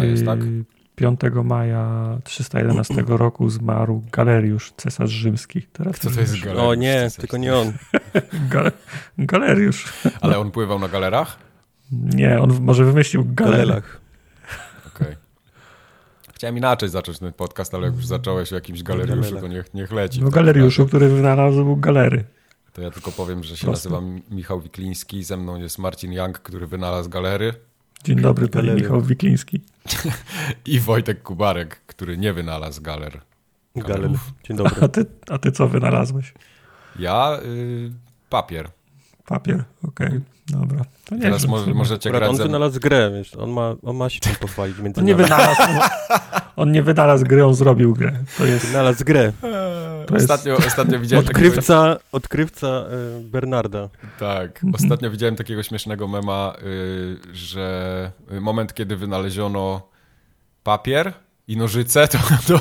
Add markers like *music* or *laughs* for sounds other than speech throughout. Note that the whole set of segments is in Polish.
Sprawdzone jest, tak? 5 maja 311 roku zmarł Galeriusz, cesarz rzymski. Teraz Kto to jest Galeriusz? O nie, tylko nie on. *laughs* Gal Galeriusz. Ale on pływał na galerach? Nie, on może wymyślił galerach. Okej. Okay. Chciałem inaczej zacząć ten podcast, ale jak już zacząłeś o jakimś galeriuszu, to niech, niech leci. No galeriuszu, który wynalazł galery. To ja tylko powiem, że się nazywam Michał Wikliński, ze mną jest Marcin Young, który wynalazł galery. Dzień dobry, panie Michał Wikliński. *laughs* I Wojtek Kubarek, który nie wynalazł galer. Galerów. Dzień dobry. *laughs* A ty, a ty co wynalazłeś? Ja y, papier. Papier, okej, okay. Dobra. To nie Teraz może, możecie grać. On wynalazł grę, wiesz, on ma, on ma się czym pochwalić. Między on, nie wynalazł, on nie wynalazł gry, on zrobił grę. To jest... Wynalazł grę. To ostatnio, jest... ostatnio widziałem odkrywca, takiego... odkrywca y, Bernarda. Tak, mhm. ostatnio widziałem takiego śmiesznego mema, y, że moment, kiedy wynaleziono papier, i nożyce, to, *laughs* to,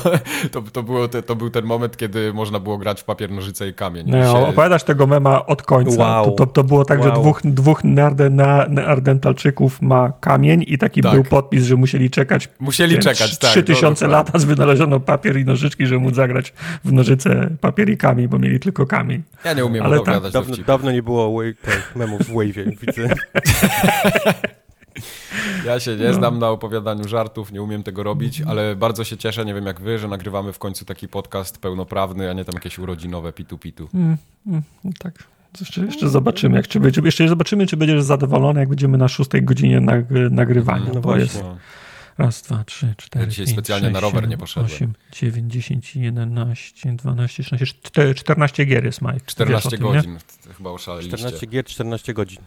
to, to, było, to, był ten moment, kiedy można było grać w papier, nożyce i kamień. No, się... opowiadasz tego mema od końca. Wow. To, to, to było tak, wow. że dwóch, dwóch neardentalczyków ma kamień i taki tak. był podpis, że musieli czekać. Musieli wiem, czekać, tak. Trzy tysiące no, lat, aż wynaleziono papier i nożyczki, żeby móc zagrać w nożyce papier i kamień, bo mieli tylko kamień. Ja nie umiem Ale tak. tak, dawno, dawno nie było memów w Wave'ie, widzę. *laughs* Ja się nie no. znam na opowiadaniu żartów, nie umiem tego robić, ale bardzo się cieszę, nie wiem jak wy, że nagrywamy w końcu taki podcast pełnoprawny, a nie tam jakieś urodzinowe pitu-pitu. Mm, mm, tak. Jeszcze, jeszcze zobaczymy, jak, czy, będzie, jeszcze zobaczymy, czy będziesz zadowolony, jak będziemy na szóstej godzinie nagrywania. No, no właśnie. Jest raz, dwa, trzy, cztery, ja dzisiaj pięć, specjalnie 6, na rower 7, nie poszedłem. 8, 9, 10, 11, 12, 13, 14 gier jest, Mike. 14 godzin, chyba oszaleliście. 14 gier, 14 godzin.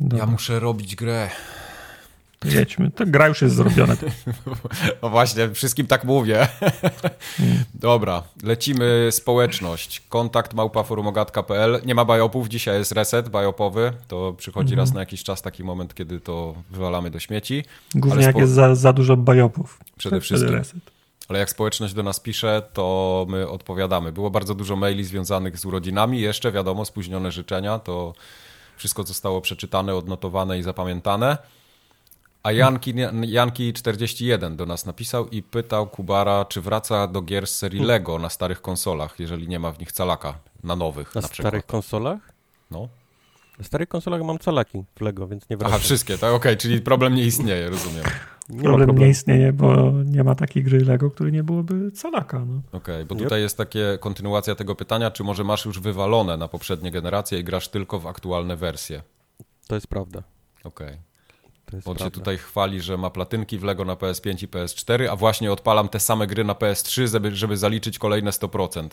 Dobra. Ja muszę robić grę. Jedźmy, ta gra już jest zrobiona. *laughs* No właśnie, wszystkim tak mówię. *laughs* Dobra, lecimy społeczność. Kontakt małpaforumogatka.pl. Nie ma bajopów, dzisiaj jest reset bajopowy. To przychodzi raz mhm. na jakiś czas taki moment, kiedy to wywalamy do śmieci. Głównie jak jest za, za dużo bajopów. Przede wszystkim. Ale jak społeczność do nas pisze, to my odpowiadamy. Było bardzo dużo maili związanych z urodzinami. Jeszcze wiadomo, spóźnione życzenia. To wszystko zostało przeczytane, odnotowane i zapamiętane. A Janki, Janki 41 do nas napisał i pytał Kubara, czy wraca do gier z serii Lego na starych konsolach, jeżeli nie ma w nich calaka, na nowych na, na starych konsolach? No. Na starych konsolach mam calaki w Lego, więc nie wracam. Aha, wszystkie, tak? Okej, okay, czyli problem nie istnieje, rozumiem. Nie problem nie istnieje, bo nie ma takiej gry Lego, której nie byłoby calaka. No. Okej, okay, bo tutaj yep. jest takie kontynuacja tego pytania, czy może masz już wywalone na poprzednie generacje i grasz tylko w aktualne wersje? To jest prawda. Okej. Okay. On prawda. się tutaj chwali, że ma platynki w Lego na PS5 i PS4, a właśnie odpalam te same gry na PS3, żeby, żeby zaliczyć kolejne 100%.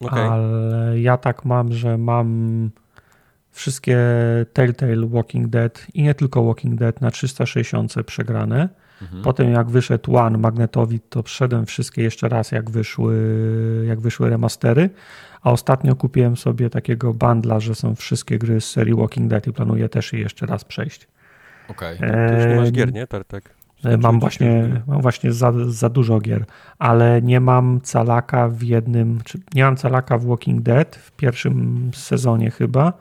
Okay. Ale ja tak mam, że mam wszystkie Telltale Walking Dead i nie tylko Walking Dead na 360 przegrane. Mhm. Potem jak wyszedł One Magnetowi, to wszedłem wszystkie jeszcze raz, jak wyszły, jak wyszły remastery. A ostatnio kupiłem sobie takiego bandla, że są wszystkie gry z serii Walking Dead i planuję też je jeszcze raz przejść. Okej. Okay. To już nie masz gier, nie, Tartek? Mam właśnie, mam właśnie za, za dużo gier, ale nie mam calaka w jednym, czy nie mam calaka w Walking Dead w pierwszym sezonie chyba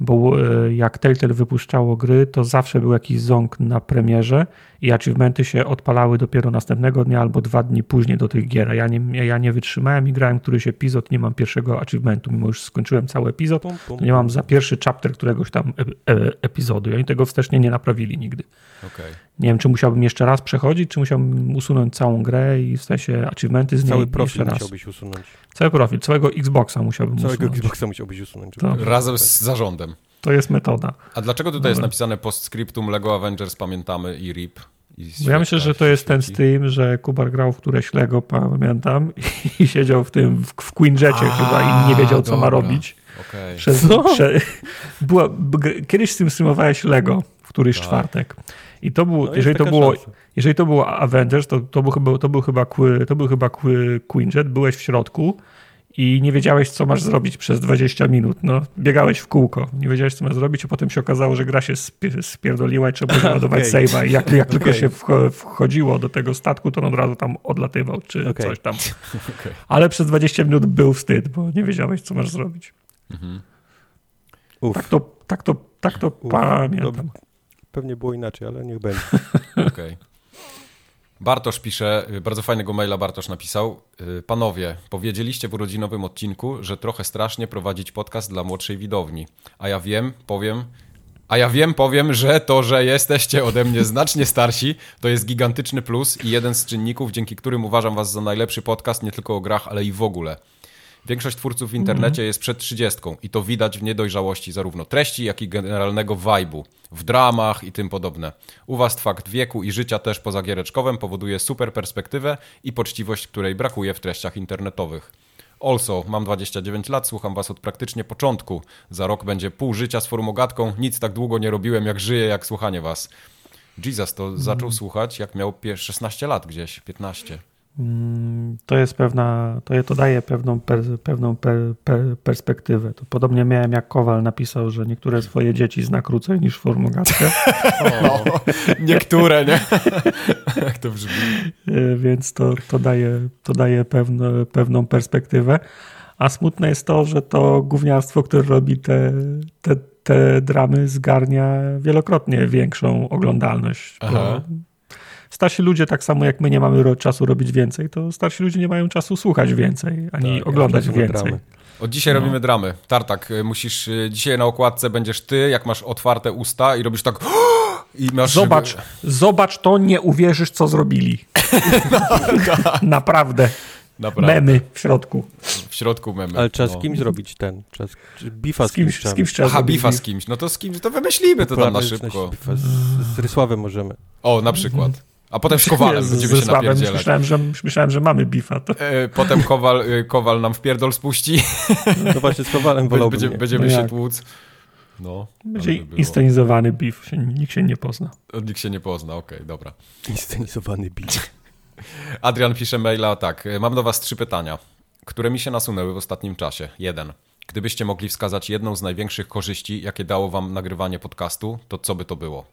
bo e, jak Telltale wypuszczało gry, to zawsze był jakiś ząg na premierze i achievementy się odpalały dopiero następnego dnia albo dwa dni później do tych gier. Ja nie, ja nie wytrzymałem i grałem któryś epizod, nie mam pierwszego achievementu, mimo już skończyłem cały epizod, to nie mam za pierwszy chapter któregoś tam e, e, epizodu i oni tego wstecznie nie naprawili nigdy. Okay. Nie wiem, czy musiałbym jeszcze raz przechodzić, czy musiałbym usunąć całą grę i w sensie achievementy z niej Cały profil musiałbyś usunąć. Cały profil, całego Xboxa musiałbym całego usunąć. Całego Xboxa musiałbyś usunąć. To, razem z zarządem. To jest metoda. A dlaczego tutaj Dobra. jest napisane postscriptum Lego Avengers, pamiętamy i RIP? I ja myślę, że to jest ten stream, że Kubar grał w któreś Lego, pamiętam, *laughs* i siedział w tym, w Queenjecie chyba i nie wiedział, co ma robić. Okay. Przez, prze, *laughs* była, kiedyś z tym streamowałeś Lego w któryś tak. czwartek. I to było, no jeżeli, to było, jeżeli to było Avengers, to, to, był chyba, to był chyba, to był chyba Queenjet, byłeś w środku i nie wiedziałeś, co masz zrobić przez 20 minut. No, biegałeś w kółko, nie wiedziałeś, co masz zrobić, a potem się okazało, że gra się spierdoliła i trzeba było *laughs* ładować okay. save'a. I jak, jak okay. tylko się wchodziło do tego statku, to on od razu tam odlatywał, czy okay. coś tam. *laughs* Okay. Ale przez 20 minut był wstyd, bo nie wiedziałeś, co masz zrobić. Mhm. Tak to, tak to, tak to pamiętam. Pewnie było inaczej, ale niech będzie. *laughs* Okej. Bartosz pisze, bardzo fajnego maila Bartosz napisał. Y, panowie, powiedzieliście w urodzinowym odcinku, że trochę strasznie prowadzić podcast dla młodszej widowni. A ja wiem, powiem, a ja wiem, powiem, że to, że jesteście ode mnie znacznie starsi, to jest gigantyczny plus i jeden z czynników, dzięki którym uważam was za najlepszy podcast nie tylko o grach, ale i w ogóle. Większość twórców w internecie jest przed trzydziestką i to widać w niedojrzałości zarówno treści, jak i generalnego vibe'u, w dramach i tym podobne. U was fakt wieku i życia też poza giereczkowym powoduje super perspektywę i poczciwość, której brakuje w treściach internetowych. Also, mam 29 lat, słucham was od praktycznie początku. Za rok będzie pół życia z formogatką, nic tak długo nie robiłem jak żyję, jak słuchanie was. Jesus to zaczął słuchać jak miał 16 lat gdzieś, 15. Mm, to jest pewna, to, to daje pewną, per, pewną per, per, perspektywę. To podobnie miałem jak Kowal napisał, że niektóre swoje dzieci zna krócej niż formogatkę. No, *laughs* niektóre, nie? *laughs* Jak to brzmi. E, więc to, to daje, to daje pewne, pewną perspektywę. A smutne jest to, że to gówniarstwo, które robi te, te, te dramy, zgarnia wielokrotnie większą oglądalność. Aha starsi ludzie, tak samo jak my nie mamy czasu robić więcej, to starsi ludzie nie mają czasu słuchać więcej, ani tak, oglądać więcej. Dramy. Od dzisiaj no. robimy dramy. Tartak, y, musisz, y, dzisiaj na okładce będziesz ty, jak masz otwarte usta i robisz tak *gasps* i masz... Zobacz, zobacz to, nie uwierzysz, co zrobili. *laughs* no, tak. Naprawdę. Naprawdę. Memy w środku. W środku memy. Ale trzeba no. z kimś zrobić ten. Trzeba z, bifa z kimś. Z kimś trzeba Aha, bifa z kimś. No to z kimś, to wymyślimy to tam na szybko. Z, z Rysławem możemy. O, na przykład. A potem z Kowalem z, będziemy z, się napierdzielać. Myślałem że, myślałem, że mamy bifa. To. E, potem Kowal, e, Kowal nam w pierdol spuści. No właśnie, z Kowalem wolałbym Będzie, Będziemy no się tłuc. No, Będzie inscenizowany beef, nikt się nie pozna. Nikt się nie pozna, okej, okay, dobra. Inscenizowany beef. *laughs* Adrian pisze maila tak. Mam do was trzy pytania, które mi się nasunęły w ostatnim czasie. Jeden. Gdybyście mogli wskazać jedną z największych korzyści, jakie dało wam nagrywanie podcastu, to co by to było?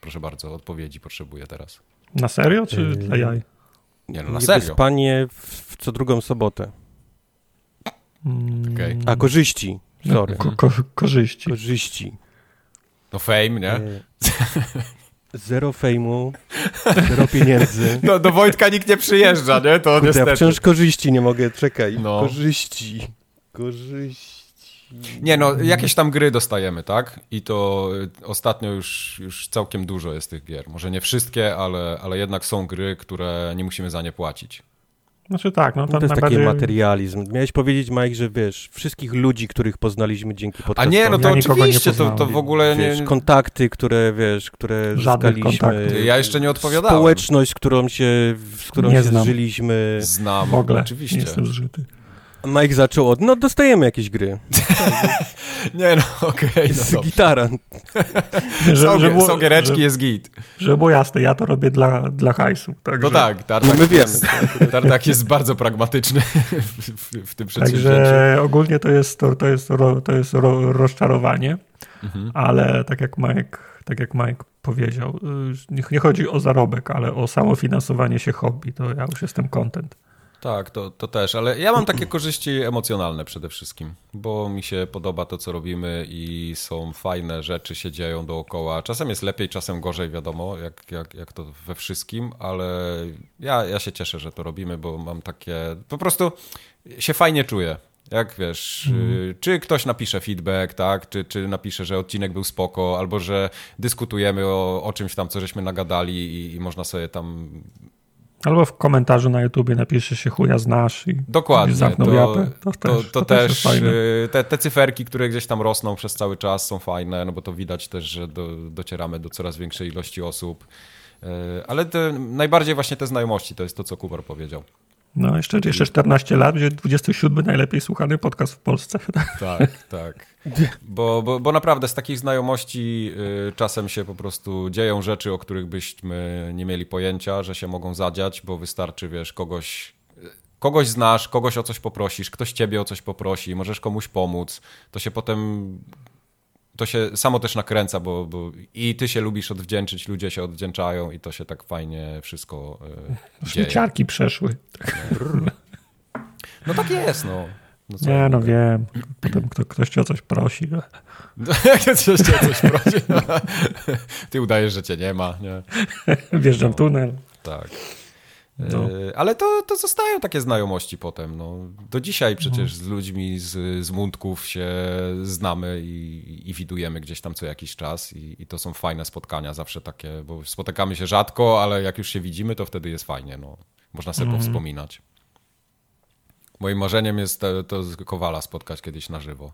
Proszę bardzo, odpowiedzi potrzebuję teraz. Na serio, czy yy, dla jaj? Nie, no na serio. Spanie w, co drugą sobotę. Mm. Okay. A korzyści, sorry. Ko ko korzyści. Korzyści. No fame, nie? E, zero fejmu, zero pieniędzy. *laughs* No do Wojtka nikt nie przyjeżdża, nie? To Kurde, niestety. Ja wciąż korzyści nie mogę, czekaj. No. Korzyści. Korzyści. Nie, no jakieś tam gry dostajemy, tak? I to y, ostatnio już, już całkiem dużo jest tych gier. Może nie wszystkie, ale, ale jednak są gry, które nie musimy za nie płacić. Znaczy tak, no to, to jest najbardziej... taki materializm. Miałeś powiedzieć, Mike, że wiesz, wszystkich ludzi, których poznaliśmy dzięki podcastowi. A nie, no to ja oczywiście, to, to w ogóle wiesz, nie... kontakty, które, wiesz, które Żadnych zyskaliśmy. Ja jeszcze nie odpowiadałem. Społeczność, którą się, z którą nie się znam. zżyliśmy. Znam, w ogóle. oczywiście. Nie jestem zżyty. Mike zaczął od, no dostajemy jakieś gry. *laughs* nie no, okej. Okay, no z gitara. że, są, że było, są giereczki, że, jest git. Żeby było jasne, ja to robię dla, dla hajsu. Także... No tak, Tartak, no my wiemy. *laughs* Tartak jest bardzo pragmatyczny *laughs* w, w, w tym przedsięwzięciu. Także ogólnie to jest, to, to jest, ro, to jest ro, rozczarowanie, mhm. ale tak jak Mike tak jak Mike powiedział, y, nie, nie chodzi o zarobek, ale o samofinansowanie się hobby, to ja już jestem content. Tak, to, to też, ale ja mam takie korzyści emocjonalne przede wszystkim, bo mi się podoba to, co robimy i są fajne rzeczy się dzieją dookoła. Czasem jest lepiej, czasem gorzej, wiadomo, jak, jak, jak to we wszystkim, ale ja, ja się cieszę, że to robimy, bo mam takie, po prostu się fajnie czuję. Jak wiesz, mm. czy ktoś napisze feedback, tak, czy, czy napisze, że odcinek był spoko, albo że dyskutujemy o, o czymś tam, co żeśmy nagadali i, i można sobie tam Albo w komentarzu na YouTubie napisze się chuja znasz i Dokładnie, zamknął to, japę. To, to, też, to, to też, też y, te, te cyferki, które gdzieś tam rosną przez cały czas są fajne, no bo to widać też, że do, docieramy do coraz większej ilości osób. Y, ale te, najbardziej właśnie te znajomości, to jest to, co Kubar powiedział. No, jeszcze, jeszcze 14 lat, będzie 27 najlepiej słuchany podcast w Polsce. Tak, tak. Bo, bo, bo naprawdę z takich znajomości y, czasem się po prostu dzieją rzeczy, o których byśmy nie mieli pojęcia, że się mogą zadziać, bo wystarczy, wiesz, kogoś kogoś znasz, kogoś o coś poprosisz, ktoś ciebie o coś poprosi, możesz komuś pomóc, to się potem to się samo też nakręca, bo, bo, i ty się lubisz odwdzięczyć, ludzie się odwdzięczają i to się tak fajnie wszystko yy, Szwajcarki przeszły. No. no tak jest, no. No nie, no wiem. Potem kto, ktoś cię o coś prosi. No. *laughs* Jak ktoś cię o coś prosi? *laughs* Ty udajesz, że cię nie ma. Nie? *laughs* Wjeżdżam no. tunel. Tak. No. E, ale to, to zostają takie znajomości potem. No. Do dzisiaj przecież z ludźmi z, z Mundków się znamy i, i widujemy gdzieś tam co jakiś czas i, i, to są fajne spotkania, zawsze takie, bo spotykamy się rzadko, ale jak już się widzimy, to wtedy jest fajnie. No. Można sobie mm. powspominać. Moim marzeniem jest to, to Kowala spotkać kiedyś na żywo.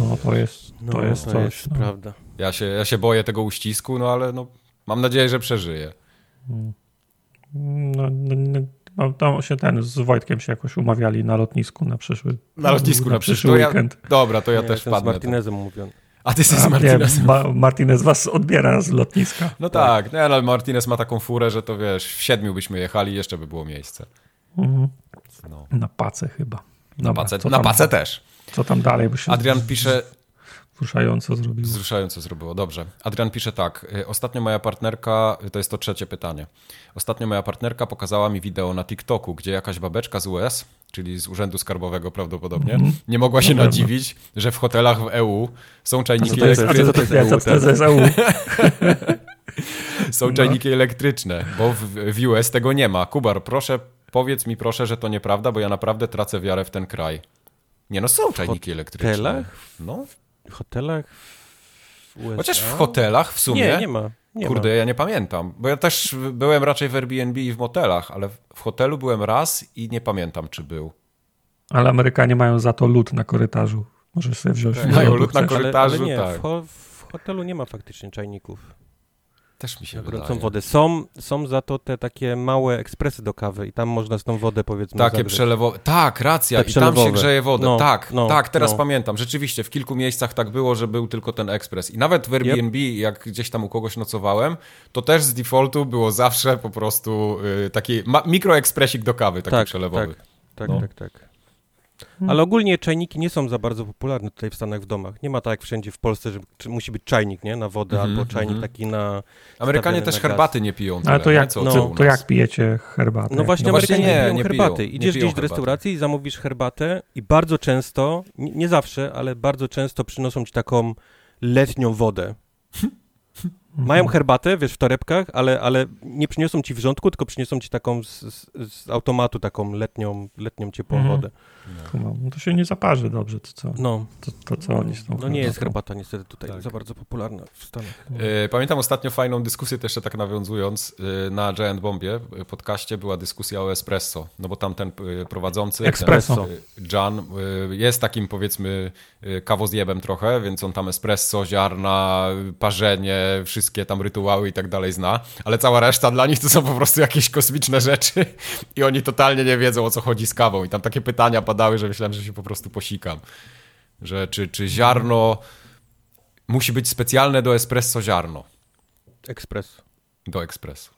No to jest, to no, jest to coś. Jest no. prawda. Ja się, ja się boję tego uścisku, no ale no, mam nadzieję, że przeżyję. No, no, no, no tam się ten z Wojtkiem się jakoś umawiali na lotnisku na przyszły Na lotnisku na, na przyszły weekend. Ja, dobra, to ja nie, też wpadnę. z Martinezem mówiłem. A ty jesteś z Martinezem. Ma, Martinez was odbiera z lotniska. No tak, tak no, ale Martinez ma taką furę, że to wiesz, w siedmiu byśmy jechali jeszcze by było miejsce. Mhm. No. Na pacę chyba. Dobra, na pacę, na pacę też. Co tam dalej? Adrian pisze... Wzruszająco zrobiło. Wzruszająco zrobiło, dobrze. Adrian pisze tak. Y, ostatnio moja partnerka, to jest to trzecie pytanie. Ostatnio moja partnerka pokazała mi wideo na TikToku, gdzie jakaś babeczka z US, czyli z Urzędu Skarbowego prawdopodobnie, mm -hmm. nie mogła się no nadziwić, że w hotelach w EU są czajniki elektryczne. EU? *laughs* są no. czajniki elektryczne, bo w, w US tego nie ma. Kubar, proszę, powiedz mi proszę, że to nieprawda, bo ja naprawdę tracę wiarę w ten kraj. Nie no, są czajniki elektryczne. W hotelach? No. W hotelach w USA? Chociaż w hotelach w sumie... Nie, nie ma. Nie Kurde, ma. ja nie pamiętam, bo ja też byłem raczej w Airbnb i w motelach, ale w hotelu byłem raz i nie pamiętam, czy był. Ale Amerykanie mają za to lód na korytarzu. Możesz sobie wziąć. Tak, mają lód na korytarzu, ale, ale nie, tak. W, ho w hotelu nie ma faktycznie czajników. Też mi się na wydaje. wodę. Są, są za to te takie małe ekspresy do kawy i tam można z tą wodę powiedzmy Takie przelewowe. Tak, racja. Te I tam się grzeje wodę. No, tak, no, tak, teraz no. pamiętam. Rzeczywiście w kilku miejscach tak było, że był tylko ten ekspres. I nawet w Airbnb, yep. jak gdzieś tam u kogoś nocowałem, to też z defaultu było zawsze po prostu y, taki mikroekspresik do kawy, taki tak, przelewowy. Tak, tak, no. tak, tak. Hmm. Ale ogólnie czajniki nie są za bardzo popularne tutaj w Stanach w domach. Nie ma tak jak wszędzie w Polsce, że musi być czajnik nie? na wodę mm -hmm, albo czajnik mm -hmm. taki na. Amerykanie też herbaty nie piją. Tyle, Ale to jak, co, no, to, to jak pijecie herbatę? No właśnie, no Amerykanie nie, nie piją nie herbaty. Piją, Idziesz gdzieś do restauracji, zamówisz herbatę i bardzo często, nie, nie zawsze, ale bardzo często przynoszą ci taką letnią wodę. Mają herbatę, wiesz, w torebkach, ale, ale nie przyniosą ci wrzątku, tylko przyniosą ci taką z, z, z automatu, taką letnią, letnią ciepłą mm. wodę. No. no. to się nie zaparzy dobrze, to co? No. To, to co oni tą No nie jest herbata niestety tutaj tak. za bardzo popularna w Stanach. E, pamiętam ostatnio fajną dyskusję, też jeszcze tak nawiązując, e, na Giant Bombie podcaście była dyskusja o espresso, no bo tam ten e, prowadzący, espresso. Ten, Jan, jest takim powiedzmy kawozjebem trochę, więc on tam espresso, ziarna, parzenie, wszystkie tam rytuały i tak dalej zna, ale cała reszta dla nich to są po prostu jakieś kosmiczne rzeczy *laughs* i oni totalnie nie wiedzą o co chodzi z kawą i tam takie pytania padały, że myślałem, że się po prostu posikam. Że czy, czy ziarno musi być specjalne do espresso ziarno? Ekspres. Do ekspresu.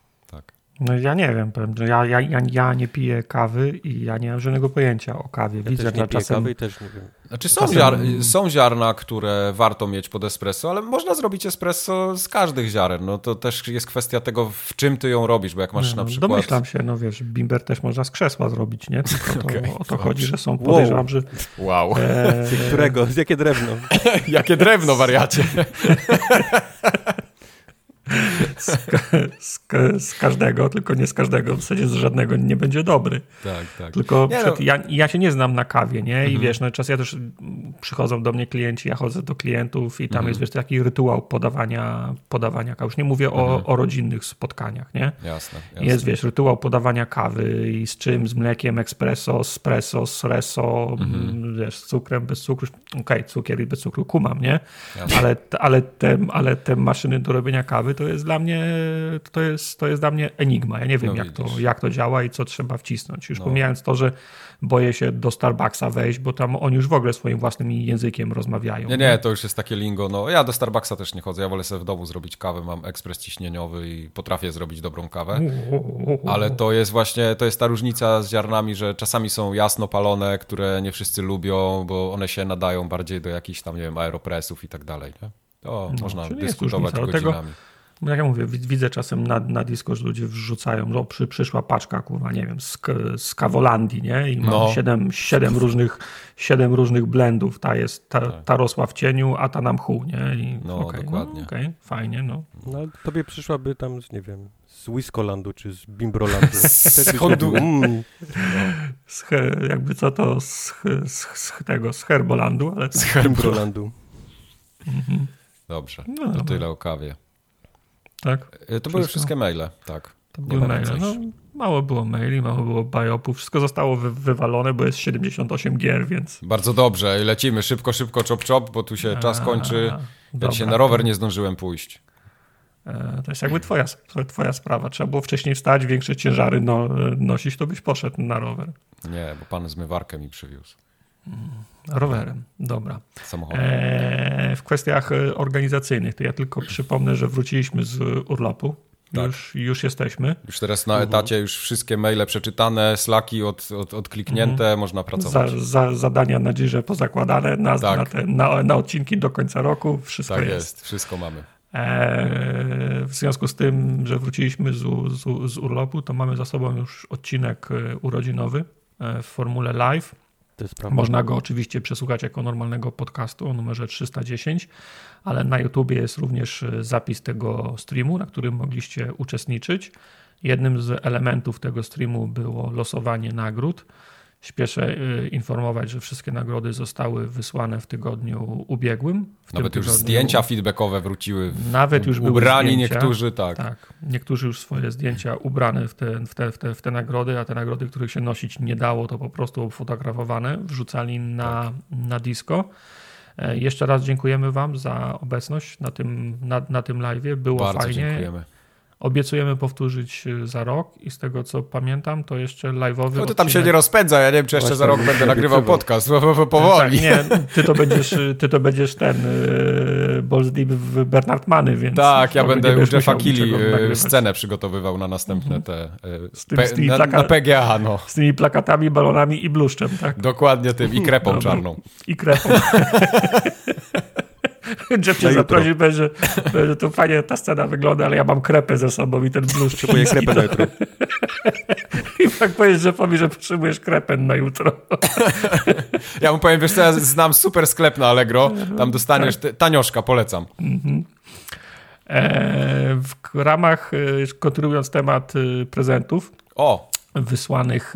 No ja nie wiem, powiem, że ja, ja, ja, ja, nie piję kawy i ja nie mam żadnego pojęcia o kawie. Ja Widzę, też nie piję kawy i też nie wiem. Znaczy są, czasem... ziar są ziarna, które warto mieć pod espresso, ale można zrobić espresso z każdych ziaren. No to też jest kwestia tego, w czym ty ją robisz, bo jak masz no, na przykład... Domyślam się, no wiesz, bimber też można z krzesła zrobić, nie? Tylko to, *laughs* okay. o to chodzi, że są, podejrzewam, wow. że... Wow. E... Z *laughs* którego? Z jakie drewno? *laughs* jakie drewno, wariacie? Z, z, z, każdego, tylko nie z każdego, w zasadzie z żadnego nie będzie dobry. Tak, tak. Tylko nie, no. ja, ja się nie znam na kawie, nie? I mhm. wiesz, no czas ja też przychodzą do mnie klienci, ja chodzę do klientów i tam mhm. jest wiesz, taki rytuał podawania, podawania kawy. Już nie mówię mhm. o, o rodzinnych spotkaniach, nie? Jasne, jasne, Jest, wiesz, rytuał podawania kawy i z czym? Z mlekiem, espresso, espresso, sresso, mhm. wiesz, z cukrem, bez cukru. Okej, okay, cukier i bez cukru kumam, nie? Ale, ale, te, ale te maszyny do robienia kawy to jest dla mnie, to jest, to jest dla mnie enigma. Ja nie wiem, no jak, to, jak to działa i co trzeba wcisnąć. Już no. pomijając to, że boję się do Starbucksa wejść, bo tam oni już w ogóle swoim własnym językiem rozmawiają. Nie, nie, to już jest takie lingo. No, ja do Starbucksa też nie chodzę. Ja wolę sobie w domu zrobić kawę. Mam ekspres ciśnieniowy i potrafię zrobić dobrą kawę. Ale to jest właśnie, to jest ta różnica z ziarnami, że czasami są jasno palone, które nie wszyscy lubią, bo one się nadają bardziej do jakichś tam, nie wiem, aeropresów i tak dalej. Nie? To no, można dyskutować godzinami. Tego jak ja mówię, widzę czasem na, na disco, że ludzie wrzucają, no przy, przyszła paczka, kurwa, nie wiem, z, z Kawolandii, nie? I mam no. siedem, siedem różnych siedem różnych blendów. Ta jest, ta, tak. ta rosła w cieniu, a ta na mchu, nie? I, no, okay, dokładnie. No, okay, fajnie, no. no. Tobie przyszłaby tam, nie wiem, z Whiskolandu czy z Bimbrolandu. *laughs* z Hondu. Mm. Z he, jakby co to z, z, z, tego, z Herbolandu, ale z Herbrolandu. Mhm. Dobrze, no, to tyle o kawie. Tak? E, to Wszystko? były wszystkie maile, tak. To były maile. No, mało było maili, mało było biopów. Wszystko zostało wy wywalone, bo jest 78 gier, więc... Bardzo dobrze. Lecimy szybko, szybko, chop, chop, bo tu się A, czas kończy. Ja dzisiaj na rower nie zdążyłem pójść. E, to jest jakby twoja, twoja sprawa. Trzeba było wcześniej wstać, większe ciężary no, nosić, to byś poszedł na rower. Nie, bo pan zmywarkę mi przywiózł. Mm, rowerem, dobra. Samochodem. E, w kwestiach e, organizacyjnych to ja tylko przypomnę, że wróciliśmy z urlopu. Tak. Już, już jesteśmy. Już teraz na etacie, już wszystkie maile przeczytane, slaki od, od, odkliknięte, mhm. można pracować. Za, za, zadania na dzirze pozakładane, na, tak. na, te, na, na, odcinki do końca roku, wszystko tak jest. jest. wszystko mamy. E, w związku z tym, że wróciliśmy z, z, z urlopu, to mamy za sobą już odcinek e, urodzinowy e, w formule live. Można go oczywiście przesłuchać jako normalnego podcastu o numerze 310, ale na YouTubie jest również zapis tego streamu, na którym mogliście uczestniczyć. Jednym z elementów tego streamu było losowanie nagród. Spieszę y, informować, że wszystkie nagrody zostały wysłane w tygodniu ubiegłym. W Nawet już zdjęcia feedbackowe wróciły. W, Nawet już były ubrani zdjęcia, niektórzy, tak. tak. Niektórzy już swoje zdjęcia ubrane w te, w, te, w, te, w te nagrody, a te nagrody, których się nosić nie dało, to po prostu fotografowane, wrzucali na, tak. na disco. E, jeszcze raz dziękujemy Wam za obecność na tym, na, na tym live. Było Bardzo fajnie. Dziękujemy. Obiecujemy powtórzyć y, za rok i z tego co pamiętam, to jeszcze live'owy. No to tam się nie rozpędza, ja nie wiem, czy jeszcze za rok będę nagrywał podcast. Powoli. Tak, nie, ty to będziesz, ty to będziesz ten yy, Balls Deep w Bernard Many, więc. Tak, ja będę u Jeffa Kili y, scenę przygotowywał na następne mhm. te. Y, z, tym, pe, z na, plaka- na, PGA, no. Z tymi plakatami, balonami i bluszczem, tak? Dokładnie tym i krepą czarną. I krepą. *laughs* *laughs* Jeff cię zaprosił, że, że to fajnie ta scena wygląda, ale ja mam krepę ze sobą i ten blues. Potrzebuję krepę na jutro. *laughs* I tak powiesz Jeffowi, że potrzebujesz krepę na jutro. *laughs* ja mu powiem, wiesz co, ja znam super sklep na Allegro, tam dostaniesz tak. tanioszka, polecam. Mhm. E, w ramach, e, kontynuując temat e, prezentów, o. wysłanych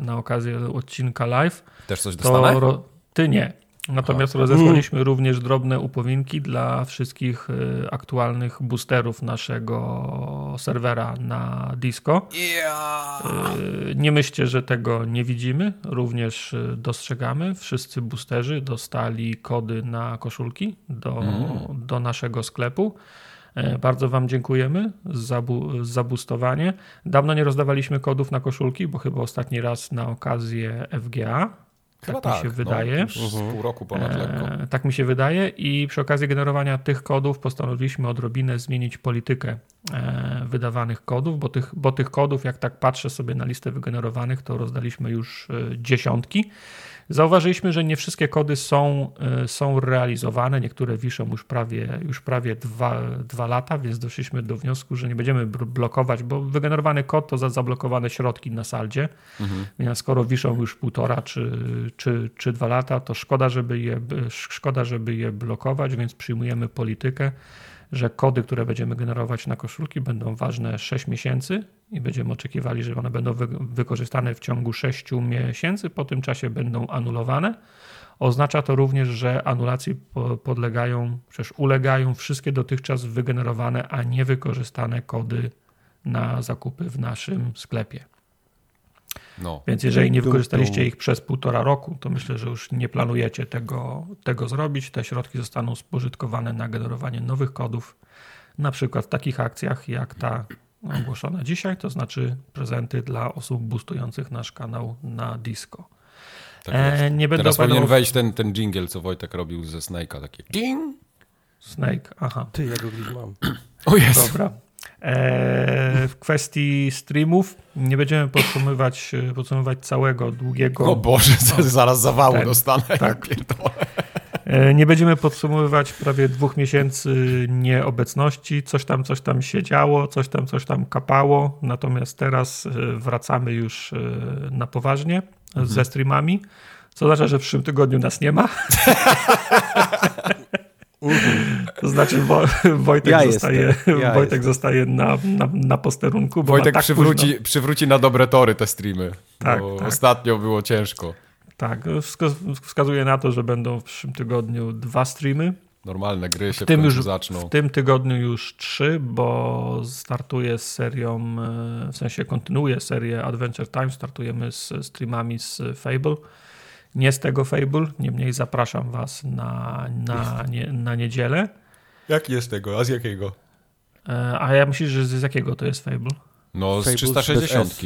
na okazję odcinka live. Też coś dostanę? To, ty nie. Natomiast Aha. rozesłaliśmy mm. również drobne upowinki dla wszystkich y, aktualnych boosterów naszego serwera na Disco. Yeah. Nie myślcie, że tego nie widzimy, również y, dostrzegamy. Wszyscy boosterzy dostali kody na koszulki do, mm. do naszego sklepu. E, bardzo Wam dziękujemy za, bu za boostowanie. Dawno nie rozdawaliśmy kodów na koszulki, bo chyba ostatni raz na okazję FGA tak, tak, mi się no, wydaje. Pół roku ponad lekko. E, tak mi się wydaje i przy okazji generowania tych kodów postanowiliśmy odrobinę zmienić politykę e, wydawanych kodów, bo tych, bo tych kodów, jak tak patrzę sobie na listę wygenerowanych, to rozdaliśmy już e, dziesiątki. Zauważyliśmy, że nie wszystkie kody są, e, są realizowane, niektóre wiszą już prawie, już prawie dwa, dwa lata, więc doszliśmy do wniosku, że nie będziemy blokować, bo wygenerowany kod to za zablokowane środki na saldzie, mhm. więc skoro wiszą już półtora czy, czy, czy dwa lata, to szkoda żeby, je, szkoda, żeby je blokować, więc przyjmujemy politykę, że kody, które będziemy generować na koszulki, będą ważne 6 miesięcy i będziemy oczekiwali, że one będą wy wykorzystane w ciągu 6 miesięcy, po tym czasie będą anulowane. Oznacza to również, że anulacji podlegają, przecież ulegają wszystkie dotychczas wygenerowane, a nie wykorzystane kody na zakupy w naszym sklepie. No. Więc jeżeli nie wykorzystaliście ich przez półtora roku, to myślę, że już nie planujecie tego, tego zrobić. Te środki zostaną spożytkowane na generowanie nowych kodów, na przykład w takich akcjach jak ta ogłoszona dzisiaj, to znaczy prezenty dla osób boostujących nasz kanał na Disco. Tak e, nie będę Teraz powinien wejść ten, ten jingle, co Wojtek robił ze Snake'a, takie ding. Snake, aha. Ty, ja go gdzieś mam. O jest. Dobra. E, w kwestii streamów nie będziemy podsumowywać, podsumowywać całego długiego. O Boże, no, zaraz zawału ten, dostanę. Tak. E, nie będziemy podsumowywać prawie dwóch miesięcy nieobecności. Coś tam, coś tam się działo, coś tam, coś tam kapało. Natomiast teraz e, wracamy już na poważnie. mhm. ze streamami, co oznacza, że w przyszłym tygodniu nas nie ma. *laughs* To znaczy Wo Wojtek, ja zostaje, ja Wojtek zostaje na, na, na posterunku. Wojtek tak przywróci, przywróci na dobre tory te streamy. Tak, tak. Ostatnio było ciężko. Tak, wskazuje na to, że będą w przyszłym tygodniu dwa streamy. Normalne gry się w tym już, zaczną. W tym tygodniu już trzy, bo startuję z serią, e, w sensie kontynuuję serię Adventure Time, startujemy z streamami z Fable. Nie z tego Fable, niemniej zapraszam was na, na, *laughs* nie, na niedzielę. Jak jest tego? A z jakiego? E, a ja myślę, że z jakiego to jest Fable? No z Fable 360.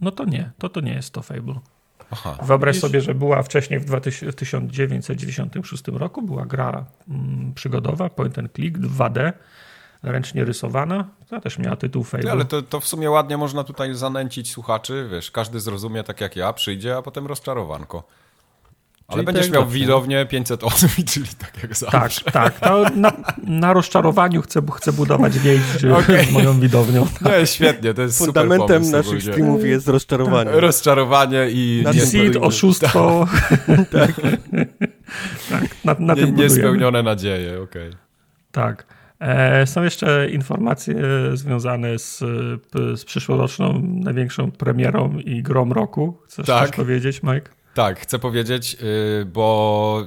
No to nie, to to nie jest to Fable. Aha. Wyobraź sobie, że była wcześniej w 1996 roku, była gra mm, przygodowa, point and click, 2D, ręcznie rysowana. To też miała tytuł Fable. Ale to, to w sumie ładnie można tutaj zanęcić słuchaczy, wiesz, każdy zrozumie tak jak ja, przyjdzie, a potem rozczarowanko. Ale czyli będziesz miał widownię 500 osób, czyli tak jak zawsze. Tak, tak. na, na rozczarowaniu chcę, chcę budować więź okay. z *laughs* moją widownią. Tak. No jest świetnie, to jest Fundamentem super pomysł, naszych streamów jest rozczarowanie. Tak. Rozczarowanie i... Deceit, oszustwo. *laughs* tak. tak. Na, na nie, tym Niespełnione nadzieje, okej. Okay. Tak. E, są jeszcze informacje związane z, z przyszłoroczną największą premierą i grom roku. Chcesz tak. coś powiedzieć, Mike? Tak, chcę powiedzieć, y, bo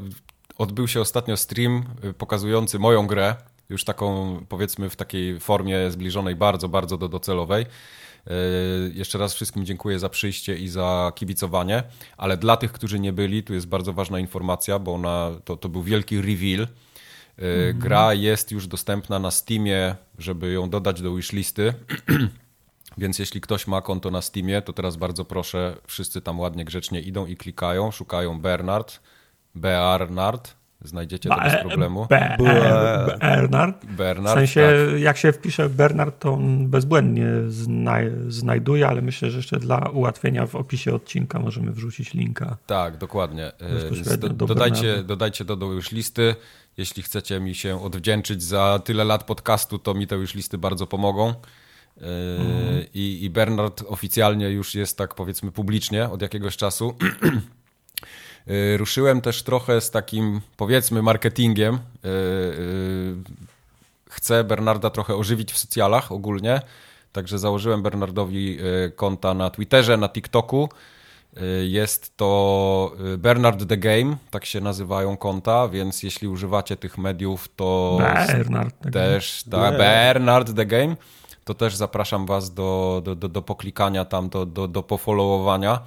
odbył się ostatnio stream y, pokazujący moją grę, już taką powiedzmy w takiej formie zbliżonej bardzo, bardzo do docelowej. Y, jeszcze raz wszystkim dziękuję za przyjście i za kibicowanie, ale dla tych, którzy nie byli, tu jest bardzo ważna informacja, bo ona, to, to był wielki reveal. Mhm. Gra jest już dostępna na Steamie, żeby ją dodać do wishlisty. *clears throat* Więc jeśli ktoś ma konto na Steamie, to teraz bardzo proszę, wszyscy tam ładnie, grzecznie idą i klikają, szukają Bernard, Bernard, znajdziecie to bez problemu. Bernard? Bernard, W sensie, tak. jak się wpisze Bernard, to on bezbłędnie znaj znajduje, ale myślę, że jeszcze dla ułatwienia w opisie odcinka możemy wrzucić linka. Tak, dokładnie. E, do, dodajcie, dodajcie to do już listy. Jeśli chcecie mi się odwdzięczyć za tyle lat podcastu, to mi te już listy bardzo pomogą. Mhm. I, I Bernard oficjalnie już jest tak powiedzmy publicznie od jakiegoś czasu. Yy, *clears throat* ruszyłem też trochę z takim powiedzmy marketingiem. Yy, chcę Bernarda trochę ożywić w socjalach ogólnie. Także założyłem Bernardowi konta na Twitterze, na TikToku. Jest to Bernard the Game, tak się nazywają konta, więc jeśli używacie tych mediów, to Bernard też tak, Bernard the Game to też zapraszam Was do, do, do, do poklikania tam, do, do, do pofollowowania.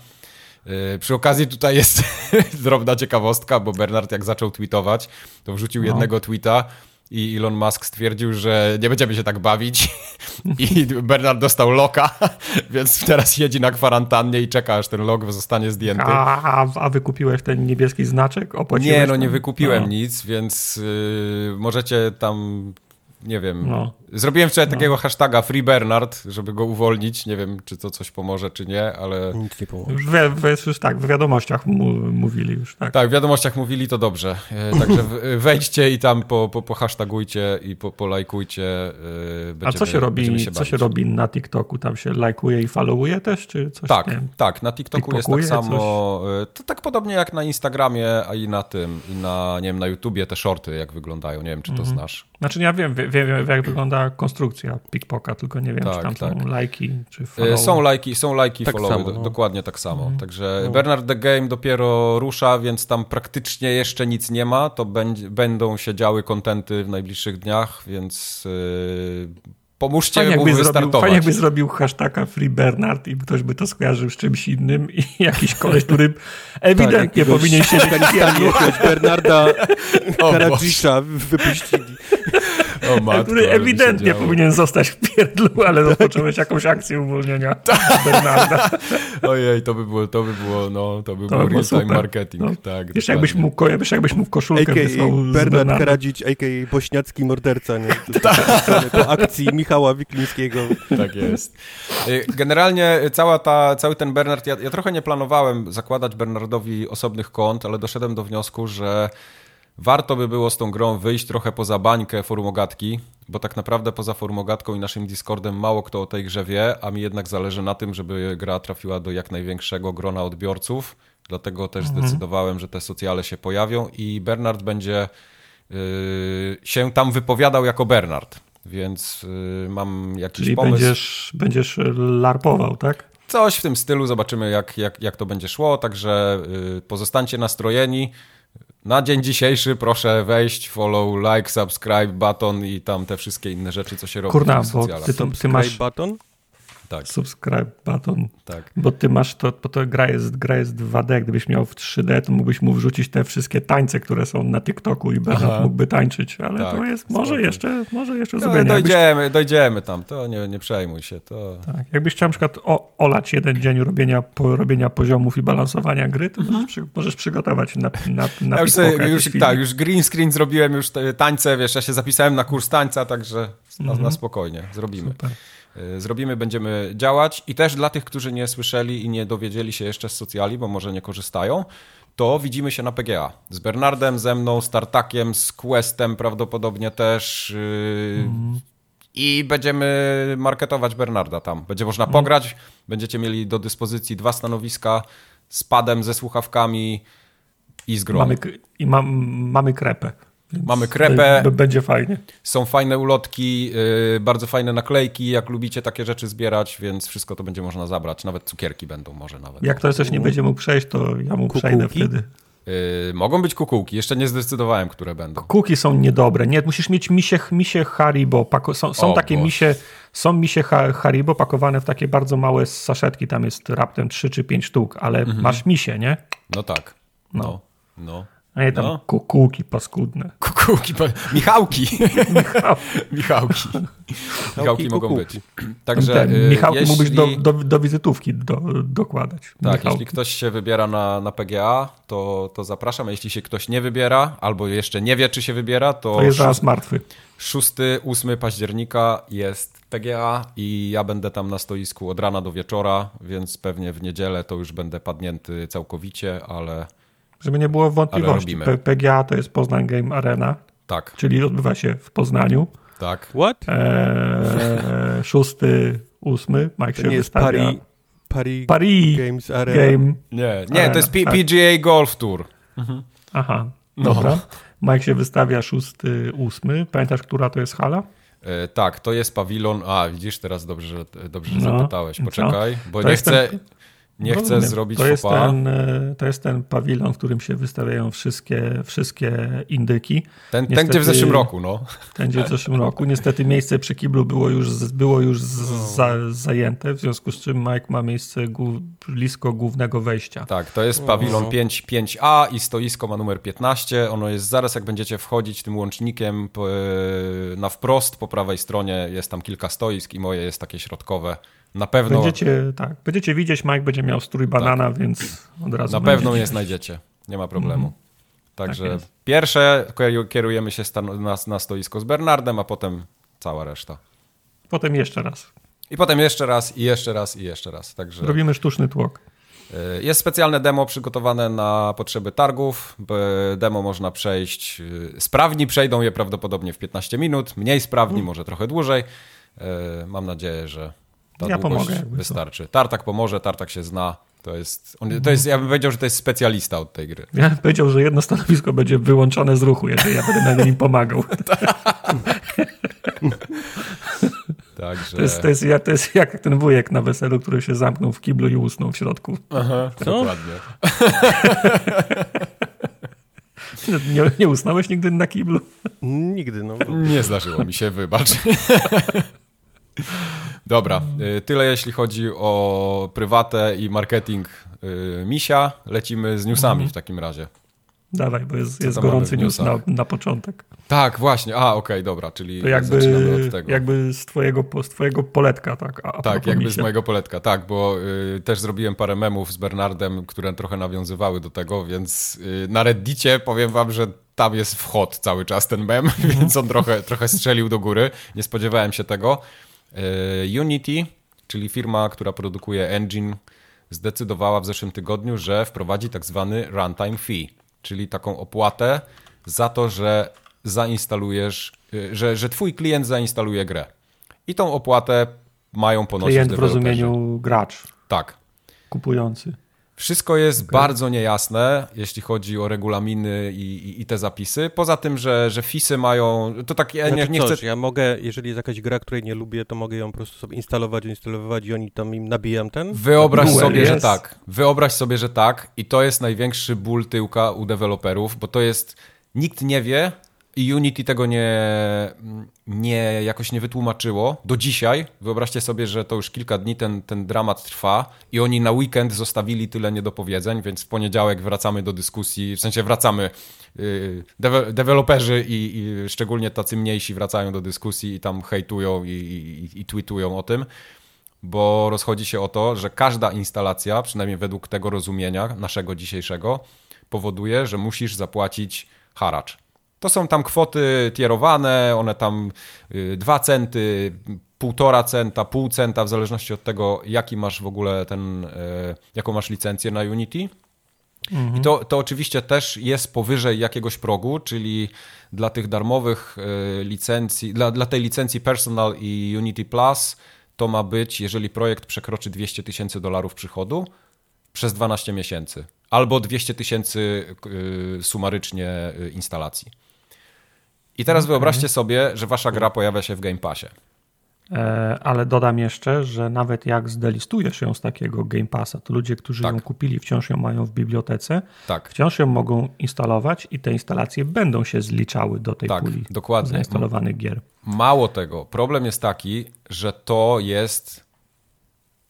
Yy, przy okazji tutaj jest *laughs* drobna ciekawostka, bo Bernard jak zaczął tweetować, to wrzucił no. jednego tweeta i Elon Musk stwierdził, że nie będziemy się tak bawić *laughs* i Bernard dostał loka, *laughs* więc teraz siedzi na kwarantannie i czeka, aż ten log zostanie zdjęty. A, a wykupiłeś ten niebieski znaczek? Opłaciłeś nie, no nie wykupiłem no. nic, więc yy, możecie tam nie wiem. No. Zrobiłem wczoraj no. takiego hashtaga Free Bernard, żeby go uwolnić. Nie wiem, czy to coś pomoże, czy nie, ale. Nic nie pomoże. Już, w, już tak, w wiadomościach mu, mówili już, tak. Tak, w wiadomościach mówili to dobrze. E, także wejdźcie i tam po, po, po hashtagujcie i po, polajkujcie. Będziemy, A co się robi, się co się robi na TikToku? Tam się lajkuje i followuje też, czy coś? Tak, tak. Na TikToku jest tak samo. Coś? E, to tak podobnie jak na Instagramie, a i na tym, i na, nie wiem, na YouTubie te shorty jak wyglądają. Nie wiem, czy to mhm. znasz. Znaczy ja wiem, wiem, wiem jak wygląda konstrukcja Pickpoka, tylko nie wiem, tak, czy tam tak. są lajki, czy follow. E, są lajki, są lajki tak followy, samo, no. dokładnie tak samo. Mhm. Także no. Bernard the Game dopiero rusza, więc tam praktycznie jeszcze nic nie ma, to będą się działy kontenty w najbliższych dniach, więc yy, Pomóżcie fajnie mu jakby zrobił, Fajnie jakby zrobił hashtaga Free Bernard i ktoś by to skojarzył z czymś innym i *laughs* jakiś koleś, który ewidentnie tak, powinien się w Bernarda Karadzisza wypuścili. O *laughs* matko, który ewidentnie powinien zostać w pierdlu, ale rozpocząłeś jakąś akcję uwolnienia *laughs* Bernarda. Ojej, to by było, to by było, no, to by to było real-time marketing. No. Tak, wiesz, jakbyś mu, wiesz, jakbyś mu w koszulkę AKA wysłał Bernard Karadzic, a.k.a. bośniacki morderca, nie? *laughs* Po akcji Michała Wiklińskiego. Tak jest. Y, generalnie cała ta, cały ten Bernard, ja, ja trochę nie planowałem zakładać Bernardowi osobnych kont, ale doszedłem do wniosku, że warto by było z tą grą wyjść trochę poza bańkę forumogatki, bo tak naprawdę poza forumogatką i naszym Discordem mało kto o tej grze wie, a mi jednak zależy na tym, żeby gra trafiła do jak największego grona odbiorców. Dlatego też mhm. zdecydowałem, że te socjale się pojawią i Bernard będzie yy, się tam wypowiadał jako Bernard. Więc yy, mam jakiś Czyli pomysł. Będziesz, będziesz larpował, tak? Coś w tym stylu, zobaczymy jak, jak, jak to będzie szło, także yy, pozostańcie nastrojeni. Na dzień dzisiejszy proszę wejść, follow, like, subscribe, button i tam te wszystkie inne rzeczy, co się robi Kurna, w bo ty, to, ty masz... button? Tak. subscribe button. Tak. Bo ty masz to, bo to gra jest, gra jest 2D. Gdybyś miał w 3D, to mógłbyś mu wrzucić te wszystkie tańce, które są na TikToku i Bernard mógłby tańczyć, ale tak, to jest, może jeszcze, może jeszcze no, zrobienie. Dojdziemy, jakbyś... dojdziemy tam, to nie, nie przejmuj się. To... Tak. Jakbyś chciał na przykład o, olać jeden dzień robienia, po, robienia poziomów i balansowania gry, to możesz, przy, możesz przygotować na, na, na ja już, sobie, już Tak, już green screen zrobiłem, już tańce, wiesz, ja się zapisałem na kurs tańca, także na, na spokojnie, zrobimy. Super. Y, zrobimy, będziemy działać i też dla tych, którzy nie słyszeli i nie dowiedzieli się jeszcze z socjali, bo może nie korzystają, to widzimy się na PGA. Z Bernardem, ze mną, z Tartakiem, z Questem prawdopodobnie też. Mm. I będziemy marketować Bernarda tam. Będzie można mm. pograć, będziecie mieli do dyspozycji dwa stanowiska z padem, ze słuchawkami i z grą. Mamy, I mam, mamy krepę. Mamy krepę. Będzie fajnie. Są fajne ulotki, yy, bardzo fajne naklejki, jak lubicie takie rzeczy zbierać, więc wszystko to będzie można zabrać. Nawet cukierki będą może nawet. Jak ktoś też nie będzie mógł przejść, to ja mu Kukułki? przejdę wtedy. Yy, mogą być kukułki, jeszcze nie zdecydowałem, które będą. Kukułki są niedobre. Nie, musisz mieć misie, misie Haribo. Pako, są są takie misie, są misie Haribo pakowane w takie bardzo małe saszetki. Tam jest raptem 3 czy 5 sztuk, ale mhm. masz misie, nie? No tak. No. no. no. A nie tam no. kukułki paskudne. Kukułki, pa... Michałki. *laughs* *laughs* Michałki. Michałki mogą być. Także Ten, y, Michałki jeśli... mógłbyś do, do, do wizytówki do, dokładać. Tak, Michałki. jeśli ktoś się wybiera na, na PGA, to, to zapraszam. A jeśli się ktoś nie wybiera, albo jeszcze nie wie, czy się wybiera, to... To jest zaraz martwy. 6-8 października jest PGA i ja będę tam na stoisku od rana do wieczora, więc pewnie w niedzielę to już będę padnięty całkowicie, ale żeby nie było wątpliwości. PGA to jest Poznań Game Arena. Tak. Czyli odbywa się w Poznaniu. Tak. What? Eee, szósty, ósmy. Mike to się nie wystawia. Paris, Paris, Paris Games Arena. Game nie, nie Arena. to jest P tak. PGA Golf Tour. Mhm. Aha, no. dobra. Mike się wystawia szósty, ósmy. Pamiętasz, która to jest hala? E, tak, to jest pawilon. A, widzisz, teraz dobrze, że, dobrze, że no, zapytałeś. Poczekaj, bo to nie chcę. Ten nie chcę Rozumiem. zrobić to jest, ten, e, to jest ten pawilon, w którym się wystawiają wszystkie, wszystkie indyki. Ten, Niestety, ten, gdzie w zeszłym roku, no. Ten, gdzie w zeszłym roku. Niestety miejsce przy kiblu było już, było już za, zajęte, w związku z czym Mike ma miejsce blisko głównego wejścia. Tak, to jest pawilon 5, 5A i stoisko ma numer 15. Ono jest zaraz, jak będziecie wchodzić tym łącznikiem na wprost, po prawej stronie jest tam kilka stoisk i moje jest takie środkowe na pewno. Będziecie, tak, będziecie widzieć, Mike będzie miał strój banana, tak. więc od razu. Na pewno je znajdziecie. Nie ma problemu. Mm. Także tak pierwsze kierujemy się na, na stoisko z Bernardem, a potem cała reszta. Potem jeszcze raz. I potem jeszcze raz, i jeszcze raz, i jeszcze raz. Także... Robimy sztuczny tłok. Y, jest specjalne demo przygotowane na potrzeby targów. Demo można przejść. Y, sprawni przejdą je prawdopodobnie w 15 minut, mniej sprawni, mm. może trochę dłużej. Y, mam nadzieję, że ta ja pomogę. Wystarczy. Co. Tartak pomoże, Tartak się zna. To jest, on, to jest, ja bym powiedział, że to jest specjalista od tej gry. Ja bym powiedział, że jedno stanowisko będzie wyłączone z ruchu, jeżeli ja będę nim pomagał. *laughs* Także... To, jest, to, jest, to jest jak ten wujek na weselu, który się zamknął w kiblu i usnął w środku. Aha, dokładnie. *laughs* Nie, nie usnąłeś nigdy na kiblu? Nigdy, no. Nie zdarzyło mi się, wybacz. *laughs* Dobra, y, tyle jeśli chodzi o prywatę i marketing y, Misia. Lecimy z newsami mhm. w takim razie. Dawaj, bo jest, jest gorący news na, na początek. Tak, właśnie. A, okej, okay, dobra, czyli to jakby, od tego. Jakby z twojego, z twojego poletka, tak? A, tak, jakby misia. z mojego poletka, tak, bo y, też zrobiłem parę memów z Bernardem, które trochę nawiązywały do tego, więc y, na Reddicie powiem wam, że tam jest wchod cały czas ten mem, *laughs* mhm. więc on trochę, trochę strzelił do góry. Nie spodziewałem się tego. E, Unity, czyli firma, która produkuje engine, zdecydowała w zeszłym tygodniu, że wprowadzi tak zwany runtime fee, czyli taką opłatę za to, że zainstalujesz, y, że, że twój klient zainstaluje grę. I tą opłatę mają ponosić Klient w rozumieniu gracz. Tak. Kupujący. Wszystko jest okay. bardzo niejasne, jeśli chodzi o regulaminy i, i, i, te zapisy. Poza tym, że, że FISy mają. To tak. Ja znaczy nie, nie chcę. Ja mogę, jeżeli jest jakaś gra, której nie lubię, to mogę ją po prostu sobie instalować, instalować i oni tam im nabijam ten. Wyobraź sobie, jest. że tak. Wyobraź sobie, że tak. I to jest największy ból tyłka u deweloperów, bo to jest. Nikt nie wie, i Unity tego nie, nie jakoś nie wytłumaczyło do dzisiaj. Wyobraźcie sobie, że to już kilka dni ten, ten dramat trwa i oni na weekend zostawili tyle niedopowiedzeń, więc w poniedziałek wracamy do dyskusji, w sensie wracamy, dewe, deweloperzy i, i, szczególnie tacy mniejsi wracają do dyskusji i tam hejtują i, i, i tweetują o tym bo rozchodzi się o to, że każda instalacja, przynajmniej według tego rozumienia naszego dzisiejszego, powoduje, że musisz zapłacić haracz. To są tam kwoty tierowane, one tam 2 y, centy, półtora centa, pół centa, w zależności od tego, jaki masz w ogóle ten, y, jaką masz licencję na Unity. Mhm. I to, to oczywiście też jest powyżej jakiegoś progu, czyli dla tych darmowych y, licencji, dla, dla tej licencji Personal i Unity Plus, to ma być, jeżeli projekt przekroczy 200 tysięcy dolarów przychodu przez 12 miesięcy, albo 200 tysięcy sumarycznie instalacji. I teraz okay. wyobraźcie sobie, że wasza gra pojawia się w Game Passie. E, ale dodam jeszcze, że nawet jak zdelistujesz ją z takiego Game Passa, to ludzie, którzy tak. ją kupili, wciąż ją mają w bibliotece, tak. wciąż ją mogą instalować i te instalacje będą się zliczały do tej tak, puli dokładnie. zainstalowanych gier. Mało tego, problem jest taki, że to jest.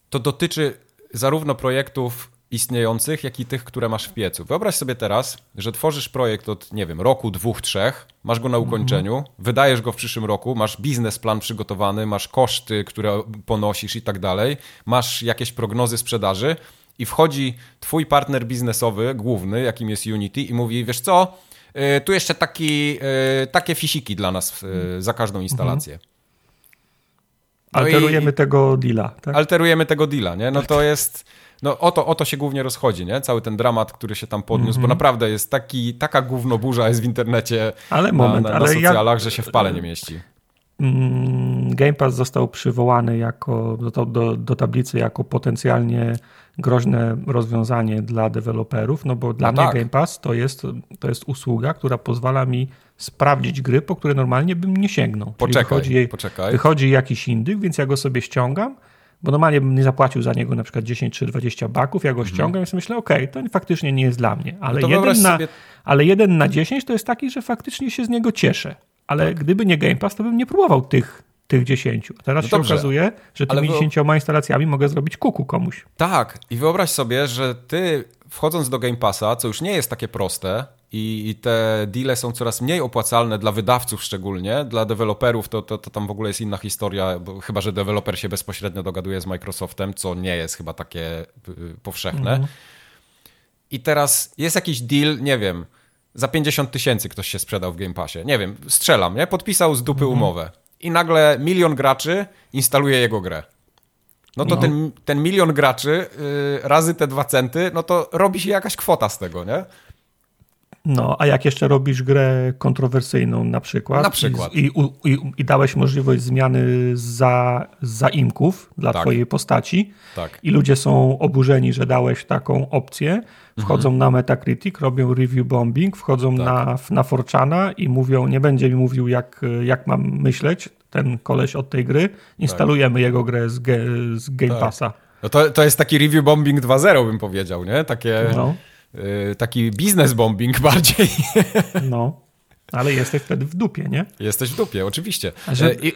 To dotyczy zarówno projektów istniejących, jak i tych, które masz w piecu. Wyobraź sobie teraz, że tworzysz projekt od, nie wiem, roku, dwóch, trzech, masz go na mhm. ukończeniu, mm -hmm. wydajesz go w przyszłym roku, masz biznesplan przygotowany, masz koszty, które ponosisz i tak dalej, masz jakieś prognozy sprzedaży i wchodzi twój partner biznesowy, główny, jakim jest Unity i mówi, wiesz co, yy, tu jeszcze taki, yy, takie fisiki dla nas yy, za każdą instalację. Mm -hmm. No alterujemy i, tego deala. Tak? Alterujemy tego deala, nie? No to jest no o to, o to się głównie rozchodzi, nie? Cały ten dramat, który się tam podniósł, mm -hmm. bo mhm. naprawdę jest taki, taka gównoburza jest w internecie ale moment, na, na, na ale socjalach, że się w pale nie mieści. Mm, Game Pass został przywołany jako, do, do, do, tablicy jako potencjalnie groźne rozwiązanie dla deweloperów, no bo dla no mnie tak. Game Pass to jest, to jest usługa, która pozwala mi sprawdzić gry, po które normalnie bym nie sięgnął. Poczekaj, wychodzi, poczekaj. wychodzi jakiś indyk, więc ja go sobie ściągam, bo normalnie bym nie zapłacił za niego na przykład 10 czy 20 baków, ja go mhm. ściągam i sobie myślę, okej, okay, to faktycznie nie jest dla mnie, ale, no jeden na, sobie... ale jeden na 10 to jest taki, że faktycznie się z niego cieszę. Ale tak. gdyby nie Game Pass, to bym nie próbował tych, tych 10. A teraz no się dobrze, okazuje, że tymi wy... 10 instalacjami mogę zrobić kuku komuś. Tak, i wyobraź sobie, że ty wchodząc do Game Passa, co już nie jest takie proste, i, i te deale są coraz mniej opłacalne dla wydawców szczególnie, dla deweloperów to, to, to tam w ogóle jest inna historia, chyba że deweloper się bezpośrednio dogaduje z Microsoftem, co nie jest chyba takie y, powszechne. Mhm. I teraz jest jakiś deal, nie wiem, za 50 tysięcy ktoś się sprzedał w Game Passie. Nie wiem, strzelam, nie? Podpisał z dupy mhm. umowę. I nagle milion graczy instaluje jego grę. No to no. Ten, ten milion graczy yy, razy te dwa centy, no to robi się jakaś kwota z tego, nie? No, a jak jeszcze robisz grę kontrowersyjną na przykład, na przykład. I, i, i dałeś możliwość zmiany za, zaimków dla tak. twojej postaci tak. i ludzie są oburzeni, że dałeś taką opcję, wchodzą mhm. na Metacritic, robią review bombing, wchodzą tak. na, na Forchana i mówią, nie będzie mi mówił jak, jak mam myśleć, ten koleś od tej gry, instalujemy tak. jego grę z, z Game tak. Passa. No to, to jest taki review bombing 2.0 bym powiedział, nie? Takie... No taki biznes bombing *laughs* bardziej. No, ale jesteś wtedy w dupie, nie? Jesteś w dupie, oczywiście. Że... I...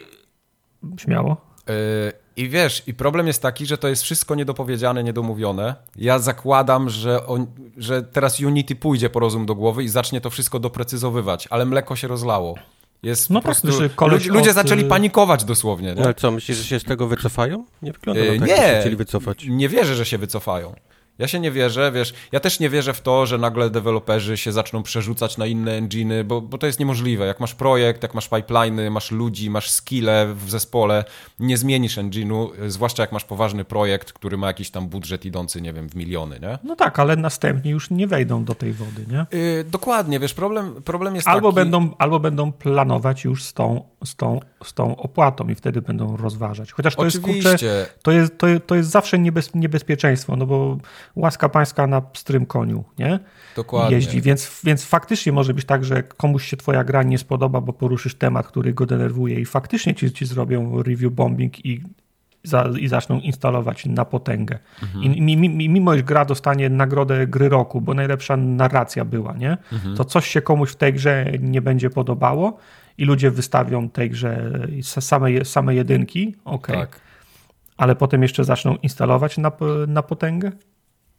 Śmiało. Y, I wiesz, i problem jest taki, że to jest wszystko niedopowiedziane, niedomówione. Ja zakładam, że, on, że teraz Unity pójdzie po rozum do głowy i zacznie to wszystko doprecyzowywać, ale mleko się rozlało. Jest no po tak, prostu, ludzie, ludzie od... zaczęli panikować dosłownie. Nie? Ale co, myślisz, że się z tego wycofają? Nie wygląda na tak, nie, chcieli wycofać. Nie wierzę, że się wycofają. Ja się nie wierzę, wiesz, ja też nie wierzę w to, że nagle deweloperzy się zaczną przerzucać na inne enginy, bo, bo to jest niemożliwe. Jak masz projekt, jak masz pipeliny, masz ludzi, masz skille w zespole, nie zmienisz engine'u, zwłaszcza jak masz poważny projekt, który ma jakiś tam budżet idący, nie wiem, w miliony, nie? No tak, ale następni już nie wejdą do tej wody, nie? Yy, dokładnie, wiesz, problem, problem jest albo taki... Będą, albo będą planować już z tą, z, tą, z tą opłatą i wtedy będą rozważać. Chociaż to Oczywiście. jest, kurczę, to jest, to, to jest zawsze niebez, niebezpieczeństwo, no bo łaska pańska na pstrym koniu, nie? Dokładnie. Jeździ, więc, więc faktycznie może być tak, że komuś się twoja gra nie spodoba, bo poruszysz temat, który go denerwuje i faktycznie ci, ci zrobią review bombing i, za, i zaczną instalować na potęgę. Mhm. I, mimo, iż gra dostanie nagrodę gry roku, bo najlepsza narracja była, nie? Mhm. To coś się komuś w tej grze nie będzie podobało i ludzie wystawią tej grze same, same jedynki, ok. Tak. Ale potem jeszcze zaczną instalować na, na potęgę?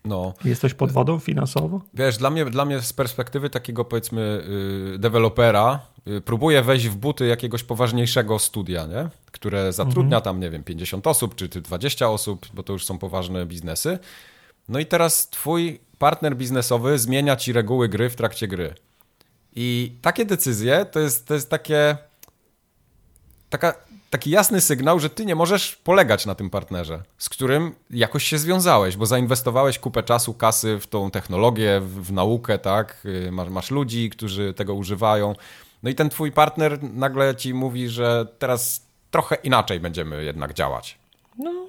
No. Jesteś pod wodą finansowo? Wiesz, dla mnie, dla mnie z perspektywy takiego powiedzmy yy, dewelopera yy, próbuję wejść w buty jakiegoś poważniejszego studia, nie? które zatrudnia mhm. tam, nie wiem, 50 osób czy 20 osób, bo to już są poważne biznesy. No i teraz twój partner biznesowy zmienia ci reguły gry w trakcie gry. I takie decyzje to jest, to jest takie taka taki jasny sygnał, że ty nie możesz polegać na tym partnerze, z którym jakoś się związałeś, bo zainwestowałeś kupę czasu, kasy w tą technologię, w, w naukę, tak? Y, masz, masz ludzi, którzy tego używają. No i ten twój partner nagle ci mówi, że teraz trochę inaczej będziemy jednak działać. No,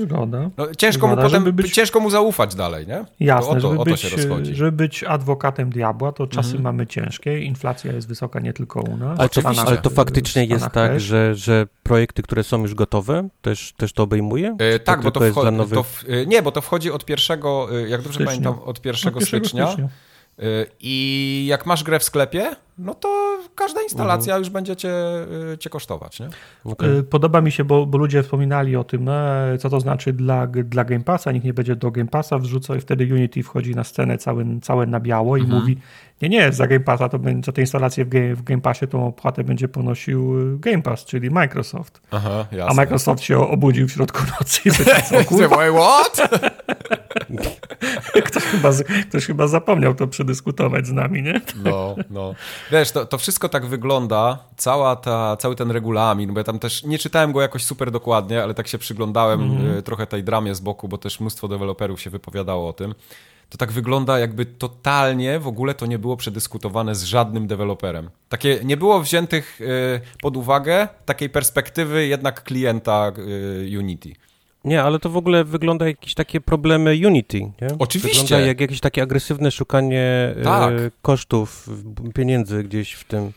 Zgoda. No, ciężko, Zgoda, mu potem, być... ciężko mu zaufać dalej, nie? Jasne, to, o to, żeby, być, żeby być adwokatem diabła, to czasy mhm. mamy ciężkie, inflacja jest wysoka nie tylko u nas. Ale to, Stanach, ale to faktycznie jest tak, że, że projekty, które są już gotowe, też, też to obejmuje? E, tak, bo to, wchodzi, nowych... to w, e, nie, bo to wchodzi od pierwszego, e, jak dobrze stycznia. pamiętam, od pierwszego, od stycznia. stycznia. I jak masz grę w sklepie, no to każda instalacja mhm. już będzie cię, y, cię kosztować. Nie? Okay. Podoba mi się, bo, bo, ludzie wspominali o tym, e, co to znaczy dla, dla Game Passa. Nikt nie będzie do Game Passa wrzucał i wtedy Unity wchodzi na scenę całe, całe na biało i mhm. mówi, nie, nie, za Game Passa to będzie, za tę instalację w Game, w Game Passie tą opłatę będzie ponosił Game Pass, czyli Microsoft. Aha, A Microsoft się obudził w środku nocy i powiedział, *laughs* what? *laughs* ktoś, chyba, ktoś chyba zapomniał to przedyskutować z nami, nie? No, no. Wiesz, to, to wszystko tak wygląda, cała ta, cały ten regulamin, bo ja tam też nie czytałem go jakoś super dokładnie, ale tak się przyglądałem mm. trochę tej dramie z boku, bo też mnóstwo deweloperów się wypowiadało o tym to tak wygląda, jakby totalnie w ogóle to nie było przedyskutowane z żadnym deweloperem. Takie nie było wziętych y, pod uwagę takiej perspektywy jednak klienta y, Unity. Nie, ale to w ogóle wygląda jak jakieś takie problemy Unity, nie? Oczywiście. Wygląda jak jakieś takie agresywne szukanie y, tak. kosztów, pieniędzy gdzieś w tym.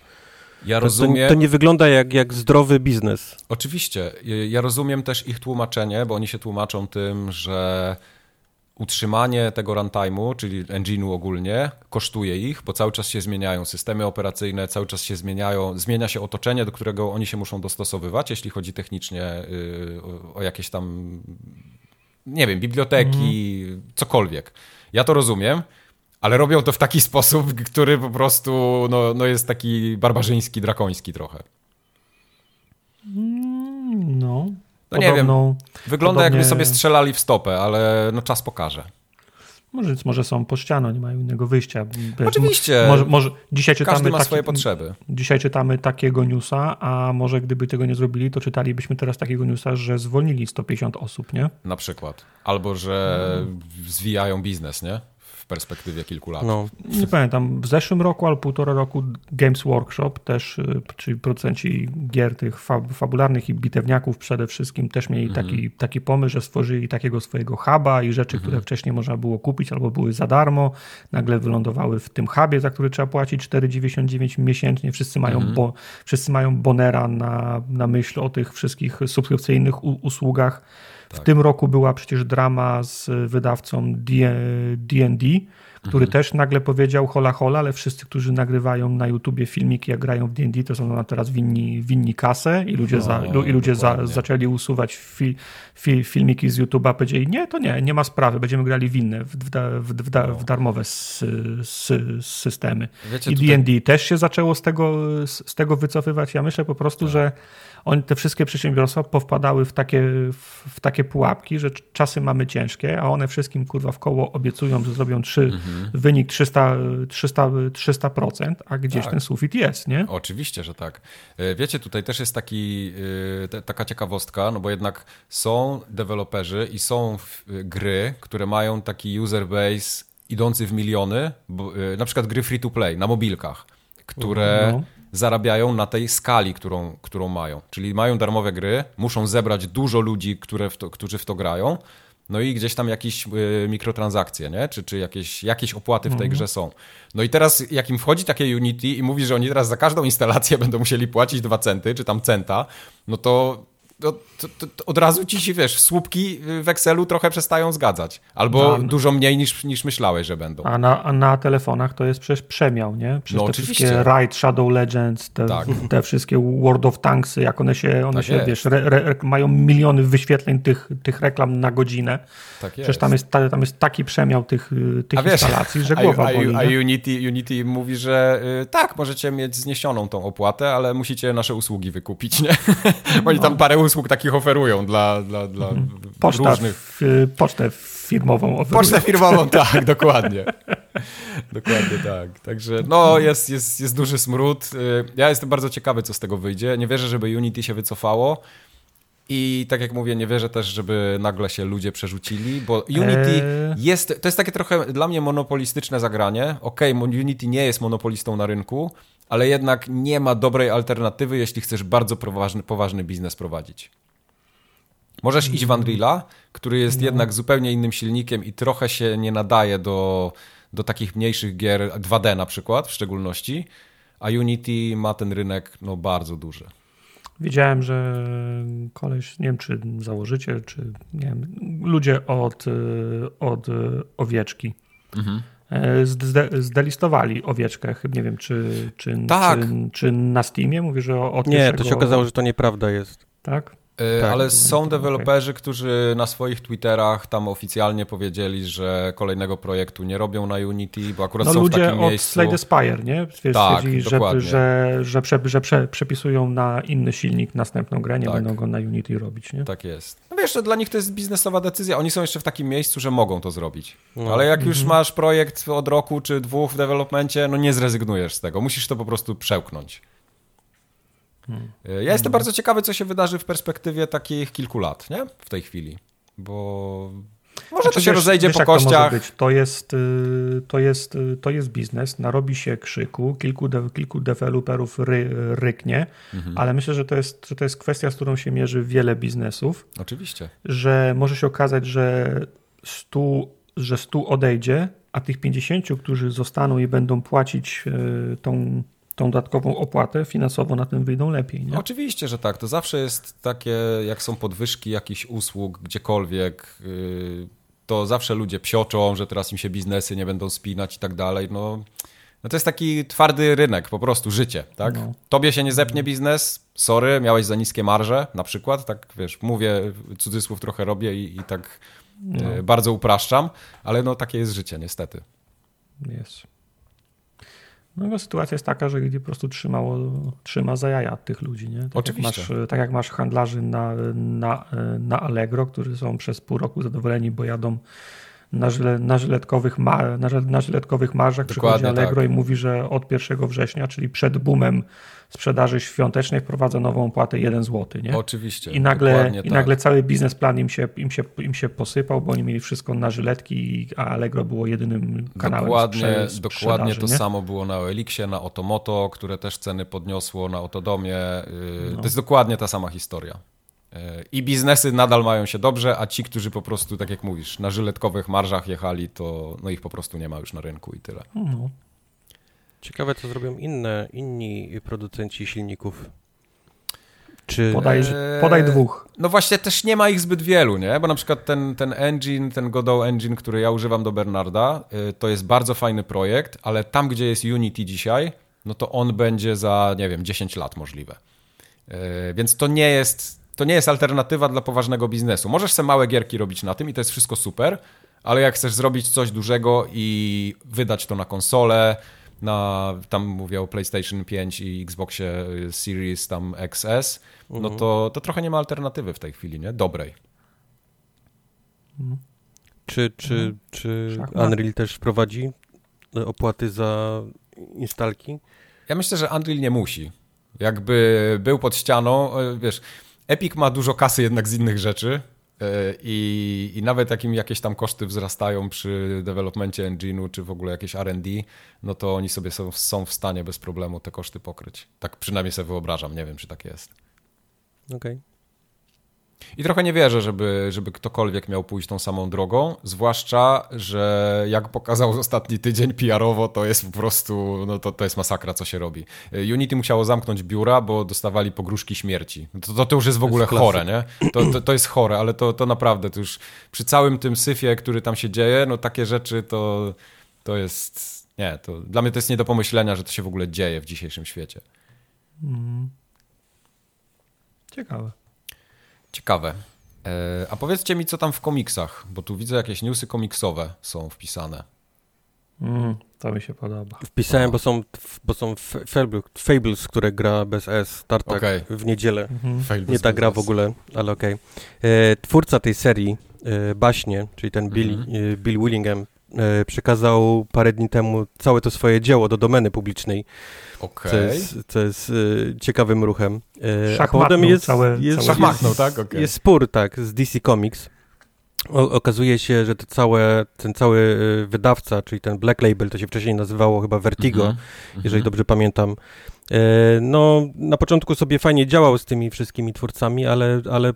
Ja rozumiem. To, to, nie wygląda jak, jak zdrowy biznes. Oczywiście. Ja rozumiem też ich tłumaczenie, bo oni się tłumaczą tym, że utrzymanie tego runtime'u, czyli engine'u ogólnie, kosztuje ich, bo cały czas się zmieniają systemy operacyjne, cały czas się zmieniają, zmienia się otoczenie, do którego oni się muszą dostosowywać, jeśli chodzi technicznie yy, o jakieś tam, nie wiem, biblioteki, mm. cokolwiek. Ja to rozumiem, ale robią to w taki *laughs* sposób, który po prostu no, no jest taki barbarzyński, drakoński trochę. Mm, no, no nie wiem, wygląda podobnie... jakby sobie strzelali w stopę, ale no czas pokaże. Może, może są po ściano, nie mają innego wyjścia. Oczywiście. Może, może, dzisiaj czytamy Każdy ma taki, swoje potrzeby. Dzisiaj czytamy takiego newsa, a może gdyby tego nie zrobili, to czytalibyśmy teraz takiego newsa, że zwolnili 150 osób, nie? Na przykład. Albo, że zwijają biznes, nie? Perspektywie kilku lat. No. Nie pamiętam, w zeszłym roku albo półtora roku Games Workshop też, y, czyli producenci gier tych fabularnych i bitewniaków przede wszystkim też mieli mhm. taki, taki pomysł, że stworzyli takiego swojego huba i rzeczy, mhm. które wcześniej można było kupić albo były za darmo, nagle wylądowały w tym hubie, za który trzeba płacić 4,99 miesięcznie. Wszyscy mają, mhm. bo, wszyscy mają bonera na, na myśl o tych wszystkich subskrypcyjnych usługach w tak. tym roku była przecież drama z wydawcą D&D, który mhm. też nagle powiedział hola hola, ale wszyscy, którzy nagrywają na YouTubie filmiki, jak grają w D&D, to są nam teraz winni, winni kasę i ludzie, no, za, i ludzie za, zaczęli usuwać fi, fi, filmiki z YouTube'a, powiedzieli nie, to nie, nie ma sprawy, będziemy grali winne, w, w, w, w, no. w darmowe s, s, systemy. Wiecie, I D&D tutaj... też się zaczęło z tego, z tego wycofywać. Ja myślę po prostu, tak. że oni, te wszystkie przedsiębiorstwa powpadały w takie, w, takie pułapki, że czasy mamy ciężkie, a one wszystkim kurwa w koło obiecują, że zrobią trzy, mhm. wynik 300, 300, 300%, a gdzieś tak. ten sufit jest, nie? Oczywiście, że tak. E, wiecie, tutaj też jest taki, e, taka ciekawostka, no bo jednak są deweloperzy i są gry, które mają taki user base idący w miliony, bo, e, na przykład gry free to play na mobilkach, które no zarabiają na tej skali, którą, którą mają. Czyli mają darmowe gry, muszą zebrać dużo ludzi, które w to, którzy w to grają, no i gdzieś tam jakieś y, mikrotransakcje, nie? Czy, czy jakieś, jakieś opłaty w tej mhm. grze są. No i teraz jak im wchodzi takie Unity i mówi, że oni teraz za każdą instalację *laughs* będą musieli płacić dwa centy, czy tam centa, no to to, to, to, od razu ci się, wiesz, słupki w Excelu trochę przestają zgadzać. Albo no, dużo mniej niż, niż myślałeś, że będą. A na, a na telefonach to jest przecież przemiał, nie? Przez no, te oczywiście. wszystkie Raid, Shadow Legends, te, tak. te wszystkie World of Tanks, jak one się, one tak się wiesz, re, re, mają miliony wyświetleń tych, tych reklam na godzinę. Tak jest. Przecież tam jest, tam jest taki przemiał tych, tych a instalacji, że głowa a, boli. A, a Unity, Unity mówi, że y, tak, możecie mieć zniesioną tą opłatę, ale musicie nasze usługi wykupić, nie? *laughs* Oni no. tam parę usług usług takich oferują dla, dla, dla mhm. Poczta różnych... W, pocztę firmową oferują. Pocztę firmową, *laughs* tak, dokładnie. dokładnie tak. Także no, jest, jest, jest duży smród. Y, ja jestem bardzo ciekawy, co z tego wyjdzie. Nie wierzę, żeby Unity się wycofało. I tak jak mówię, nie wierzę też, żeby nagle się ludzie przerzucili, bo Unity eee. jest, to jest takie trochę dla mnie monopolistyczne zagranie. Okej, okay, Unity nie jest monopolistą na rynku, ale jednak nie ma dobrej alternatywy, jeśli chcesz bardzo poważny, poważny biznes prowadzić. Możesz iść w Unreal'a, który jest no. jednak zupełnie innym silnikiem i trochę się nie nadaje do, do takich mniejszych gier 2D na przykład w szczególności, a Unity ma ten rynek no, bardzo duży. Widziałem, że koleś, nie wiem czy założyciel, czy nie wiem, ludzie od, od owieczki mhm. E, zdelistowali owieczkę, nie wiem, czy, czy, tak. czy, czy na Steamie, mówię, że od Nie, to się okazało, że to nieprawda jest. Tak? E, tak, ale są deweloperzy, okay. którzy na swoich Twitterach tam oficjalnie powiedzieli, że kolejnego projektu nie robią na Unity, bo akurat no, są w takim od miejscu. Slade Aspire, nie? Tak, że, że, że, prze, że prze, przepisują na inny silnik następną grę, nie tak. będą go na Unity robić, nie? Tak jest. Wiesz, dla nich to jest biznesowa decyzja. Oni są jeszcze w takim miejscu, że mogą to zrobić. No. Ale jak już mhm. masz projekt od roku czy dwóch w developmencie, no nie zrezygnujesz z tego. Musisz to po prostu przełknąć. Hmm. Ja jestem bardzo ciekawy, co się wydarzy w perspektywie takich kilku lat, nie? W tej chwili. Bo może znaczy, to się wiesz, rozejdzie wiesz, po kościach. To, to, jest, y, to, jest, y, to jest biznes, narobi się krzyku, kilku, de, kilku deweloperów ry, ryknie, mhm. ale myślę, że to, jest, że to jest kwestia, z którą się mierzy wiele biznesów. Oczywiście. Że może się okazać, że stu, że stu odejdzie, a tych 50, którzy zostaną i będą płacić y, tą tą dodatkową opłatę finansowo na tym wyjdą lepiej. Nie? Oczywiście, że tak. To zawsze jest takie, jak są podwyżki jakichś usług gdziekolwiek, yy, to zawsze ludzie psioczą, że teraz im się biznesy nie będą spinać i tak dalej. No, no to jest taki twardy rynek, po prostu życie, tak? No. Tobie się nie zepnie biznes, sorry, miałeś za niskie marże na przykład, tak wiesz, mówię, cudzysłów trochę robię i, i tak no. yy, bardzo upraszczam, ale no takie jest życie niestety. Jest. No, sytuacja jest taka, że gdzie po prostu trzymało, trzyma za jaja tych ludzi. Nie? Tak Oczywiście. Jak masz, tak jak masz handlarzy na, na, na Allegro, którzy są przez pół roku zadowoleni, bo jadą na, żyle, na, żyletkowych, ma, na, na żyletkowych marżach. Dokładnie Przychodzi Allegro tak. i mówi, że od 1 września, czyli przed boomem sprzedaży świątecznej wprowadza nową opłatę 1 zł. Nie? Oczywiście. I nagle, i nagle tak. cały biznesplan im się, im, się, im się posypał, bo oni mieli wszystko na żyletki, a Allegro było jedynym kanałem Dokładnie, dokładnie to nie? samo było na Elixie, na Otomoto, które też ceny podniosło, na Otodomie. Y, no. To jest dokładnie ta sama historia. I biznesy nadal mają się dobrze, a ci, którzy po prostu, tak jak mówisz, na żyletkowych marżach jechali, to no ich po prostu nie ma już na rynku i tyle. No. Ciekawe, co zrobią inne, inni producenci silników. Czy... Podaj, eee, podaj dwóch. No właśnie też nie ma ich zbyt wielu, nie? Bo na przykład ten, ten engine, ten Godot engine, który ja używam do Bernarda, y, to jest bardzo fajny projekt, ale tam, gdzie jest Unity dzisiaj, no to on będzie za, nie wiem, 10 lat możliwe. Y, więc to nie jest to nie jest alternatywa dla poważnego biznesu. Możesz sobie małe gierki robić na tym i to jest wszystko super, ale jak chcesz zrobić coś dużego i wydać to na konsolę, na, tam mówię o PlayStation 5 i Xboxie Series tam XS, no mhm. to, to trochę nie ma alternatywy w tej chwili, nie? Dobrej. Czy, czy, mhm. czy Unreal też wprowadzi opłaty za instalki? Ja myślę, że Unreal nie musi. Jakby był pod ścianą, e, wiesz, Epic ma dużo kasy jednak z innych rzeczy, E, I, I nawet jak im jakieś tam koszty wzrastają przy developmencie engine'u, czy w ogóle jakieś R&D, no to oni sobie są, są w stanie bez problemu te koszty pokryć. Tak przynajmniej sobie wyobrażam, nie wiem, czy tak jest. Okej. Okay. I trochę nie wierzę, żeby, żeby ktokolwiek miał pójść tą samą drogą, zwłaszcza, że jak pokazał *laughs* ostatni tydzień PR-owo, to jest po prostu, no to, to jest masakra, co się robi. Unity musiało zamknąć biura, bo dostawali pogróżki śmierci. To, to, to już jest w ogóle jest chore, nie? To, to, to jest chore, ale to, to naprawdę, to już przy całym tym syfie, który tam się dzieje, no takie rzeczy to, to jest, nie, to dla mnie to jest nie do pomyślenia, że to się w ogóle dzieje w dzisiejszym świecie. Mm. Ciekawe. Ciekawe. E, a powiedzcie mi, co tam w komiksach, bo tu widzę jakieś newsy komiksowe są wpisane. Mm, to mi się podoba. Wpisałem, bo są, bo są Fables, które gra bez S, Tartak okay. w niedzielę. Mhm. Nie ta gra w ogóle, ale okej. Okay. E, twórca tej serii, e, Baśnie, czyli ten Bill, mhm. Bill Willingham, przekazał parę dni temu całe to swoje dzieło do domeny publicznej Okay. Co jest, co jest y, ciekawym ruchem. Y, Szachmatną jest, całe, jest, całe jest, tak? Okay. Jest spór, tak, z DC Comics. O, okazuje się, że to całe, ten cały wydawca, czyli ten Black Label, to się wcześniej nazywało chyba Vertigo, mm -hmm. jeżeli -hmm. dobrze pamiętam. Y, no, na początku sobie fajnie działał z tymi wszystkimi twórcami, ale, ale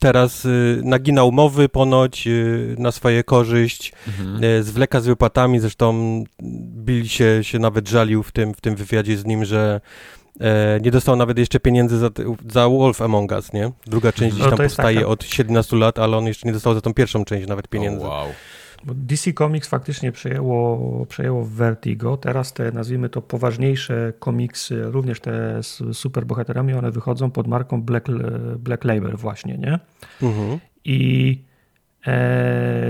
teraz y, nagina umowy ponoć y, na swoje korzyść, mhm. y, zwleka z wypłatami, zresztą Bill się, się nawet żalił w tym, w tym wywiadzie z nim, że e, nie dostał nawet jeszcze pieniędzy za, za Wolf Among Us, nie? Druga część gdzieś no, tam powstaje taka... od 17 lat, ale on jeszcze nie dostał za tą pierwszą część nawet pieniędzy. Oh, wow. DC Comics faktycznie przejęło, przejęło Vertigo. Teraz te, nazwijmy to, poważniejsze komiksy, również te z superbohaterami, one wychodzą pod marką Black, Black Label właśnie, nie? Mhm. I e,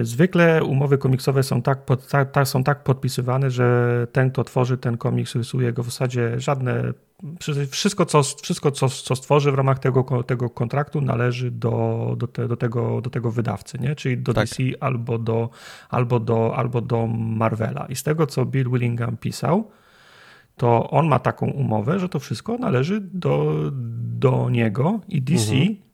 zwykle umowy komiksowe są tak, pod, tak, są tak podpisywane, że ten, kto tworzy ten komiks, rysuje go w zasadzie żadne wszystko, co, wszystko co, co stworzy w ramach tego, tego kontraktu, należy do, do, te, do, tego, do tego wydawcy, nie? czyli do tak. DC albo do, albo, do, albo do Marvela. I z tego, co Bill Willingham pisał, to on ma taką umowę, że to wszystko należy do, do niego i DC mhm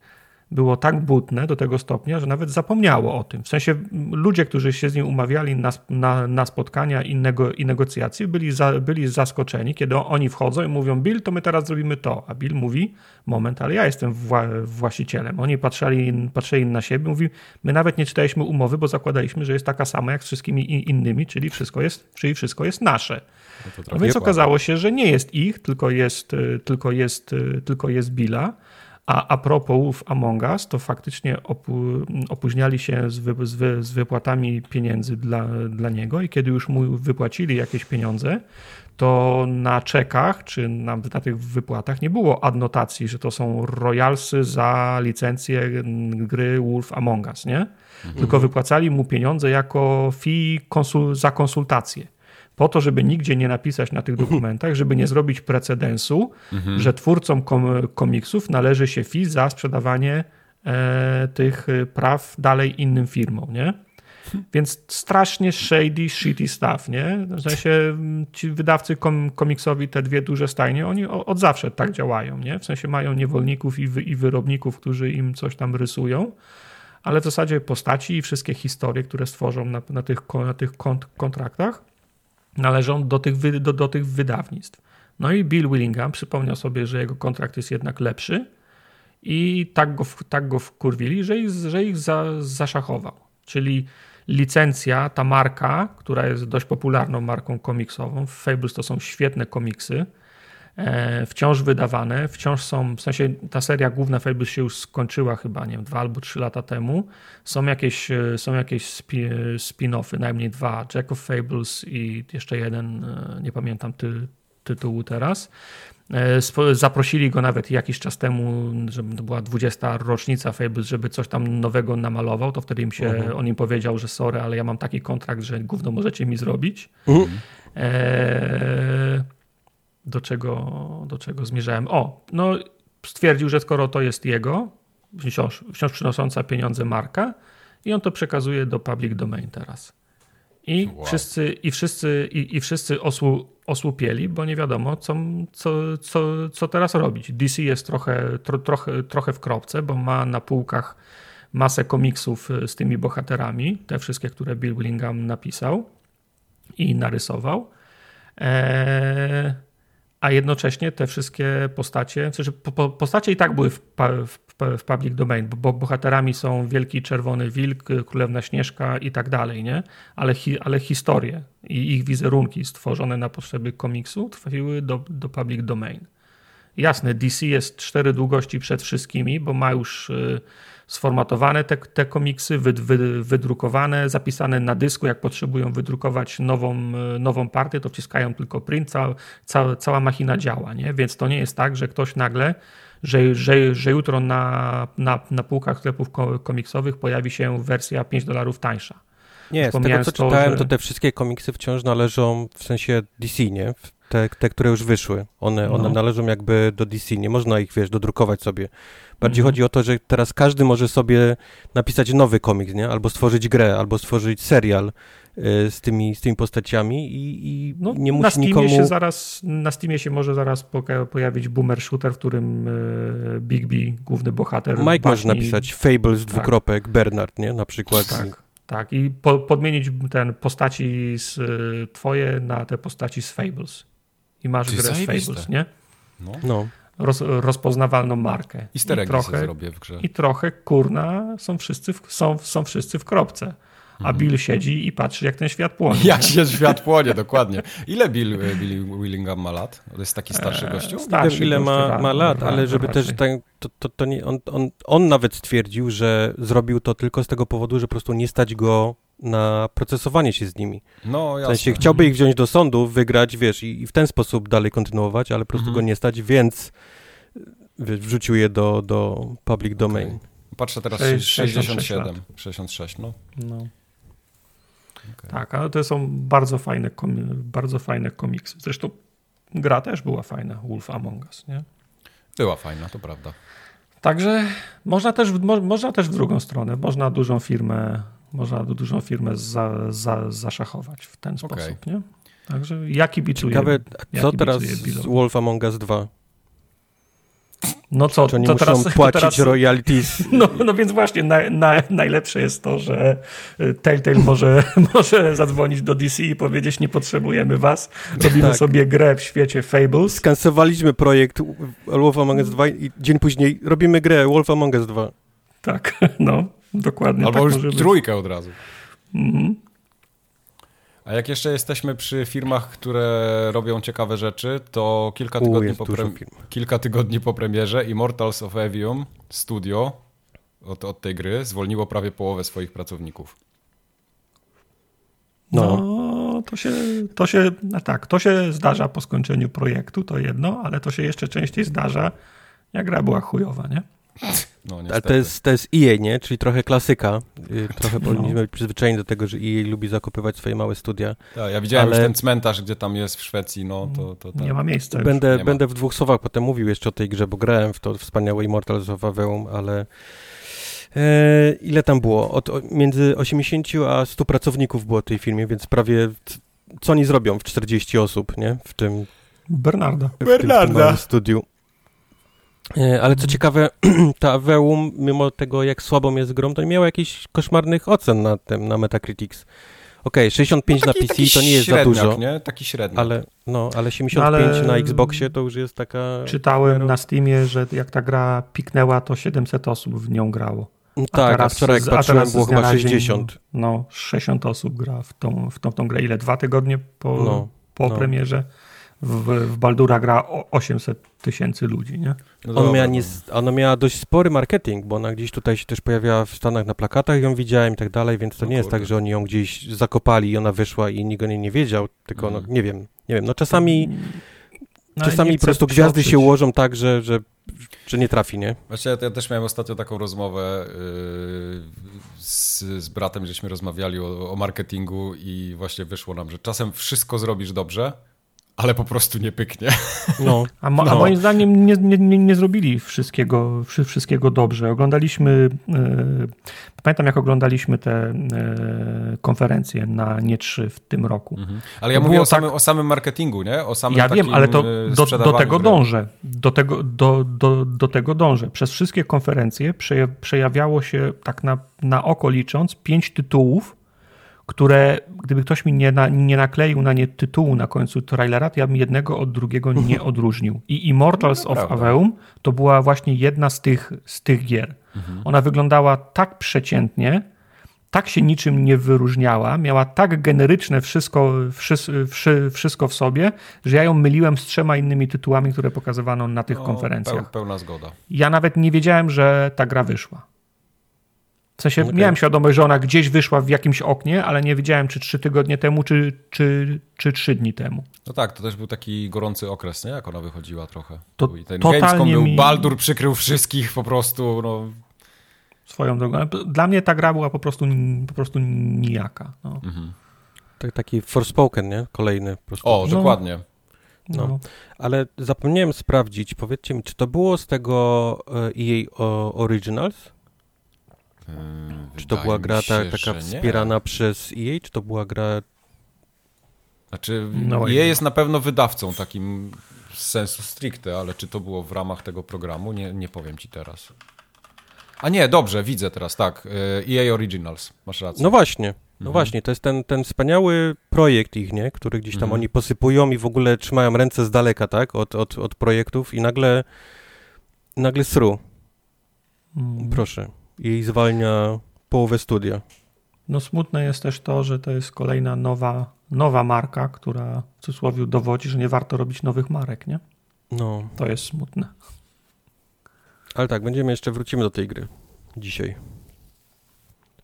było tak butne do tego stopnia, że nawet zapomniało o tym. W sensie ludzie, którzy się z nim umawiali na, na, na spotkania i, nego, i negocjacje, byli, za, byli zaskoczeni, kiedy oni wchodzą i mówią: Bill, to my teraz zrobimy to. A Bill mówi: Moment, ale ja jestem wła właścicielem. Oni patrzyli, patrzyli na siebie, mówi: My nawet nie czytaliśmy umowy, bo zakładaliśmy, że jest taka sama jak z wszystkimi innymi, czyli wszystko jest, czyli wszystko jest nasze. No, no więc okazało się, że nie jest ich, tylko jest, tylko jest, tylko jest Billa. A a propos Among Us, to faktycznie opóźniali się z, wy z, wy z, wypłatami pieniędzy dla, dla niego i kiedy już mu wypłacili jakieś pieniądze, to na czekach czy na, na tych wypłatach nie było adnotacji, że to są royalsy za licencję gry Wolf Among Us, nie? Mhm. Tylko wypłacali mu pieniądze jako fee konsul za konsultacje po to, żeby nigdzie nie napisać na tych mhm. dokumentach, żeby nie zrobić precedensu, mhm. że twórcom kom komiksów należy się fee za sprzedawanie e, tych praw dalej innym firmom, nie? Więc strasznie shady, shitty stuff, nie? W sensie ci wydawcy kom komiksowi, te dwie duże stajnie, oni od zawsze tak działają, nie? W sensie mają niewolników i, wy i wyrobników, którzy im coś tam rysują, ale w zasadzie postaci i wszystkie historie, które stworzą na, na tych, na tych kont kontraktach, należą do tych, do, do tych wydawnictw. No i Bill Willingham przypomniał sobie, że jego kontrakt jest jednak lepszy i tak go, tak go wkurwili, że ich, że ich za, zaszachował. Czyli licencja, ta marka, która jest dość popularną marką komiksową, Fables to są świetne komiksy, wciąż wydawane, wciąż są, w sensie ta seria główna Fables się już skończyła chyba, nie wiem, dwa albo trzy lata temu. Są jakieś, e, są jakieś spin-offy, najmniej dwa, Jack of Fables i jeszcze jeden, e, nie pamiętam ty, tytułu teraz. Zaprosili go nawet jakiś czas temu, żeby to była 20. rocznica Fables, żeby coś tam nowego namalował, to wtedy im się, uh mhm. -huh. on im powiedział, że sorry, ale ja mam taki kontrakt, że gówno możecie mi zrobić. Uh -huh. Eee, do, czego, do czego zmierzałem? O, no stwierdził, że skoro to jest jego, wciąż, wciąż przynosząca pieniądze marka i on to przekazuje do public domain teraz. I wow. wszyscy, i wszyscy, i, i wszyscy osłu, osłupieli, bo nie wiadomo, co, co, co, co teraz robić. DC jest trochę, tro, trochę, trochę w kropce, bo ma na półkach masę komiksów z tymi bohaterami, te wszystkie, które Bill Willingham napisał i narysował. Eee, a jednocześnie te wszystkie postacie, w sensie postacie i tak były w, w, w public domain, bo bohaterami są Wielki Czerwony Wilk, Królewna Śnieżka i tak dalej, nie? Ale, hi, ale historie i ich wizerunki stworzone na potrzeby komiksu trafiły do, do public domain. Jasne, DC jest cztery długości przed wszystkimi, bo ma już y, sformatowane te, te komiksy, wy, wy, wydrukowane, zapisane na dysku. Jak potrzebują wydrukować nową, y, nową partię, to wciskają tylko print, cała, cała, cała machina działa. Nie? Więc to nie jest tak, że ktoś nagle, że, że, że jutro na, na, na półkach sklepów komiksowych pojawi się wersja 5 dolarów tańsza. Nie, z tego co to, czytałem, że... to te wszystkie komiksy wciąż należą w sensie DC, nie? Te, te które już wyszły. One, no. one należą jakby do DC. Nie można ich, wiesz, dodrukować sobie. Bardziej mhm. chodzi o to, że teraz każdy może sobie napisać nowy komiks, nie? Albo stworzyć grę, albo stworzyć serial y, z, tymi, z tymi postaciami i, i no, nie musi na Steamie nikomu... Się zaraz, na Steamie się może zaraz pojawić boomer shooter, w którym y, Big B, główny bohater... Mike może napisać Fables, tak. dwukropek, Bernard, nie? Na przykład. Tak. Tak, i po, podmienić ten postaci z, y, twoje na te postaci z Fables. I masz grę z Fables, nie? No. no roz, rozpoznawalną markę. I, I trochę, zrobię w grze. I trochę, kurna, są wszyscy w, są, są wszyscy w kropce. A mhm. Bill siedzi i patrzy, jak ten świat płonie. *laughs* Jak się świat płonie, dokładnie. Ile Bill, Bill Willingham ma lat? To jest taki starszy eee, gościu? Starszy ile ma, ma lat, ale żeby też tak, to, to, to nie, on, on, on nawet stwierdził, że zrobił to tylko z tego powodu, że po prostu nie stać go na procesowanie się z nimi. No, jasne. W sensie chciałby ich wziąć do sądu, wygrać, wiesz, i, i w ten sposób dalej kontynuować, ale po prostu mhm. go nie stać, więc wiesz, wrzucił je do, do public domain. Okay. Patrzę teraz 67, 66, no. no. Okay. Tak, ale to są bardzo fajne, bardzo fajne komiksy. Zresztą gra też była fajna, Wolf Among Us, nie? Była fajna, to prawda. Także można też, można też w drugą stronę. Można dużą firmę można dużą firmę za, za, zaszachować w ten okay. sposób, nie? Także ja kibicuję. Ciekawe, co teraz z Wolf Among Us 2? No co, Czy oni to muszą teraz, płacić teraz, royalties? *laughs* No, no więc właśnie na, na, najlepsze jest to, że y, Telltale może, *laughs* może zadzwonić do DC i powiedzieć nie potrzebujemy was, robimy tak. sobie grę w świecie Fables. Skansowaliśmy projekt Wolf Among Us 2 i dzień później robimy grę Wolf Among Us 2. Tak, *laughs* no. Dokładnie. Albo tak już trójkę od razu. Mhm. A jak jeszcze jesteśmy przy firmach, które robią ciekawe rzeczy, to kilka tygodni, U, po, pre... kilka tygodni po premierze Immortals of Evium Studio od, od tej gry zwolniło prawie połowę swoich pracowników. No, no to się, to się, tak, to się zdarza po skończeniu projektu, to jedno, ale to się jeszcze częściej zdarza, jak gra była chujowa, nie? No, Ale to jest, to jest EA, nie? Czyli trochę klasyka. Y, trochę no. powinniśmy być przyzwyczajeni do tego, że EA lubi zakopywać swoje małe studia. Tak, ja widziałem ale... już ten cmentarz, gdzie tam jest w Szwecji, no to... to, to Nie ma miejsca Będę, będę w dwóch słowach potem mówił jeszcze o tej grze, bo grałem w to wspaniałe Immortals of Aveum, ale... E, ile tam było? Od, między 80 a 100 pracowników było w tej firmie, więc prawie co oni zrobią w 40 osób, nie? W tym... Bernarda. W Bernarda. Tym, studiu. E, ale co ciekawe, *clears throat* ta Aveum, mimo tego jak słabą jest grą, to nie miała jakichś koszmarnych ocen na tym, na Metacritics. Okej, okay, 65 no taki, na PC to nie jest za dużo. Nie? Taki średni. Ale, no, ale 75 no, ale na Xboxie to już jest taka... Czytałem na Steamie, że jak ta gra piknęła, to 700 osób w nią grało. A tak, a wczoraj jak patrzyłem było chyba 60. Dzień, no, 60 osób gra w tą, w tą, tą grę. Ile? Dwa tygodnie po, no, po no. premierze? W, w Baldura gra 800 tysięcy ludzi, nie? No ona, miała nie, ona miała dość spory marketing, bo ona gdzieś tutaj się też pojawiała w Stanach na plakatach, ją widziałem i tak dalej, więc to no nie jest tak, że oni ją gdzieś zakopali i ona wyszła i nikt o niej nie wiedział, tylko no, mm. nie wiem, nie wiem, no czasami no, czasami po prostu gwiazdy się ułożą tak, że, że, że nie trafi, nie? Właśnie ja, ja też miałem ostatnio taką rozmowę yy, z, z bratem, żeśmy rozmawiali o, o marketingu i właśnie wyszło nam, że czasem wszystko zrobisz dobrze, ale po prostu nie pyknie. *laughs* No. A, mo, no. a moim zdaniem nie, nie, nie, zrobili wszystkiego, wszystkiego dobrze. Oglądaliśmy, e, pamiętam jak oglądaliśmy te e, konferencje na Nie 3 w tym roku. Mhm. Ale ja to mówię o, samym, tak... o samym marketingu, nie? O samym ja wiem, ale to e, do, do tego dążę. Do tego, do, do, do tego dążę. Przez wszystkie konferencje przejawiało się tak na, na oko licząc pięć tytułów, które gdyby ktoś mi nie, na, nie nakleił na nie tytułu na końcu trailera, to ja bym jednego od drugiego nie *laughs* odróżnił. I Immortals no, of Aveum to była właśnie jedna z tych, z tych gier. Mhm. Ona wyglądała tak przeciętnie, tak się niczym nie wyróżniała, miała tak generyczne wszystko, wszystko w sobie, że ja ją myliłem z trzema innymi tytułami, które pokazywano na tych no, konferencjach. Pełna zgoda. Ja nawet nie wiedziałem, że ta gra wyszła. W sensie okay. miałem świadomość, że ona gdzieś wyszła w jakimś oknie, ale nie wiedziałem, czy trzy tygodnie temu, czy, czy, czy trzy dni temu. No tak, to też był taki gorący okres, nie? Jak ona wychodziła trochę. To, I ten Gamescom był, mi... Baldur przykrył wszystkich po prostu, no... Swoją drogą. Dla mnie ta gra była po prostu, po prostu nijaka. No. Mhm. Tak, taki Forspoken, nie? Kolejny. O, no. dokładnie. No. no. Ale zapomniałem sprawdzić, powiedzcie mi, czy to było z tego EA e Originals? czy to była gra ta, taka wspierana nie. przez EA, czy to była gra... Znaczy, no EA jest na pewno wydawcą takim z sensu stricte, ale czy to było w ramach tego programu, nie, nie powiem ci teraz. A nie, dobrze, widzę teraz, tak. EA e Originals, masz rację. No właśnie, no mhm. właśnie, to jest ten, ten wspaniały projekt ich, nie? Który gdzieś tam mhm. oni posypują i w ogóle trzymają ręce z daleka, tak? Od, od, od projektów i nagle nagle sru. Mm. Proszę i zwalnia połowę studia. No smutne jest też to, że to jest kolejna nowa, nowa marka, która w cudzysłowie dowodzi, że nie warto robić nowych marek, nie? No. To jest smutne. Ale tak, będziemy jeszcze, wrócimy do tej gry dzisiaj.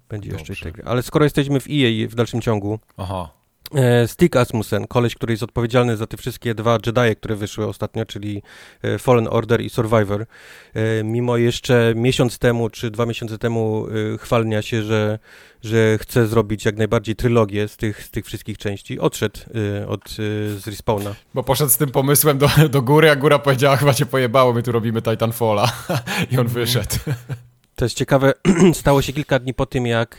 Będzie Dobrze. jeszcze tej gry. Ale skoro jesteśmy w EA w dalszym ciągu, Aha. E, Stig Asmussen, koleś, który jest odpowiedzialny za te wszystkie dwa Jedi, które wyszły ostatnio, czyli e, Fallen Order i Survivor, e, mimo jeszcze miesiąc temu, czy dwa miesiące temu chwalnia się, że, że chce zrobić jak najbardziej trylogię z tych, z tych wszystkich części, odszedł od, z Respawna. Bo poszedł z tym pomysłem do, do góry, a góra powiedziała, chyba cię pojebało, my tu robimy Titanfalla *laughs* i on wyszedł. To jest ciekawe, *clears throat* stało się kilka dni po tym, jak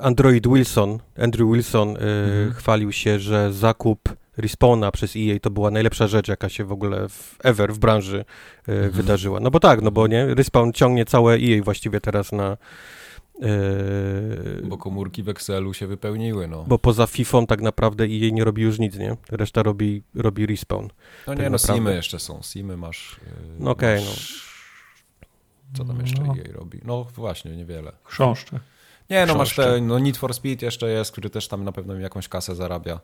Android Wilson, Andrew Wilson y, mhm. chwalił się, że zakup Respawna przez EA to była najlepsza rzecz, jaka się w ogóle w, ever w branży y, mhm. wydarzyła. No bo tak, no bo nie, Respawn ciągnie całe EA właściwie teraz na bo komórki w Excelu się wypełniły, no. Bo poza FIFA tak naprawdę EA nie robi już nic, nie? Reszta robi, robi respawn. No tak nie, no Simy jeszcze są. Simy masz... no okej, okay, no. Co tam jeszcze no. EA robi? No właśnie, niewiele. Chrząszcze. Nie, no masz te, no Need for Speed jeszcze jest, który też tam na pewno jakąś kasę zarabia.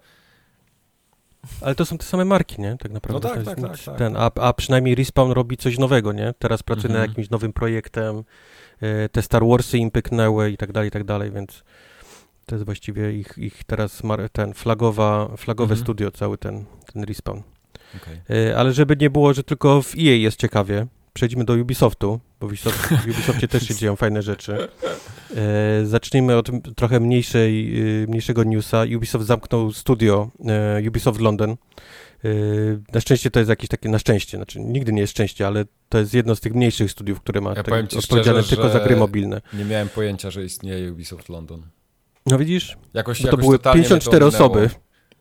Ale to są te same marki, nie? Tak naprawdę. No tak, tak, tak, tak, ten, a, a przynajmniej Respawn robi coś nowego, nie? Teraz pracuje mhm. nad jakimś nowym projektem, e, te Star Warsy im pyknęły i tak dalej, i tak dalej, więc to jest właściwie ich, ich teraz ten flagowa, flagowe mhm. studio, cały ten, ten Respawn. Okay. Ale żeby nie było, że tylko w EA jest ciekawie, przejdźmy do Ubisoftu, bo *laughs* w Ubisoftie też się dzieją fajne rzeczy. E, zacznijmy od trochę mniejszej, e, mniejszego newsa. Ubisoft zamknął studio e, Ubisoft London. E, na szczęście to jest jakieś takie, na szczęście, znaczy nigdy nie jest szczęście, ale to jest jedno z tych mniejszych studiów, które ma ja tak, odpowiedzialne szczerze, tylko za gry mobilne. Nie miałem pojęcia, że istnieje Ubisoft London. No widzisz? Jakoś, to były 54 osoby.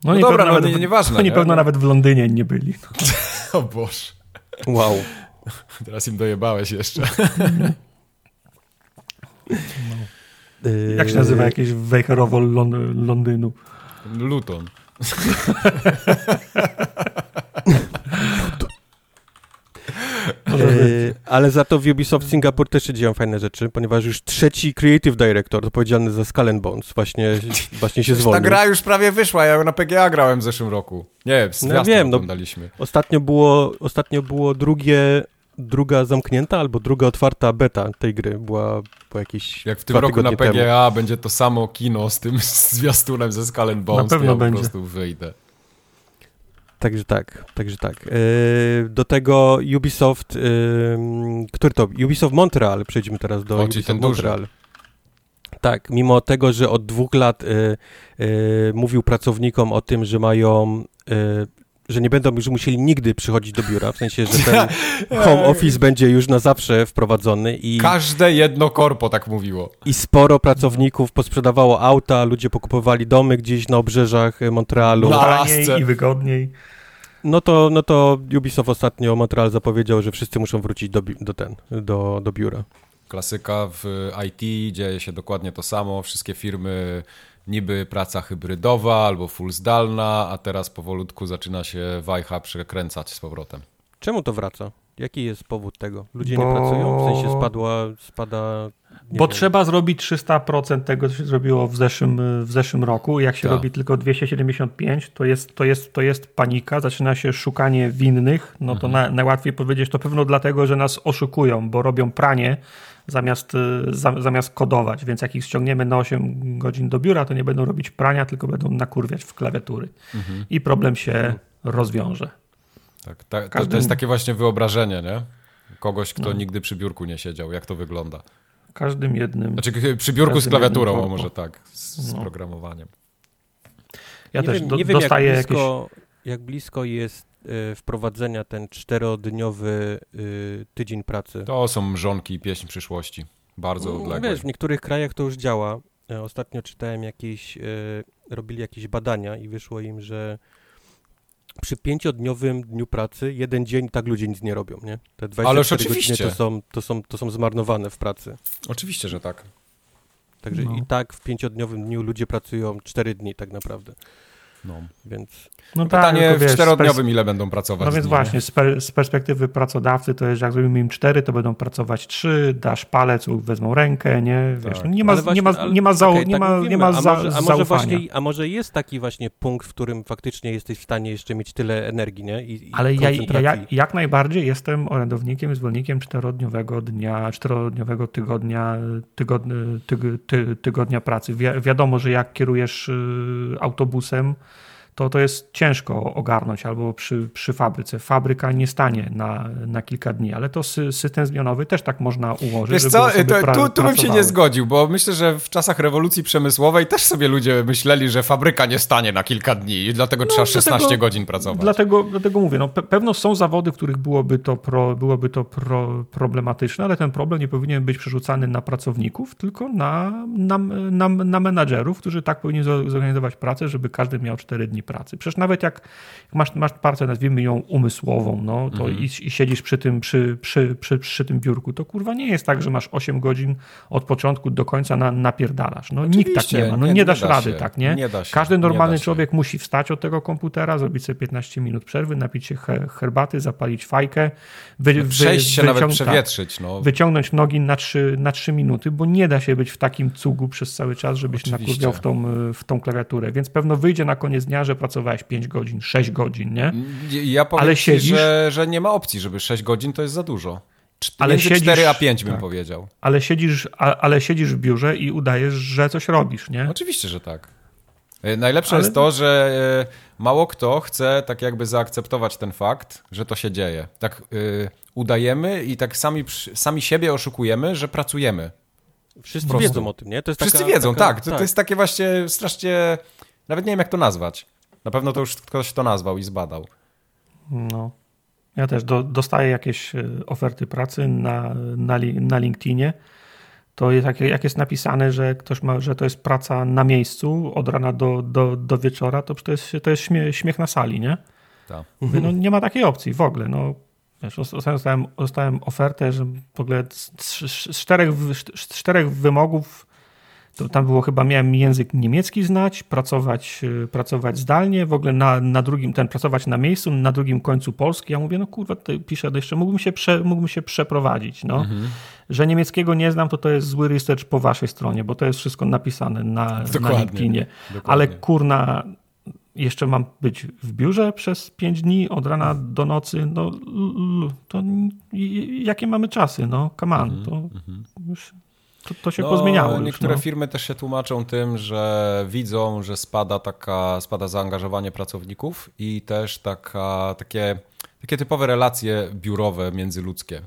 No, no dobra, nawet, nie, nieważne. Oni nie? pewno nawet w Londynie nie byli. *laughs* o Boże. Wow. *laughs* Teraz im dojebałeś jeszcze. No. Jak się nazywa jakieś wejherowo Lon Londynu? Luton. *laughs* E, Ale za to w Ubisoft Singapore też się dzieją fajne rzeczy, ponieważ już trzeci creative director odpowiedzialny za Skull and Bones właśnie, właśnie się zwolnił. Ta gra już prawie wyszła, ja na PGA grałem w zeszłym roku. Nie, z no, wiem, no. Ostatnio było, ostatnio było drugie druga zamknięta albo druga otwarta beta tej gry była po jakiś Jak w tym roku na PGA temu. będzie to samo kino z tym *laughs* zwiastunem ze Skull Bones, na pewno ja będzie. po prostu wyjdę. Także tak, także tak. Yy, do tego Ubisoft, yy, który to? Ubisoft Montreal, przejdźmy teraz do o, Ubisoft Montreal. Duży. Tak, mimo tego, że od dwóch lat yy, mówił pracownikom o tym, że mają że nie będą już musieli nigdy przychodzić do biura, w sensie, że *laughs* ten home office będzie już na zawsze wprowadzony i... Każde jedno korpo tak mówiło. I sporo pracowników posprzedawało auta, ludzie pokupowali domy gdzieś na obrzeżach Montrealu. Taniej i wygodniej. No to, no to Ubisoft ostatnio Montreal zapowiedział, że wszyscy muszą wrócić do, do, ten, do, do biura. Klasyka w IT, dzieje się dokładnie to samo. Wszystkie firmy niby praca hybrydowa albo full zdalna, a teraz powolutku zaczyna się wajcha przekręcać z powrotem. Czemu to wraca? Jaki jest powód tego? Ludzie Bo... nie pracują? W sensie spadła, spada... Bo wiem. trzeba zrobić 300% tego, co się zrobiło w zeszłym, w zeszłym roku. Jak się tak. robi tylko 275, to jest, to, jest, to jest panika, zaczyna się szukanie winnych. No to mhm. na, najłatwiej powiedzieć, to pewno dlatego, że nas oszukują, bo robią pranie zamiast, y, zamiast kodować. Więc jak ich ściągniemy na 8 godzin do biura, to nie będą robić prania, tylko będą nakurwiać w klawiatury. Mhm. I problem się rozwiąże. Tak, ta, Każdym... to jest takie właśnie wyobrażenie, nie? Kogoś, kto no. nigdy przy biurku nie siedział. Jak to wygląda? Każdym jednym. Znaczy przy biurku z klawiaturą, może tak, z, z no. programowaniem. Ja nie też wiem, do, nie wiem, dostaję jak blisko, jakieś... jak blisko jest wprowadzenia ten czterodniowy y, tydzień pracy. To są mrzonki i pieśń przyszłości. Bardzo no, odległe. Wiesz, w niektórych krajach to już działa. E, ostatnio czytałem jakieś, y, robili jakieś badania i wyszło im, że przy pięciodniowym dniu pracy, jeden dzień tak ludzie nic nie robią, nie? Te 24 godziny to są, to, są, to są zmarnowane w pracy. Oczywiście, że tak. Także no. i tak w pięciodniowym dniu ludzie pracują cztery dni tak naprawdę. No. Więc no pytanie tak, w czterodniowym ile będą pracować. No więc właśnie, z, per, z, perspektywy pracodawcy to jest, jak zrobimy im cztery, to będą pracować trzy, dasz palec, wezmą rękę, nie? Wiesz, tak. no nie ma, właśnie, nie ma, nie ma, za, okay, nie ma, tak nie ma za, a może, a może właśnie, A może jest taki właśnie punkt, w którym faktycznie jesteś w stanie jeszcze mieć tyle energii, nie? I, Ale ja, ja, jak najbardziej jestem orędownikiem, zwolennikiem czterodniowego dnia, czterodniowego tygodnia, tygod, tyg, ty, tygodnia pracy. Wi wiadomo, że jak kierujesz y, autobusem, to to jest ciężko ogarnąć albo przy, przy fabryce. Fabryka nie stanie na, na kilka dni, ale to sy, system zmianowy też tak można ułożyć. Wiesz co, to, tu, tu bym się nie zgodził, bo myślę, że w czasach rewolucji przemysłowej też sobie ludzie myśleli, że fabryka nie stanie na kilka dni i dlatego no, trzeba 16 dlatego, godzin pracować. Dlatego, dlatego mówię, no, pe pewno są zawody, w których byłoby to, pro, byłoby to pro, problematyczne, ale ten problem nie powinien być przerzucany na pracowników, tylko na, na, na, na menadżerów, którzy tak powinni zorganizować pracę, żeby każdy miał 4 dni pracy. Przecież nawet jak masz, masz pracę, nazwijmy ją umysłową, no, to mhm. i, i, siedzisz przy tym, przy, przy, przy, przy, tym biurku, to kurwa nie jest tak, że masz 8 godzin od początku do końca na, napierdalasz. No Oczywiście, nikt tak nie ma. No nie, nie dasz nie da rady, się. tak, nie? nie się, Każdy normalny człowiek musi wstać od tego komputera, zrobić sobie 15 minut przerwy, napić się herbaty, zapalić fajkę, wy, no, przejść wy, się nawet przewietrzyć. No. Wyciągnąć nogi na 3, na 3 minuty, bo nie da się być w takim cugu przez cały czas, żebyś nakurwiał w tą, w tą klawiaturę. Więc pewno wyjdzie na koniec dnia, że pracowałeś 5 godzin, 6 godzin, nie? Ja powiem Ale siedzisz, ci, że, że nie ma opcji, żeby 6 godzin to jest za dużo. Ale siedzisz, 4 a 5 bym tak. powiedział. Ale siedzisz, a, ale siedzisz w biurze i udajesz, że coś robisz, nie? Oczywiście, że tak. E, najlepsze ale... jest to, że e, mało kto chce tak jakby zaakceptować ten fakt, że to się dzieje. Tak y, udajemy i tak sami, sami siebie oszukujemy, że pracujemy. Wszyscy wiedzą o tym, nie? Wszyscy taka, wiedzą, taka, tak. To, tak. to jest takie właśnie strasznie... Nawet nie wiem, jak to nazwać. Na pewno to już ktoś to nazwał i zbadał. No. Ja też do, dostaję jakieś e, oferty pracy na, na, na LinkedInie. To jest, jak, jak jest napisane, że ktoś ma, że to jest praca na miejscu od rana do, do, do wieczora, to to jest, to jest śmiech, śmiech na sali, nie? Tak. No, nie ma takiej opcji w ogóle. No, wiesz, dostałem, dostałem ofertę, że w ogóle z, z, czterech, z czterech wymogów to tam było chyba, miałem język niemiecki znać, pracować, y, pracować zdalnie, w ogóle na, na drugim, ten pracować na miejscu, na drugim końcu Polski. Ja mówię, no kurwa, tutaj piszę jeszcze, mógłbym się, prze, mógłbym się przeprowadzić, no. Mhm. Że niemieckiego nie znam, to to jest zły research po waszej stronie, bo to jest wszystko napisane na, na LinkedInie. Dokładnie. Ale kurna, jeszcze mam być w biurze przez 5 dni od rana do nocy, no to jakie mamy czasy, no come on, mhm, to mhm. już to, to się no, pozmieniało. Niektóre no. firmy też się tłumaczą tym, że widzą, że spada taka, spada zaangażowanie pracowników i też taka, takie, takie typowe relacje biurowe, międzyludzkie.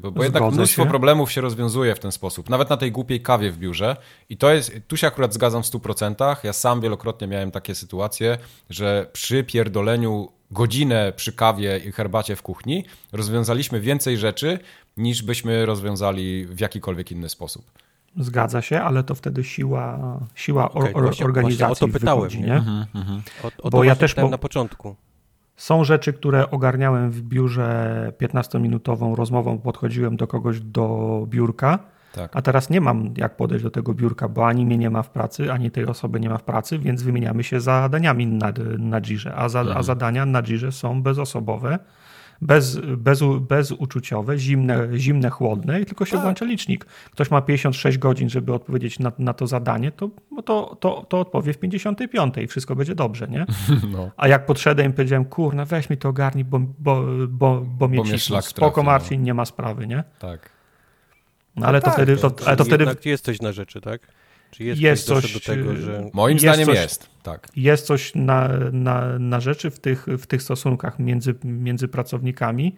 Bo, bo jednak mnóstwo się. problemów się rozwiązuje w ten sposób. Nawet na tej głupiej kawie w biurze. I to jest, tu się akurat zgadzam w 100%. Ja sam wielokrotnie miałem takie sytuacje, że przy pierdoleniu godzinę przy kawie i herbacie w kuchni rozwiązaliśmy więcej rzeczy, niż byśmy rozwiązali w jakikolwiek inny sposób. Zgadza się, ale to wtedy siła, siła okay, or, właśnie, organizacji właśnie o to pytałem, wychodzi, nie? Mhm, mhm. O, o bo ja też po, na początku. Są rzeczy, które ogarniałem w biurze 15-minutową rozmową, podchodziłem do kogoś do biurka, tak. a teraz nie mam jak podejść do tego biurka, bo ani mnie nie ma w pracy, ani tej osoby nie ma w pracy, więc wymieniamy się zadaniami na, na Jirze, a, za, mhm. a zadania na Jirze są bezosobowe bez, bez, bezuczuciowe, zimne, zimne, chłodne i tylko się tak. włącza licznik. Ktoś ma 56 godzin, żeby odpowiedzieć na, na to zadanie, to, to, to, to odpowie w 55 i wszystko będzie dobrze, nie? *laughs* No. A jak podszedłem i powiedziałem, kurna, weź mi to ogarnij, bo, bo, bo, bo mnie cisną. Spoko trafi, Marcin, no. nie ma sprawy, nie? Tak. No, ale, no to tak, wtedy, to, ale to wtedy... jest coś na rzeczy, tak? Czy jest, jest coś do tego, że... Moim jest zdaniem coś, jest, tak. Jest coś na, na, na rzeczy w tych, w tych stosunkach między, między pracownikami.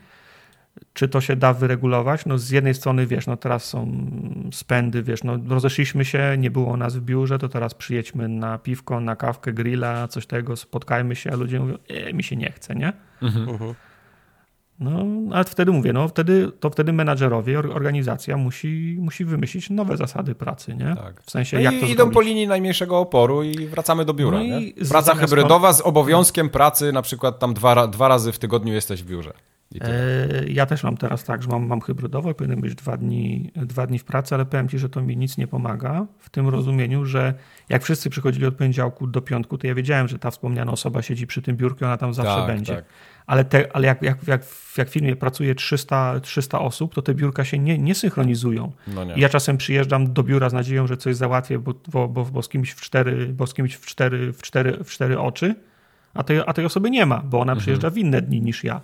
Czy to się da wyregulować? No z jednej strony, wiesz, no teraz są spędy, wiesz, no rozeszliśmy się, nie było nas w biurze, to teraz przyjedźmy na piwko, na kawkę, grilla, coś tego, spotkajmy się, a ludzie mówią, e, mi się nie chce, nie? Mhm. mhm. No, ale wtedy mówię, no wtedy, to wtedy menadżerowie, organizacja musi, musi wymyślić nowe zasady pracy, nie? Tak. W sensie, no jak i to idą zrobić? po linii najmniejszego oporu i wracamy do biura, no nie? Praca hybrydowa z obowiązkiem pracy, na przykład tam dwa, dwa razy w tygodniu jesteś w biurze. E, ja też mam teraz tak, że mam, mam hybrydowo, powinien być dwa dni, dwa dni w pracy, ale powiem Ci, że to mi nic nie pomaga w tym rozumieniu, że jak wszyscy przychodzili od poniedziałku do piątku, to ja wiedziałem, że ta wspomniana osoba siedzi przy tym biurku, ona tam zawsze tak, będzie. Tak. Ale, te, ale jak, jak, jak, jak w firmie pracuje 300, 300 osób, to te biurka się nie, nie synchronizują. No nie. I ja czasem przyjeżdżam do biura z nadzieją, że coś załatwię, bo, bo, bo, bo z kimś w cztery, bo z kimś w cztery, w cztery, w cztery oczy, a tej, a tej osoby nie ma, bo ona mhm. przyjeżdża w inne dni niż ja.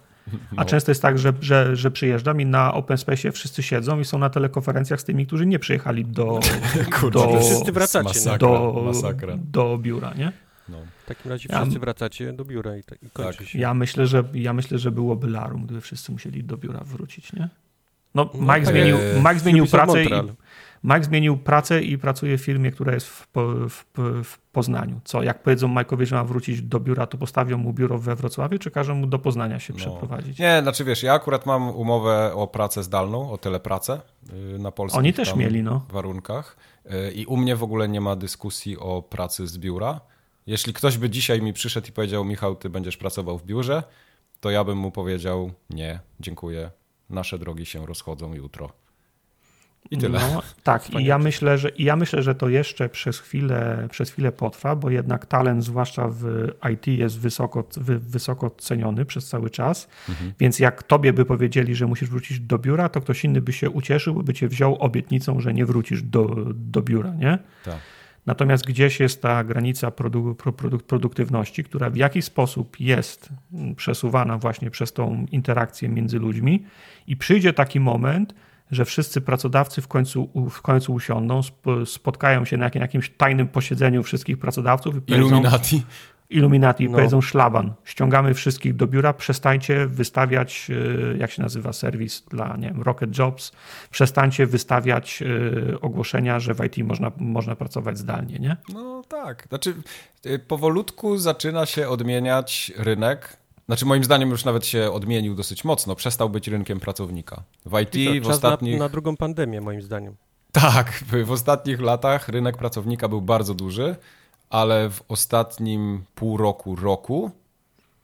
A no. często jest tak, że, że, że przyjeżdżam i na Open Space wszyscy siedzą i są na telekonferencjach z tymi, którzy nie przyjechali do, *laughs* Kurczę, do, wszyscy wracacie, masakra, do, masakra. do biura, nie? No. W takim razie wszyscy ja, wracacie do biura i, i kończy tak. się. Ja myślę, że, ja myślę, że byłoby larum, gdyby wszyscy musieli do biura wrócić, nie? No, no Mike, zmienił, Mike zmienił pracę i, Mike zmienił pracę i pracuje w firmie, która jest w, w, w Poznaniu. Co, jak powiedzą Mike'owi, że ma wrócić do biura, to postawią mu biuro we Wrocławiu, czy każą mu do Poznania się no. przeprowadzić? Nie, znaczy wiesz, ja akurat mam umowę o pracę zdalną, o telepracę y, na polskich Oni też mieli, no. warunkach. Y, I u mnie w ogóle nie ma dyskusji o pracy z biura. Jeśli ktoś by dzisiaj mi przyszedł i powiedział, Michał, ty będziesz pracował w biurze, to ja bym mu powiedział, nie, dziękuję, nasze drogi się rozchodzą jutro. I tyle. No, tak, i ja myślę, że, ja myślę, że to jeszcze przez chwilę, przez chwilę potrwa, bo jednak talent, zwłaszcza w IT, jest wysoko, wysoko ceniony przez cały czas. Mhm. Więc jak tobie by powiedzieli, że musisz wrócić do biura, to ktoś inny by się ucieszył, by cię wziął obietnicą, że nie wrócisz do, do biura, nie? Tak. Natomiast gdzieś jest ta granica produ, produktywności, która w jakiś sposób jest przesuwana właśnie przez tą interakcję między ludźmi i przyjdzie taki moment, że wszyscy pracodawcy w końcu, w końcu usiądą, spotkają się na jakimś tajnym posiedzeniu wszystkich pracodawców. I Illuminati. Illuminati no. powiedzą szlaban, ściągamy wszystkich do biura, przestańcie wystawiać, e, jak się nazywa serwis dla nie wiem, Rocket Jobs, przestańcie wystawiać e, ogłoszenia, że w IT można, można pracować zdalnie, nie? No tak, znaczy e, powolutku zaczyna się odmieniać rynek, znaczy moim zdaniem już nawet się odmienił dosyć mocno, przestał być rynkiem pracownika. W IT w ostatnich... Na, na drugą pandemię moim zdaniem. Tak, w ostatnich latach rynek pracownika był bardzo duży, ale w ostatnim pół roku, roku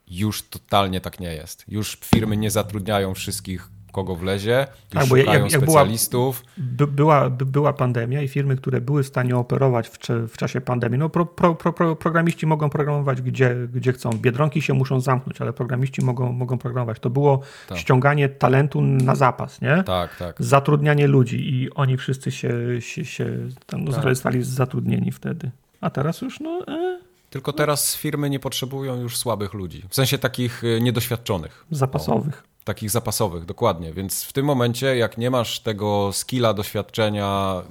już totalnie tak nie jest. Już firmy nie zatrudniają wszystkich kogo wlezie, tak, bo jak, jak specjalistów. Była, była, była pandemia i firmy, które były w stanie operować w, w czasie pandemii, no pro, pro, pro, programiści mogą programować gdzie, gdzie chcą. Biedronki się muszą zamknąć, ale programiści mogą, mogą programować. To było tak. ściąganie talentu na zapas, nie? Tak, tak. Zatrudnianie ludzi i oni wszyscy się, się, się tam tak. zostali zatrudnieni wtedy. A teraz już no... E. Tylko teraz firmy nie potrzebują już słabych ludzi. W sensie takich e, niedoświadczonych. Zapasowych. O, takich zapasowych, dokładnie. Więc w tym momencie, jak nie masz tego skilla, doświadczenia,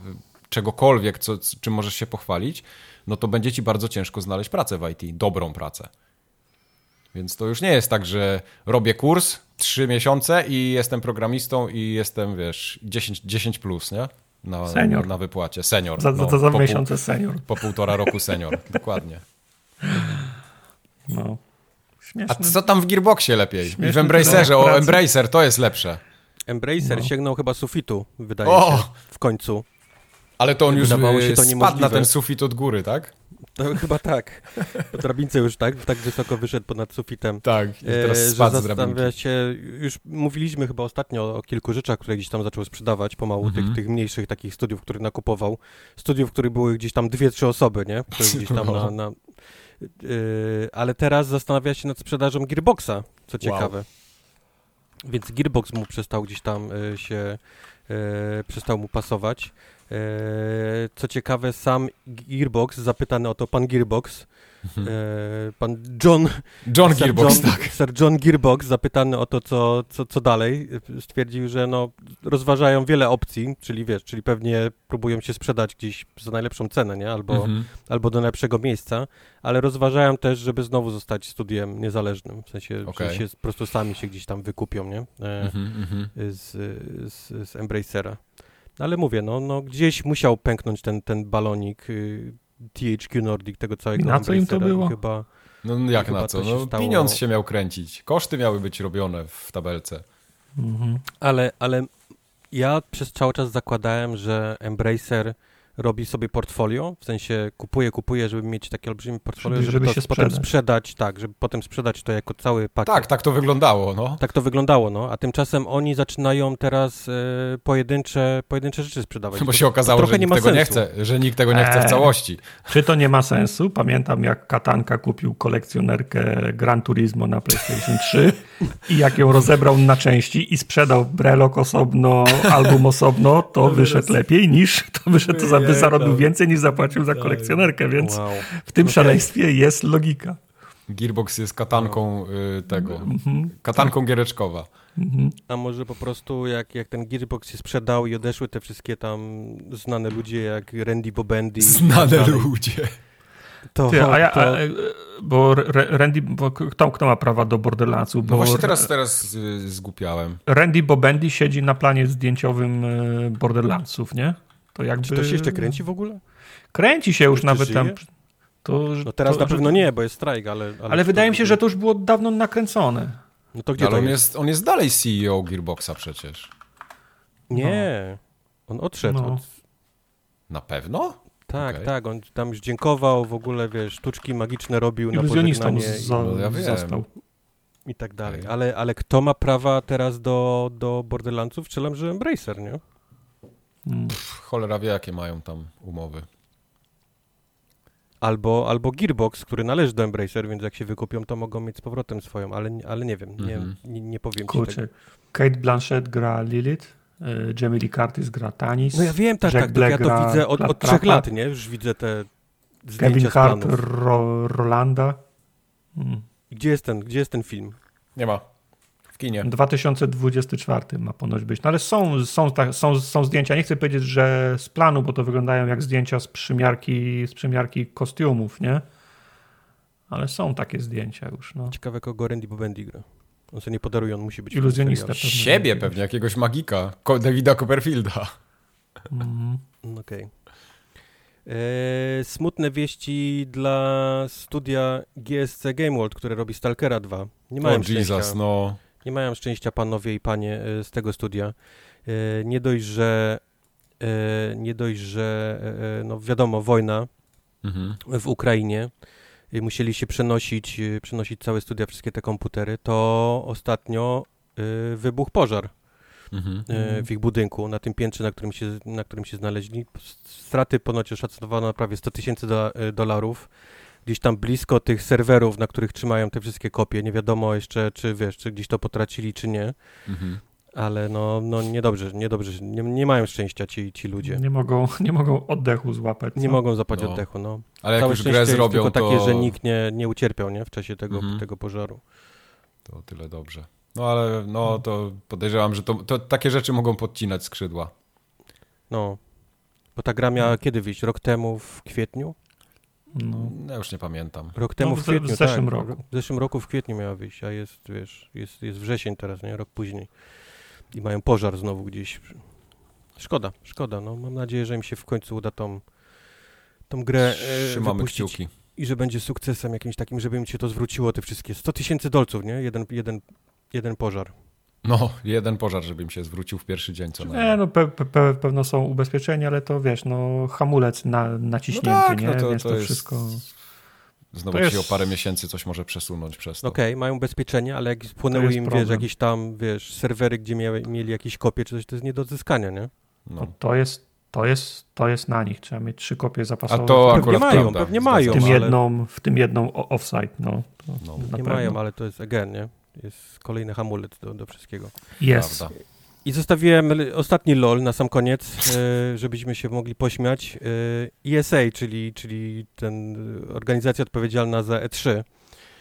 czegokolwiek, co, czym możesz się pochwalić, no to będzie ci bardzo ciężko znaleźć pracę w IT, dobrą pracę. Więc to już nie jest tak, że robię kurs, trzy miesiące i jestem programistą i jestem, wiesz, 10, 10 plus, nie? Na, senior. na wypłacie. Senior. Za, no, za, za miesiące senior. Po półtora roku senior, *laughs* dokładnie. No. Śmieszne. A co tam w Gearboxie lepiej? Śmieszne I w Embracerze, o Embracer, to jest lepsze. Embracer no. sięgnął chyba sufitu, wydaje o! się, w końcu. Ale to on już Wydawało się to spadł na ten sufit od góry, tak? To chyba tak. Po drabince już tak, tak wysoko wyszedł ponad sufitem. Tak, i teraz e, spadł z drabinki. się, już mówiliśmy chyba ostatnio o kilku rzeczach, które gdzieś tam zaczął sprzedawać pomału, tych, mhm. tych mniejszych takich studiów, które nakupował. Studiów, które były gdzieś tam dwie, trzy osoby, nie? Które gdzieś tam *laughs* na, na Yy, ale teraz zastanawia się nad sprzedażą Gearboxa, co ciekawe. Wow. Więc Gearbox mu przestał gdzieś tam y, się, y, przestał mu pasować. Y, co ciekawe, sam Gearbox, zapytany o to pan Gearbox, Mhm. E, pan John... John Gearbox, John, tak. Sir John Gearbox, zapytany o to, co, co, co dalej, stwierdził, że no, rozważają wiele opcji, czyli wiesz, czyli pewnie próbują się sprzedać gdzieś za najlepszą cenę, nie? Albo, mhm. albo do najlepszego miejsca, ale rozważają też, żeby znowu zostać studiem niezależnym, w sensie, okay. że się po prostu sami się gdzieś tam wykupią, nie? E, mhm, mhm. z, z, z Embracera. Ale mówię, no, no gdzieś musiał pęknąć ten, ten balonik, y, THQ Nordic, tego całego I na co im to było? Chyba, no jak na co? No, stało... Pieniądz się miał kręcić. Koszty miały być robione w tabelce. Mhm. Ale, ale ja przez cały czas zakładałem, że Embracer robi sobie portfolio, w sensie kupuje, kupuje, żeby mieć takie olbrzymie portfolio, żeby, żeby, żeby to potem sprzedać, tak, żeby potem sprzedać to jako cały pakiet. Tak, tak to wyglądało, no. Tak to wyglądało, no, a tymczasem oni zaczynają teraz e, pojedyncze, pojedyncze rzeczy sprzedawać. *laughs* Bo się okazało, że nikt tego sensu. nie chce, że nikt tego nie chce w eee. całości. Czy to nie ma sensu? Pamiętam, jak Katanka kupił kolekcjonerkę Gran Turismo na PlayStation 3 i jak ją rozebrał na części i sprzedał Brelok osobno, album osobno, to wyszedł lepiej niż to wyszedł to za by zarobił więcej niż zapłacił za tak. kolekcjonerkę, więc wow. w tym szaleństwie jest logika. Gearbox jest katanką y, tego, mhm. katanką giereczkowa. Mhm. A może po prostu jak, jak ten Gearbox się sprzedał i odeszły te wszystkie tam znane ludzie jak Randy Bobendi. Znane tak ludzie. To, Ty, a ja, to... a, bo Randy, bo kto, kto ma prawa do Borderlandsu? Bo no właśnie teraz, teraz zgupiałem. Randy Bobendi siedzi na planie zdjęciowym y, Borderlandsów, nie? To jakby... Czy to się jeszcze kręci w ogóle? Kręci się już nawet żyje? tam. To, no teraz to, na pewno nie, bo jest strajk, ale... Ale, ale wydaje mi się, że to już było dawno nakręcone. No to gdzie ale to on jest? jest? On jest dalej CEO Gearboxa przecież. Nie, no. on odszedł. No. Od... Na pewno? Tak, okay. tak, on tam już dziękował, w ogóle, wiesz, sztuczki magiczne robił na pożegnanie. Z, no, ja został. I tak dalej. Ale, ale kto ma prawa teraz do, do Borderlandsów? Strzelam, że Embracer, nie? Hmm. Pff, cholera wie, jakie mają tam umowy. Albo, albo Gearbox, który należy do Embracer, więc jak się wykupią, to mogą mieć z powrotem swoją, ale, ale nie wiem, nie, mm -hmm. nie, nie, powiem Kurczę. ci tego. Kate Blanchett gra Lilith, y, Jamie Lee Curtis gra Tanis. No ja wiem, tak, Jack tak, Black ja to widzę od, od trzech lat, nie? Już widzę te Kevin Hart, Ro Rolanda. Hmm. Gdzie jest ten, gdzie jest ten film? Nie ma kinie. 2024 ma ponoć być. No ale są, są, są, są zdjęcia, nie chcę powiedzieć, że z planu, bo to wyglądają jak zdjęcia z przymiarki, z przymiarki kostiumów, nie? Ale są takie zdjęcia już. No. Ciekawe, kogo Randy Bobendi gra. On sobie nie podaruje, on musi być... Iluzjonista pewnie. Siebie pewnie, jakiegoś magika. Davida Copperfielda. Mhm. Okej. Okay. E, smutne wieści dla studia GSC Game World, które robi Stalkera 2. Nie mają oh, Jesus, no. Nie mają szczęścia panowie i panie e, z tego studia. E, nie dość, że e, nie dość, że no wiadomo, wojna mhm. w Ukrainie, musieli się przenosić, przenosić całe studia, wszystkie te komputery, to ostatnio wybuchł pożar mhm. w ich budynku, na tym piętrze, na którym się, na którym się znaleźli. Straty ponoć oszacowano na prawie 100 tysięcy do, dolarów gdzieś tam blisko tych serwerów, na których trzymają te wszystkie kopie. Nie wiadomo jeszcze, czy wiesz, czy gdzieś to potracili, czy nie. Mhm. Ale no, no niedobrze, niedobrze, nie, nie mają szczęścia ci, ci ludzie. Nie mogą, *laughs* nie mogą oddechu złapać. Co? Nie mogą złapać no. oddechu, no. Ale jak Całe już grę zrobią, tylko to... takie, że nikt nie, nie ucierpiał, nie? W czasie tego, mhm. tego pożaru. To tyle dobrze. No ale no to podejrzewam, że to, to takie rzeczy mogą podcinać skrzydła. No. Bo ta gra miała kiedy wyjść? Rok temu w kwietniu? No. Ja już nie pamiętam. Rok temu no, w, kwietniu, w zeszłym tak, roku. W zeszłym roku w kwietniu miała wyjść, a jest, wiesz, jest, jest wrzesień teraz, nie? Rok później. I mają pożar znowu gdzieś. Szkoda, szkoda. No, mam nadzieję, że im się w końcu uda tą, tą grę e, Trzymamy kciuki. I że będzie sukcesem jakimś takim, żeby im się to zwróciło, te wszystkie 100 tysięcy dolców, nie? Jeden, jeden, jeden pożar. No, jeden pożar, żeby im się zwrócił w pierwszy dzień. Co nie, no pe, pe, pewno są ubezpieczenia, ale to wiesz, no hamulec na, naciśnięty, no tak, nie? No to, Więc to, to jest... wszystko... Znowu to ci jest... o parę miesięcy coś może przesunąć przez to. Okej, okay, mają ubezpieczenie, ale jak spłynęły im, problem. wiesz, jakieś tam, wiesz, serwery, gdzie miały, mieli jakieś kopie czy coś, to jest nie do odzyskania, nie? No. To, jest, to, jest, to jest na nich. Trzeba mieć trzy kopie zapasowe. A to pewnie mają, prawda. pewnie mają. W tym, ale... jedną, w tym jedną offsite, no. no. Nie pewno. mają, ale to jest again, nie? Jest kolejny hamulec do, do wszystkiego. Jest. I zostawiłem ostatni LOL na sam koniec, e, żebyśmy się mogli pośmiać. ESA, e czyli, czyli ten organizacja odpowiedzialna za E3,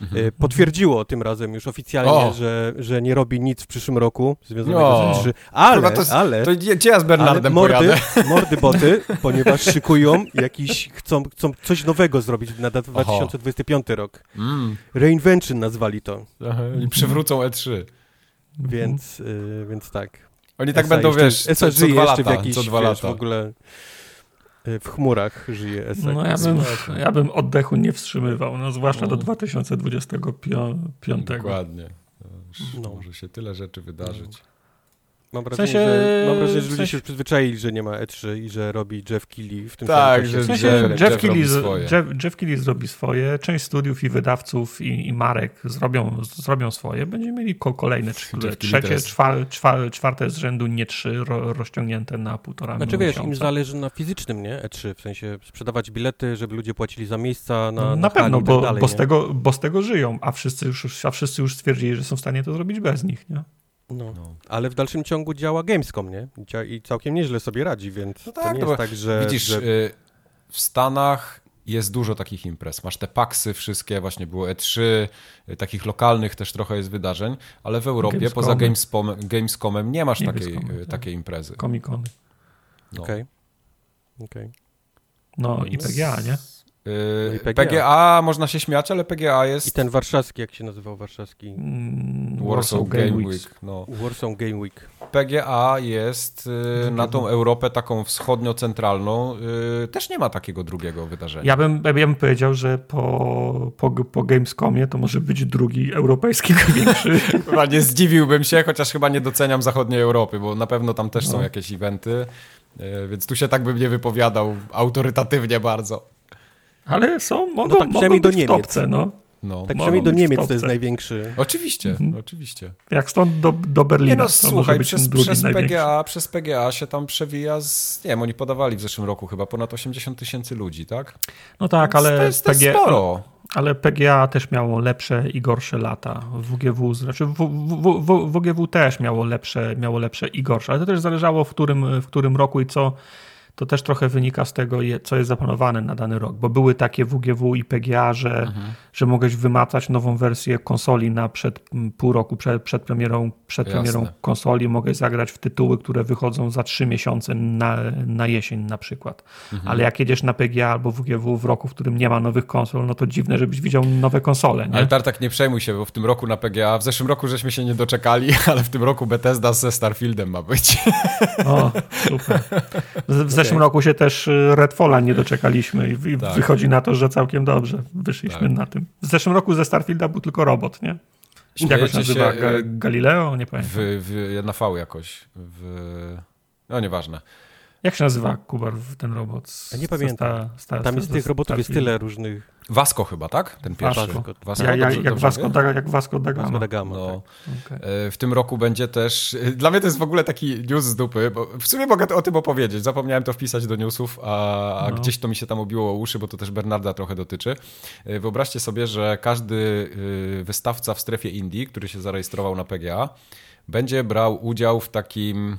mhm. E, potwierdziło tym razem już oficjalnie, że, że nie robi nic w przyszłym roku związanego z E3. Ale, to, ale... To gdzie ja z Bernardem mordy, pojadę? *laughs* mordy boty, ponieważ *laughs* szykują jakiś, chcą, chcą coś nowego zrobić na 2025 rok. Mm. Reinvention nazwali to. Aha, I przywrócą E3. Więc, y, więc tak. Oni tak będą, jeszcze, wiesz, co, co dwa lata, w jakiś, co dwa lata. w ogóle y, w chmurach żyje Esek. No ja bym, ja bym oddechu nie wstrzymywał, no, zwłaszcza no. do 2025. Dokładnie. No. Może się tyle rzeczy wydarzyć. Mam wrażenie, w sensie, że, mam wrażenie, że ludzie się przyzwyczaili, że nie ma E3 i że robi Jeff Keighley w tym tak, samym czasie. W sensie Jeff, Jeff, Keighley, Jeff, Jeff Keighley zrobi swoje, część studiów i wydawców i, i marek zrobią, zrobią swoje. Będziemy mieli kolejne trzecie, czwar, czwar, czwarte z rzędu, nie trzy, ro, rozciągnięte na półtora Znaczy wiesz, im zależy na fizycznym, nie? E3, w sensie sprzedawać bilety, żeby ludzie płacili za miejsca na, na, na pewno, tak bo, dalej, bo, z tego, bo z tego żyją, a wszyscy, już, a wszyscy już stwierdzili, że są w stanie to zrobić bez nich, nie? No. no. Ale w dalszym ciągu działa Gamescom, nie? I całkiem nieźle sobie radzi, więc no tak, to nie jest tak, że... Widzisz, że... Y, w Stanach jest dużo takich imprez. Masz te paksy wszystkie, właśnie było E3, y, takich lokalnych też trochę jest wydarzeń, ale w Europie Gamescomy. poza Gamescom, Gamescomem nie masz takiej, y, tak. takiej imprezy. Komikony. No. Okej. Okay. okay. No i PGA, nie? Yy, PGA. PGA. można się śmiać, ale PGA jest... I ten warszawski, jak się nazywał warszawski? Mm, Warsaw, Warsaw Game, Week. Week. No. Warsaw Game Week. PGA jest yy, na tą Europę taką wschodnio-centralną. Yy, też nie ma takiego drugiego wydarzenia. Ja bym, ja bym powiedział, że po, po, po Gamescomie to może być drugi europejski *laughs* największy. chyba nie zdziwiłbym się, chociaż chyba nie doceniam zachodniej Europy, bo na pewno tam też no. są jakieś eventy. Więc tu się tak bym nie wypowiadał autorytatywnie bardzo. Ale są, mogą, no tak mogą do Niemiec. Topce, no. No, tak przynajmniej do Niemiec to jest największy. Oczywiście, mhm. oczywiście. Jak stąd do, do Berlina. Nie no, słuchaj, przez, przez, PGA, przez PGA się tam przewija z, nie wiem, oni podawali w zeszłym roku chyba ponad 80 tysięcy ludzi, tak? No tak, ale to jest, to jest PGA, sporo. Ale PGA też miało lepsze i gorsze lata. WGW, znaczy w, w, w, WGW też miało lepsze, miało lepsze i gorsze, ale to też zależało w którym, w którym roku i co to też trochę wynika z tego, co jest zaplanowane na dany rok, bo były takie WGW i PGA, że, mhm. że mogłeś wymacać nową wersję konsoli na przed pół roku przed, przed premierą, przed premierą konsoli, mogłeś zagrać w tytuły, które wychodzą za trzy miesiące na, na jesień na przykład. Mhm. Ale jak jedziesz na PGA albo WGW w roku, w którym nie ma nowych konsol, no to dziwne, żebyś widział nowe konsole. Nie? Ale Tartak, nie przejmuj się, bo w tym roku na PGA, w zeszłym roku żeśmy się nie doczekali, *laughs* ale w tym roku Bethesda ze Starfieldem ma być. O, super. W, *laughs* w zeszłym roku się też y, Redfalla nie doczekaliśmy i tak. wychodzi na to, że całkiem dobrze wyszliśmy tak. na tym. W zeszłym roku ze Starfielda był tylko robot, nie? Jak się nazywa? Ga y, Galileo? Nie pamiętam. W, w, na V jakoś. W... No nieważne. Jak się nazywa Kubar ten robot? Z, ja nie pamiętam. Sta, sta, Tam jest tych robotów jest tyle różnych. Vasco chyba, tak? Ten pierwszy. Vasco. Vasco ja, ja, jak, Vasco da, jak Vasco da Gama. Da Gama no. tak. okay. E, w tym roku będzie też... Dla mnie to jest w ogóle taki news z dupy, bo w sumie mogę o tym opowiedzieć. Zapomniałem to wpisać do newsów, a, a no. gdzieś to mi się tam obiło o uszy, bo to też Bernarda trochę dotyczy. E, wyobraźcie sobie, że każdy e, wystawca w strefie Indii, który się zarejestrował na PGA, będzie brał udział w takim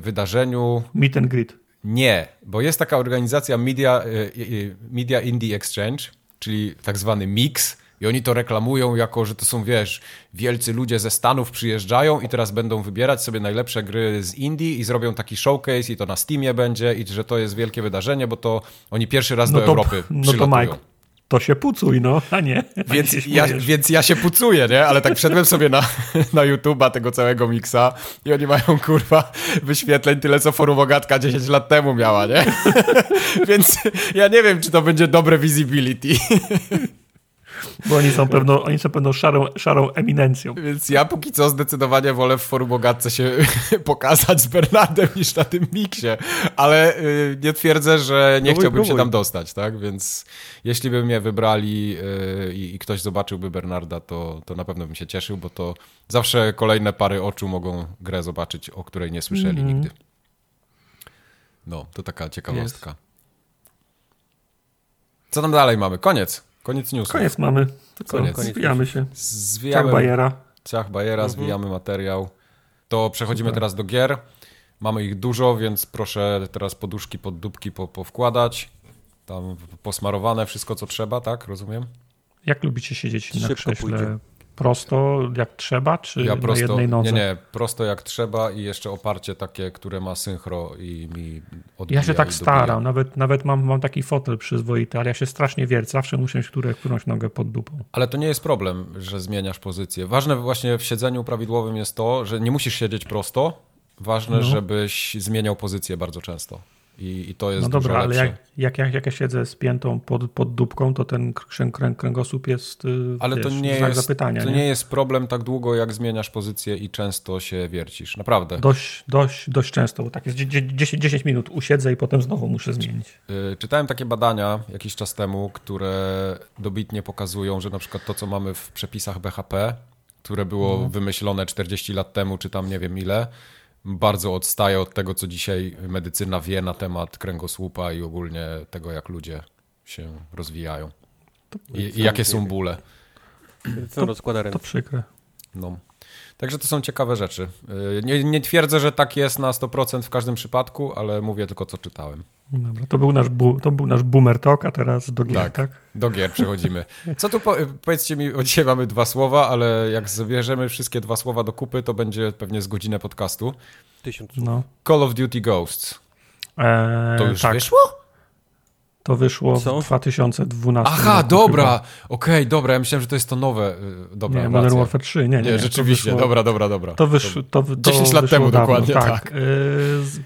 wydarzeniu... Meet and greet. Nie, bo jest taka organizacja Media, Media Indie Exchange, czyli tak zwany mix. I oni to reklamują jako, że to są, wiesz, wielcy ludzie ze Stanów przyjeżdżają i teraz będą wybierać sobie najlepsze gry z Indii i zrobią taki showcase i to na Steamie będzie i że to jest wielkie wydarzenie, bo to oni pierwszy raz no do to, Europy No to Mike, to się pucuj, no, a nie. Więc ja, więc ja się pucuję, nie? Ale tak wszedłem sobie na, *laughs* na YouTube'a tego całego miksa i oni mają, kurwa, wyświetleń tyle, co Forum Ogatka 10 lat temu miała, nie? *laughs* więc ja nie wiem, czy to będzie dobre visibility. *laughs* Bo oni są pewną, oni są pewną szarą, szarą eminencją. Więc ja póki co zdecydowanie wolę w forum Bogatce się *laughs* pokazać z Bernardem niż na tym miksie. Ale y, nie twierdzę, że nie próbuj, chciałbym próbuj. się tam dostać, tak? Więc jeśli by mnie wybrali y, i ktoś zobaczyłby Bernarda, to, to na pewno bym się cieszył, bo to zawsze kolejne pary oczu mogą grę zobaczyć, o której nie słyszeli mm -hmm. nigdy. No, to taka ciekawostka. Jest. Co tam dalej mamy? Koniec. Koniec newsów. Koniec mamy. To co? Koniec. Zwijamy się. Zwijamy. Ciach Bajera. Ciach Bajera, mhm. zwijamy materiał. To przechodzimy Super. teraz do gier. Mamy ich dużo, więc proszę teraz poduszki pod dupki po, powkładać. Tam posmarowane wszystko, co trzeba, tak? Rozumiem? Jak lubicie siedzieć Szybko na krześle? Pójdzie. Prosto jak trzeba, czy ja prosto, na jednej nodze? Nie, nie, prosto jak trzeba i jeszcze oparcie takie, które ma synchro i mi odbija Ja się tak staram, nawet, nawet mam, mam taki fotel przyzwoity, ale ja się strasznie wiercę, zawsze muszę mieć które, którąś nogę pod dupą. Ale to nie jest problem, że zmieniasz pozycję. Ważne właśnie w siedzeniu prawidłowym jest to, że nie musisz siedzieć prosto, ważne, no. żebyś zmieniał pozycję bardzo często. I, I, to jest No dobra, ale jak, jak, jak, jak ja siedzę z piętą pod, pod dupką, to ten kręg, kręg, kręgosłup jest y, Ale wiesz, to nie jest, zapytania. To nie? nie? jest problem tak długo, jak zmieniasz pozycję i często się wiercisz. Naprawdę. Dość, dość, dość często, bo tak jest 10, 10 minut usiedzę i potem znowu muszę zmienić. Y, czytałem takie badania jakiś czas temu, które dobitnie pokazują, że na przykład to, co mamy w przepisach BHP, które było mhm. wymyślone 40 lat temu, czy tam nie wiem ile, bardzo odstaje od tego, co dzisiaj medycyna wie na temat kręgosłupa i ogólnie tego, jak ludzie się rozwijają. I, i jakie są bóle. To, rozkłada ręce. To przykre. No. Także to są ciekawe rzeczy. Y, nie, nie, twierdzę, że tak jest na 100% w każdym przypadku, ale mówię tylko, co czytałem. Dobra, to był nasz, bu, to był nasz boomer talk, a teraz do gier, tak? tak? do gier przechodzimy. Co tu, po, powiedzcie mi, o dzisiaj mamy dwa słowa, ale jak zabierzemy wszystkie dwa słowa do kupy, to będzie pewnie z godzinę podcastu. Tysiąc. No. Call of Duty Ghosts. Eee, to już tak. wyszło? To wyszło Co? w 2012 Aha, roku, dobra, okej, okay, dobra, ja myślałem, że to jest to nowe. Y, dobra, nie, Modern Warfare 3, nie, nie. nie rzeczywiście, wyszło, dobra, dobra, dobra. To, wysz, to, to 10 lat temu dawno, dokładnie, tak. tak. Yy,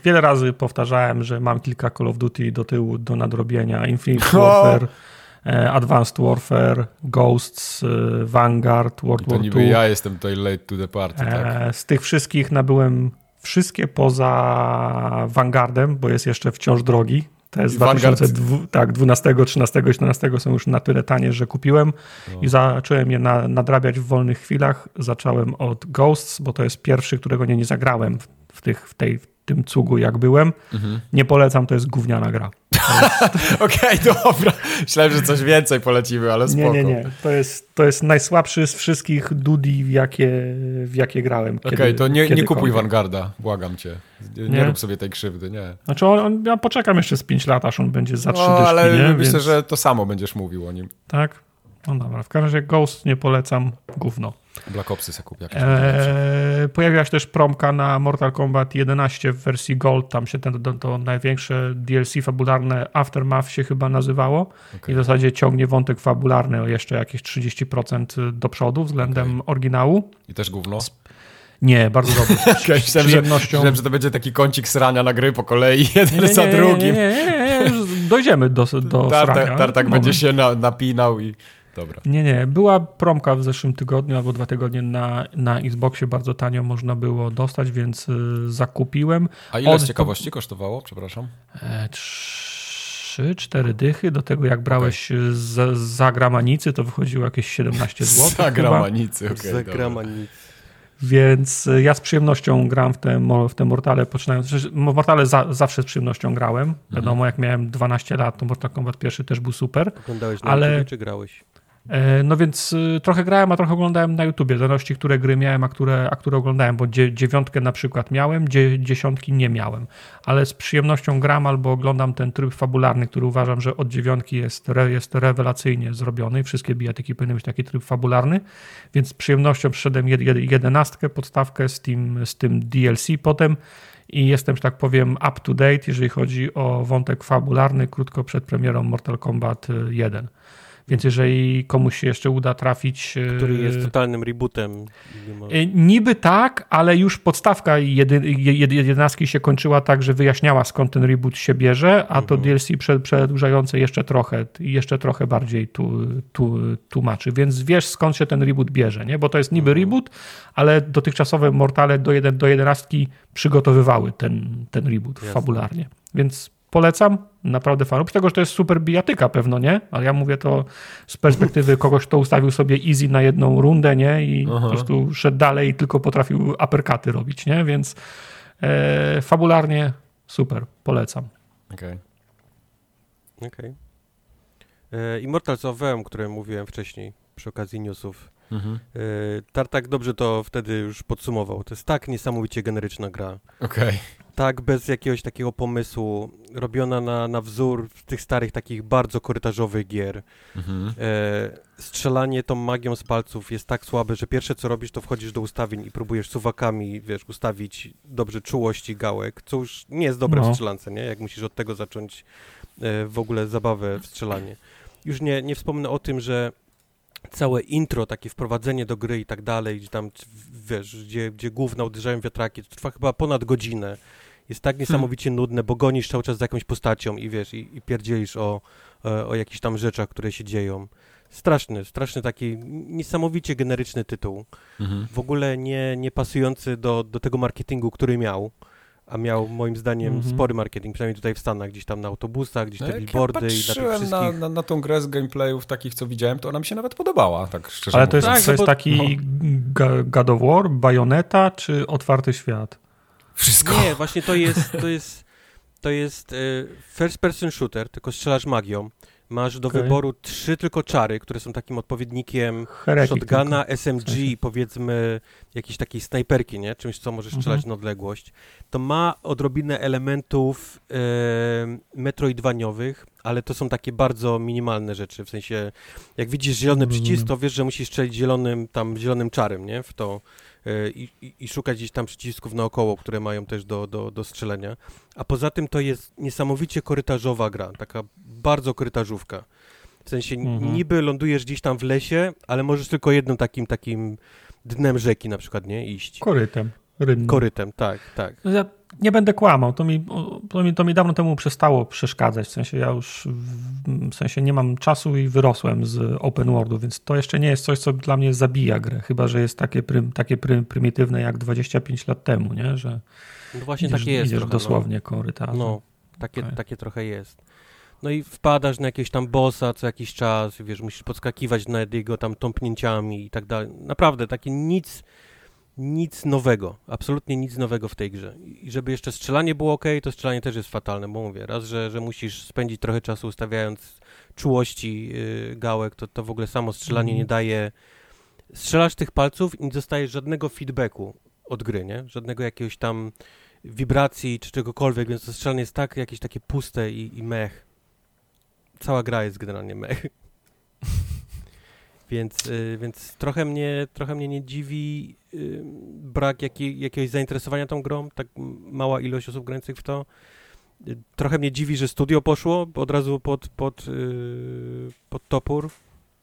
wiele razy powtarzałem, że mam kilka Call of Duty do tyłu do nadrobienia. Infinite *laughs* Warfare, e, Advanced Warfare, Ghosts, e, Vanguard, World I to War niby II. ja jestem tutaj late to the party, e, tak? Z tych wszystkich nabyłem wszystkie poza Vanguardem, bo jest jeszcze wciąż drogi te z 2012, tak, 12, 13 i 14 są już na tyle tanie, że kupiłem no. i zacząłem je na, nadrabiać w wolnych chwilach. Zacząłem od Ghosts, bo to jest pierwszy, którego nie, nie zagrałem w, tych, w, tej, w tym cugu, jak byłem. Mhm. Nie polecam, to jest gówniana gra. *laughs* Okej, okay, dobra. Myślałem, że coś więcej polecimy, ale spoko. Nie, nie, nie. To jest, to jest najsłabszy z wszystkich Dudi, w jakie, w jakie grałem. Okej, okay, to nie, nie kupuj Vanguarda, błagam cię. Nie, nie, rób sobie tej krzywdy, nie. Znaczy, on, on, ja poczekam jeszcze z 5 lat, aż on będzie za 3 no, dyszki, ale nie? myślę, Więc... że to samo będziesz mówił o nim. Tak? No dobra, w każdym razie Ghost nie polecam, gówno. Black Opsy se kup jakieś. Eee, pojawiła się też promka na Mortal Kombat 11 w wersji Gold, tam się ten, to, to największe DLC fabularne Aftermath się chyba nazywało okay. i w zasadzie ciągnie wątek fabularny o jeszcze jakieś 30% do przodu względem okay. oryginału. I też gówno? Nie, bardzo dobrze. *laughs* okay, myślałem, że, myślałem, że to będzie taki kącik srania na gry po kolei, *laughs* jeden nie, nie, za drugim. Nie, nie, nie, nie, dojdziemy do, do Tartak, srania. Tartak będzie się na, napinał i... Dobra. Nie, nie. Była promka w zeszłym tygodniu albo dwa tygodnie na, na Xboxie bardzo tanio można było dostać, więc y, zakupiłem. A ile Od... z ciekawości kosztowało, przepraszam? E, trzy, cztery dychy. Do tego jak brałeś okay. z, za gramanicy, to wychodziło jakieś 17 zł. *laughs* za gramanicy, okej. Okay, za gramanicy. Więc ja z przyjemnością gram w te, w te Mortale, poczynając. W Mortale za, zawsze z przyjemnością grałem. Wiadomo, mhm. jak miałem 12 lat, to Mortal Kombat pierwszy też był super. Oglądałeś na ale... YouTube, czy grałeś? E, no więc y, trochę grałem, a trochę oglądałem na YouTubie, w zależności, które gry miałem, a które, a które oglądałem, bo dziewiątkę na przykład miałem, dziesiątki nie miałem, ale z przyjemnością gram albo oglądam ten tryb fabularny, który uważam, że od dziewiątki jest, jest rewelacyjnie zrobiony. I wszystkie bijatyki powinny mieć taki tryb fabularny, więc z przyjemnością przyszedłem jed, jed, jedenastkę, podstawkę z tym, z tym DLC potem. I jestem, że tak powiem, up to date, jeżeli chodzi o wątek fabularny, krótko przed premierą Mortal Kombat 1. Więc jeżeli komuś się jeszcze uda trafić. Który jest totalnym rebootem. E, niby tak, ale już podstawka jedy, jedenastki się kończyła tak, że wyjaśniała skąd ten reboot się bierze, a to mhm. DLC przedłużające jeszcze trochę, jeszcze trochę bardziej tu, tu, tłumaczy. Więc wiesz skąd się ten reboot bierze, nie? Bo to jest niby mhm. reboot, ale dotychczasowe Mortale do, jeden, do jedenastki przygotowywały ten, ten reboot Jasne. fabularnie. Więc polecam, naprawdę fan. Oprócz tego, że to jest super bijatyka pewno, nie? Ale ja mówię to z perspektywy *laughs* kogoś, kto ustawił sobie easy na jedną rundę, nie? I Aha. po prostu szedł dalej i tylko potrafił uppercuty robić, nie? Więc e, fabularnie super, polecam. Okej. Okay. Okej. Okay. E, Immortals of które mówiłem wcześniej przy okazji newsów. Mhm. E, Tartak dobrze to wtedy już podsumował. To jest tak niesamowicie generyczna gra. Okej. Okay tak bez jakiegoś takiego pomysłu, robiona na, na wzór tych starych takich bardzo korytarzowych gier. Mhm. E, strzelanie tą magią z palców jest tak słabe, że pierwsze co robisz, to wchodzisz do ustawień i próbujesz suwakami, wiesz, ustawić dobrze czułości gałek, co już nie jest dobre no. w strzelance, nie? Jak musisz od tego zacząć e, w ogóle zabawę w strzelanie. Już nie, nie wspomnę o tym, że całe intro, takie wprowadzenie do gry i tak dalej, gdzie tam, wiesz, gdzie, gdzie główne uderzają wiatraki, to trwa chyba ponad godzinę jest tak niesamowicie hmm. nudne, bo gonisz cały czas za jakąś postacią i wiesz, i, i pierdzielisz o, o, o jakichś tam rzeczach, które się dzieją. Straszny, straszny taki niesamowicie generyczny tytuł. Mhm. W ogóle nie, nie pasujący do, do tego marketingu, który miał. A miał moim zdaniem mhm. spory marketing, przynajmniej tutaj w Stanach, gdzieś tam na autobusach, gdzieś te no billboardy ja i na tych wszystkich... Na, na, na tą grę z gameplayów takich, co widziałem, to ona mi się nawet podobała, tak szczerze Ale to jest, tak, to jest bo... taki no. God of War, Bayonetta czy otwarty świat? Wszystko. Nie, właśnie to jest, to jest, to jest y, first person shooter, tylko strzelasz magią. Masz do okay. wyboru trzy tylko czary, które są takim odpowiednikiem shotguna, tylko. SMG, powiedzmy jakiejś takiej snajperki, nie? Czymś, co możesz strzelać mhm. na odległość. To ma odrobinę elementów e, metroidwaniowych, ale to są takie bardzo minimalne rzeczy, w sensie jak widzisz zielony przycisk, to wiesz, że musisz strzelić zielonym, tam zielonym czarem, nie? W to E, i, i, i, szukać gdzieś tam przycisków naokoło, które mają też do, do, do strzelenia. A poza tym to jest niesamowicie korytarzowa gra, taka bardzo korytarzówka. W sensie mhm. niby lądujesz gdzieś tam w lesie, ale możesz tylko jednym takim takim dnem rzeki na przykład, nie? Iść. Korytem. Rynnym. Korytem, tak, tak. Ja nie będę kłamał, to mi, to, mi, to mi dawno temu przestało przeszkadzać, w sensie ja już w sensie nie mam czasu i wyrosłem z open worldu, więc to jeszcze nie jest coś, co dla mnie zabija grę, chyba, że jest takie, prym, takie prym, prymitywne jak 25 lat temu, nie, że no właśnie idziesz, takie jest idziesz trochę, no. dosłownie no. korytarzem. No, takie, okay. takie trochę jest. No i wpadasz na jakiegoś tam bossa co jakiś czas, wiesz, musisz podskakiwać nad jego tam tąpnięciami i tak dalej. Naprawdę, takie nic nic nowego, absolutnie nic nowego w tej grze. I żeby jeszcze strzelanie było ok, to strzelanie też jest fatalne, bo mówię, raz, że, że musisz spędzić trochę czasu ustawiając czułości yy, gałek, to, to w ogóle samo strzelanie mm. nie daje... Strzelasz tych palców i nie dostajesz żadnego feedbacku od gry, nie? Żadnego jakiegoś tam wibracji czy czegokolwiek, więc to strzelanie jest tak jakieś takie puste i, i mech. Cała gra jest generalnie mech. Więc, y, więc trochę, mnie, trochę mnie nie dziwi y, brak jakiej, jakiegoś zainteresowania tą grą, tak mała ilość osób grających w to. Y, trochę mnie dziwi, że studio poszło od razu pod, pod, pod topór,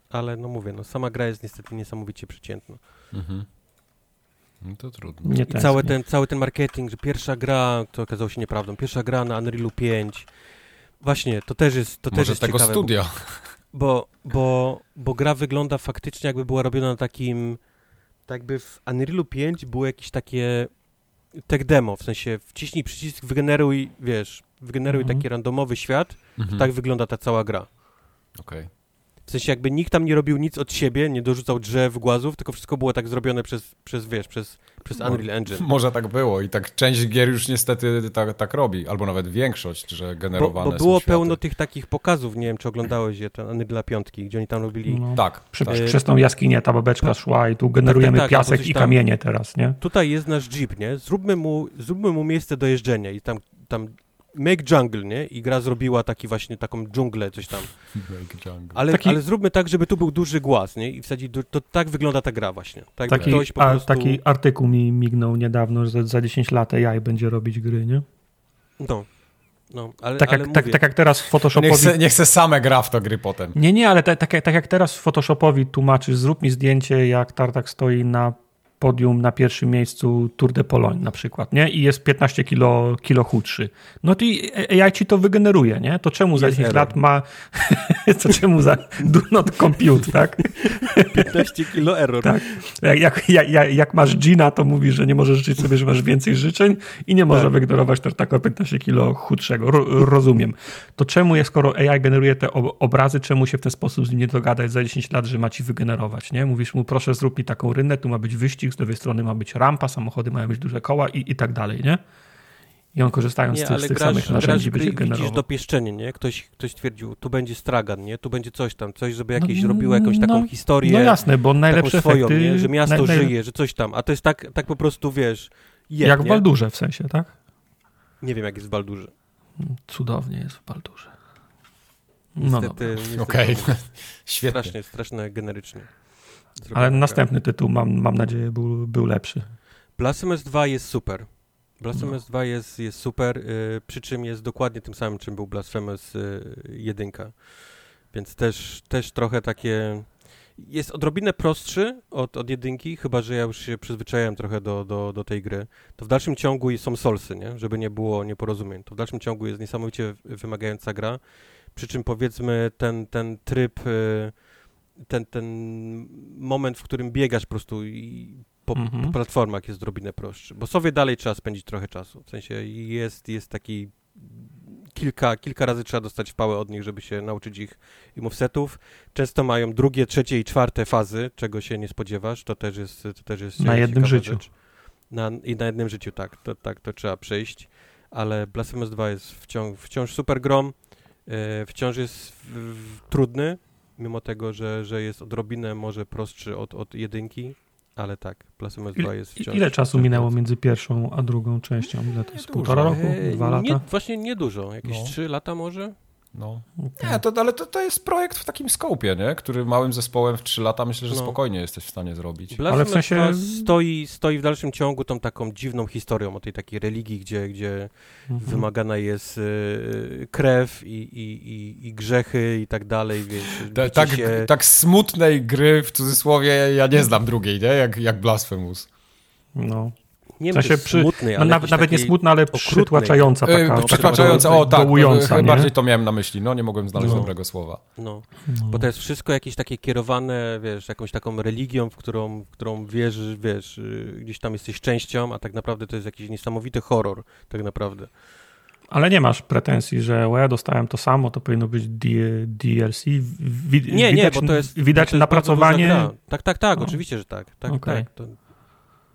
ale no mówię, no sama gra jest niestety niesamowicie przeciętna. Mhm. No to trudno. Nie I cały ten, cały ten marketing, że pierwsza gra, to okazało się nieprawdą, pierwsza gra na Unrealu 5, właśnie, to też jest to Może też jest tego ciekawe, studia. Bo, bo, bo gra wygląda faktycznie jakby była robiona na takim, tak jakby w Unrealu 5 było jakieś takie tech demo, w sensie wciśnij przycisk, wygeneruj, wiesz, wygeneruj mhm. taki randomowy świat, mhm. tak wygląda ta cała gra. Okej. Okay. W sensie jakby nikt tam nie robił nic od siebie, nie dorzucał drzew, głazów, tylko wszystko było tak zrobione przez, przez wiesz, przez, przez Unreal Engine. Może tak było i tak część gier już niestety tak, tak robi, albo nawet większość, że generowane bo, bo było pełno tych takich pokazów, nie wiem, czy oglądałeś je, ten Unreal 5, gdzie oni tam robili... No. Tak. Prze, tak. Przez tą jaskinię ta babeczka tak. szła i tu generujemy tak, tak, tak piasek i kamienie teraz, nie? Tutaj jest nasz jeep, nie? Zróbmy mu, zróbmy mu miejsce do jeżdżenia i tam, tam Make Jungle, nie? I gra zrobiła taki właśnie taką dżunglę, coś tam. Make Jungle. Ale, taki... ale zróbmy tak, żeby tu był duży głaz, nie? I wsadzić, to, to tak wygląda ta gra właśnie. Tak, taki, prostu... a, taki artykuł mi mignął niedawno, że za 10 lat AI będzie robić gry, nie? No. No, ale, tak, ale jak, tak, tak, jak teraz Photoshopowi... Nie chce, nie chce same gra w to gry potem. Nie, nie, ale tak, tak, tak jak teraz Photoshopowi tłumaczysz, zrób mi zdjęcie, jak Tartak stoi na podium na pierwszym miejscu Tour de Pologne na przykład, nie? I jest 15 kilo, kilo chudszy. No to i AI ci to wygeneruje, nie? To czemu za 10 lat ma... *laughs* to czemu za... Do not compute, tak? 15 kilo error. Tak. Jak, jak, jak, jak masz Gina, to mówisz, że nie możesz życzyć sobie, że masz więcej życzeń i nie może tak. wygenerować też tak 15 kilo chudszego. Ro, rozumiem. To czemu jest, skoro AI generuje te obrazy, czemu się w ten sposób z nim nie dogadać za 10 lat, że ma ci wygenerować, nie? Mówisz mu, proszę zrób mi taką rynnę, tu ma być wyścig, z drugiej strony ma być rampa, samochody mają mieć duże koła i, i tak dalej, nie? I on korzystając nie, z, tych, z tych grasz, samych narzędzi grasz będzie generował. Widzisz dopieszczenie, nie? Ktoś, ktoś twierdził, tu będzie stragan, nie? Tu będzie coś tam, coś, żeby jakieś no, robiło jakąś taką no, historię. No jasne, bo najlepsze swoją, efekty... Nie? Że miasto naj, żyje, że coś tam. A to jest tak, tak po prostu, wiesz... Je, jak w Baldurze w sensie, tak? Nie wiem, jak jest w Baldurze. Cudownie jest w Baldurze. No niestety, niestety Okej, okay. *laughs* świetnie. Strasznie, strasznie generycznie. Ale następny tytuł, mam, mam nadzieję, był, był lepszy. Blasphemous 2 jest super. Blasphemous no. 2 jest, jest super, y, przy czym jest dokładnie tym samym, czym był Blasphemous y, 1. Więc też, też trochę takie... Jest odrobinę prostszy od, od jedynki, chyba że ja już się przyzwyczaiłem trochę do, do, do tej gry. To w dalszym ciągu są solsy, nie? żeby nie było nieporozumień. To w dalszym ciągu jest niesamowicie wymagająca gra, przy czym powiedzmy ten, ten tryb... Y, ten, ten moment, w którym biegasz po prostu i po, mhm. po platformach jest odrobinę prostszy. Bo sobie dalej trzeba spędzić trochę czasu. W sensie jest, jest taki kilka, kilka razy trzeba dostać w pałę od nich, żeby się nauczyć ich movesetów. Często mają drugie, trzecie i czwarte fazy, czego się nie spodziewasz. To też jest to też jest Na jednym życiu. Na, I na jednym życiu, tak. To, tak, to trzeba przejść. Ale Blasphemous 2 jest wciąż, wciąż super grom. Yy, wciąż jest w, w, trudny, mimo tego, że, że jest odrobinę może prostszy od, od jedynki, ale tak, Blasphemous 2 jest wciąż... Ile czasu minęło między pierwszą a drugą częścią? Ile to jest? Półtora roku? Dwa lata? Nie, właśnie niedużo, jakieś no. trzy lata może? No. Okay. Nie, to, ale to, to jest projekt w takim skopie, nie? który małym zespołem w trzy lata myślę, że no. spokojnie jesteś w stanie zrobić. Blasphemous ale w sensie stoi, stoi w dalszym ciągu tą taką dziwną historią o tej takiej religii, gdzie, gdzie mhm. wymagana jest y, krew i, i, i, i, grzechy i tak dalej, więc Ta, tak, się... tak smutnej gry, w cudzysłowie, ja nie znam drugiej, nie? Jak, jak Blasphemous. No nie w sensie przy, smutny, ale nawet, nawet nie smutna, ale przytłaczająca. Taka, yy, przytłaczająca, o tak, dołująca, bardziej to miałem na myśli, no nie mogłem znaleźć no. dobrego słowa. No. no. bo to jest wszystko jakieś takie kierowane, wiesz, jakąś taką religią, w którą, w którą wierzysz, wiesz, y, gdzieś tam jesteś częścią, a tak naprawdę to jest jakiś niesamowity horror, tak naprawdę. Ale nie masz pretensji, że o, ja dostałem to samo, to powinno być DLC. Wi nie, widać, nie, bo to jest widać to jest napracowanie. Tak, tak, tak, no. oczywiście, że tak. Tak, okay. tak. To,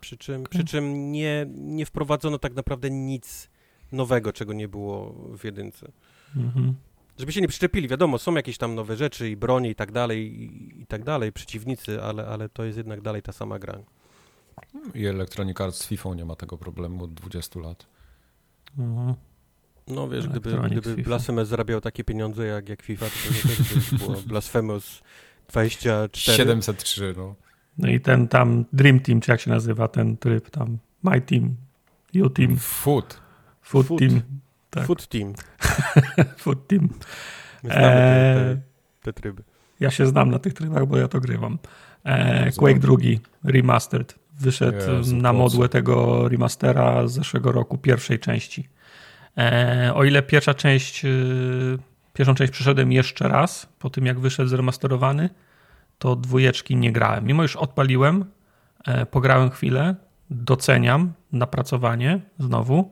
przy czym, okay. przy czym nie, nie wprowadzono tak naprawdę nic nowego, czego nie było w jedynce. Mhm. Żeby się nie przyczepili, wiadomo, są jakieś tam nowe rzeczy i bronie i tak dalej, i, i tak dalej, przeciwnicy, ale, ale to jest jednak dalej ta sama gra. I Electronic Arts z FIFA nie ma tego problemu od 20 lat. Mhm. No wiesz, gdyby, gdyby Blasphemous zarabiał takie pieniądze jak, jak FIFA, to pewnie też by było Blasphemous 24. 703, no. No i ten tam Dream Team, czy jak się nazywa ten tryb tam, My Team, You Team. Foot. Foot, Foot. Team. Tak. Foot Team. *laughs* Foot Team. My znamy te, te, te, tryby. Ja się znam na tych trybach, bo ja to grywam. E, Quake 2 Remastered wyszedł Jezu, na modłę tego remastera z zeszłego roku, pierwszej części. E, o ile pierwsza część, y, pierwszą część przeszedłem jeszcze raz, po tym jak wyszedł zremasterowany, to dwójeczki nie grałem. Mimo już odpaliłem, e, pograłem chwilę, doceniam napracowanie znowu.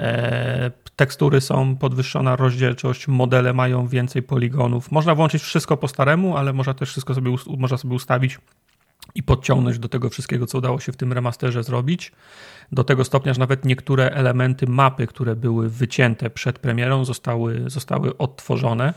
E, tekstury są podwyższona rozdzielczość, modele mają więcej poligonów. Można włączyć wszystko po staremu, ale można też wszystko sobie, można sobie ustawić i podciągnąć do tego wszystkiego, co udało się w tym remasterze zrobić. Do tego stopnia, że nawet niektóre elementy mapy, które były wycięte przed premierą, zostały, zostały odtworzone.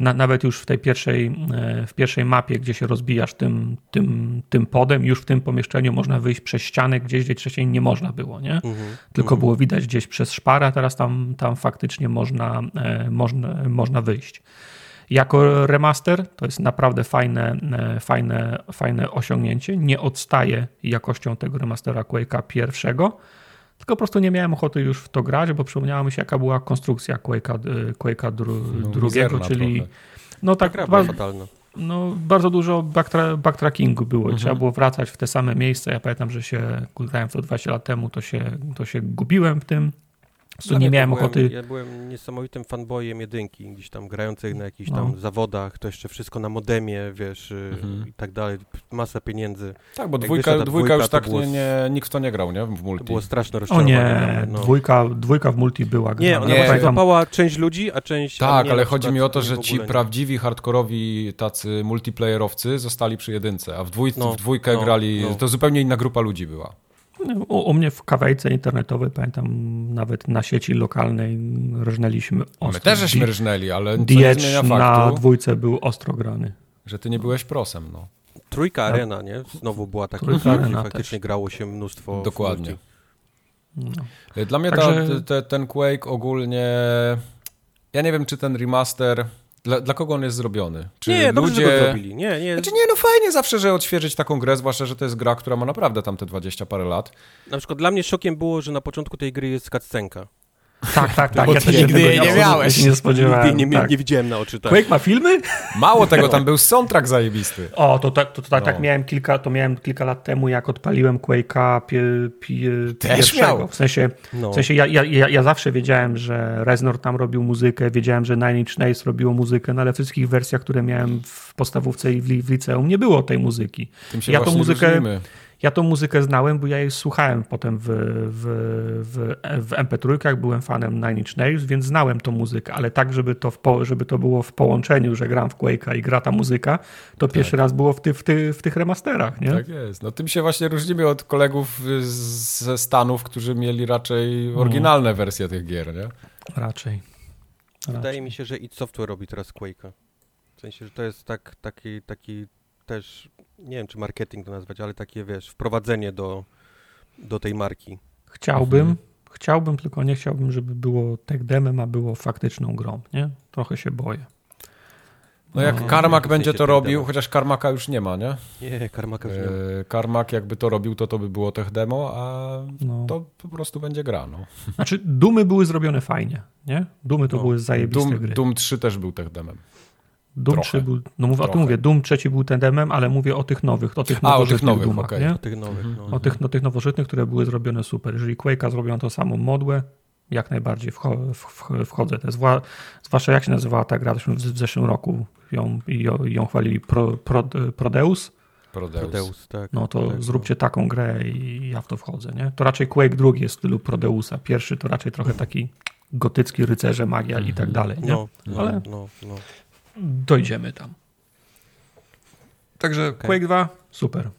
Nawet już w tej pierwszej, e, w pierwszej mapie, gdzie się rozbijasz tym, tym, tym podem, już w tym pomieszczeniu można wyjść przez ścianę, gdzieś, gdzie wcześniej nie można było, nie? Mhm. Tylko mhm. było widać gdzieś przez szparę, a teraz tam, tam faktycznie można, e, można, można wyjść. Jako remaster to jest naprawdę fajne, e, fajne, fajne osiągnięcie. Nie odstaje jakością tego remastera Quake'a pierwszego, tylko po prostu nie miałem ochoty już w to grać, bo przypomniała mi się, jaka była konstrukcja Quake'a, e, Quake'a dru, no, drugiego, czyli trochę. no tak, tak ba no, bardzo dużo backtra backtrackingu było. Mhm. Trzeba było wracać w te same miejsca. Ja pamiętam, że się grałem w to 20 lat temu, to się, to się gubiłem w tym. No, nie miałem byłem, ochoty. Ja byłem niesamowitym fanboyem jedynki, gdzieś tam grających na jakichś no. tam zawodach, to jeszcze wszystko na modemie, wiesz, y, mhm. i tak dalej, masa pieniędzy. Tak, bo dwójka, dwójka, dwójka już tak było... nie, nie, nikt w to nie grał, nie? W multi. To było straszne rozczarowanie. O nie, no. dwójka, dwójka w multi była. Nie, ona nie. złapała część ludzi, a część... Tak, ale chodzi mi o to, że ci prawdziwi, hardkorowi tacy multiplayerowcy zostali przy jedynce, a w, dwój, no, w dwójkę no, grali, no. to zupełnie inna grupa ludzi była. U, u, mnie w kawejce internetowej, pamiętam, nawet na sieci lokalnej rżnęliśmy ostro. My też żeśmy rżnęli, ale Diecz na dwójce był ostro grany. Że ty nie byłeś prosem, no. Trójka Arena, nie? Znowu była taka, Trójka Arena faktycznie też. grało się mnóstwo. Dokładnie. No. Dla mnie Także... ta, te, ten Quake ogólnie... Ja nie wiem, czy ten remaster dla, dla kogo on jest zrobiony? Czy nie, ludzie... dobrze, zrobili. Nie, nie. Znaczy nie, no fajnie zawsze, że odświeżyć taką grę, zwłaszcza, że to jest gra, która ma naprawdę tam te 20 parę lat. Na przykład dla mnie szokiem było, że na początku tej gry jest cutscenka. Tak, tak, tak. ja nigdy jej nie miałeś. Nie spodziewałem. Nie, nie, tak. nie, widziałem na oczy. Tak. Quake ma filmy? Mało *laughs* tego, tam był soundtrack zajebisty. O, to, tak, to, to, tak, no. tak miałem kilka, to miałem kilka lat temu, jak odpaliłem Quake'a pie, pie, pierwszego. Miał. W sensie, no. w sensie ja, ja, ja, ja, zawsze wiedziałem, że Reznor tam robił muzykę, wiedziałem, że Nine Inch Nails robiło muzykę, no ale wszystkich wersjach, które miałem w podstawówce i w, w liceum, nie było tej muzyki. Tym się ja tą muzykę różnimy. Ja tą muzykę znałem, bo ja jej słuchałem potem w, w, w, w MP3, byłem fanem Nine Inch Nails, więc znałem tą muzykę, ale tak, żeby to, w, żeby to było w połączeniu, że gram w Quake'a i gra ta muzyka, to tak. pierwszy raz było w, ty, w, ty, w tych remasterach, nie? Tak jest. No tym się właśnie różnimy od kolegów ze Stanów, którzy mieli raczej no. oryginalne no. wersje tych gier, nie? Raczej. Wydaje raczej. mi się, że id Software robi teraz Quake'a. W sensie, że to jest tak, taki, taki też nie wiem czy marketing to nazwać, ale takie wiesz, wprowadzenie do, do tej marki. Chciałbym, mhm. chciałbym, tylko nie chciałbym, żeby było tech demem, a było faktyczną grą, nie? Trochę się boję. No jak no, Karmak będzie to robił, chociaż Karmaka już nie ma, nie? Nie, Karmaka już nie ma. E, Karmak jakby to robił, to to by było tech demo, a no. to po prostu będzie gra, no. Znaczy Dumy były zrobione fajnie, nie? Dumy to no. były zajebiste Doom, gry. Doom 3 też był tech demem. Doom 3 był, no mówię, o tym mówię, Doom 3 był tendemem, ale mówię o tych nowych, o tych A, o tych nowych, Doomach, okay. nie? O tych nowych, mhm. no, o, tych, no, tych nowożytnych, które były zrobione super. Jeżeli Quake'a zrobiono to samą modłę, jak najbardziej wcho, wchodzę. To jest, zwłaszcza jak się nazywała ta gra w zeszłym roku, ją, ją, ją chwalili Pro, Pro, Prodeus. Prodeus. Prodeus tak. No to tak, zróbcie no. taką grę i ja w to wchodzę, nie? To raczej Quake drugi jest w stylu Prodeusa. Pierwszy to raczej trochę taki gotycki rycerze, magia i tak mhm. dalej, nie? No, no, Ale... no, no dojdziemy tam. Także okay. Quake 2, super.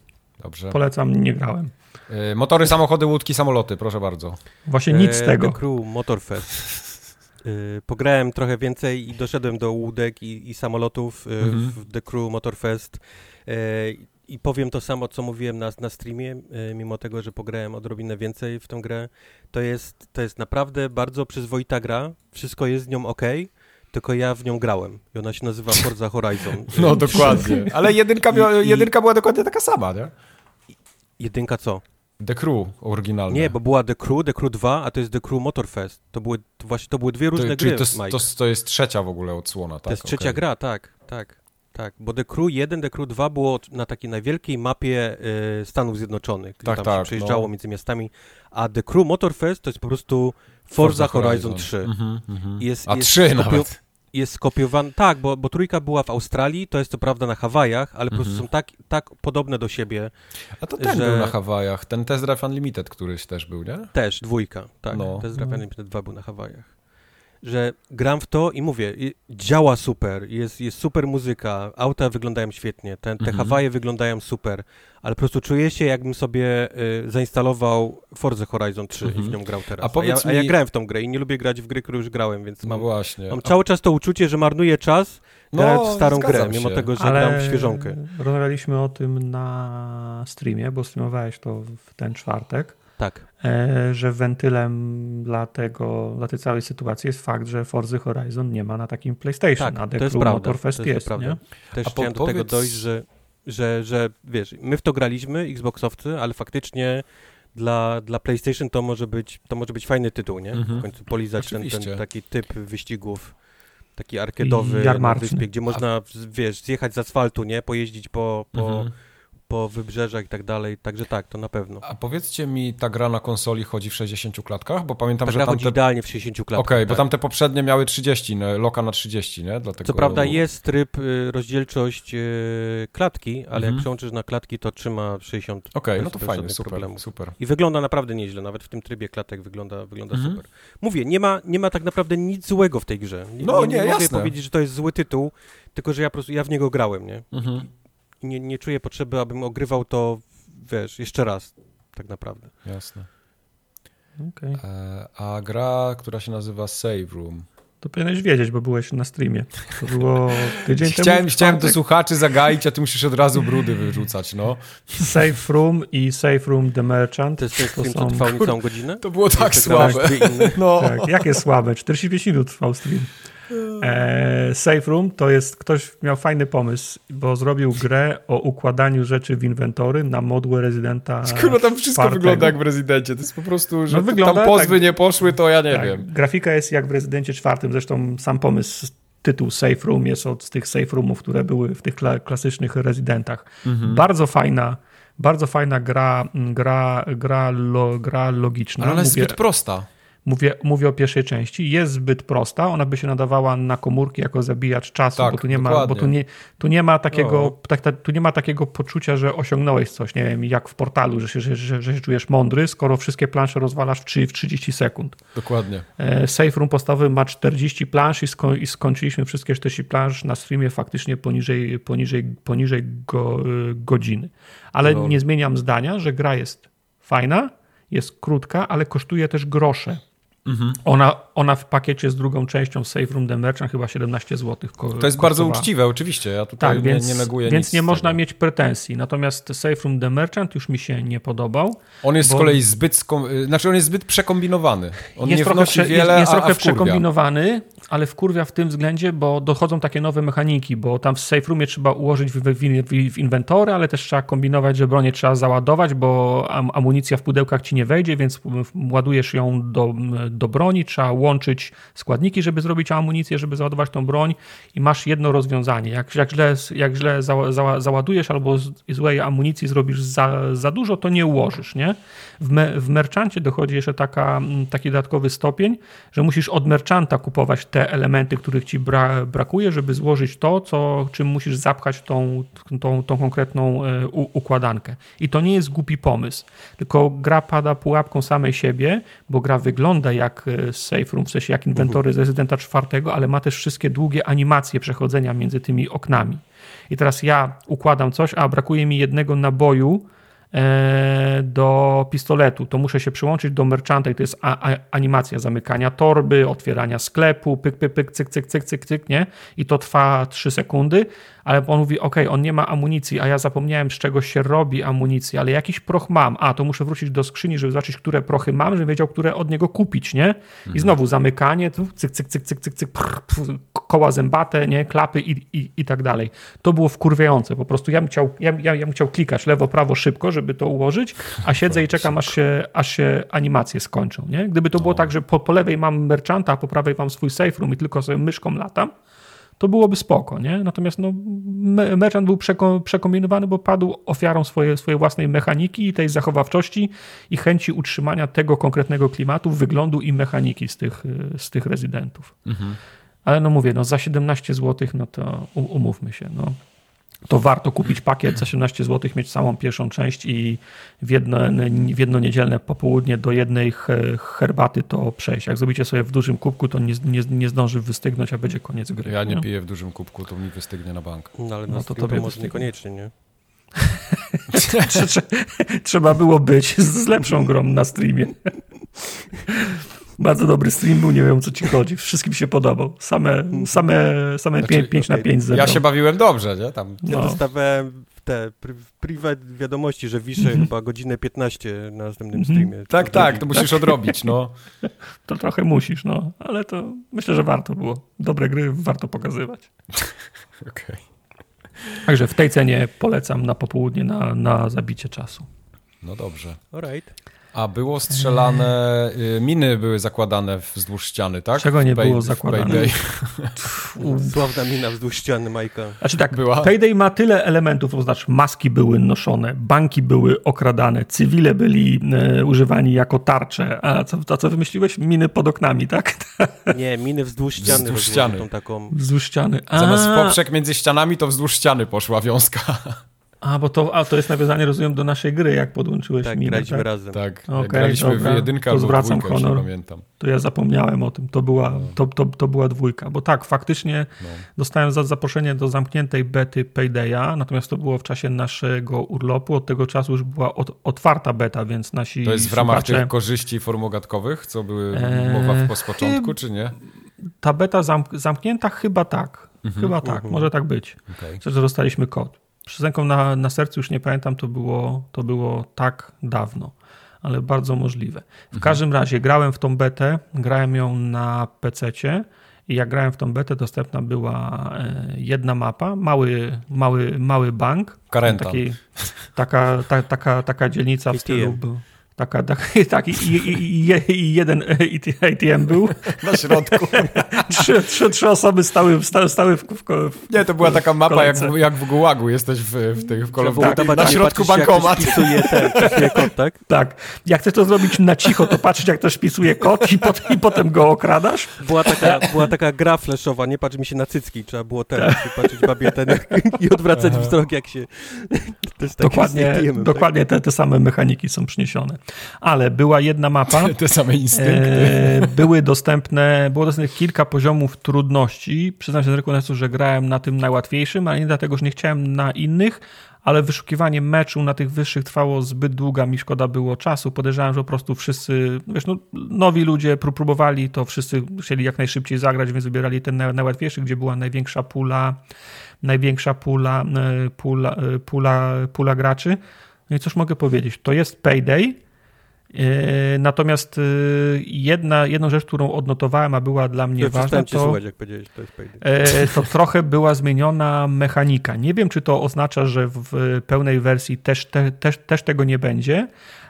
Dobrze. Polecam, nie grałem. Yy, motory, samochody, łódki, samoloty, proszę bardzo. Właśnie nic z e, tego. The Crew Motorfest. Yy, pograłem trochę więcej i doszedłem do łódek i, i samolotów yy, mhm. w The Crew Motorfest. I powiem to samo, co mówiłem na, na streamie, mimo tego, że pograłem odrobinę więcej w tę grę. To jest, to jest naprawdę bardzo przyzwoita gra. Wszystko jest z nią ok tylko ja w nią grałem i ona się nazywa Forza Horizon. *laughs* No dokładnie, ale jedynka, I, jedynka była dokładnie taka sama, nie? Jedynka co? The Crew oryginalna. Nie, bo była The Crew, The Crew 2, a to jest The Crew Motorfest. To były, to właśnie, to były dwie różne to, gry, to, to, to, jest trzecia w ogóle odsłona, tak? To jest trzecia okay. gra, tak, tak, tak. Bo The Crew 1, The Crew 2 było na takiej najwielkiej mapie y, Stanów Zjednoczonych, tak, tam tak, się przejeżdżało no. między miastami, a The Crew Motorfest to jest po prostu Forza, Forza Horizon, Horizon 3. Mm -hmm, mm -hmm. Jest, A jest 3 nawet. jest skopiowany, tak, bo, bo trójka była w Australii, to jest to prawda na Hawajach, ale po prostu mhm. są tak, tak podobne do siebie. A to ten że... był na Hawajach, ten Test Drive Unlimited któryś też był, nie? Też, dwójka, tak, no. Test Drive Unlimited 2 był na Hawajach że gram w to i mówię, działa super, jest, jest super muzyka, auta wyglądają świetnie, ten, te mhm. Hawaje wyglądają super, ale po prostu czuję się, jakbym sobie y, zainstalował Forza Horizon 3 mhm. i w mhm. nią grał teraz. A, a, ja, a ja grałem w tą grę i nie lubię grać w gry, które już grałem, więc no mam, właśnie. mam cały czas to uczucie, że marnuję czas, no, w starą grę, się. mimo tego, że Ale gram w świeżonkę. Rozmawialiśmy o tym na streamie, bo streamowałeś to w ten czwartek. Tak. E, że wentylem dla, tego, dla tej całej sytuacji jest fakt, że Forza Horizon nie ma na takim PlayStation, tak, a The to jest Crew prawda, Motorfest jest, jest nie? Też a chciałem po, do tego dojść, że, że, że wiesz, my w to graliśmy, Xboxowcy, ale faktycznie dla, dla PlayStation to może być, to może być fajny tytuł, nie? Mhm. W końcu polizać ten, ten taki typ wyścigów taki arkadowy na wyspie, gdzie można, wiesz, zjechać z asfaltu, nie? Pojeździć po, po, mhm po wybrzeżach i tak dalej, także tak, to na pewno. A powiedzcie mi, ta gra na konsoli chodzi w 60 klatkach? Bo pamiętam, ta że gra chodzi te... idealnie w 60 klatkach. Okej, okay, tak. bo tam te poprzednie miały 30, no, loka na 30, nie? Dlatego... Co prawda jest tryb, y, rozdzielczość y, klatki, ale mhm. jak przełączysz na klatki, to trzyma 60 Okej, okay, no to fajnie, super, problemów. super. I wygląda naprawdę nieźle, nawet w tym trybie klatek wygląda, wygląda mhm. super. Mówię, nie ma, nie ma tak naprawdę nic złego w tej grze. Nie, no nie, nie, nie mogę powiedzieć, że to jest zły tytuł, tylko że ja po prostu, ja w niego grałem, nie? Mhm i nie, nie czuję potrzeby, abym ogrywał to, wiesz, jeszcze raz, tak naprawdę. Jasne. Okay. E, a gra, która się nazywa Save Room. To powinieneś wiedzieć, bo byłeś na streamie. To było *laughs* tydzień chciałem, temu. Chciałem do słuchaczy zagaić, a ty musisz od razu brudy wyrzucać, no. Safe Room i Safe Room The Merchant. To jest ten stream, co trwał niecałą godzinę? To było tak słabe. *laughs* No. Tak, jakie słabe? 45 minut trwał stream. E, Safe Room to jest, ktoś miał fajny pomysł, bo zrobił grę o układaniu rzeczy w inwentory na modłę rezydenta. *laughs* Skoro tam wszystko czwartego. wygląda jak w rezydencie. To jest po prostu, że no, wygląda, tam pozwy tak, nie poszły, to ja nie tak, wiem. Grafika jest jak w rezydencie czwartym, zresztą sam pomysł tytuł Safe Room jest od tych Safe Roomów, które były w tych klasycznych rezydentach. Mhm. Bardzo fajna, bardzo fajna gra, gra, gra, lo, gra logiczna. Ale ona jest Mówię, zbyt prosta. Mówię, mówię o pierwszej części, jest zbyt prosta, ona by się nadawała na komórki jako zabijacz czasu, tak, bo tu nie ma, bo tu nie, tu nie ma takiego, tak, tak, tu nie ma takiego poczucia, że osiągnąłeś coś, nie wiem, jak w portalu, że się, że, że, że się czujesz mądry, skoro wszystkie plansze rozwalasz w, 3, w 30 sekund. Dokładnie. E, safe Room podstawowy ma 40 plansz i, sko i skończyliśmy wszystkie 40 plansz na streamie faktycznie poniżej, poniżej, poniżej go, godziny. Ale no. nie zmieniam zdania, że gra jest fajna, jest krótka, ale kosztuje też grosze. Mhm. Ona, ona w pakiecie z drugą częścią Safe Room The Merchant chyba 17 zł. to jest kosztowała. bardzo uczciwe, oczywiście. Ja tutaj tak, nie, więc, nie neguję Więc nie można mieć pretensji. Natomiast Safe Room The Merchant już mi się nie podobał. On jest bo... z kolei zbyt, znaczy on jest zbyt przekombinowany. On jest nie trochę, wnosi wiele, jest, jest trochę przekombinowany, ale wkurwia w tym względzie, bo dochodzą takie nowe mechaniki, bo tam w safe roomie trzeba ułożyć w, w, w inwentory, ale też trzeba kombinować, że bronię trzeba załadować, bo am, amunicja w pudełkach ci nie wejdzie, więc ładujesz ją do, do broni, trzeba łączyć składniki, żeby zrobić amunicję, żeby załadować tą broń i masz jedno rozwiązanie. Jak, jak źle, jak źle za, za, załadujesz albo złej amunicji zrobisz za, za dużo, to nie ułożysz, nie? W, me, w dochodzi jeszcze taka, taki dodatkowy stopień, że musisz od merchanta kupować te elementy, których ci bra brakuje, żeby złożyć to, co, czym musisz zapchać tą, tą, tą konkretną e, układankę. I to nie jest głupi pomysł, tylko gra pada pułapką samej siebie, bo gra wygląda jak e, safe room, w sensie jak inwentory z rezydenta czwartego, ale ma też wszystkie długie animacje przechodzenia między tymi oknami. I teraz ja układam coś, a brakuje mi jednego naboju, E, do pistoletu, to muszę się przyłączyć do merchanta i to jest a, a, animacja zamykania torby, otwierania sklepu, pyk, pyk, pyk, cyk, cyk, cyk, cyk, cyk, nie? I to trwa 3 sekundy, ale on mówi, ok, on nie ma amunicji, a ja zapomniałem, z czego się robi amunicja, ale jakiś proch mam, a to muszę wrócić do skrzyni, żeby zobaczyć, które prochy mam, żebym wiedział, które od niego kupić, nie? I mhm. znowu zamykanie, cyk, cyk, cyk, cyk, cyk, cyk, prr, prr, koła zębate, nie? Klapy i, i, i tak dalej. To było wkurwiające, po prostu ja bym chciał, ja, ja, ja bym chciał klikać lewo, prawo szybko, żeby to ułożyć, a siedzę i czekam, aż się, aż się animacje skończą, nie? Gdyby to było tak, że po, po lewej mam merchanta, a po prawej mam swój safe room i tylko sobie myszką latam, to byłoby spoko, nie? Natomiast no, Merchant był przekombinowany, bo padł ofiarą swojej, swojej własnej mechaniki i tej zachowawczości i chęci utrzymania tego konkretnego klimatu, wyglądu i mechaniki z tych, z tych rezydentów. Mhm. Ale no mówię, no za 17 zł, no to umówmy się, no to warto kupić pakiet za 17 zł, mieć całą pierwszą część i w jedno, w jedno niedzielne popołudnie do jednej herbaty to przejść. Jak zrobicie sobie w dużym kubku, to nie, nie, nie zdąży wystygnąć, a będzie koniec gry. Ja nie, nie? piję w dużym kubku, to mi wystygnie na bank. No ale no to tobie może niekoniecznie, nie? *laughs* Trzeba było być z lepszą grą na streamie. Bardzo dobry stream był, nie wiem o co ci chodzi. Wszystkim się podobał. Same, same, same znaczy, 5, 5 na 5 zebrał. Ja się bawiłem dobrze, nie? Tam. Ja no. dostawałem te private wiadomości, że wiszę mm -hmm. chyba godzinę 15 na następnym mhm. streamie. Tak, tak, to musisz odrobić, no. *laughs* To trochę musisz, no. Ale to myślę, że warto było. Dobre gry warto pokazywać. *laughs* Okej. Okay. Także w tej cenie polecam na popołudnie na, na zabicie czasu. No dobrze. Alright. A było strzelane, y, miny były zakładane wzdłuż ściany, tak? Czego nie było zakładane? *laughs* Sławna mina wzdłuż ściany, Majka. Znaczy tak, Była? Payday ma tyle elementów, to znaczy maski były noszone, banki były okradane, cywile byli e, używani jako tarcze, a co, a co wymyśliłeś? Miny pod oknami, tak? *laughs* Nie, miny wzdłuż ściany. Wzdłuż ściany. Taką... Wzdłuż ściany. A. Zamiast poprzek między ścianami, to wzdłuż ściany poszła wiązka. A, bo to, a to jest nawiązanie, rozumiem, do naszej gry, jak podłączyłeś tak, minę, graliśmy tak? razem. Tak, okay, graliśmy dobra. w jedynkę to zwracam dwójkę, honor. pamiętam. To ja zapomniałem o tym, to była, no. to, to, to była dwójka, bo tak, faktycznie no. dostałem za zaproszenie do zamkniętej bety Paydaya, natomiast to było w czasie naszego urlopu, od tego czasu już była od, otwarta beta, więc nasi To jest w ramach słuchacze... tych korzyści formogatkowych, co były eee, mowa w eee, początku, czy nie? Ta beta zamk zamknięta chyba tak, mhm. chyba tak, może tak być. Okay. że dostaliśmy kod z ręką na, na sercu już nie pamiętam, to było, to było tak dawno, ale bardzo możliwe. W mhm. każdym razie grałem w tą betę, grałem ją na PC-cie i jak grałem w tą betę, dostępna była e, jedna mapa, mały, mały, mały bank. Karenta. Taki, taka, ta, taka, taka dzielnica w stylu... Taka, tak, *laughs* tak i, i, i, jeden ATM był. *laughs* Na środku. *laughs* trzy, trzy, trzy osoby stały, stały, stały w, w, w Nie, to była taka mapa jak w, jak w Gułagu, jesteś w, w tych w kolorach. Tak, na środku bankomat. Wpisuje ten, wpisuje kod, tak? Tak. Jak chcesz to zrobić na cicho, to patrzysz jak ktoś wpisuje kod i, pot, i potem go okradasz. Była taka, była taka gra flashowa, nie patrz mi się na cycki, trzeba było ten, tak. patrzeć babie ten i odwracać wzrok jak się... dokładnie dokładnie tak? te, te same mechaniki są przyniesione ale była jedna mapa. *laughs* Te same instynkty. E, były dostępne, było dostępnych kilka poziomów trudności. Przyznam się z rekonessu, że grałem na tym najłatwiejszym, ale nie dlatego, że nie chciałem na innych, ale wyszukiwanie meczu na tych wyższych trwało zbyt długo, mi szkoda było czasu. Podejrzewałem, że po prostu wszyscy, wiesz, no, nowi ludzie próbowali, to wszyscy chcieli jak najszybciej zagrać, więc wybierali ten najłatwiejszy, gdzie była największa pula, największa pula, e, pula, e, pula, pula graczy. No i cóż mogę powiedzieć, to jest Payday, natomiast e, jedna, jedną rzecz, którą odnotowałem, a była dla mnie ważna, to, słuchać, jak powiedziałeś, to, e, to trochę była zmieniona mechanika. Nie wiem, czy to oznacza, że w pełnej wersji też, te, też, też tego nie będzie,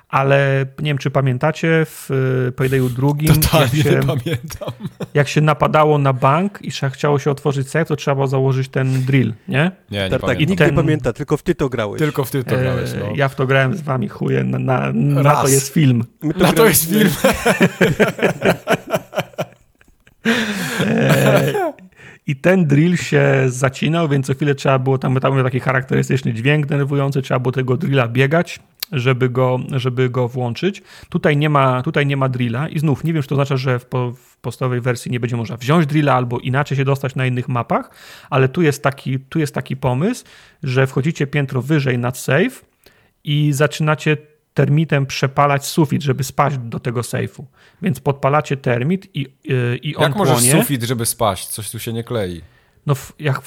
ale nie wiem, czy pamiętacie, w Paydayu drugim, jak się, pamiętam. jak się napadało na bank i chciało się otworzyć safe, to trzeba było założyć ten drill, nie? Nie, nie tak, tak, i nikt ten... nie pamięta, tylko w ty to grałeś. Tylko w ty to grałeś, no. Ja w to grałem z wami, chuje, na, na, na to jest film. To na to jest film. *laughs* I ten drill się zacinał, więc co chwilę trzeba było, tam, tam taki charakterystyczny dźwięk denerwujący, trzeba było tego drilla biegać żeby go, żeby go włączyć. Tutaj nie, ma, tutaj nie ma drilla i znów nie wiem, czy to oznacza, że w, po, w podstawowej wersji nie będzie można wziąć drilla albo inaczej się dostać na innych mapach, ale tu jest taki, tu jest taki pomysł, że wchodzicie piętro wyżej nad safe i zaczynacie termitem przepalać sufit, żeby spaść do tego sejfu. Więc podpalacie termit i, yy, i on Jak możesz płonie. sufit, żeby spaść? Coś tu się nie klei no jak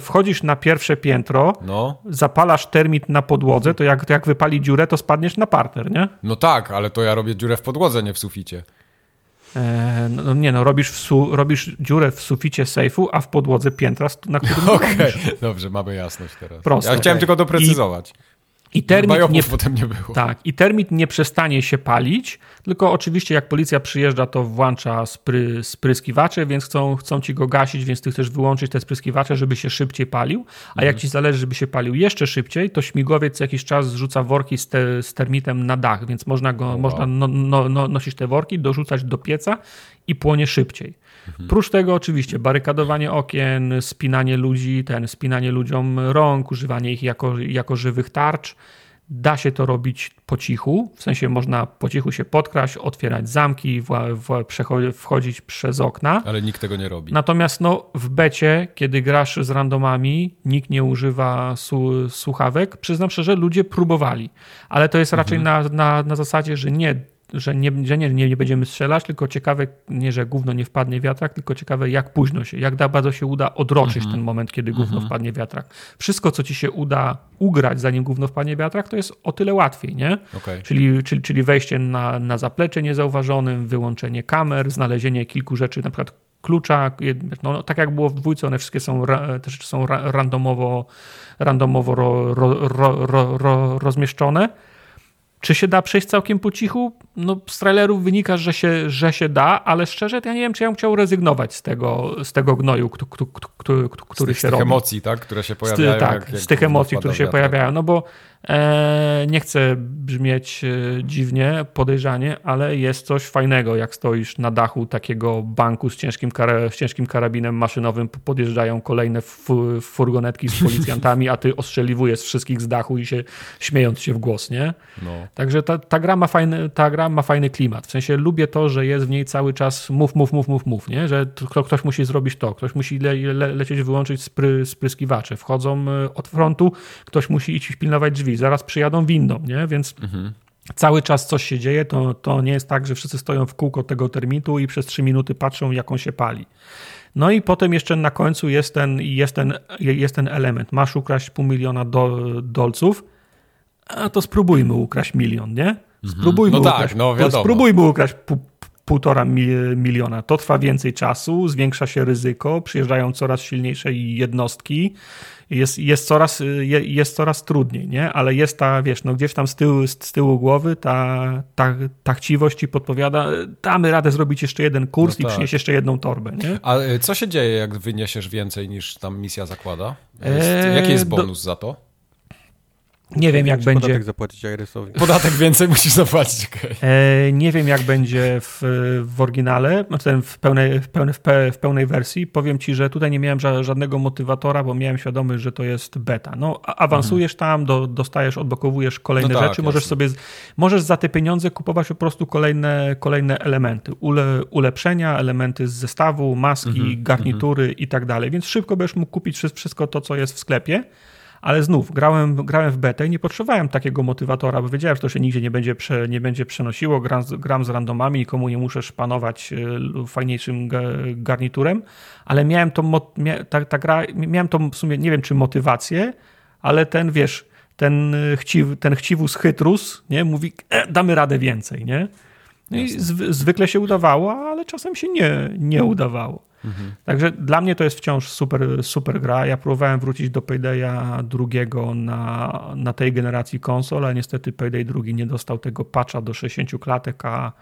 wchodzisz na pierwsze piętro, no. zapalasz termit na podłodze, to jak, to jak wypali dziurę, to spadniesz na parter, nie? No tak, ale to ja robię dziurę w podłodze, nie w suficie. E, no, nie no, robisz, su, robisz dziurę w suficie sejfu, a w podłodze piętra, na którym *laughs* Okej, okay. dobrze, mamy jasność teraz. Proste. Ja chciałem okay. tylko doprecyzować. I termit nie, potem nie było. Tak, i termit nie przestanie się palić, tylko oczywiście jak policja przyjeżdża, to włącza spry, spryskiwacze, więc chcą, chcą ci go gasić, więc ty chcesz wyłączyć te spryskiwacze, żeby się szybciej palił, a mhm. jak ci zależy, żeby się palił jeszcze szybciej, to śmigłowiec jakiś czas zrzuca worki z, te, z termitem na dach, więc można go, wow. można no, no, no, nosić te worki, dorzucać do pieca i płonie szybciej. Mhm. Prócz tego oczywiście barykadowanie okien, spinanie ludzi, ten spinanie ludziom rąk, używanie ich jako, jako żywych tarcz. Da się to robić po cichu, w sensie można po cichu się podkraść, otwierać zamki, w, w, wchodzić przez okna. Ale nikt tego nie robi. Natomiast no, w becie, kiedy grasz z randomami, nikt nie używa su, słuchawek. Przyznam szczerze, ludzie próbowali, ale to jest raczej mhm. na, na, na zasadzie, że nie że, nie, że nie, nie, będziemy strzelać, tylko ciekawe, nie, że gówno nie wpadnie wiatrak, tylko ciekawe, jak późno się, jak bardzo się uda odroczyć mhm. ten moment, kiedy gówno mhm. wpadnie wiatrak. Wszystko, co ci się uda ugrać, zanim gówno wpadnie wiatrak, to jest o tyle łatwiej, nie? Okay. Czyli, czyli, czyli wejście na, na zaplecze niezauważonym, wyłączenie kamer, znalezienie kilku rzeczy, na przykład klucza, no, no, tak jak było w dwójce, one wszystkie są, te rzeczy są randomowo, randomowo ro, ro, ro, rozmieszczone czy się da przejść całkiem po cichu? No, z trailerów wynika, że się, że się da, ale szczerze, ja nie wiem, czy ja bym chciał rezygnować z tego, z tego gnoju, który, który, który z się robi. Z tych emocji, tak? które się pojawiają. Z, tak, jak, jak z tych emocji, które się pojawiają. No bo nie chcę brzmieć e, dziwnie, podejrzanie, ale jest coś fajnego, jak stoisz na dachu takiego banku z ciężkim, kar z ciężkim karabinem maszynowym, podjeżdżają kolejne furgonetki z *laughs* policjantami, a ty ostrzeliwujesz wszystkich z dachu i się śmiejąc się w głos, nie? No. Także ta, ta, gra ma fajny, ta gra ma fajny klimat. W sensie lubię to, że jest w niej cały czas mów, mów, mów, mów, mów, nie? Że ktoś musi zrobić to, ktoś musi le, le, lecieć, wyłączyć spry, spryskiwacze. Wchodzą e, od frontu, ktoś musi iść pilnować drzwi zaraz przyjadą windą, nie? Więc mhm. cały czas coś się dzieje, to, to nie jest tak, że wszyscy stoją w kółko tego termitu i przez trzy minuty patrzą, jak on się pali. No i potem jeszcze na końcu jest ten, jest ten, jest ten element. Masz ukraść pół miliona do, dolców, a to spróbujmy ukraść milion, nie? Mhm. Spróbujmy no tak, ukraść, no wiadomo. Spróbujmy ukraść pół, półtora miliona. To trwa więcej czasu, zwiększa się ryzyko, przyjeżdżają coraz silniejsze jednostki, jest, jest, coraz, jest coraz trudniej, nie? Ale jest ta, wiesz, no gdzieś tam z tyłu, z tyłu głowy ta, ta, ta chciwość ci podpowiada, damy radę zrobić jeszcze jeden kurs no tak. i przynieść jeszcze jedną torbę, nie? A y, co się dzieje, jak wyniesiesz więcej niż tam misja zakłada? Jest, eee, jaki jest bonus do... za to? Nie wiem, jak będzie. Podatek zapłacić Irysowi. *laughs* Podatek więcej musisz zapłacić. Okay. E, nie wiem, jak będzie w, w oryginale, znaczy w pełnej, w, pełnej, w pełnej wersji. Powiem ci, że tutaj nie miałem żadnego motywatora, bo miałem świadomość, że to jest beta. No, awansujesz mhm. tam, do, dostajesz, odblokowujesz kolejne no tak, rzeczy. Możesz sobie, możesz za te pieniądze kupować po prostu kolejne, kolejne elementy. Ule, ulepszenia, elementy z zestawu, maski, mhm. garnitury mhm. i tak dalej. Więc szybko będziesz mógł kupić wszystko to, co jest w sklepie ale znów grałem, grałem w betę i nie potrzebowałem takiego motywatora, bo wiedziałem, że to się nigdzie nie będzie, prze, nie będzie przenosiło. Gram, gram z randomami, nikomu nie muszę szpanować e, fajniejszym garniturem, ale miałem to, ta, ta gra, miałem to w sumie, nie wiem czy motywację, ale ten, wiesz, ten, chciw, ten chciwus chytrus, nie, mówi, e, damy radę więcej, nie? No i zwykle się udawało, ale czasem się nie, nie udawało. Mhm. Także dla mnie to jest wciąż super, super gra. Ja próbowałem wrócić do Paydaya drugiego na, na tej generacji konsol, ale niestety Payday drugi nie dostał tego patcha do 60 klatek, a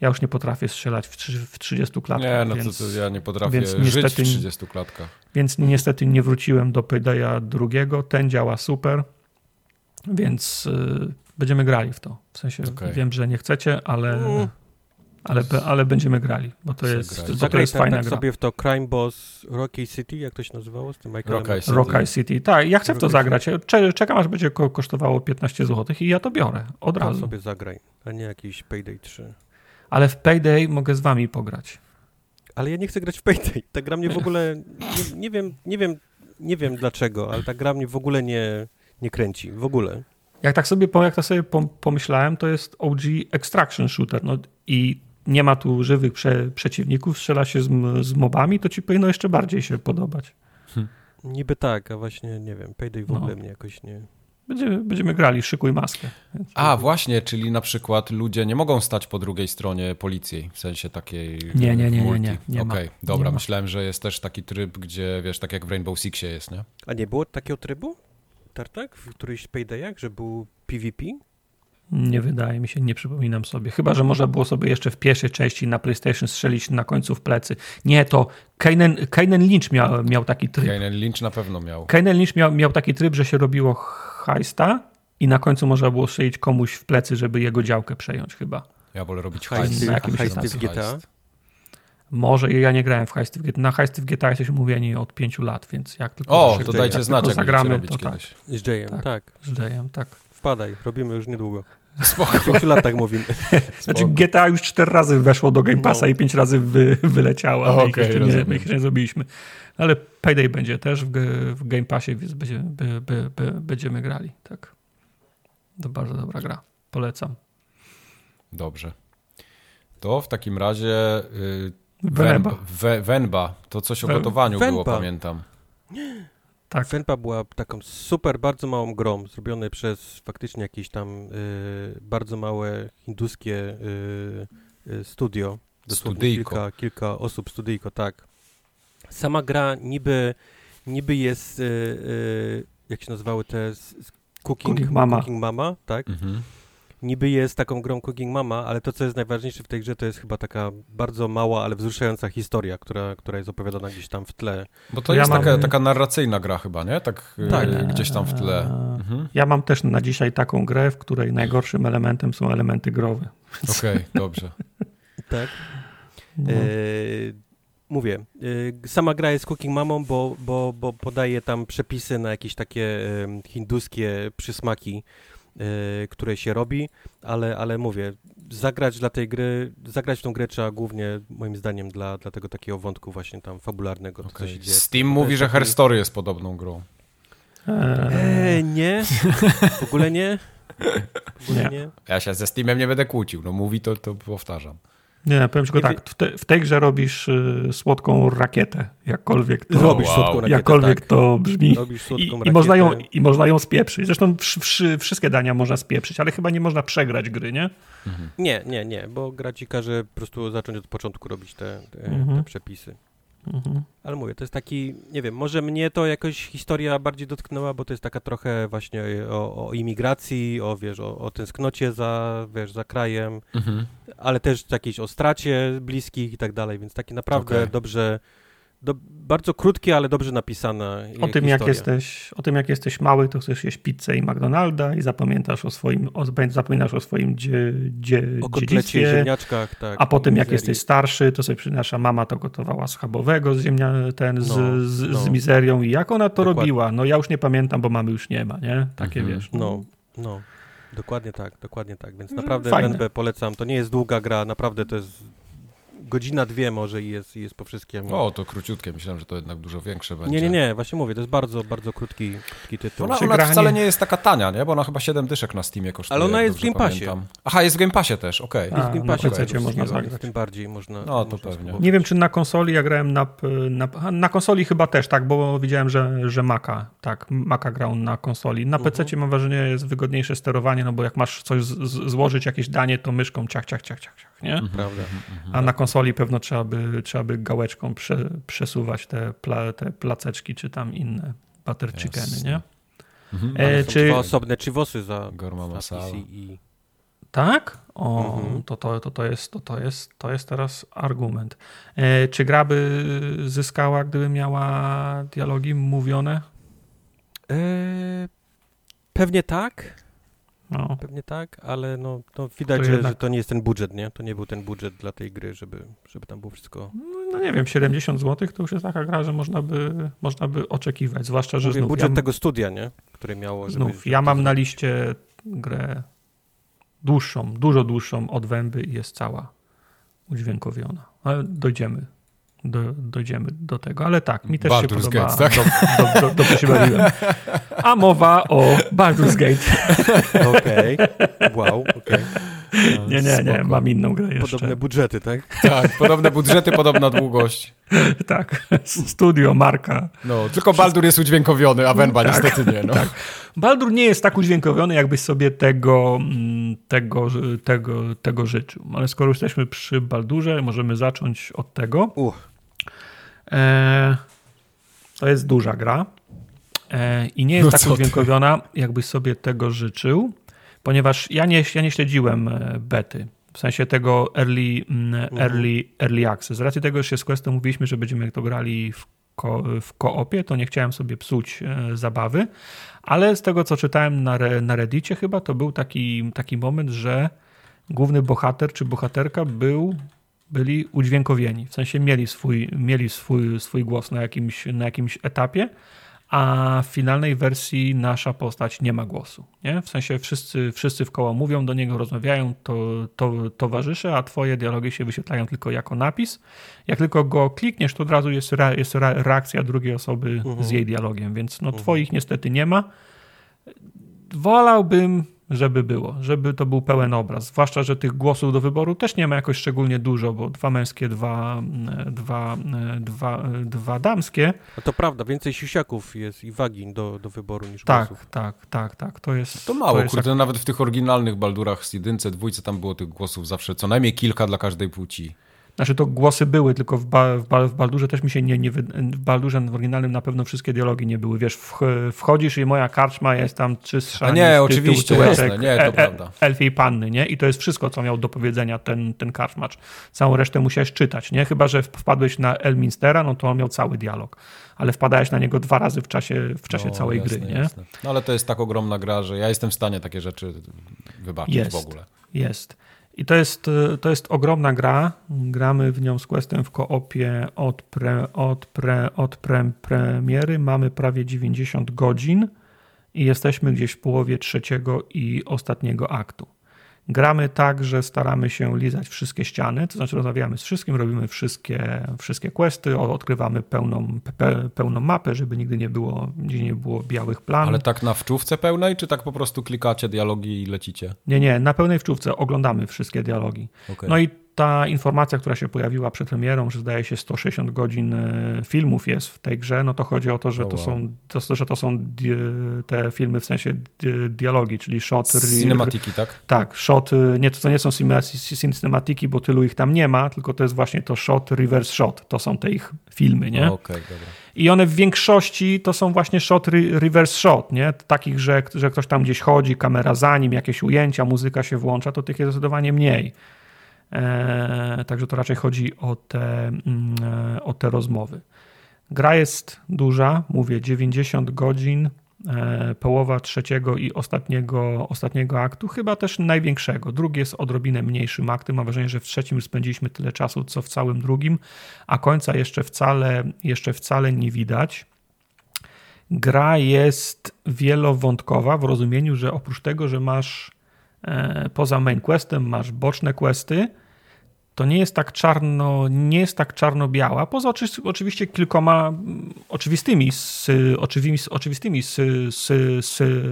ja już nie potrafię strzelać w, w 30 klatkach. Nie, no więc, to, to ja nie potrafię więc niestety, żyć w 30 klatkach. Więc niestety nie wróciłem do Paydaya drugiego. Ten działa super, więc y, będziemy grali w to. W sensie okay. wiem, że nie chcecie, ale... Mm ale, ale będziemy grali, bo to jest, to, to jest fajna tak gra. sobie w to Crime Boss Rocky City, jak to się nazywało z tym? Rocky City. Rocky City. Tak, ja chcę w to zagrać. Czekam, aż będzie kosztowało 15 zł i ja to biorę od razu. sobie zagraj, a nie jakiś Payday 3. Ale w Payday mogę z wami pograć. Ale ja nie chcę grać w Payday. Ta gra mnie w ogóle, nie, nie wiem, nie wiem, nie wiem dlaczego, ale ta gra mnie w ogóle nie, nie kręci. W ogóle. Jak tak sobie, jak tak sobie pomyślałem, to jest OG Extraction Shooter. No i nie ma tu żywych prze, przeciwników, strzela się z, z, mobami, to ci powinno jeszcze bardziej się podobać. Hmm. Niby tak, a właśnie nie wiem, Payday w no. ogóle mnie jakoś nie... Będziemy, będziemy grali, szykuj maskę. A, właśnie, czyli na przykład ludzie nie mogą stać po drugiej stronie policji, w sensie takiej Nie, nie, nie, nie, nie, nie Okej, okay, dobra, nie myślałem, że jest też taki tryb, gdzie wiesz, tak jak w Rainbow Sixie jest, nie? A nie było takiego trybu? Tartak? W którymś Paydayach, że był PvP? Nie wydaje mi się, nie przypominam sobie. Chyba, że można było sobie jeszcze w pierwszej części na PlayStation strzelić na końcu w plecy. Nie, to Kainen, Kainen Lynch miał, miał taki tryb. Kainen Lynch na pewno miał. Kainen Lynch miał, miał taki tryb, że się robiło hajsta i na końcu można było strzelić komuś w plecy, żeby jego działkę przejąć chyba. Ja wolę robić hajst. Na jakimś GTA? Może ja nie grałem w Heisty w GTA. Na Heisty w GTA jesteśmy mówieni od pięciu lat, więc jak tylko... O, to dajcie znać, jak zagramy, to. Tak. Z Jayem, tak. tak. Z Jayem, tak. Wpadaj, robimy już niedługo. *laughs* Spoko. W pięciu latach mówimy. *laughs* Znaczy GTA już cztery razy weszło do Game Passa no. i pięć razy wy, wyleciało, a my, okay, ich nie, my ich nie zrobiliśmy. Ale Payday będzie też w, w Game Passie, więc będziemy, by, by, by, będziemy grali. Tak. To bardzo dobra gra. Polecam. Dobrze. To w takim razie yy, Wenba. Wenba. To coś o gotowaniu Wenba. było, pamiętam. Tak. Wenba była taką super, bardzo małą grą, zrobionej przez faktycznie jakieś tam y, bardzo małe hinduskie y, y, studio. Studyjko. Kilka, kilka osób, studyjko, tak. Sama gra niby, niby jest, y, y, jak się nazywały te Cooking, Cooking Mama. Cooking Mama, tak? Mhm niby jest taką grą Cooking Mama, ale to, co jest najważniejsze w tej grze, to jest chyba taka bardzo mała, ale wzruszająca historia, która, która jest opowiadana gdzieś tam w tle. Bo to ja jest mam... taka, taka narracyjna gra chyba, nie? Tak, e, tak. gdzieś tam w tle. Mhm. Ja mam też na dzisiaj taką grę, w której najgorszym elementem są elementy growe. Okej, okay, *laughs* dobrze. tak. No. E, mówię, e, sama gra jest Cooking Mamą, bo, bo, bo podaje tam przepisy na jakieś takie e, hinduskie przysmaki, Y, które się robi, ale, ale mówię, zagrać dla tej gry, zagrać tą grę trzeba głównie, moim zdaniem, dla, dla tego takiego wątku właśnie tam fabularnego, okay. co się dzieje. Steam mówi, że taki... Her Story jest podobną grą. Eee, nie, *laughs* w ogóle nie. W ogóle nie. nie. Ja się ze Steamem nie będę kłócił, no mówi to, to powtarzam. Nie, powiem tylko tak, w, te, w, tej grze robisz y, słodką rakietę, jakkolwiek to, robisz wow. słodką rakietę, jakkolwiek tak. to brzmi. I, I, można ją, I można ją spieprzyć. Zresztą wszystkie dania można spieprzyć, ale chyba nie można przegrać gry, nie? Mhm. Nie, nie, nie, bo gra ci każe po prostu zacząć od początku robić te, te, mhm. te przepisy. Mhm. Ale mówię, to jest taki, nie wiem, może mnie to jakoś historia bardziej dotknęła, bo to jest taka trochę właśnie o, o imigracji, o, wiesz, o, o tęsknocie za, wiesz, za krajem, mhm. ale też jakieś o stracie bliskich i tak dalej, więc taki naprawdę okay. dobrze do, bardzo krótkie, ale dobrze napisane. O tym, jak jesteś, o tym, jak jesteś mały, to chcesz jeść pizzę i McDonalda i zapamiętasz o swoim, o, zapominasz o swoim dzie, dzie, o dziedzictwie. ziemniaczkach, tak. A potem, jak jesteś starszy, to sobie nasza mama to gotowała schabowego z ziemnia, ten, no, z, z, no. z, mizerią i jak ona to Dokładnie. robiła? No ja już nie pamiętam, bo mamy już nie ma, nie? Takie mhm. wiesz. No, no. no. Dokładnie tak, dokładnie tak. Więc naprawdę NB polecam. To nie jest długa gra, naprawdę to jest godzina, dwie może i jest, jest po wszystkim. O, to króciutkie, myślałem, że to jednak dużo większe będzie. Nie, nie, nie, właśnie mówię, to jest bardzo, bardzo krótki, krótki tytuł. Ona, ona wcale nie jest taka tania, nie? Bo ona chyba 7 dyszek na Steamie kosztuje. Ale ona jest w Game Passie. Aha, jest w Game Passie też, okej. Okay. Jest w Game Passie, na PC można zagrać. Tym bardziej można. No, to pewnie. Nie wiem, czy na konsoli, ja grałem na, na, na konsoli chyba też, tak, bo widziałem, że, że Maka, tak, Maka grał na konsoli. Na PC -huh. mam wrażenie jest wygodniejsze sterowanie, no bo jak masz coś z, z, złożyć, jakieś danie, to myszką ciach, ciach, ciach, ciach, ciach nie? Prawda. A na konsoli pewno trzeba by trzeba by gałeczką prze, przesuwać te, pla, te placeczki, czy tam inne butter chickeny, nie? Mhm, e, czy... dwa osobne chivosy za, Gorma masala. i... Tak? O, mhm. to, to, to, to, jest, to, to, jest, to jest teraz argument. E, czy gra by zyskała, gdyby miała dialogi mówione? E, pewnie tak. No. Pewnie tak, ale no, to widać, to że, jednak... że, to nie jest ten budżet, nie? To nie był ten budżet dla tej gry, żeby, żeby tam było wszystko... No, no nie wiem, 70 zł to już jest taka gra, że można by, można by oczekiwać, zwłaszcza, że Mówię, znów... budżet ja... tego studia, nie? Które miało... Żeby, znów, ja mam na liście grę dłuższą, dużo dłuższą od Węby i jest cała udźwiękowiona. Ale dojdziemy do, dojdziemy do tego, ale tak, mi też Baldur's się podoba. Gate, tak? do, do, do, dobrze się bawiłem. A mowa o Baldur's Gate. *laughs* Okej, okay. wow, okej. Okay. Nie, nie, nie, mam inną grę jeszcze. Podobne budżety, tak? Tak, podobne budżety, podobna długość. *laughs* tak, studio, marka. No, tylko Baldur jest udźwiękowiony, a Wenba tak, niestety nie. No. Tak. Baldur nie jest tak udźwiękowiony, jakbyś sobie tego, mm, tego, tego, tego życzył. Ale skoro jesteśmy przy Baldurze, możemy zacząć od tego. Uh. E, to jest duża gra e, i nie jest no tak udźwiękowiona, jakbyś sobie tego życzył, ponieważ ja nie, ja nie śledziłem e, bety. W sensie tego early, mm, mhm. early, early access. Z racji tego, że się z Questem mówiliśmy, że będziemy to grali w, ko, w koopie, to nie chciałem sobie psuć zabawy, ale z tego, co czytałem na, na Reddicie chyba, to był taki, taki moment, że główny bohater czy bohaterka był byli udźwiękowieni, w sensie mieli swój, mieli swój, swój głos na jakimś, na jakimś etapie, a w finalnej wersji nasza postać nie ma głosu. Nie? W sensie wszyscy, wszyscy w koło mówią do niego, rozmawiają, to, to towarzysze, a twoje dialogi się wyświetlają tylko jako napis. Jak tylko go klikniesz, to od razu jest, re, jest reakcja drugiej osoby uh -huh. z mhm. jej dialogiem, więc no, uh -huh. twoich niestety nie ma. Wolałbym żeby było, żeby to był pełen obraz. Zwłaszcza, że tych głosów do wyboru też nie ma jakoś szczególnie dużo, bo dwa męskie, dwa, dwa, dwa, dwa damskie. No to prawda, więcej siusiaków jest i wagin do, do wyboru niż tak, głosów. Tak, tak, tak. To jest. To mało, to jest kurde, nawet w tych oryginalnych Baldurach z jedynce, dwójce tam było tych głosów zawsze co najmniej kilka dla każdej płci. Znaczy to głosy były, tylko w, ba, w, ba, w Baldurze też mi się nie, nie w Baldurze w oryginalnym na pewno wszystkie dialogi nie były. Wiesz, w, wchodzisz i moja karczma jest tam czystsza. A nie, oczywiście, ty, jasne, nie, to e, e, prawda. Elfie i panny, nie? I to jest wszystko, co miał do powiedzenia ten, ten karczmacz. Całą resztę musiałeś czytać, nie? Chyba, że wpadłeś na Elminstera, no to on miał cały dialog. Ale wpadałeś na niego dwa razy w czasie, w czasie no, całej jasne, gry, nie? Jasne. No ale to jest tak ogromna gra, że ja jestem w stanie takie rzeczy wybaczyć jest, w ogóle. Jest. I to jest, to jest ogromna gra. Gramy w nią z Questem w koopie od, pre, od, pre, od pre, premiery. Mamy prawie 90 godzin i jesteśmy gdzieś w połowie trzeciego i ostatniego aktu. Gramy tak, że staramy się lizać wszystkie ściany, to znaczy rozmawiamy z wszystkim, robimy wszystkie, wszystkie questy, odkrywamy pełną, pe, pełną mapę, żeby nigdy nie było, nigdy nie było białych planów. Ale tak na wczówce pełnej, czy tak po prostu klikacie dialogi i lecicie? Nie, nie, na pełnej wczówce oglądamy wszystkie dialogi. Okay. No i ta informacja, która się pojawiła przed premierą, że zdaje się 160 godzin e, filmów jest w tej grze, no to chodzi o to, że, to, są, to, że to są te filmy w sensie dialogi, czyli shot... Cinematiki, tak? Tak, shot, nie, to nie są cinematiki, bo tylu ich tam nie ma, tylko to jest właśnie to shot, reverse shot, to są te ich filmy, nie? Okej, okay, dobra. I one w większości to są właśnie shot, reverse shot, nie? Takich, że, że ktoś tam gdzieś chodzi, kamera za nim, jakieś ujęcia, muzyka się włącza, to tych jest zdecydowanie mniej. E, także to raczej chodzi o te, mm, e, o te rozmowy. Gra jest duża, mówię 90 godzin, e, połowa trzeciego i ostatniego, ostatniego aktu, chyba też największego. Drugi jest odrobinę mniejszym aktem. Mam wrażenie, że w trzecim spędziliśmy tyle czasu, co w całym drugim, a końca jeszcze wcale, jeszcze wcale nie widać. Gra jest wielowątkowa w rozumieniu, że oprócz tego, że masz poza main questem, masz boczne questy, to nie jest tak czarno, nie jest tak czarno-biała, poza oczywiście kilkoma mm, oczywistymi, oczywistymi, oczywistymi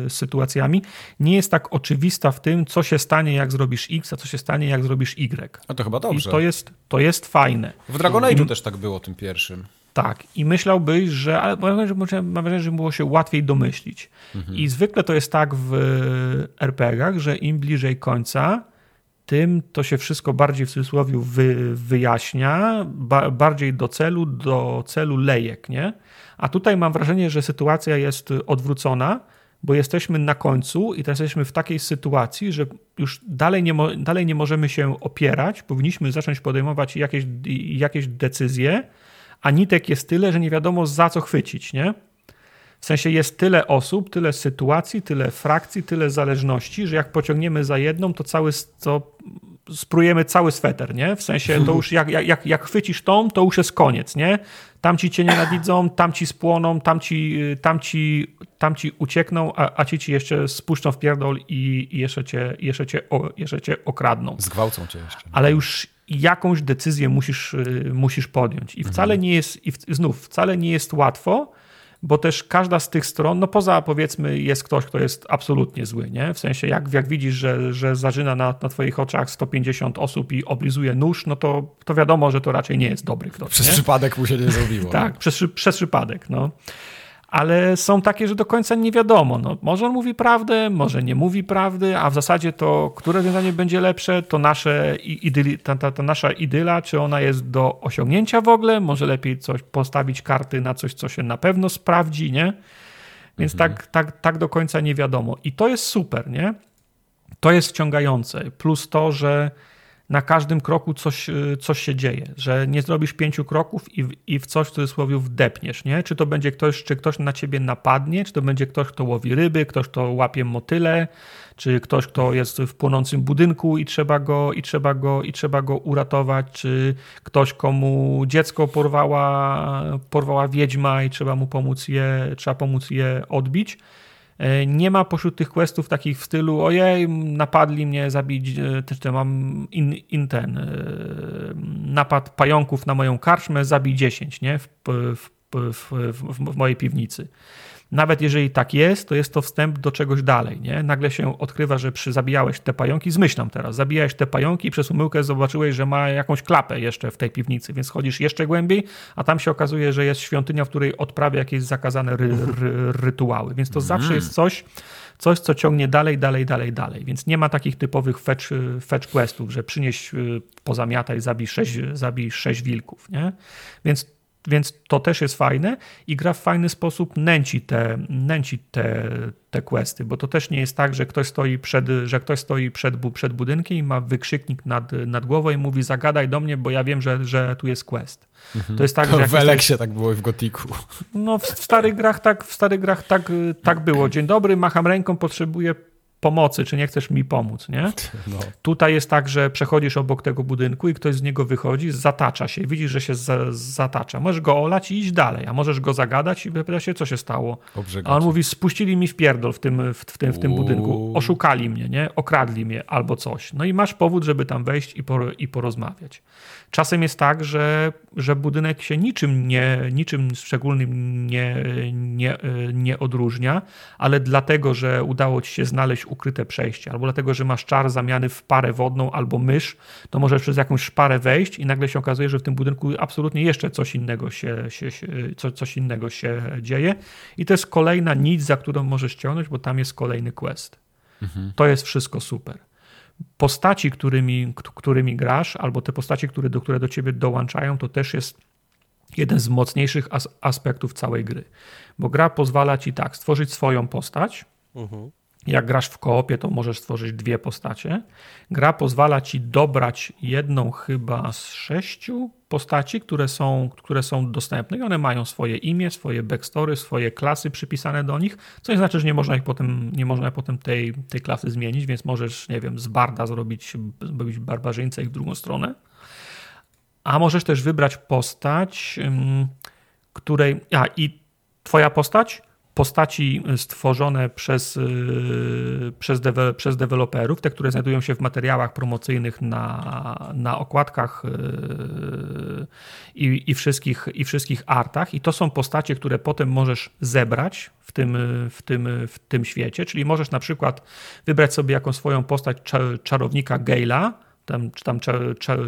sytuacjami, nie jest tak oczywista w tym, co się stanie, jak zrobisz X, a co się stanie, jak zrobisz Y. A to chyba dobrze. I to jest, to jest fajne. W Dragon Age'u też tak było, tym pierwszym. Tak, i myślałbyś, że, ale mam wrażenie, że było się łatwiej domyślić. Mhm. I zwykle to jest tak w RPG-ach, że im bliżej końca, tym to się wszystko bardziej w cudzysłowie wy, wyjaśnia, ba, bardziej do celu, do celu lejek, nie? A tutaj mam wrażenie, że sytuacja jest odwrócona, bo jesteśmy na końcu i teraz jesteśmy w takiej sytuacji, że już dalej nie, dalej nie możemy się opierać, powinniśmy zacząć podejmować jakieś, jakieś decyzje, a nitek jest tyle, że nie wiadomo za co chwycić, nie? W sensie jest tyle osób, tyle sytuacji, tyle frakcji, tyle zależności, że jak pociągniemy za jedną, to cały, to sprujemy cały sweter, nie? W sensie to już jak, jak, jak chwycisz tą, to już jest koniec, nie? Tamci cię nienawidzą, tamci spłoną, tamci, tamci, tamci uciekną, a, a ci ci jeszcze spuszczą w pierdol i, i jeszcze, cię, jeszcze, cię, o, jeszcze cię okradną. Zgwałcą cię jeszcze. Ale już jakąś decyzję musisz, y, musisz podjąć. I wcale mhm. nie jest, i znów, wcale nie jest łatwo, bo też każda z tych stron, no poza powiedzmy jest ktoś, kto jest absolutnie zły, nie? W sensie jak, jak widzisz, że, że zażyna na, na twoich oczach 150 osób i oblizuje nóż, no to, to wiadomo, że to raczej nie jest dobry ktoś. Przez nie? przypadek mu się nie zrobiło. tak, przez, przez przypadek, no ale są takie, że do końca nie wiadomo. No, może on mówi prawdę, może nie mówi prawdy, a w zasadzie to, które rozwiązanie będzie lepsze, to nasze idyli, ta, ta, ta, nasza idyla, czy ona jest do osiągnięcia w ogóle, może lepiej coś postawić karty na coś, co się na pewno sprawdzi, nie? Więc mhm. tak, tak, tak do końca nie wiadomo. I to jest super, nie? To jest wciągające. Plus to, że na każdym kroku coś, y, coś się dzieje, że nie zrobisz pięciu kroków i, i w coś w cudzysłowie wdepniesz, nie? Czy to będzie ktoś, czy ktoś na ciebie napadnie, czy to będzie ktoś, kto łowi ryby, ktoś, kto łapie motyle, czy ktoś, kto jest w płonącym budynku i trzeba go, i trzeba go, i trzeba go uratować, czy ktoś, komu dziecko porwała, porwała wiedźma i trzeba mu pomóc je, trzeba pomóc je odbić. E, nie ma pośród tych questów takich w stylu ojej, napadli mnie zabić, e, też mam in, in ten e, napad pająków na moją karczmę, zabij 10, nie? W, w, w, w, mojej piwnicy. Nawet jeżeli tak jest, to jest to wstęp do czegoś dalej. Nie? Nagle się odkrywa, że przy zabijałeś te pająki, zmyślam teraz, zabijałeś te pająki i przez umyłkę zobaczyłeś, że ma jakąś klapę jeszcze w tej piwnicy, więc chodzisz jeszcze głębiej, a tam się okazuje, że jest świątynia, w której odprawia jakieś zakazane ry, ry, rytuały. Więc to mm. zawsze jest coś, coś, co ciągnie dalej, dalej, dalej, dalej. Więc nie ma takich typowych fetch, fetch questów, że przynieś y, pozamiataj, zabij sześć, zabij sześć wilków. Nie? Więc więc to też jest fajne i gra w fajny sposób nęci te, nęci te, te questy, bo to też nie jest tak, że ktoś stoi przed, że ktoś stoi przed, przed budynkiem i ma wykrzyknik nad, nad głową i mówi zagadaj do mnie, bo ja wiem, że, że tu jest quest. Mhm. To jest tak, to że... W Eleksie tak było i w Gotiku. No w, w starych grach tak, w starych grach tak, tak było. Dzień dobry, macham ręką, potrzebuję pomocy, czy nie chcesz mi pomóc, nie? No. Tutaj jest tak, że przechodzisz obok tego budynku i ktoś z niego wychodzi, zatacza się, widzisz, że się zatacza. Możesz go olać i iść dalej, a możesz go zagadać i pyta się, co się stało. A on mówi, spuścili mi w pierdol w tym, w, w tym, w tym budynku, oszukali mnie, nie? Okradli mnie albo coś. No i masz powód, żeby tam wejść i, por, i porozmawiać. Czasem jest tak, że, że budynek się niczym, nie, niczym szczególnym nie, nie, nie odróżnia, ale dlatego, że udało ci się znaleźć ukryte przejście, albo dlatego, że masz czar zamiany w parę wodną albo mysz, to możesz przez jakąś szparę wejść i nagle się okazuje, że w tym budynku absolutnie jeszcze coś innego się, się, się co, coś innego się dzieje. I to jest kolejna nic, za którą możesz ciągnąć, bo tam jest kolejny quest. Mhm. To jest wszystko super postaci, którymi, którymi grasz, albo te postaci, które do, które do ciebie dołączają, to też jest jeden z mocniejszych as aspektów całej gry. Bo gra pozwala ci tak stworzyć swoją postać. Mhm. Jak grasz w koopie, to możesz stworzyć dwie postacie. Gra pozwala ci dobrać jedną chyba z sześciu postaci, które są, które są dostępne i one mają swoje imię, swoje backstory, swoje klasy przypisane do nich, co nie znaczy, że nie można ich potem, nie można potem tej, tej klasy zmienić, więc możesz, nie wiem, z barda zrobić, zrobić barbarzyńcę i w drugą stronę. A możesz też wybrać postać, której. A i twoja postać postaci stworzone przez, y, przez, dewe, przez deweloperów, te, które znajdują się w materiałach promocyjnych na, na okładkach y, i, i, wszystkich, i wszystkich artach. I to są postacie, które potem możesz zebrać w tym, w, tym, w tym świecie. Czyli możesz na przykład wybrać sobie jako swoją postać czarownika Gale'a, tam, czy tam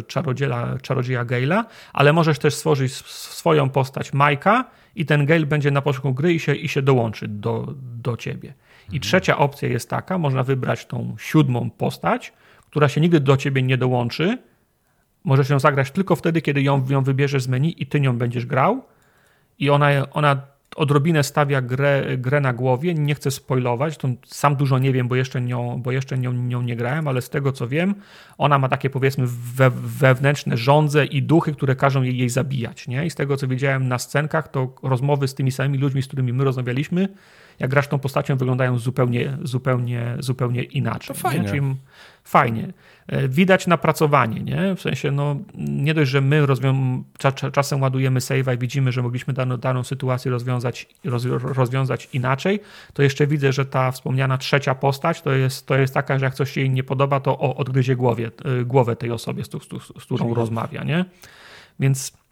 czarodzieja, czarodzieja Gale'a, ale możesz też stworzyć swoją postać Majka i ten Gale będzie na początku gry i się, i się dołączy do, do ciebie. I mhm. trzecia opcja jest taka, można wybrać tą siódmą postać, która się nigdy do ciebie nie dołączy. Możesz ją zagrać tylko wtedy, kiedy ją, ją wybierzesz z menu i ty nią będziesz grał. I ona, ona odrobinę stawia grę, grę na głowie. Nie chcę spoilować, to sam dużo nie wiem, bo jeszcze, nią, bo jeszcze nią, nią nie grałem, ale z tego co wiem, ona ma takie powiedzmy we, wewnętrzne żądze i duchy, które każą jej, jej zabijać. Nie? I z tego co widziałem na scenkach, to rozmowy z tymi samymi ludźmi, z którymi my rozmawialiśmy, jak grasz tą postacią, wyglądają zupełnie, zupełnie, zupełnie inaczej. To fajnie. Czyli fajnie. E, widać napracowanie, nie? W sensie, no, nie dość, że my rozwią- czasem ładujemy save'a i widzimy, że mogliśmy daną, daną sytuację rozwiązać, roz, rozwiązać inaczej, to jeszcze widzę, że ta wspomniana trzecia postać to jest, to jest taka, że jak coś się jej nie podoba, to odgryzie głowie, e, głowę tej osobie, z, z, z którą rozmawia, nie? Więc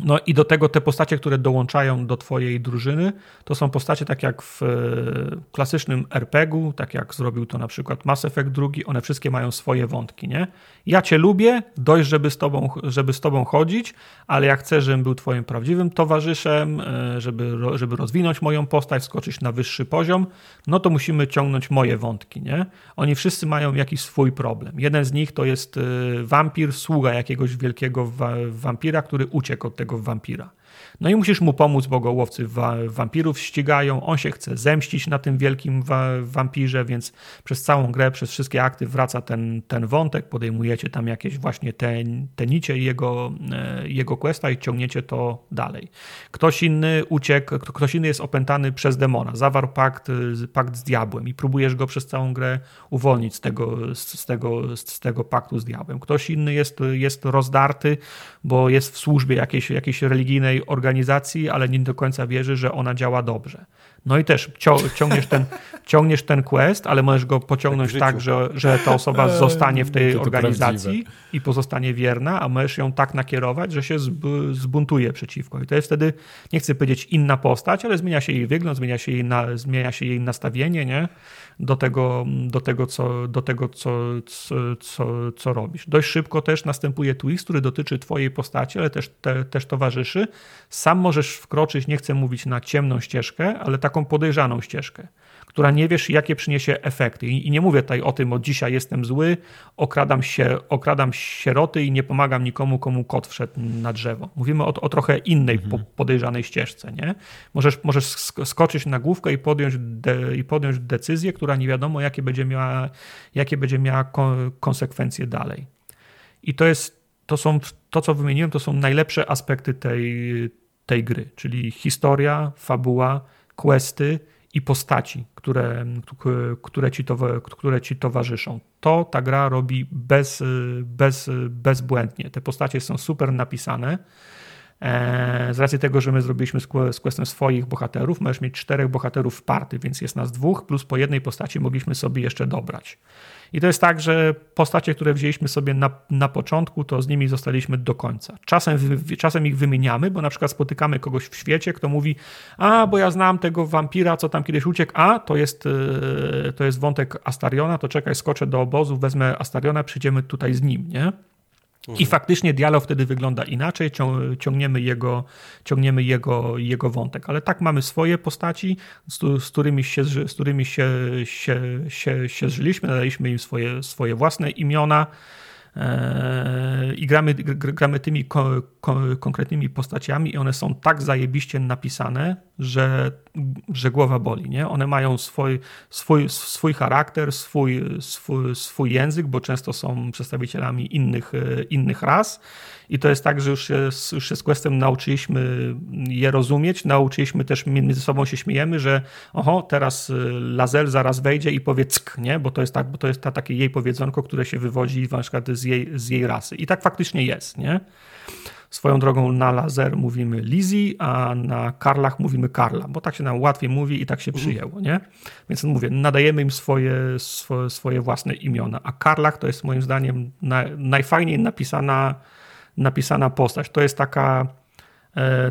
no i do tego te postacie, które dołączają do twojej drużyny, to są postacie tak jak w e, klasycznym RPG-u, tak jak zrobił to na przykład Mass Effect 2, one wszystkie mają swoje wątki, nie? Ja cię lubię, dość, żeby z tobą, żeby z tobą chodzić, ale jak chcę, żebym był twoim prawdziwym towarzyszem, e, żeby, żeby rozwinąć moją postać, skoczyć na wyższy poziom, no to musimy ciągnąć moje wątki, nie? Oni wszyscy mają jakiś swój problem. Jeden z nich to jest e, wampir, sługa jakiegoś wielkiego wampira, który uciekł od tego wampira. No i musisz mu pomóc, bo go łowcy wa wampirów ścigają, on się chce zemścić na tym wielkim wa wampirze, więc przez całą grę, przez wszystkie akty wraca ten, ten wątek, podejmujecie tam jakieś właśnie te, te nicie jego, e, jego questa i ciągniecie to dalej. Ktoś inny uciekł, ktoś inny jest opętany przez demona, zawarł pakt, pakt z diabłem i próbujesz go przez całą grę uwolnić z tego, z tego, z tego paktu z diabłem. Ktoś inny jest, jest rozdarty, bo jest w służbie jakiejś, jakiejś religijnej organizacji, ale nie do końca wierzy, że ona działa dobrze. No i też ciągniesz ten, ciągniesz ten quest, ale możesz go pociągnąć tak, tak że, że ta osoba zostanie w tej organizacji i pozostanie wierna, a możesz ją tak nakierować, że się zbuntuje przeciwko. I to jest wtedy, nie chcę powiedzieć inna postać, ale zmienia się jej wygląd, zmienia się jej, na, zmienia się jej nastawienie, nie? Do tego, do tego, co, do tego co, co, co, robisz. Dość szybko też następuje twist, który dotyczy twojej postaci, ale też, te, też towarzyszy. Sam możesz wkroczyć, nie chcę mówić na ciemną ścieżkę, ale taką podejrzaną ścieżkę która nie wiesz, jakie przyniesie efekty. I, nie mówię tutaj o tym, od dzisiaj jestem zły, okradam, się, okradam sieroty i nie pomagam nikomu, komu kot wszedł na drzewo. Mówimy o, o trochę innej mhm. podejrzanej ścieżce. Nie? Możesz, możesz skoczyć na główkę i podjąć, de, i podjąć decyzję, która nie wiadomo, jakie będzie miała, jakie będzie miała konsekwencje dalej. I to jest, to są, to co wymieniłem, to są najlepsze aspekty tej, tej gry, czyli historia, fabuła, questy, i postaci, które, które, ci, które ci towarzyszą. To ta gra robi bez, bez, bezbłędnie. Te postacie są super napisane. E, z racji tego, że my zrobiliśmy z questem swoich bohaterów, możesz mieć czterech bohaterów w party, więc jest nas dwóch, plus po jednej postaci mogliśmy sobie jeszcze dobrać. I to jest tak, że postacie, które wzięliśmy sobie na, na początku, to z nimi zostaliśmy do końca. Czasem, czasem ich wymieniamy, bo na przykład spotykamy kogoś w świecie, kto mówi, a bo ja znam tego wampira, co tam kiedyś uciekł, a to jest, e, to jest wątek Astariona, to czekaj, skoczę do obozu, wezmę Astariona, przyjdziemy tutaj z nim, nie? I faktycznie dialog wtedy wygląda inaczej, ciągniemy jego, ciągniemy jego, jego wątek. Ale tak mamy swoje postaci, z, którymi, się, z którymi się, się, się, się zżyliśmy, nadaliśmy im swoje, swoje własne imiona. Eee, i gramy, gramy tymi ko, ko, konkretnymi postaciami i one są tak zajebiście napisane, że, że głowa boli. Nie? One mają swój, swój, swój charakter, swój, swój, swój język, bo często są przedstawicielami innych, innych ras i to jest tak, że już się, już się z Questem nauczyliśmy je rozumieć, nauczyliśmy też między sobą się śmiejemy, że oho, teraz Lazel zaraz wejdzie i powie ck, nie? bo to jest, tak, bo to jest ta, takie jej powiedzonko, które się wywodzi na przykład z jej, z jej rasy. I tak faktycznie jest. Nie? Swoją drogą na laser mówimy Lizzie, a na Karlach mówimy Karla, bo tak się nam łatwiej mówi i tak się przyjęło, nie? Więc mówię, nadajemy im swoje, swoje, swoje własne imiona, a Karlach to jest moim zdaniem na, najfajniej napisana, napisana postać. To jest taka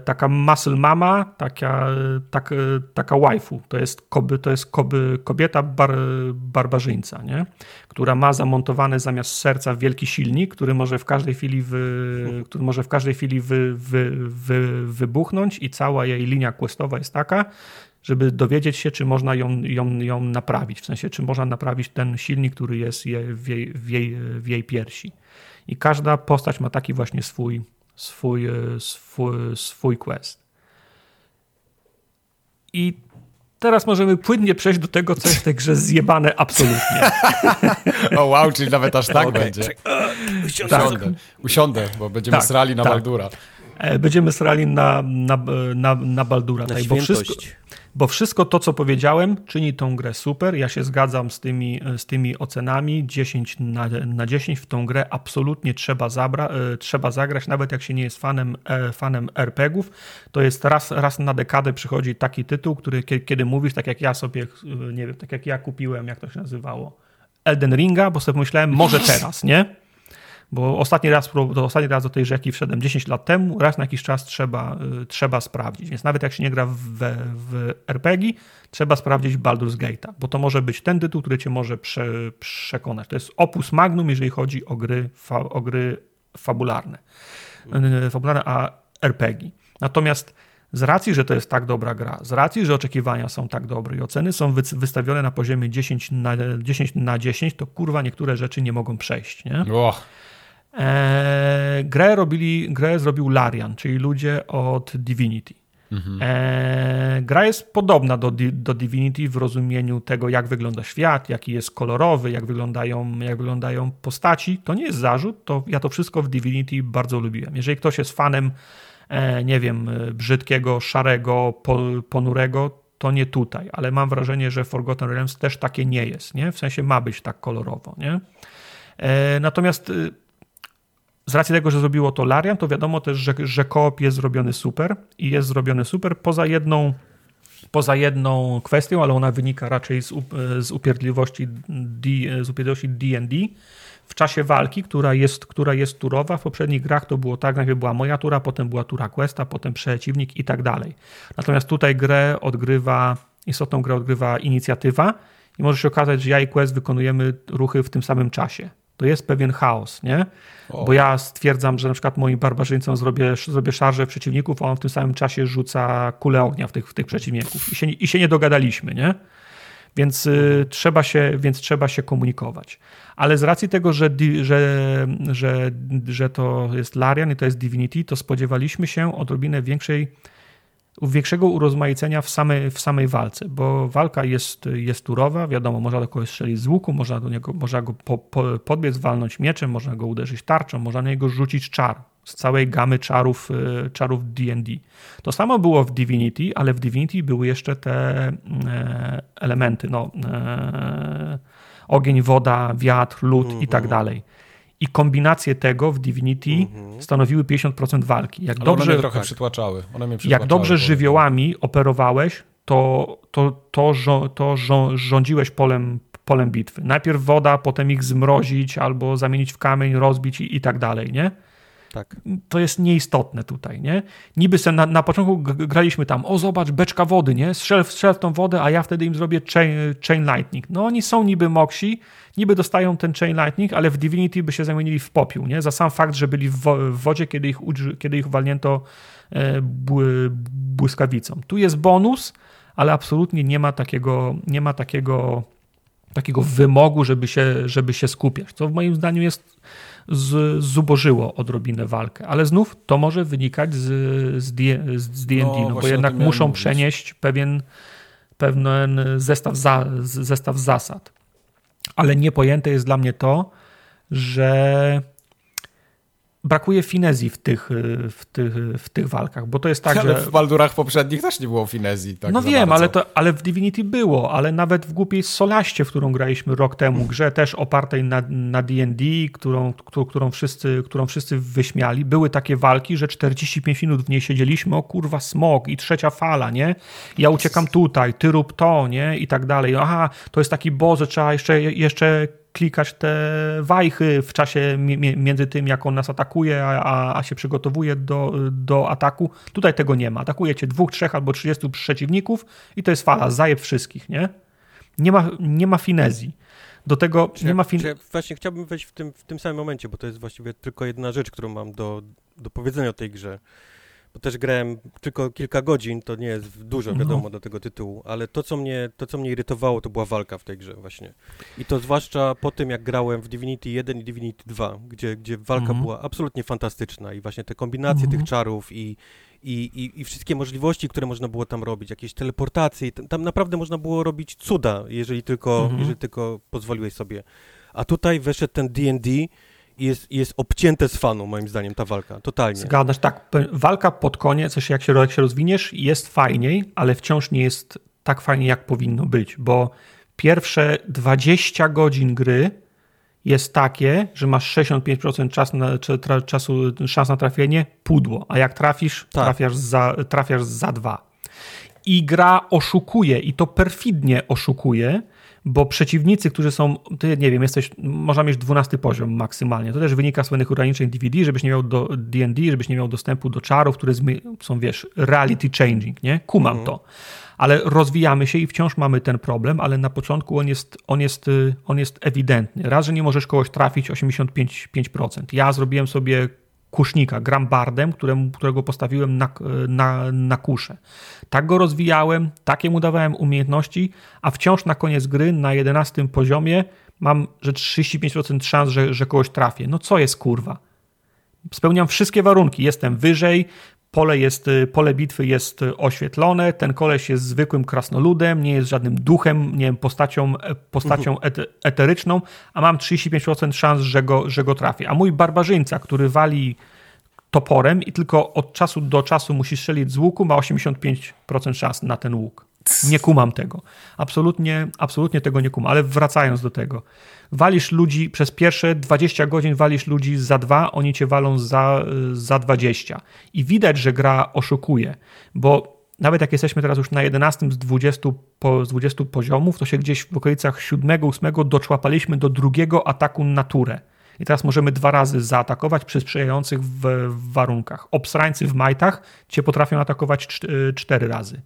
taka muscle mama, taka, tak, taka waifu, to jest, koby, to jest koby, kobieta bar, barbarzyńca, nie? która ma zamontowany zamiast serca wielki silnik, który może w każdej chwili, wy, który może w każdej chwili wy, wy, wy, wybuchnąć i cała jej linia questowa jest taka, żeby dowiedzieć się, czy można ją, ją, ją naprawić, w sensie, czy można naprawić ten silnik, który jest w jej, w jej, w jej piersi. I każda postać ma taki właśnie swój swój, e, swój, swój quest. I teraz możemy płynnie przejść do tego, co jest w tej grze zjebane absolutnie. *laughs* o wow, czyli nawet aż tak okay. będzie. Usiądę, tak. usiądę, bo będziemy tak, srali na tak. Baldura. E, będziemy srali na, na, na, na Baldura. Na tak, bo wszystko, bo wszystko to, co powiedziałem, czyni tą grę super. Ja się zgadzam z tymi, z tymi ocenami. 10 na, na 10 w tą grę absolutnie trzeba, zabra, e, trzeba zagrać, nawet jak się nie jest fanem, e, fanem RPGów. To jest raz, raz na dekadę przychodzi taki tytuł, który kiedy mówisz, tak jak ja sobie, nie wiem, tak jak ja kupiłem, jak to się nazywało, Elden Ringa, bo sobie pomyślałem, może teraz, nie? Bo ostatni raz, to ostatni raz do tej rzeki wszedłem 10 lat temu, raz na jakiś czas trzeba, y, trzeba sprawdzić. Więc nawet jak się nie gra w, w RPG, trzeba sprawdzić Baldur's Gate'a, bo to może być ten tytuł, który cię może prze, przekonać. To jest opus magnum, jeżeli chodzi o gry, fa, o gry fabularne, y, fabularne, a RPG. Natomiast z racji, że to jest tak dobra gra, z racji, że oczekiwania są tak dobre i oceny są wystawione na poziomie 10 na 10, na 10 to kurwa niektóre rzeczy nie mogą przejść. Nie? Oh. Eee, grę, robili, grę zrobił Larian, czyli ludzie od Divinity. Mhm. E, gra jest podobna do, do Divinity w rozumieniu tego, jak wygląda świat, jaki jest kolorowy, jak wyglądają, jak wyglądają postaci. To nie jest zarzut, to ja to wszystko w Divinity bardzo lubiłem. Jeżeli ktoś jest fanem, e, nie wiem, brzydkiego, szarego, ponurego, to nie tutaj, ale mam wrażenie, że Forgotten Realms też takie nie jest, nie? W sensie ma być tak kolorowo, nie? E, natomiast y, z racji tego, że zrobiło to Larian, to wiadomo też, że, że koop jest zrobiony super i jest zrobiony super poza jedną, poza jedną kwestią, ale ona wynika raczej z, z upierdliwości D&D. W czasie walki, która jest, która jest turowa, w poprzednich grach to było tak, najpierw była moja tura, potem była tura questa, potem przeciwnik i tak dalej. Natomiast tutaj grę odgrywa, istotną grę odgrywa inicjatywa i może się okazać, że ja i quest wykonujemy ruchy w tym samym czasie to jest pewien chaos, nie? O. Bo ja stwierdzam, że na przykład moim barbarzyńcom zrobię, zrobię szarżę przeciwników, a on w tym samym czasie rzuca kulę ognia w tych, w tych przeciwników i się, i się nie dogadaliśmy, nie? Więc, y, trzeba się, więc trzeba się komunikować. Ale z racji tego, że, że, że, że to jest Larian i to jest Divinity, to spodziewaliśmy się odrobinę większej większego urozmaicenia w samej, w samej walce, bo walka jest, jest turowa, wiadomo, można do kogoś strzelić z łuku, można, do niego, można go po, po, podbiec, walnąć mieczem, można go uderzyć tarczą, można na niego rzucić czar z całej gamy czarów y, czarów D&D. To samo było w Divinity, ale w Divinity były jeszcze te e, elementy, no, e, ogień, woda, wiatr, lód i tak mhm. dalej i kombinacje tego w Divinity mhm. stanowiły 50% walki. Jak Ale dobrze, one mnie trochę tak, przytłaczały. One mnie przytłaczały. Jak dobrze żywiołami operowałeś, to, to, to, to, to rządziłeś polem, polem bitwy. Najpierw woda, potem ich zmrozić albo zamienić w kamień, rozbić i, i tak dalej, nie? Tak. To jest nieistotne tutaj, nie? Niby na, na początku graliśmy tam, o zobacz, beczka wody, nie? Strzel, strzel w tą wodę, a ja wtedy im zrobię chain, chain lightning. No oni są niby moksi, niby dostają ten chain lightning, ale w Divinity by się zamienili w popiół, nie? Za sam fakt, że byli w, w wodzie, kiedy ich, kiedy ich walnięto e, błyskawicą. Tu jest bonus, ale absolutnie nie ma takiego, nie ma takiego, takiego wymogu, żeby się, żeby się skupiać, co w moim zdaniu jest z, zubożyło odrobinę walkę. Ale znów to może wynikać z, z, z D&D, no, no bo jednak muszą mówić. przenieść pewien, pewien zestaw, za, zestaw zasad. Ale niepojęte jest dla mnie to, że brakuje finezji w tych, w, tych, w tych walkach, bo to jest tak, ale że... w Baldurach poprzednich też nie było finezji. Tak no wiem, ale, to, ale w Divinity było, ale nawet w głupiej Solaście, w którą graliśmy rok temu, grze też opartej na, na D&D, którą, którą, wszyscy, którą wszyscy wyśmiali, były takie walki, że 45 minut w niej siedzieliśmy, o kurwa smog i trzecia fala, nie? Ja uciekam tutaj, ty rób to, nie? I tak dalej. Aha, to jest taki boss, trzeba jeszcze, jeszcze klikać te wajchy w czasie między tym, jak on nas atakuje, a, a się przygotowuje do, do ataku. Tutaj tego nie ma. Atakujecie dwóch, trzech albo trzydziestu przeciwników i to jest fala, zajeb wszystkich, nie? Nie ma, nie ma finezji. Do tego czy, nie ma fin... Właśnie chciałbym wejść w tym, w tym samym momencie, bo to jest właściwie tylko jedna rzecz, którą mam do, do powiedzenia o tej grze bo też grałem tylko kilka godzin, to nie jest dużo, no. wiadomo, no. do tego tytułu, ale to co, mnie, to, co mnie irytowało, to była walka w tej grze właśnie. I to zwłaszcza po tym, jak grałem w Divinity 1 i Divinity 2, gdzie, gdzie walka mhm. była absolutnie fantastyczna i właśnie te kombinacje mhm. tych czarów i, i, i, i, wszystkie możliwości, które można było tam robić, jakieś teleportacje, tam, naprawdę można było robić cuda, jeżeli tylko, mhm. jeżeli tylko pozwoliłeś sobie. A tutaj weszedł ten D&D jest, jest obcięte z fanu, moim zdaniem, ta walka, totalnie. Zgadzasz, tak. Walka pod koniec, jak się, jak się rozwiniesz, jest fajniej, ale wciąż nie jest tak fajnie, jak powinno być, bo pierwsze 20 godzin gry jest takie, że masz 65% czas na, tra, czasu, szans na trafienie, pudło, a jak trafisz, tak. trafiasz, za, trafiasz za dwa. I gra oszukuje, i to perfidnie oszukuje, przeciwnicy, którzy są, ty nie wiem, jesteś, można mieć 12 poziom maksymalnie. To też wynika z pewnych ograniczeń DVD, żebyś nie miał do D&D, żebyś nie miał dostępu do czarów, które są, wiesz, reality changing, nie? Kumam mhm. to. Ale rozwijamy się i wciąż mamy ten problem, ale na początku on jest, on jest, on jest ewidentny. Raz, że nie możesz kogoś trafić 85%. Ja zrobiłem sobie kusznika, gram bardem, któremu, którego postawiłem na, na, na kuszę. Tak go rozwijałem, takie mu dawałem umiejętności, a wciąż na koniec gry, na 11 poziomie, mam, że 35% szans, że, że kogoś trafię. No co jest kurwa? Spełniam wszystkie warunki. Jestem wyżej, pole, jest, y, pole bitwy jest y, oświetlone, ten koleś jest zwykłym krasnoludem, nie jest żadnym duchem, nie wiem, postacią, e, postacią mhm. eteryczną, a mam 35% szans, że go, że go trafię. A mój barbarzyńca, który wali toporem i tylko od czasu do czasu musi strzelić z łuku, ma 85% szans na ten łuk. Nie kumam tego. Absolutnie, absolutnie tego nie kumam, ale wracając do tego walisz ludzi przez pierwsze 20 godzin, walisz ludzi za dwa, oni cię walą za, za 20. I widać, że gra oszukuje, bo nawet jak jesteśmy teraz już na 11 z 20, po, z 20 poziomów, to się gdzieś w okolicach 7-8 doczłapaliśmy do drugiego ataku na turę. I teraz możemy dwa razy zaatakować przy sprzyjających w, w warunkach. Obsrańcy w majtach cię potrafią atakować y, cztery razy.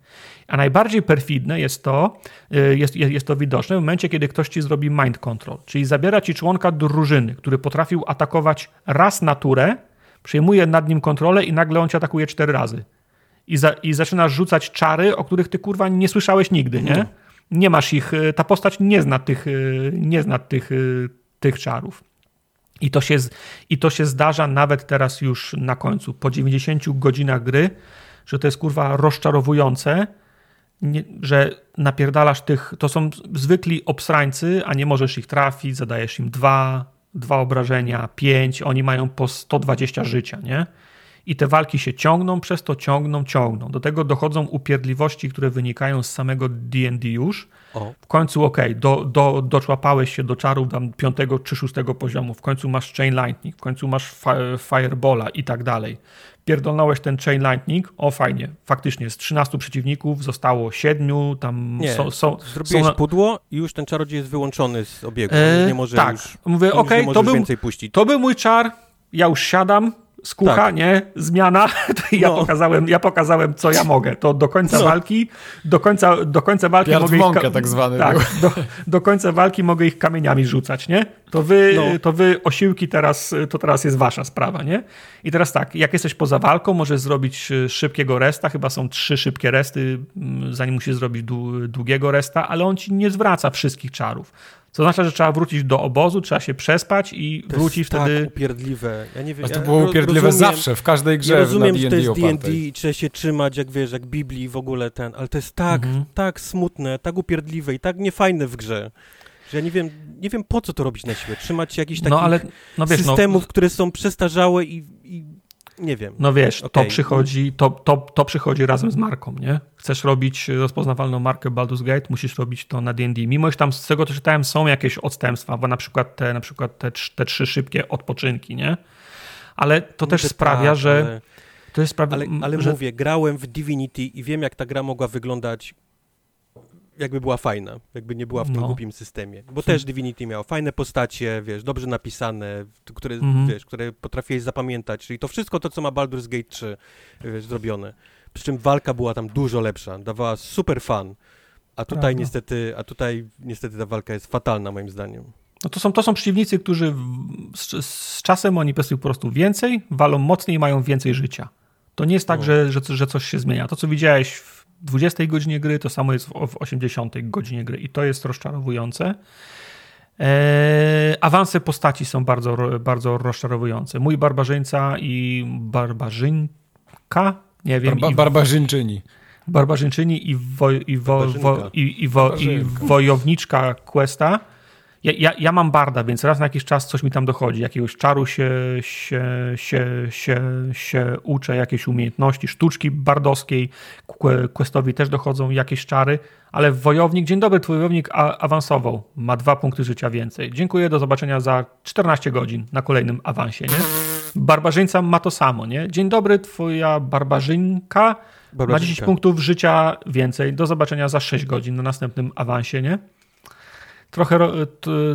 A najbardziej perfidne jest to, y, jest, jest to widoczne w momencie, kiedy ktoś ci zrobi mind control, czyli zabiera ci członka drużyny, który potrafił atakować raz na turę, przejmuje nad nim kontrolę i nagle on cię atakuje cztery razy. I, za, I zaczynasz rzucać czary, o których ty kurwa nie słyszałeś nigdy, nie? Nie masz ich, y, ta postać nie zna tych, nie zna tych, tych czarów. I to, się, I to się zdarza nawet teraz już na końcu, po 90 godzinach gry, że to jest kurwa rozczarowujące, nie, że napierdalasz tych, to są zwykli obsrańcy, a nie możesz ich trafić, zadajesz im dwa, dwa obrażenia, pięć, oni mają po 120 życia, nie? I te walki się ciągną, przez to ciągną, ciągną. Do tego dochodzą upierdliwości, które wynikają z samego D&D już. O. W końcu okej, okay, do, do, doczłapałeś się do czarów tam piątego czy szóstego poziomu. W końcu masz Chain Lightning, w końcu masz Firebola i tak dalej. Pierdolnąłeś ten Chain Lightning, o fajnie, faktycznie z 13 przeciwników zostało 7, tam nie, są, są, zrobiłeś są... pudło i już ten czarodziej jest wyłączony z obiegu, e, nie może tak. już, Mówię, okej, okay, to, był, to był mój czar, ja już siadam, skucha, tak. Zmiana. *laughs* ja, no. pokazałem, ja pokazałem, co ja mogę. To do końca no. walki, do końca, do końca walki Piard mogę ich, tak zwany tak, do, do, końca walki mogę ich kamieniami rzucać, nie? To wy, no. to wy osiłki teraz, to teraz jest wasza sprawa, nie? I teraz tak, jak jesteś poza walką, możesz zrobić e, szybkiego resta, chyba są trzy szybkie resty, zanim musisz zrobić długiego resta, ale on ci nie zwraca wszystkich czarów. Co oznacza, że trzeba wrócić do obozu, trzeba się przespać i to wrócić jest wtedy. Tak upierdliwe. Ja nie wiem, to było upierdliwe rozumiem, zawsze, w każdej grze. Ja rozumiem, że to jest D&D i trzeba się trzymać, jak wiesz, jak Biblii w ogóle ten, ale to jest tak, mhm. tak smutne, tak upierdliwe i tak niefajne w grze. Że ja nie wiem, nie wiem po co to robić na siłę. Trzymać się jakichś no, takich no, ale, no wiesz, no- systemów, no, które są przestarzałe i, i nie wiem. No wiesz, okay. to, przychodzi, to, to, to przychodzi razem z marką, nie? Chcesz robić rozpoznawalną markę Baldur's Gate, musisz robić to na D&D. Mimo, że tam z tego, co czytałem, są jakieś odstępstwa, bo na przykład te, na przykład te, te trzy szybkie odpoczynki, nie? Ale to też sprawia, tak, że... Ale... To jest sprawia, ale, ale że... mówię, grałem w Divinity i wiem, jak ta gra mogła wyglądać jakby była fajna, jakby nie była w tym no. głupim systemie. Bo też Divinity miało fajne postacie, wiesz, dobrze napisane, które, mm. wiesz, które potrafiłeś zapamiętać, czyli to wszystko to, co ma Baldur's Gate 3 wiesz, zrobione. Przy czym walka była tam dużo lepsza, dawała super fan. A tutaj niestety, a tutaj niestety ta walka jest fatalna moim zdaniem. No to są, to są przeciwnicy, którzy z, z, czasem oni po prostu więcej, walą mocniej i mają więcej życia. To nie jest tak, no. że, że, że coś się zmienia. To, co widziałeś w 20 godzinie gry, to samo jest w 80 godzinie gry i to jest rozczarowujące. Eee, awanse postaci są bardzo, bardzo rozczarowujące. Mój barbarzyńca i barbarzynka, nie wiem. Barba, barbarzyńczyni. Barbarzyńczyni i, wo, i, wo, wo, i, i, wo, i wojowniczka Questa ja, ja, ja, mam barda, więc raz na jakiś czas coś mi tam dochodzi. Jakiegoś czaru się, się, się, się, się uczę, jakieś umiejętności, sztuczki bardowskiej. Questowi też dochodzą jakieś czary, ale wojownik, dzień dobry, twój wojownik awansował, ma dwa punkty życia więcej. Dziękuję, do zobaczenia za 14 godzin na kolejnym awansie, nie? Barbarzyńca ma to samo, nie? Dzień dobry, twoja barbarzynka ma 10 punktów życia więcej, do zobaczenia za 6 godzin na następnym awansie, nie? Trochę,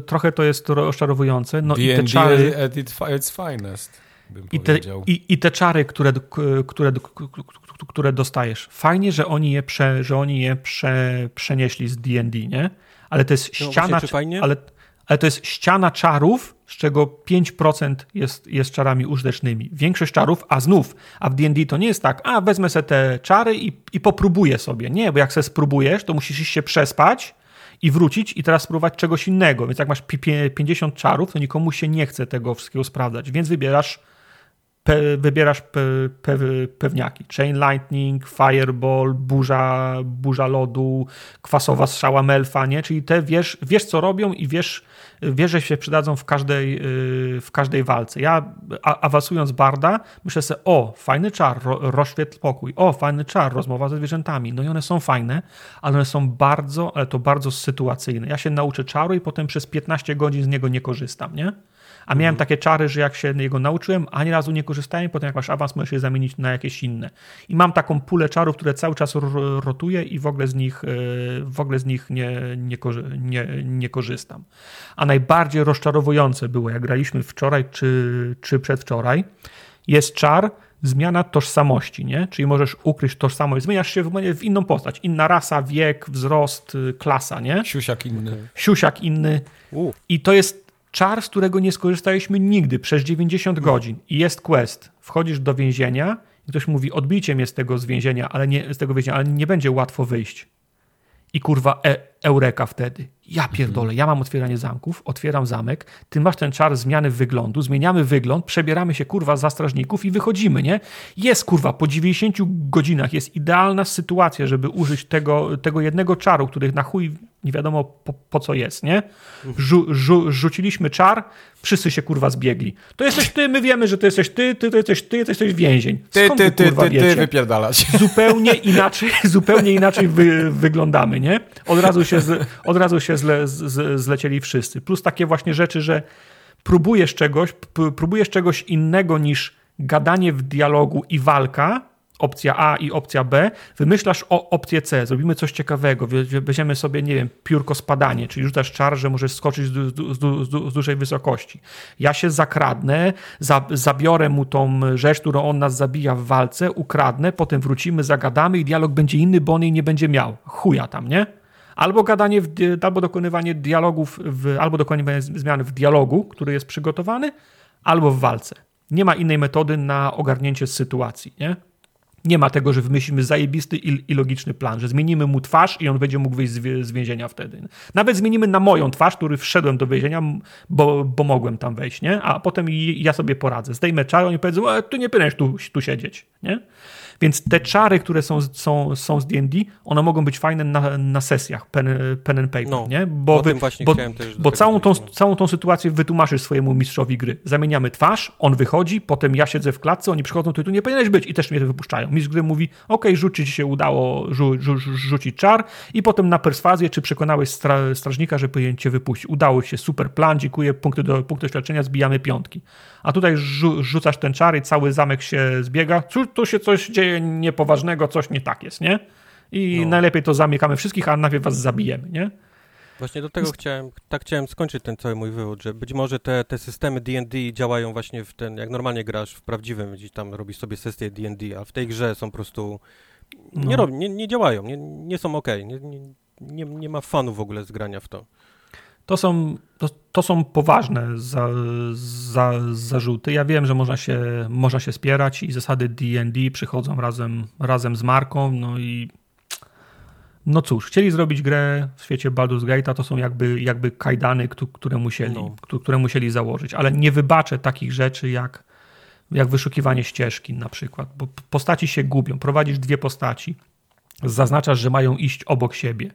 trochę to jest rozczarowujące. No i te czary, at its finest, i te, i, I te czary, które, które, które dostajesz. Fajnie, że oni je, prze, że oni je prze, przenieśli z D&D, nie? Ale to jest no, ściana... Właśnie, ale, ale to jest ściana czarów, z czego 5% jest, jest czarami użytecznymi. Większość czarów, a znów, a w D&D to nie jest tak, a wezmę sobie te czary i, i popróbuję sobie. Nie, bo jak sobie spróbujesz, to musisz się przespać, i wrócić i teraz spróbować czegoś innego. Więc jak masz 50 czarów, to nikomu się nie chce tego wszystkiego sprawdzać, więc wybierasz pe, wybierasz pe, pe, pewniaki. Chain Lightning, Fireball, burza, burza lodu, kwasowa strzała Melfa, nie? Czyli te wiesz, wiesz co robią i wiesz, wiesz, że się przydadzą w każdej, y, w każdej walce. Ja awansując Barda, myślę sobie, o, fajny czar, ro, rozświetl pokój, o, fajny czar, rozmowa ze zwierzętami. No i one są fajne, ale one są bardzo, ale to bardzo sytuacyjne. Ja się nauczę czaru i potem przez 15 godzin z niego nie korzystam, nie? A miałem mhm. takie czary, że jak się jego nauczyłem, ani razu nie korzystałem, potem jak masz awans, możesz je zamienić na jakieś inne. I mam taką pulę czarów, które cały czas rotuję i w ogóle z nich, e, w ogóle z nich nie, nie, nie, nie korzystam. A najbardziej rozczarowujące było, jak graliśmy wczoraj czy, czy przedwczoraj, jest czar, zmiana tożsamości, nie? Czyli możesz ukryć tożsamość, zmieniasz się w, inną postać, inna rasa, wiek, wzrost, y, klasa, nie? Siusiak inny. Siusiak inny. U. I to jest czar, z którego nie skorzystaliśmy nigdy przez 90 godzin i jest quest. Wchodzisz do więzienia i ktoś mówi, odbijcie mnie z tego z więzienia, ale nie, z tego więzienia, ale nie będzie łatwo wyjść. I kurwa, e, eureka wtedy. Ja pierdolę, ja mam otwieranie zamków, otwieram zamek, ty masz ten czar zmiany wyglądu, zmieniamy wygląd, przebieramy się kurwa za strażników i wychodzimy, nie? Jest kurwa, po 90 godzinach jest idealna sytuacja, żeby użyć tego, tego jednego czaru, który na chuj nie wiadomo po, po co jest, nie? Rzu, rzu, rzuciliśmy czar, wszyscy się kurwa zbiegli. To jesteś ty, my wiemy, że to jesteś ty, ty to jesteś ty, to jesteś więzień. Skąd ty, ty, ty, ty, ty wypierdalać. *laughs* Zupełnie inaczej, *laughs* zupełnie inaczej wy, wyglądamy, nie? Od razu się, z, od razu się zle, z, zlecieli wszyscy. Plus takie właśnie rzeczy, że próbujesz czegoś, próbujesz czegoś innego niż gadanie w dialogu i walka, opcja A i opcja B, wymyślasz o opcję C, zrobimy coś ciekawego, weźmiemy sobie, nie wiem, piórko spadanie, czyli rzucasz czar, że możesz skoczyć z, z, z, z dużej wysokości. Ja się zakradnę, za, zabiorę mu tą rzecz, którą on nas zabija w walce, ukradnę, potem wrócimy, zagadamy i dialog będzie inny, bo on jej nie będzie miał. Chuja tam, nie? Albo gadanie, w, albo dokonywanie dialogów, w, albo dokonywanie zmian w dialogu, który jest przygotowany, albo w walce. Nie ma innej metody na ogarnięcie sytuacji, nie? Nie ma tego, że wymyślimy zajebisty i, i, logiczny plan, że zmienimy mu twarz i on będzie mógł wyjść z, z, więzienia wtedy. Nawet zmienimy na moją twarz, który wszedłem do więzienia, bo, bo mogłem tam wejść, nie? A potem ja sobie poradzę. Zdejmę czar, oni powiedzą, e, tu nie powinieneś tu, tu siedzieć, nie? Więc te czary, które są, są, są z D&D, one mogą być fajne na, na sesjach pen, pen and paper, no, nie? Bo, wy, bo, bo całą, tą, całą tą sytuację wytłumaczysz swojemu mistrzowi gry. Zamieniamy twarz, on wychodzi, potem ja siedzę w klatce, oni przychodzą, ty tu nie powinieneś być i też mnie wypuszczają. Mistrz gry mówi, ok, rzucić się udało rzu, rzu, rzucić czar i potem na perswazję, czy przekonałeś stra, strażnika, że powinien cię wypuścić. Udało się, super plan, dziękuję, punkty, do, punkty doświadczenia, zbijamy piątki. A tutaj rzu, rzucasz ten czar i cały zamek się zbiega. Tu się coś dzieje dzieje niepoważnego, coś nie tak jest, nie? I no. najlepiej to zamykamy wszystkich, a najpierw was zabijemy, nie? Właśnie do tego chciałem, tak chciałem skończyć ten cały mój wywód, że być może te, te systemy D&D działają właśnie w ten, jak normalnie grasz w prawdziwym, gdzieś tam robisz sobie sesję D&D, a w tej grze są po prostu, nie, no. robi, nie, nie działają, nie, nie są ok, nie, nie, nie ma fanu w ogóle z grania w to. To są, to, to są poważne za, za, zarzuty. Ja wiem, że można się, można się spierać i zasady D&D przychodzą razem, razem z marką, no i no cóż, chcieli zrobić grę w świecie Baldur's Gate'a, to są jakby, jakby kajdany, które musieli, no. które musieli założyć, ale nie wybaczę takich rzeczy jak, jak wyszukiwanie ścieżki na przykład, bo postaci się gubią, prowadzisz dwie postaci, zaznaczasz, że mają iść obok siebie.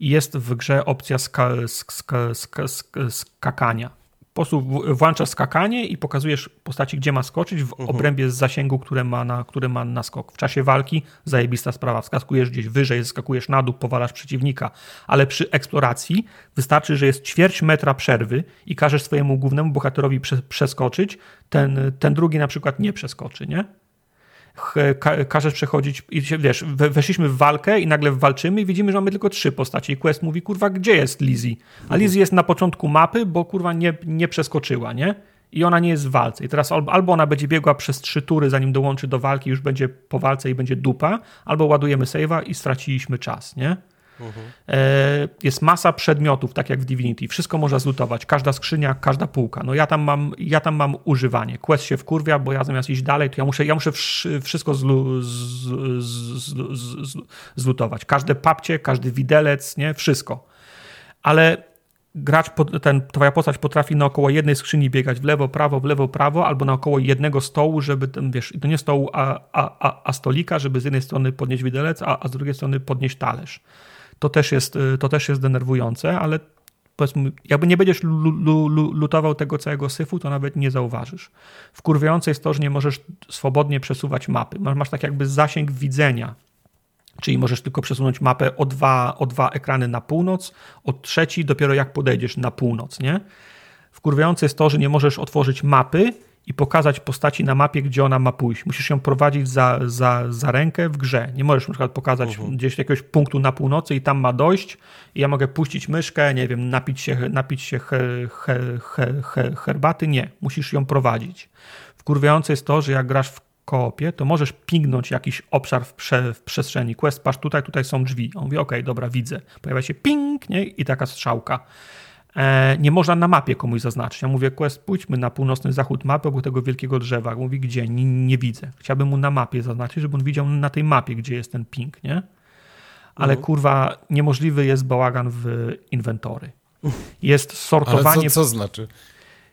I jest w grze opcja ska, ska, ska, skakania. Po prostu włączasz skakanie i pokazujesz postaci, gdzie ma skoczyć w mhm. obrębie zasięgu, które ma, na, które ma na skok. W czasie walki zajebista sprawa. Wskakujesz gdzieś wyżej, skakujesz na dół, powalasz przeciwnika. Ale przy eksploracji wystarczy, że jest ćwierć metra przerwy i każesz swojemu głównemu bohaterowi przeskoczyć, ten, ten drugi na przykład nie przeskoczy, nie? Ka każesz przechodzić i wiesz, weszliśmy w walkę i nagle walczymy i widzimy, że mamy tylko trzy postacie i Quest mówi, kurwa, gdzie jest Lizzie? A mhm. Lizzie jest na początku mapy, bo kurwa nie, nie przeskoczyła, nie? I ona nie jest w walce. I teraz albo ona będzie biegła przez trzy tury, zanim dołączy do walki, już będzie po walce i będzie dupa, albo ładujemy save'a i straciliśmy czas, nie? Mhm. Jest masa przedmiotów, tak jak w Divinity. Wszystko można zlutować. Każda skrzynia, każda półka. No ja tam mam, ja tam mam używanie. Quest się wkurwia, bo ja zamiast iść dalej, to ja muszę, ja muszę wszystko zlu, z, z, z, zlutować. Każde papcie, każdy widelec, nie? Wszystko. Ale gracz, ten, twoja postać potrafi naokoło jednej skrzyni biegać w lewo, prawo, w lewo, prawo, albo naokoło jednego stołu, żeby, ten, wiesz, to nie stołu, a, a, a, a stolika, żeby z jednej strony podnieść widelec, a, a z drugiej strony podnieść talerz. To też jest, to też jest denerwujące, ale powiedzmy, jakby nie będziesz lutował tego całego syfu, to nawet nie zauważysz. Wkurwiające jest to, że nie możesz swobodnie przesuwać mapy. Masz, tak jakby zasięg widzenia, czyli możesz tylko przesunąć mapę o dwa, o dwa ekrany na północ, o trzeci dopiero jak podejdziesz na północ, nie? Wkurwiające jest to, że nie możesz otworzyć mapy i pokazać postaci na mapie, gdzie ona ma pójść. Musisz ją prowadzić za, za, za rękę w grze. Nie możesz na przykład pokazać uh mhm. -huh. gdzieś jakiegoś punktu na północy i tam ma dojść i ja mogę puścić myszkę, nie wiem, napić się, napić się he, he, he, herbaty. Nie, musisz ją prowadzić. Wkurwiające jest to, że jak grasz w koopie, to możesz pingnąć jakiś obszar w, prze, w przestrzeni. Quest, patrz tutaj, tutaj są drzwi. On mówi, ok, dobra, widzę. Pojawia się ping, nie? I taka strzałka. E, nie można na mapie komuś zaznaczyć. Ja mówię, Quest, pójdźmy na północny zachód mapy obok tego wielkiego drzewa. Mówi, gdzie? Nie, nie, widzę. Chciałbym mu na mapie zaznaczyć, żeby on widział na tej mapie, gdzie jest ten ping, nie? Ale mhm. kurwa, niemożliwy jest bałagan w inwentory. Jest sortowanie... Ale co, co znaczy?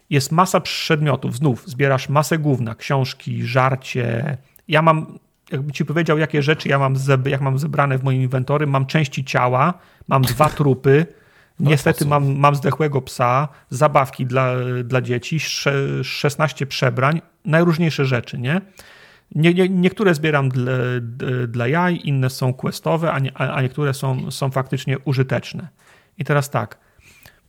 Jest masa przedmiotów. Znów, zbierasz masę główna, książki, żarcie. Ja mam jakby ci powiedział, jakie rzeczy ja mam, jak mam zebrane w moim inwentory. Mam części ciała, mam dwa trupy, no Niestety mam, mam zdechłego psa, zabawki dla, dla dzieci, 16 przebrań, najróżniejsze rzeczy, nie? Nie, nie, niektóre zbieram dla, dla jaj, inne są questowe, a, nie, a niektóre są, są faktycznie użyteczne. I teraz tak,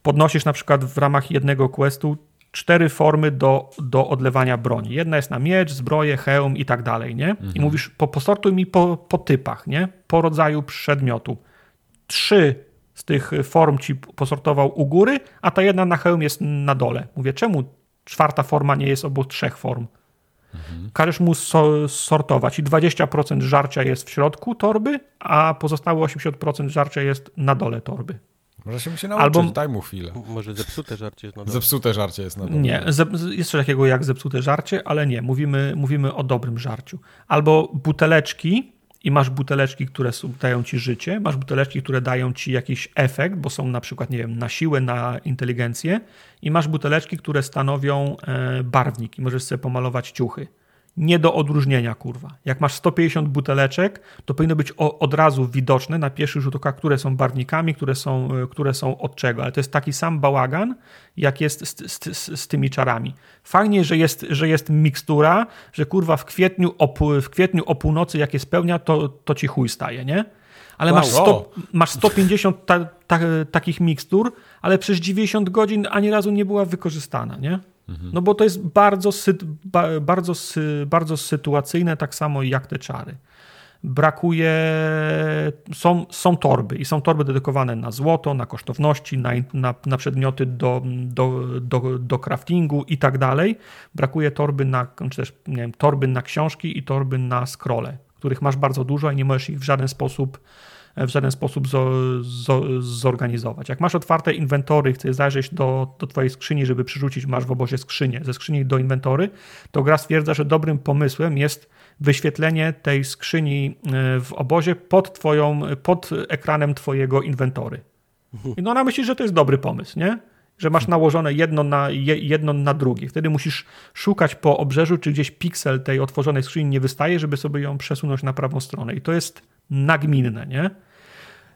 podnosisz na przykład w ramach jednego questu cztery formy do, do odlewania broni. Jedna jest na miecz, zbroję, hełm i tak dalej, nie? Mhm. I mówisz, po, posortuj mi po, po typach, nie? Po rodzaju przedmiotu. Trzy z tych form ci posortował u góry, a ta jedna na hełm jest na dole. Mówię, czemu czwarta forma nie jest obok trzech form? Mhm. Każesz mu so, sortować i 20% żarcia jest w środku torby, a pozostałe 80% żarcia jest na dole torby. Może się musi nauczyć, Albo... daj mu chwilę. Może zepsute żarcie jest na dole. Zepsute żarcie jest na dole. Nie, jest coś takiego jak zepsute żarcie, ale nie, mówimy, mówimy o dobrym żarciu. Albo buteleczki, i masz buteleczki, które dają ci życie, masz buteleczki, które dają ci jakiś efekt, bo są na przykład, nie wiem, na siłę, na inteligencję, i masz buteleczki, które stanowią e, barwnik i możesz sobie pomalować ciuchy nie do odróżnienia, kurwa. Jak masz 150 buteleczek, to powinno być o, od razu widoczne na pierwszych rzut oka, które są barwnikami, które są, e, które są od czego, ale to jest taki sam bałagan, jak jest z, z, z tymi czarami. Fajnie, że jest, że jest mikstura, że kurwa w kwietniu, o, w kwietniu o północy jak je spełnia, to, to ci chuj staje, nie? Ale wow, masz, 100, masz 150 ta, ta, takich mikstur, ale przez 90 godzin ani razu nie była wykorzystana, nie? No bo to jest bardzo, bardzo, bardzo sytuacyjne, tak samo jak te czary. Brakuje, są, są torby i są torby dedykowane na złoto, na kosztowności, na, na, na przedmioty do, do, do, do craftingu i tak dalej. Brakuje torby na, czy też, nie wiem, torby na książki i torby na scrolle, których masz bardzo dużo i nie możesz ich w żaden sposób w żaden sposób zo, zo, zorganizować. Jak masz otwarte inwentory, chcesz zajrzeć do, do twojej skrzyni, żeby przerzucić, masz w obozie skrzynię, ze skrzyni do inwentory, to gra stwierdza, że dobrym pomysłem jest wyświetlenie tej skrzyni e, w obozie pod, twoją, pod ekranem twojego inwentory. I no ona myśli, że to jest dobry pomysł, nie? Że masz nałożone jedno na, jedno na drugie. Wtedy musisz szukać po obrzeżu, czy gdzieś piksel tej otworzonej skrzyni nie wystaje, żeby sobie ją przesunąć na prawą stronę. I to jest nagminne, nie?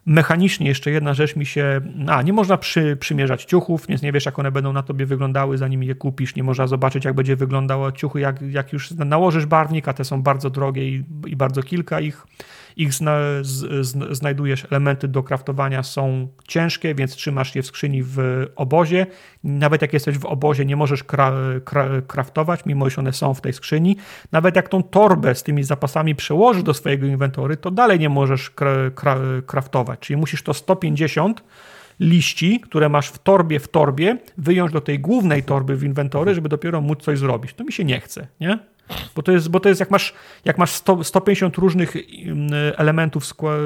Mechanicznie jeszcze jedna rzecz mi się. A, nie można przy, przymierzać ciuchów, nie, nie wiesz, jak one będą na tobie wyglądały, zanim je kupisz. Nie można zobaczyć, jak będzie wyglądało ciuchy, jak, jak już nałożysz barwnik, a te są bardzo drogie i, i bardzo kilka ich ich zna, z, z, znajdujesz, elementy do kraftowania są ciężkie, więc trzymasz je w skrzyni w obozie. Nawet jak jesteś w obozie, nie możesz kra, kra, kraftować, mimo że one są w tej skrzyni. Nawet jak tą torbę z tymi zapasami przełożysz do swojego inwentory, to dalej nie możesz kra, kra, kraftować. Czyli musisz to 150 liści, które masz w torbie w torbie, wyjąć do tej głównej torby w inwentory, żeby dopiero móc coś zrobić. To mi się nie chce, nie? Bo to jest, bo to jest jak masz, jak masz 100, 150 różnych mm, elementów,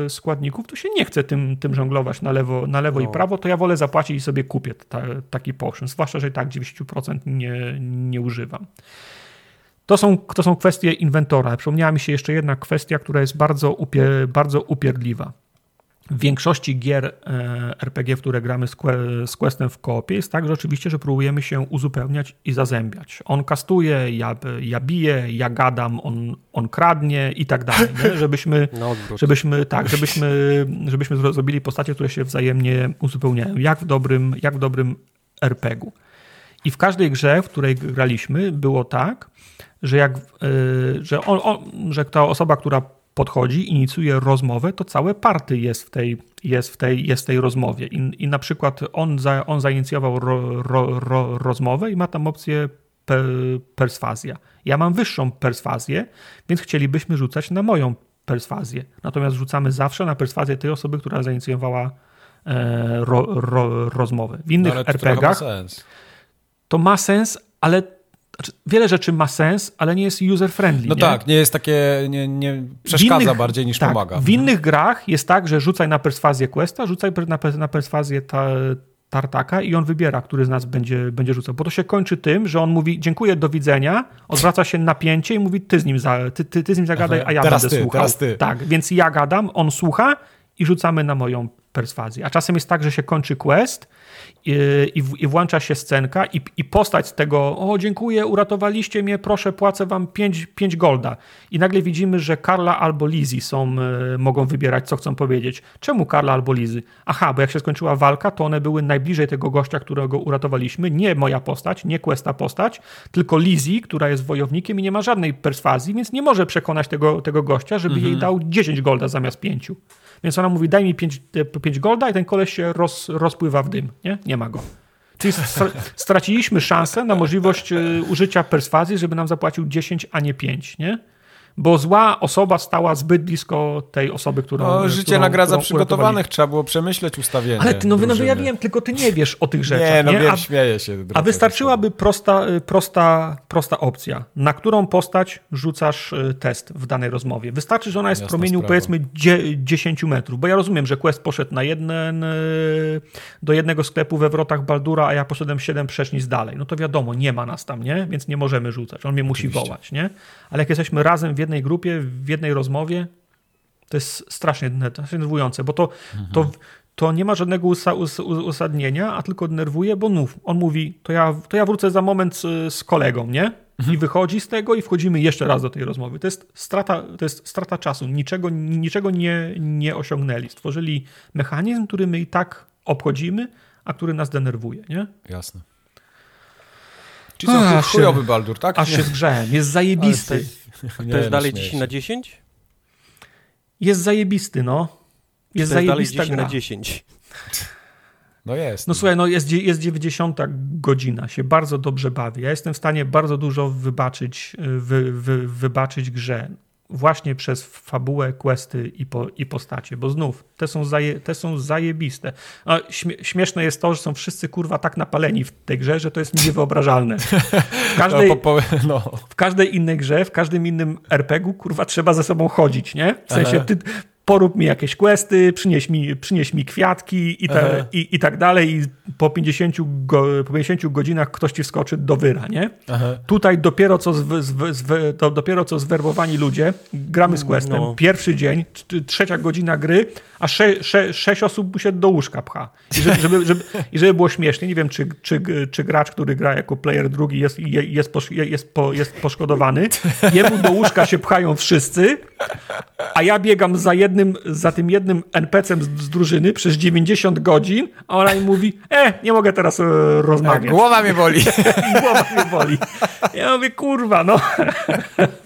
składników, to się nie chce tym, tym żonglować na lewo, na lewo no. i prawo, to ja wolę zapłacić i sobie kupię ta, taki potion. Zwłaszcza, że i tak 90% nie, nie używam. To są, to są kwestie inwentora. Przypomniała mi się jeszcze jedna kwestia, która jest bardzo, upie, bardzo upierdliwa. W większości gier e, RPG, w które gramy z Questem w koopie, jest tak, że oczywiście, że próbujemy się uzupełniać i zazębiać. On kastuje, ja, ja biję, ja gadam, on, on kradnie i tak dalej, nie? *laughs* żebyśmy, no, żebyśmy, *laughs* tak, żebyśmy, żebyśmy zrobili postacie, które się wzajemnie uzupełniają, jak w dobrym, jak w dobrym RPG-u. I w każdej grze, w której graliśmy, było tak, że, jak, yy, że, on, on, że ta osoba, która podchodzi, inicjuje rozmowę, to całe party jest w tej, jest w tej, jest w tej rozmowie. I, i na przykład on, za, on zainicjował ro, ro, ro, rozmowę i ma tam opcję per, perswazja. Ja mam wyższą perswazję, więc chcielibyśmy rzucać na moją perswazję. Natomiast rzucamy zawsze na perswazję tej osoby, która zainicjowała e, ro, ro, rozmowę. W innych no, RPGach to ma sens, ale znaczy, wiele rzeczy ma sens, ale nie jest user-friendly. No nie? tak, nie jest takie, nie, nie przeszkadza innych, bardziej niż tak, pomaga. W innych grach jest tak, że rzucaj na perswazję questa, rzucaj na, na perswazję ta, tartaka i on wybiera, który z nas będzie, będzie rzucał. Bo to się kończy tym, że on mówi dziękuję, do widzenia, odwraca się napięcie i mówi ty z nim, za, ty, ty, ty z nim zagadaj, a ja będę ty, słuchał. Teraz ty. Tak, więc ja gadam, on słucha i rzucamy na moją perswazję. A czasem jest tak, że się kończy quest i, i, włącza się scenka i, i postać z tego, o dziękuję, uratowaliście mnie, proszę, płacę wam 5, 5 golda. I nagle widzimy, że Karla albo Lizzy są, y, mogą wybierać, co chcą powiedzieć. Czemu Karla albo Lizzy? Aha, bo jak się skończyła walka, to one były najbliżej tego gościa, którego uratowaliśmy. Nie moja postać, nie Questa postać, tylko Lizzy, która jest wojownikiem i nie ma żadnej perswazji, więc nie może przekonać tego, tego gościa, żeby mhm. jej dał 10 golda zamiast 5. Więc ona mówi, daj mi 5, 5 golda i ten koleś się roz, rozpływa w dym. Nie? nie ma go. Czyli straciliśmy szansę na możliwość y, użycia perswazji, żeby nam zapłacił 10, a nie 5, nie? Bo zła osoba stała zbyt blisko tej osoby, którą. No, życie którą, nagradza którą przygotowanych, trzeba było przemyśleć ustawienie. Ale ty, no, no, no ja wiem, tylko ty nie wiesz o tych rzeczach. Nie, no nie? wiem, a, śmieję się. A wystarczyłaby prosta, y, prosta, prosta opcja, na którą postać rzucasz y, test w danej rozmowie. Wystarczy, że ona jest Jasna w promieniu sprawa. powiedzmy 10 metrów, bo ja rozumiem, że quest poszedł na jeden, y, do jednego sklepu we wrotach Baldura, a ja poszedłem 7 przecznic dalej. No to wiadomo, nie ma nas tam, nie? Więc nie możemy rzucać. On mnie musi Oczywiście. wołać, nie? Ale jak jesteśmy razem w jednej grupie, w jednej rozmowie, to jest strasznie denerwujące, bo to, mhm. to, to nie ma żadnego usa, us, usadnienia, a tylko denerwuje, bo nów, on mówi, to ja, to ja wrócę za moment z, z kolegą, nie? Mhm. I wychodzi z tego i wchodzimy jeszcze raz do tej rozmowy. To jest strata, to jest strata czasu. Niczego, niczego nie, nie osiągnęli. Stworzyli mechanizm, który my i tak obchodzimy, a który nas denerwuje, nie? Jasne. Czyli to chujowy Baldur, tak? Aż się zgrzałem. Jest zajebisty. *laughs* To jest dalej 10 na 10? Jest zajebisty, no. Jest to jest dalej 10 gra. na 10. No jest. No słuchaj, no jest, jest 90 godzina, się bardzo dobrze bawię. Ja jestem w stanie bardzo dużo wybaczyć, wy, wy, wybaczyć grze właśnie przez fabułę, questy i, po, i postacie, bo znów te są, zaje, te są zajebiste. Śmie, śmieszne jest to, że są wszyscy kurwa tak napaleni w tej grze, że to jest niewyobrażalne. *laughs* W każdej, no, po, no. w każdej innej grze, w każdym innym RPG-u kurwa trzeba ze sobą chodzić, nie? W sensie ty, porób mi jakieś questy, przynieś mi, przynieś mi kwiatki i, te, i, i, tak dalej i po 50, go, po 50 godzinach ktoś ci wskoczy do wyra, nie? Aha. Tutaj dopiero co, z, z, z, to dopiero co zwerbowani ludzie, gramy z questem, no. pierwszy dzień, trzecia godzina gry, a sze, sze, sześć osób mu się do łóżka pcha. I żeby, żeby, żeby, i żeby było śmiesznie, nie wiem, czy, czy, czy gracz, który gra jako player drugi jest, jest, jest, po, jest poszkodowany, jemu do łóżka się pchają wszyscy, a ja biegam za jednym, za tym jednym NPC-em z, z drużyny przez 90 godzin, a ona mi mówi, e, nie mogę teraz e, rozmawiać. Głowa mnie boli. *laughs* Głowa mnie boli. Ja mówię, kurwa, no. *laughs*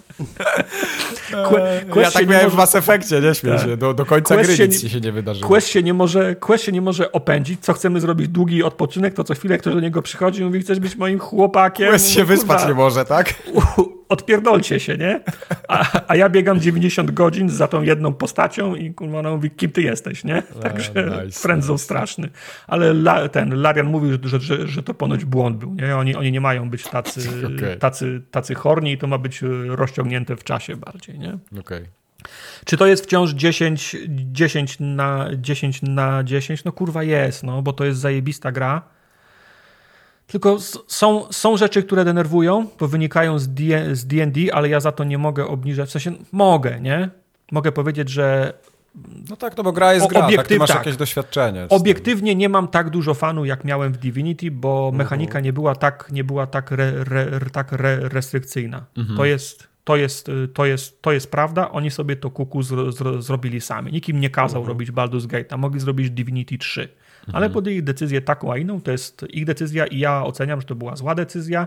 Quest ja tak miałem może... w Mass Effectie, nie śmiej tak. się. Do, do końca Quest gry się nic nie, się nie wydarzyło. Quest się nie, może, Quest się nie może opędzić. Co chcemy zrobić? Długi odpoczynek, to co chwilę ktoś do niego przychodzi i mówi, chcesz być moim chłopakiem? Quest się wyspać nie może, tak? odpierdolcie się, nie? A, a, ja biegam 90 godzin za tą jedną postacią i kurwa ona mówi, kim ty jesteś, nie? Także nice, frędzą nice. straszny. Ale la, ten Larian mówił, że, że, że to ponoć błąd był, nie? Oni, oni nie mają być tacy, *laughs* okay. tacy, tacy horni i to ma być rozciągnięte w czasie bardziej, nie? Okej. Okay. Czy to jest wciąż 10, 10, na, 10 na 10? No kurwa jest, no, bo to jest zajebista gra tylko są, są rzeczy, które denerwują, bo wynikają z D&D, ale ja za to nie mogę obniżać. W sensie mogę, nie? Mogę powiedzieć, że No tak, no bo gra jest gra, Obiektyw, tak, ty masz tak. jakieś doświadczenie. Obiektywnie nie mam tak dużo fanu, jak miałem w Divinity, bo mhm. mechanika nie była tak, nie była tak, re, re, tak re, restrykcyjna. Mhm. To jest to jest, to, jest, to jest prawda, oni sobie to kuku zro, zro, zrobili sami. Nikt im nie kazał mhm. robić Baldur's Gate, a mogli zrobić Divinity 3. Mhm. Ale podjęli decyzję taką, a inną, to jest ich decyzja i ja oceniam, że to była zła decyzja,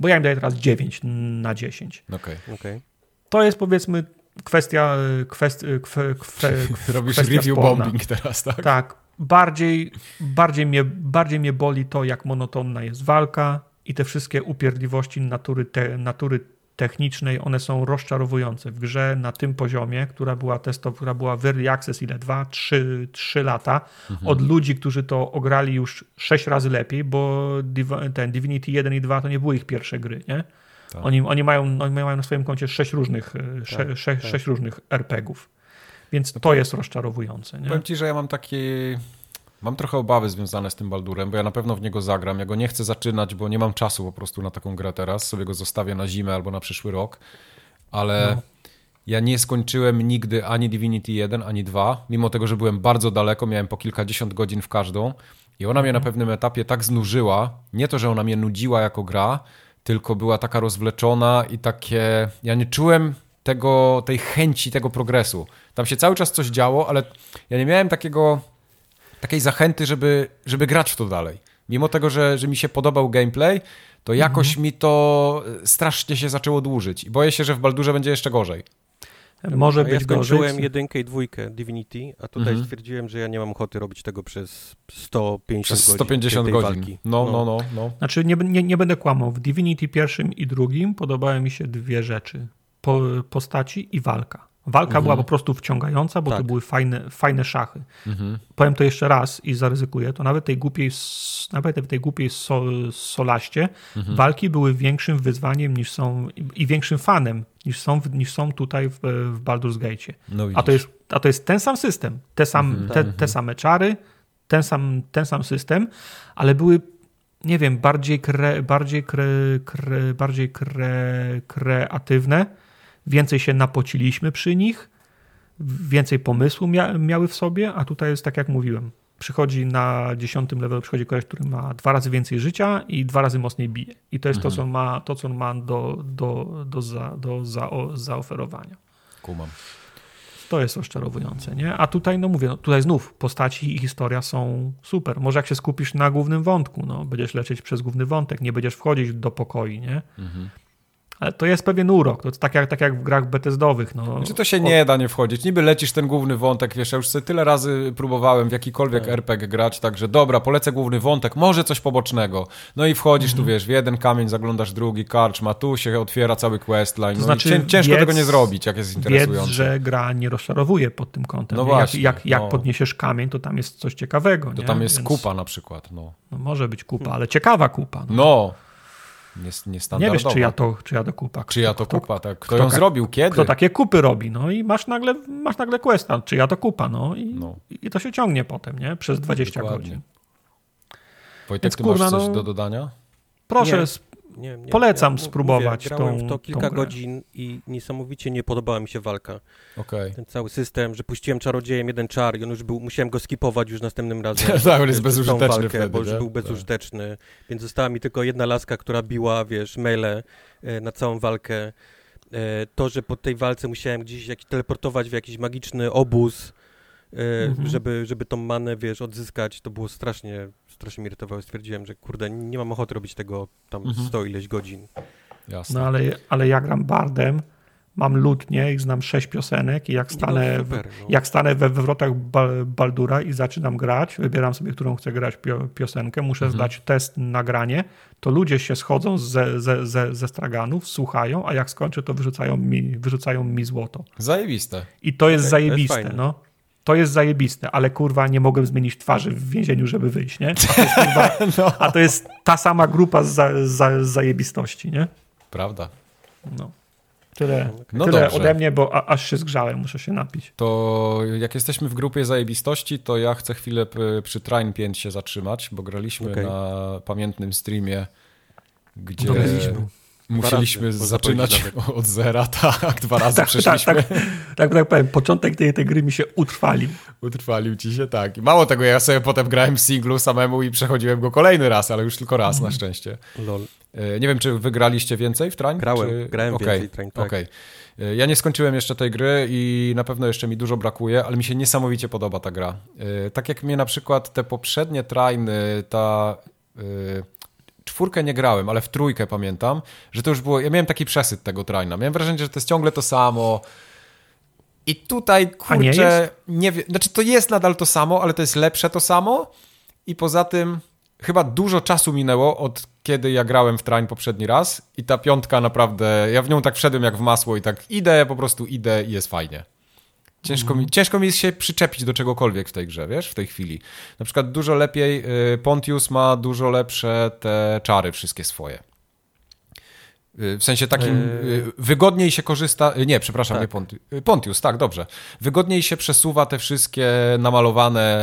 bo ja im daję teraz 9 na 10. Okay. Okay. To jest powiedzmy kwestia, kwest, kwe, kwe, *laughs* Robisz review sporna. bombing teraz, tak? Tak. Bardziej, bardziej, mnie, bardziej mnie boli to, jak monotonna jest walka i te wszystkie upierdliwości natury, te, natury technicznej, one są rozczarowujące. W grze na tym poziomie, która była testowa, która była w Early Access ile? 2, 3, 3 lata, mhm. od ludzi, którzy to ograli już 6 razy lepiej, bo ten Divinity 1 i 2 to nie były ich pierwsze gry, nie? Tak. Oni, oni, mają, oni mają na swoim koncie 6 różnych, e, tak, 6, tak. 6 różnych RPGów. Więc no to jest rozczarowujące. Nie? Powiem ci, że ja mam taki Mam trochę obawy związane z tym Baldurem, bo ja na pewno w niego zagram. Ja go nie chcę zaczynać, bo nie mam czasu po prostu na taką grę teraz. Sobie go zostawię na zimę albo na przyszły rok. Ale no. ja nie skończyłem nigdy ani Divinity 1, ani 2. Mimo tego, że byłem bardzo daleko, miałem po kilkadziesiąt godzin w każdą. I ona mnie na mhm. pewnym etapie tak znużyła. Nie to, że ona mnie nudziła jako gra, tylko była taka rozwleczona i takie. Ja nie czułem tego, tej chęci, tego progresu. Tam się cały czas coś działo, ale ja nie miałem takiego takiej zachęty, żeby, żeby grać w to dalej. Mimo tego, że, że mi się podobał gameplay, to jakoś mhm. mi to e, strasznie się zaczęło dłużyć. I boję się, że w Baldurze będzie jeszcze gorzej. Może a być ja skończyłem jedynkę i dwójkę Divinity, a tutaj mhm. stwierdziłem, że ja nie mam ochoty robić tego przez 150 przez godzin. 150 godzin. Walki. No, no, no, no, no. Znaczy nie, nie, nie będę kłamał. W Divinity pierwszym i drugim podobały mi się dwie rzeczy. Po, postaci i walka. Walka mhm. była po prostu wciągająca, bo tak. to były fajne, fajne szachy. Mhm. Powiem to jeszcze raz i zaryzykuję, to nawet tej głupiej, nawet w tej głupiej sol, solaście mhm. walki były większym wyzwaniem niż są i większym fanem niż są, niż są tutaj w, w Baldur's Gate. No a, to jest, a to jest ten sam system, te, sam, mhm. te, te same czary, ten sam, ten sam system, ale były nie wiem, bardziej, kre, bardziej, kre, kre, bardziej kre, kreatywne więcej się napociliśmy przy nich, więcej pomysłu mia miały w sobie, a tutaj jest tak jak mówiłem. Przychodzi na dziesiątym levelu, przychodzi koleś, który ma dwa razy więcej życia i dwa razy mocniej bije. I to jest mhm. to, co on ma, to, co on ma do, do, do, za, do za, o, zaoferowania. Kumam. To jest rozczarowujące, nie? A tutaj, no mówię, no, tutaj znów postaci i historia są super. Może jak się skupisz na głównym wątku, no, będziesz lecieć przez główny wątek, nie będziesz wchodzić do pokoi, nie? Mhm. Ale to jest pewien urok, to tak jak, tak jak w grach Bethesdowych. No. Znaczy to się nie da nie wchodzić. Niby lecisz ten główny wątek, wiesz, ja już sobie tyle razy próbowałem w jakikolwiek tak. RPG grać, także dobra, polecę główny wątek, może coś pobocznego. No i wchodzisz mhm. tu, wiesz, w jeden kamień, zaglądasz drugi, karczma, tu się otwiera cały questline. No znaczy, ciężko wiedz, tego nie zrobić, jak jest interesujące. Wiedz, że gra nie rozczarowuje pod tym kątem. No właśnie. Jak, jak, jak no. podniesiesz kamień, to tam jest coś ciekawego. To nie? tam jest Więc... kupa na przykład, no. no. może być kupa, ale ciekawa kupa. No. no. Nie, nie wiesz, czy ja to, czy ja to kupa. Czy ja to kupa, tak. Kto, kto ją zrobił, kiedy? Kto takie kupy robi, no i masz nagle, masz nagle questa, czy ja to kupa, no i, no. i to się ciągnie potem, nie? Przez 20 Dokładnie. godzin. Wojtek, Więc, ty kurna, masz coś no, do dodania? Proszę, nie. Nie, nie, Polecam ja, spróbować. Mówię, grałem tą, w to kilka godzin i niesamowicie nie podobała mi się walka. Okay. Ten cały system, że puściłem czarodziejem jeden czar i on już był, musiałem go skipować już następnym razem. *laughs* tak, on jest bezużyteczny walkę, wtedy, Bo już był bezużyteczny, tak. więc została mi tylko jedna laska, która biła, wiesz, maile e, na całą walkę. E, to, że po tej walce musiałem gdzieś jak, teleportować w jakiś magiczny obóz, e, mhm. żeby, żeby tą manę, wiesz, odzyskać, to było strasznie strasznie mnie irytowało. Stwierdziłem, że kurde, nie mam ochoty robić tego tam mhm. 100 ileś godzin. Jasne. No ale, ale ja gram bardem, mam lutnie i znam sześć piosenek i jak no, stanę, no, super, no. jak stanę we wywrotach Baldura i zaczynam grać, wybieram sobie, którą chcę grać piosenkę, muszę mhm. zdać test nagranie, to ludzie się schodzą ze, ze, ze, ze straganów, słuchają, a jak skończę, to wyrzucają mi, wyrzucają mi złoto. Zajebiste. I to jest okay, zajebiste, to jest no to jest zajebiste, ale kurwa nie mogłem zmienić twarzy w więzieniu, żeby wyjść, nie? A to jest, kurwa, *laughs* no. a to jest ta sama grupa z, za, za, zajebistości, nie? Prawda. No. Tyle, no tyle ode mnie, bo a, aż się zgrzałem, muszę się napić. To jak jesteśmy w grupie zajebistości, to ja chcę chwilę przy Train 5 się zatrzymać, bo graliśmy okay. na pamiętnym streamie, gdzie... Musieliśmy zaczynać *laughs* od zera, tak, dwa razy tak, przeszliśmy. Tak, tak, tak, tak powiem, początek tej, tej gry mi się utrwalił. Utrwalił ci się, tak. I mało tego, ja sobie potem grałem w singlu samemu i przechodziłem go kolejny raz, ale już tylko raz mm. na szczęście. Lol. E, nie wiem, czy wygraliście więcej w Train? Grałem, czy... grałem okay. więcej Train, tak. Okay. E, ja nie skończyłem jeszcze tej gry i na pewno jeszcze mi dużo brakuje, ale mi się niesamowicie podoba ta gra. E, tak jak mnie na przykład te poprzednie Trainy, ta czwórkę nie grałem, ale w trójkę pamiętam, że to już było, ja miałem taki przesyt tego traina. Miałem wrażenie, że to jest ciągle to samo. I tutaj, kurczę, nie, nie wiem, znaczy to jest nadal to samo, ale to jest lepsze to samo i poza tym chyba dużo czasu minęło od kiedy ja grałem w train poprzedni raz i ta piątka naprawdę, ja w nią tak wszedłem jak w masło i tak idę, po prostu idę i jest fajnie. Ciężko, mhm. mi, ciężko mi jest się przyczepić do czegokolwiek w tej grze, wiesz, w tej chwili. Na przykład dużo lepiej, y, Pontius ma dużo lepsze te czary wszystkie swoje. Y, w sensie takim yy... wygodniej się korzysta. Y, nie, przepraszam, tak. nie Pontius. Pontius, tak, dobrze. Wygodniej się przesuwa te wszystkie namalowane,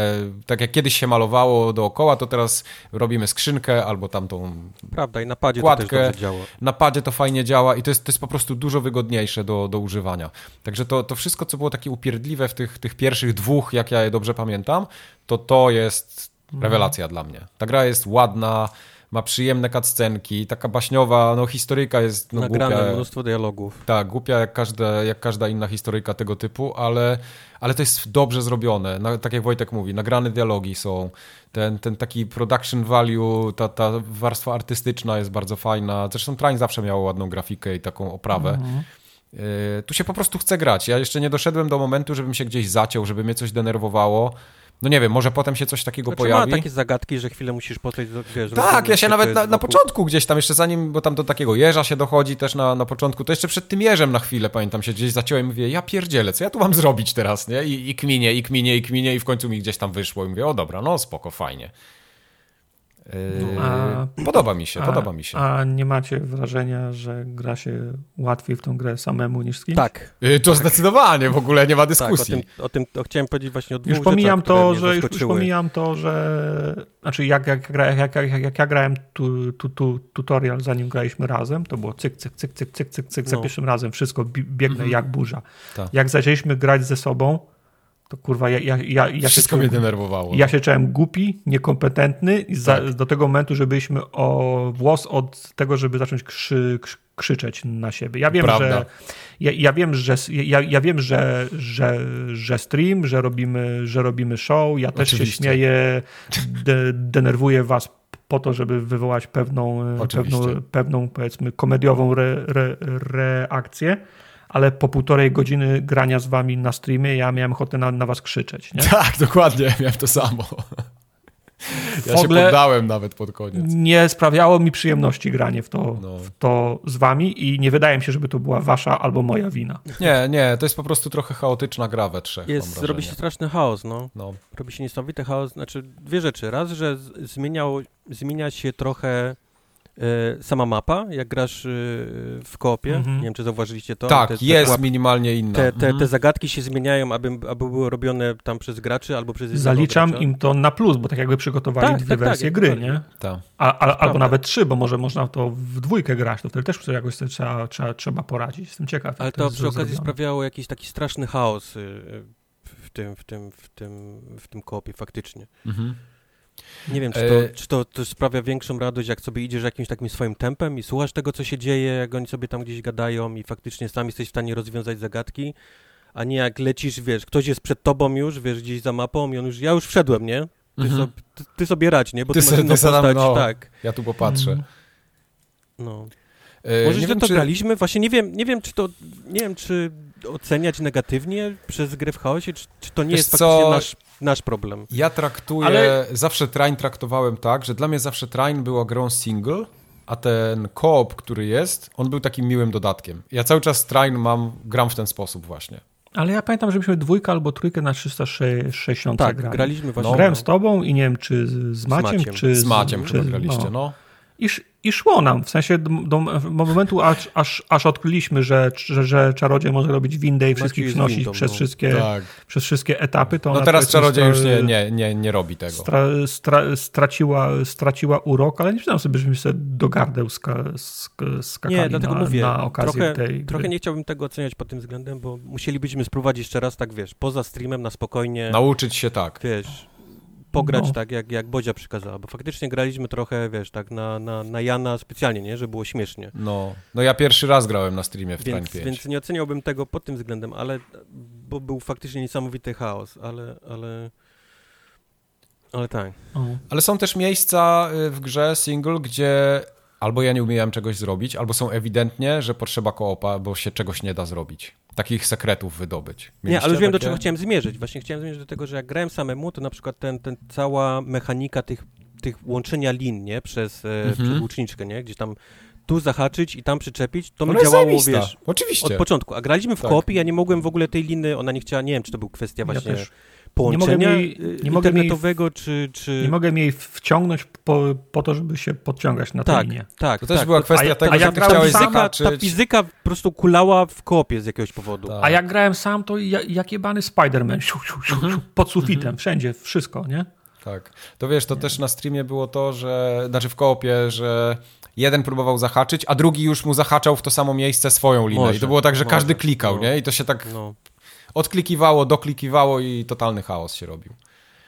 tak jak kiedyś się malowało dookoła, to teraz robimy skrzynkę albo tamtą. Prawda, i na padzie kładkę. to też działa. Na padzie to fajnie działa i to jest, to jest po prostu dużo wygodniejsze do, do używania. Także to, to wszystko, co było takie upierdliwe w tych, tych pierwszych dwóch, jak ja je dobrze pamiętam, to to jest mhm. rewelacja dla mnie. Ta gra jest ładna ma przyjemne cutscenki, taka baśniowa, no historyjka jest no, Nagrane głupia. mnóstwo dialogów. Tak, głupia jak każda, jak każda inna historyjka tego typu, ale, ale to jest dobrze zrobione. Na, tak jak Wojtek mówi, nagrane dialogi są, ten, ten taki production value, ta, ta warstwa artystyczna jest bardzo fajna. Zresztą Train zawsze miał ładną grafikę i taką oprawę. Mhm. Y, tu się po prostu chce grać. Ja jeszcze nie doszedłem do momentu, żebym się gdzieś zaciął, żeby mnie coś denerwowało. No nie wiem, może potem się coś takiego znaczy, pojawi. ma takie zagadki, że chwilę musisz potem, wiesz... Tak, ja się nawet na, na, początku gdzieś tam, jeszcze zanim, bo tam do takiego jeża się dochodzi też na, na początku, to jeszcze przed tym jeżem na chwilę, pamiętam, się gdzieś zaciąłem i mówię, ja pierdzielę, co ja tu mam zrobić teraz, nie? I, i kminie, i kminie, i kminie i w końcu mi gdzieś tam wyszło i mówię, o dobra, no spoko, fajnie. Yy, a, podoba mi się, a, podoba mi się. A nie macie wrażenia, że gra się łatwiej w tą grę samemu niż z kimś? Tak. Yy, to zdecydowanie, w ogóle nie ma dyskusji. Tak, o, tym, o tym chciałem powiedzieć właśnie o dwóch już pomijam to, że już, już pomijam to, że znaczy jak, jak, jak, jak, jak, jak ja grałem tu, tu, tu, tutorial zanim graliśmy razem, to było cyk, cyk, cyk, cyk, cyk, cyk, cyk no. za pierwszym razem, wszystko biegnę mhm. jak burza. Tak. Jak zaczęliśmy grać ze sobą, to kurwa, ja, ja, ja, ja Wszystko się, mnie denerwowało. Ja się czułem głupi, niekompetentny i za, tak. do tego momentu, że byliśmy o włos od tego, żeby zacząć krzy, krzyczeć na siebie. Ja wiem, Prawda. że ja, ja, wiem, że ja, ja wiem, że, że, że stream, że robimy, że robimy show. Ja też Oczywiście. się śmieję, de, denerwuję was po to, żeby wywołać pewną, pewną, pewną powiedzmy komediową re, re, reakcję ale po półtorej godziny grania z wami na streamie ja miałem ochotę na, na was krzyczeć. Nie? *laughs* Tak, dokładnie, miałem to samo. Ja się poddałem nawet pod koniec. Nie sprawiało mi przyjemności granie w to, no. w to z wami i nie wydaje mi się, żeby to była wasza albo moja wina. Nie, nie, to jest po prostu trochę chaotyczna gra we trzech. Jest, robi się straszny chaos, no. no. Robi się niesamowity chaos, znaczy dwie rzeczy. Raz, że zmieniał, zmienia się trochę sama mapa, jak grasz e, w koopie, mm -hmm. nie wiem, czy zauważyliście to. Tak, te, te jest minimalnie inna. Te, te, mm -hmm. te, zagadki się zmieniają, aby, aby były robione tam przez graczy albo przez Zaliczam im to na plus, bo tak jakby przygotowali tak, dwie tak, tak wersje tak, gry, nie? Tak. A, a, albo nawet trzy, bo może można to w dwójkę grać, to wtedy też jakoś trzeba, trzeba, trzeba poradzić. Jestem ciekaw. Ale to, to przy okazji zrobione. sprawiało jakiś taki straszny chaos y, w tym, w tym, w tym, w tym koopie faktycznie. Mhm. Nie wiem, czy, to, e, czy to, to, sprawia większą radość, jak sobie idziesz jakimś takim swoim tempem i słuchasz tego, co się dzieje, jak oni sobie tam gdzieś gadają i faktycznie sam jesteś w stanie rozwiązać zagadki, a nie jak lecisz, wiesz, ktoś jest przed tobą już, wiesz, gdzieś za mapą i on już, ja już wszedłem, nie? Ty, mhm. so, ty, ty sobie radź, nie? Bo ty, ty sobie postać, no, tak. Ja tu popatrzę. Mhm. No. E, Może źle to czy... graliśmy? Właśnie nie wiem, nie wiem, czy to, nie wiem, czy oceniać negatywnie przez grę w chaosie, czy, czy to nie Wiesz jest faktycznie nasz nasz problem. Ja traktuję, Ale... zawsze Train traktowałem tak, że dla mnie zawsze Train była grą single, a ten koop, który jest, on był takim miłym dodatkiem. Ja cały czas Train mam, gram w ten sposób właśnie. Ale ja pamiętam, że byśmy dwójkę albo trójkę na 360 tak, grali. graliśmy właśnie. No, Grałem z tobą i nie wiem, czy z Maciem, z Maciem. czy z... Z Maciem czy, chyba graliście, no. no. I, I szło nam, w sensie do, do momentu, aż, aż, aż odkryliśmy, że, że, że czarodziej może robić windę i wszystkich przynosić przez, no. wszystkie, tak. przez wszystkie etapy. To no teraz czarodziej już nie, nie, nie, nie robi tego. Stra, stra, straciła, straciła urok, ale nie myślałem sobie, żebyśmy sobie do gardeł ska, sk, skakali nie, dlatego na, mówię, na okazję trochę, tej Trochę nie chciałbym tego oceniać pod tym względem, bo musielibyśmy spróbować jeszcze raz, tak wiesz, poza streamem, na spokojnie. Nauczyć się tak. Wiesz, pograć no. tak, jak, jak Bodzia przykazała, bo faktycznie graliśmy trochę, wiesz, tak na, na, na Jana specjalnie, nie, żeby było śmiesznie. No, no ja pierwszy raz grałem na streamie w więc, 5. Więc nie oceniałbym tego pod tym względem, ale, bo był faktycznie niesamowity chaos, ale, ale, ale tak. Ale są też miejsca y, w grze single, gdzie albo ja nie umiałem czegoś zrobić, albo są ewidentnie, że potrzeba koopa, bo się czegoś nie da zrobić. Takich sekretów wydobyć. Mieliście nie, ale już wiem, takie... do czego chciałem zmierzyć. Właśnie chciałem zmierzyć do tego, że jak grałem samemu, to na przykład ten, ten cała mechanika tych, tych łączenia lin, nie? Przez, e, mhm. przez łuczniczkę, nie? Gdzieś tam tu zahaczyć i tam przyczepić, to mi działało, wiesz, Oczywiście. od początku. A graliśmy w tak. kopii, ja nie mogłem w ogóle tej liny, ona nie chciała, nie wiem, czy to był kwestia właśnie... Ja połączenia nie mogę jej, nie internetowego, mogę czy, czy... Nie mogę jej wciągnąć po, po to, żeby się podciągać na tak, tę linię. Tak, To też tak. była kwestia a, tego, a że ta fizyka, ta fizyka po prostu kulała w kopie z jakiegoś powodu. Tak. A jak grałem sam, to jak jebany Spider-Man, mhm. pod sufitem, mhm. wszędzie, wszystko, nie? Tak. To wiesz, to nie. też na streamie było to, że, znaczy w koopie, że jeden próbował zahaczyć, a drugi już mu zahaczał w to samo miejsce swoją linię. Może, I to było tak, że może, każdy klikał, no. nie? I to się tak no odklikiwało, doklikiwało i totalny chaos się robił.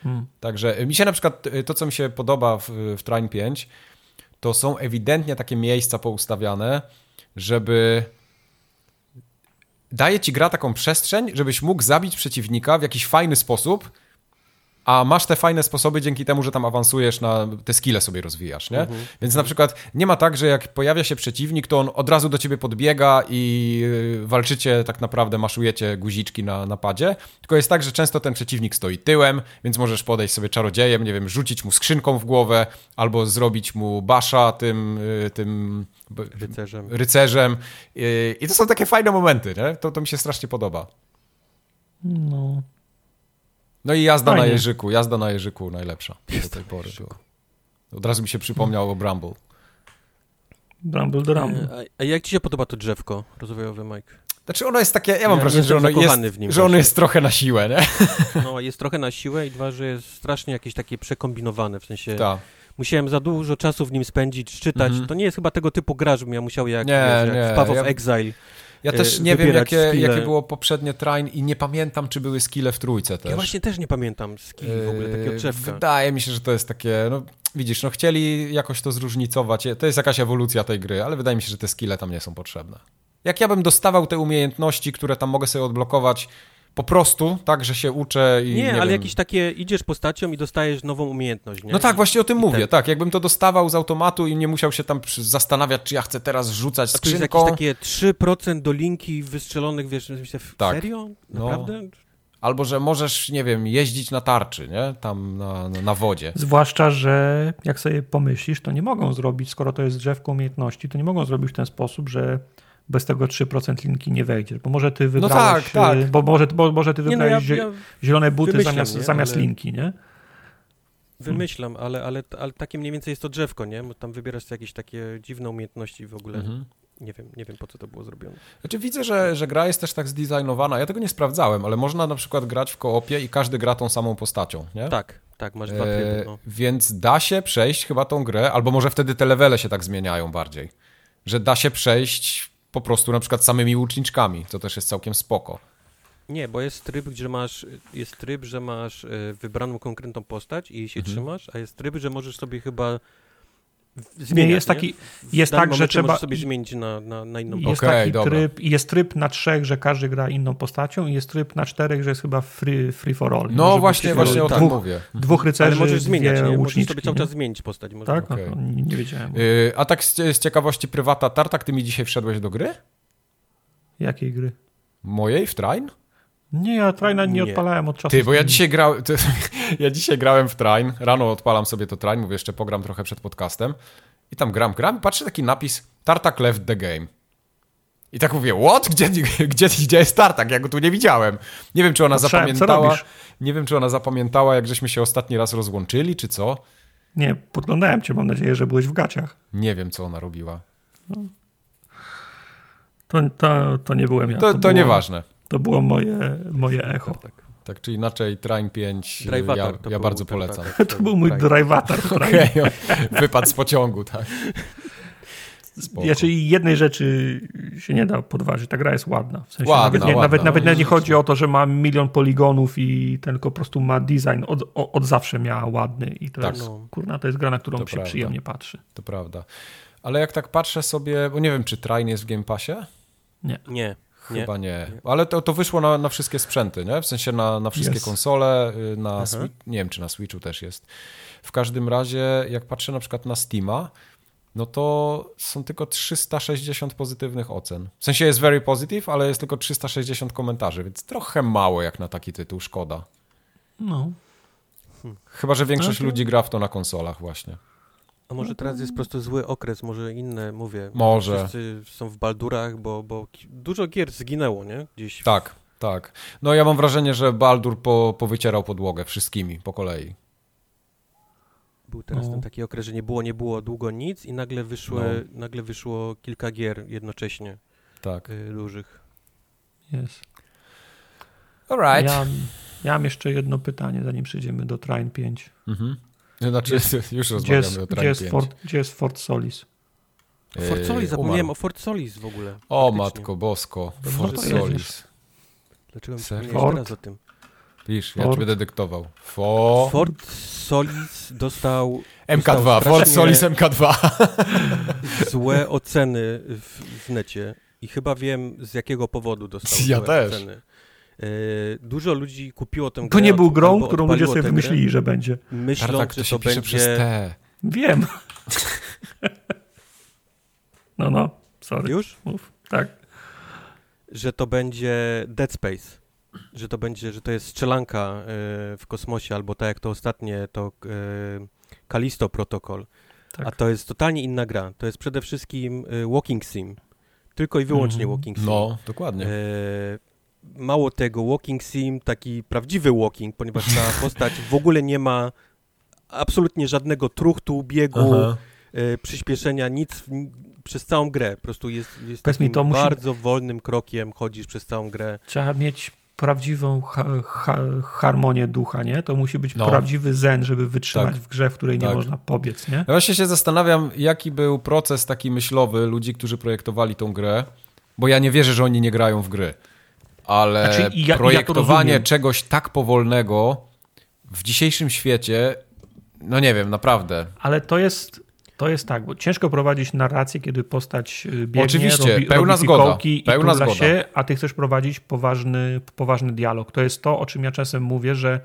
Hmm. Także y, mi się na przykład, y, to co mi się podoba w, w Train 5, to są ewidentnie takie miejsca poustawiane, żeby daje ci gra taką przestrzeń, żebyś mógł zabić przeciwnika w jakiś fajny sposób, a masz te fajne sposoby dzięki temu, że tam awansujesz, na te skille sobie rozwijasz, nie? Mhm. Więc na przykład nie ma tak, że jak pojawia się przeciwnik, to on od razu do ciebie podbiega i y, walczycie, tak naprawdę maszujecie guziczki na napadzie, tylko jest tak, że często ten przeciwnik stoi tyłem, więc możesz podejść sobie czarodziejem, nie wiem, rzucić mu skrzynką w głowę, albo zrobić mu basza tym, y, tym rycerzem. rycerzem. Y, I to są takie fajne momenty, nie? To, to mi się strasznie podoba. No, no i jazda Fajnie. na Jeżyku, jazda na Jeżyku najlepsza do tej pory była. Od razu mi się przypomniał o Bramble. Bramble do Rumble. A, a jak ci się podoba to drzewko rozwojowe, Mike? Znaczy ono jest takie, ja mam ja wrażenie, że ono jest, w nim że ono jest trochę na siłę, nie? *laughs* No, jest trochę na siłę i dwa, że jest strasznie jakieś takie przekombinowane, w sensie... Ta. Musiałem za dużo czasu w nim spędzić, czytać. Mm -hmm. To nie jest chyba tego typu gra, żebym ja musiał jak, nie, wiesz, jak nie. w Path of ja... Exile ja też nie wiem, jakie, jakie było poprzednie train i nie pamiętam, czy były skille w trójce też. Ja właśnie też nie pamiętam skilli w ogóle, takiego drzewka. Wydaje mi się, że to jest takie, no widzisz, no chcieli jakoś to zróżnicować. To jest jakaś ewolucja tej gry, ale wydaje mi się, że te skille tam nie są potrzebne. Jak ja bym dostawał te umiejętności, które tam mogę sobie odblokować po prostu, tak, że się uczę i. Nie, nie ale wiem. jakieś takie idziesz postacią i dostajesz nową umiejętność. Nie? No tak, właśnie o tym I mówię. Ten... Tak, jakbym to dostawał z automatu i nie musiał się tam zastanawiać, czy ja chcę teraz rzucać A skrzynką. To jest jakieś takie 3% do linki wystrzelonych, wiesz, w tak. serio? No. Naprawdę? No. Albo, że możesz, nie wiem, jeździć na tarczy, nie? Tam na, na wodzie. Zwłaszcza, że jak sobie pomyślisz, to nie mogą zrobić, skoro to jest drzewko umiejętności, to nie mogą zrobić w ten sposób, że bez tego 3% linki nie wejdziesz, bo może ty no wybrałeś, no tak, tak. Bo, może, bo może ty wybrałeś no ja, ja zielone buty zamiast, nie? zamiast ale... linki, nie? Wymyślam, ale, ale, ale takie mniej więcej jest to drzewko, nie? Bo tam wybierasz jakieś takie dziwne umiejętności w ogóle. Mhm. Nie wiem, nie wiem po co to było zrobione. Znaczy widzę, że, że gra jest też tak zdesignowana. Ja tego nie sprawdzałem, ale można na przykład grać w koopie i każdy gra tą samą postacią, nie? Tak, tak, masz dwa tryby. E, no. Więc da się przejść chyba tą grę, albo może wtedy te levele się tak zmieniają bardziej. Że da się przejść po prostu na przykład samymi łuczniczkami, co też jest całkiem spoko. Nie, bo jest tryb, gdzie masz, jest tryb, że masz e, wybraną konkretną postać i się mhm. trzymasz, a jest tryb, że możesz sobie chyba zmieniać. Nie, jest taki, jest tak, że trzeba sobie zmienić na, na, na inną postać. Jest okay, taki dobra. tryb, jest tryb na trzech, że każdy gra inną postacią i jest tryb na czterech, że jest chyba free, free for all. No właśnie, właśnie o tym mówię. Dwóch rycerzy, Ale możesz zmieniać, nie? Możesz sobie cały czas zmienić postać. Tak? Okay. No, nie, nie wiedziałem. Yy, a tak z, z ciekawości prywata, Tartak, ty mi dzisiaj wszedłeś do gry? Jakiej gry? Mojej w Train? Nie, ja Traina nie, nie, odpalałem od czasu. Ty, bo ja dzisiaj, grał, *laughs* ja dzisiaj grałem w Train, rano odpalam sobie to Train, mówię, jeszcze pogram trochę przed podcastem i tam gram, gram i patrzę taki napis Tartak left the game. I tak mówię, what? Gdzie, *laughs* gdzie, gdzie jest Tartak? Ja go tu nie widziałem. Nie wiem, czy ona Patrzałem, zapamiętała. Nie wiem, czy ona zapamiętała, jak żeśmy się ostatni raz rozłączyli, czy co. Nie, podglądałem cię, mam nadzieję, że byłeś w gaciach. Nie wiem, co ona robiła. No. To, to, to nie byłem ja. To, to, to nieważne. To było moje, moje echo. Tak, tak. Tak czy inaczej, Train 5 ja, ja bardzo polecam. Tak, to był mój drivatar. *laughs* Okej, okay, wypadł z pociągu, tak. Spoko. Ja, czyli jednej rzeczy się nie da podważyć. Ta gra jest ładna. W sensie ładna, nawet, nie, ładna, nawet, nawet nie, nie chodzi o to, że ma milion poligonów i ten tylko po prostu ma design. Od, od zawsze miała ładny i to tak. jest, no. kurna, to jest gra, na którą to się prawda. przyjemnie patrzy. To prawda. Ale jak tak patrzę sobie, bo nie wiem, czy Train jest w Game Passie? Nie. Nie. Chyba nie. nie. Ale to, to wyszło na, na wszystkie sprzęty, nie? W sensie na, na wszystkie yes. konsole, y, na nie wiem, czy na Switchu też jest. W każdym razie, jak patrzę na przykład na Steama, no to są tylko 360 pozytywnych ocen. W sensie jest very positive, ale jest tylko 360 komentarzy, więc trochę mało jak na taki tytuł, szkoda. No. Chyba, że większość to... ludzi gra w to na konsolach właśnie. A może teraz jest po prostu zły okres, może inne, mówię. Może. Wszyscy są w baldurach, bo, bo dużo gier zginęło, nie? Gdzieś. Tak, tak. No ja mam wrażenie, że Baldur po, powycierał podłogę wszystkimi po kolei. Był teraz no. ten taki okres, że nie było, nie było długo nic i nagle, wyszły, no. nagle wyszło kilka gier jednocześnie. Tak. Y, dużych. Jest. Alright. Ja, ja mam jeszcze jedno pytanie, zanim przejdziemy do Train 5. Mhm. Znaczy, *laughs* już rozmawiamy jest, o gdzie jest, Fort, gdzie jest Fort Solis? Fort Solis, zapomniałem o Fort Solis w ogóle. O Faktycznie. matko bosko, Fort Solis. Dlaczego mi teraz o tym? Widzisz, ja ci będę dyktował. Fo... Fort Solis dostał... MK2, dostał Fort Solis MK2. *laughs* Złe oceny w, w necie i chyba wiem z jakiego powodu dostał ja złe też. oceny. E, dużo ludzi kupiło tę grę. To nie był grą, którą ludzie sobie wymyślili, że będzie. Myśląc, Tartak, to że to będzie... przez T. Wiem. no, no, sorry. Już? Mów. Tak. Że to będzie Dead Space że to będzie, że to jest strzelanka e, w kosmosie, albo tak jak to ostatnie, to Kalisto e, Protocol. Tak. A to jest totalnie inna gra. To jest przede wszystkim e, walking sim. Tylko i wyłącznie mm. walking sim. No, dokładnie. Mało tego, walking sim, taki prawdziwy walking, ponieważ ta *laughs* postać w ogóle nie ma absolutnie żadnego truchtu, biegu, Aha. przyspieszenia, nic przez całą grę. Po prostu jest, jest takim mi, bardzo musi... wolnym krokiem, chodzisz przez całą grę. Trzeba mieć prawdziwą ha ha harmonię ducha, nie? To musi być no. prawdziwy zen, żeby wytrzymać tak. w grze, w której tak. nie można pobiec, nie? Ja właśnie się zastanawiam, jaki był proces taki myślowy ludzi, którzy projektowali tą grę, bo ja nie wierzę, że oni nie grają w gry. Ale znaczy, ja, projektowanie ja czegoś tak powolnego w dzisiejszym świecie, no nie wiem, naprawdę. Ale to jest to jest tak, bo ciężko prowadzić narrację, kiedy postać y, biegnie, Oczywiście, robi, pełna robi zgoda, i pełna zgoda. się, a ty chcesz prowadzić poważny, poważny dialog. To jest to, o czym ja czasem mówię, że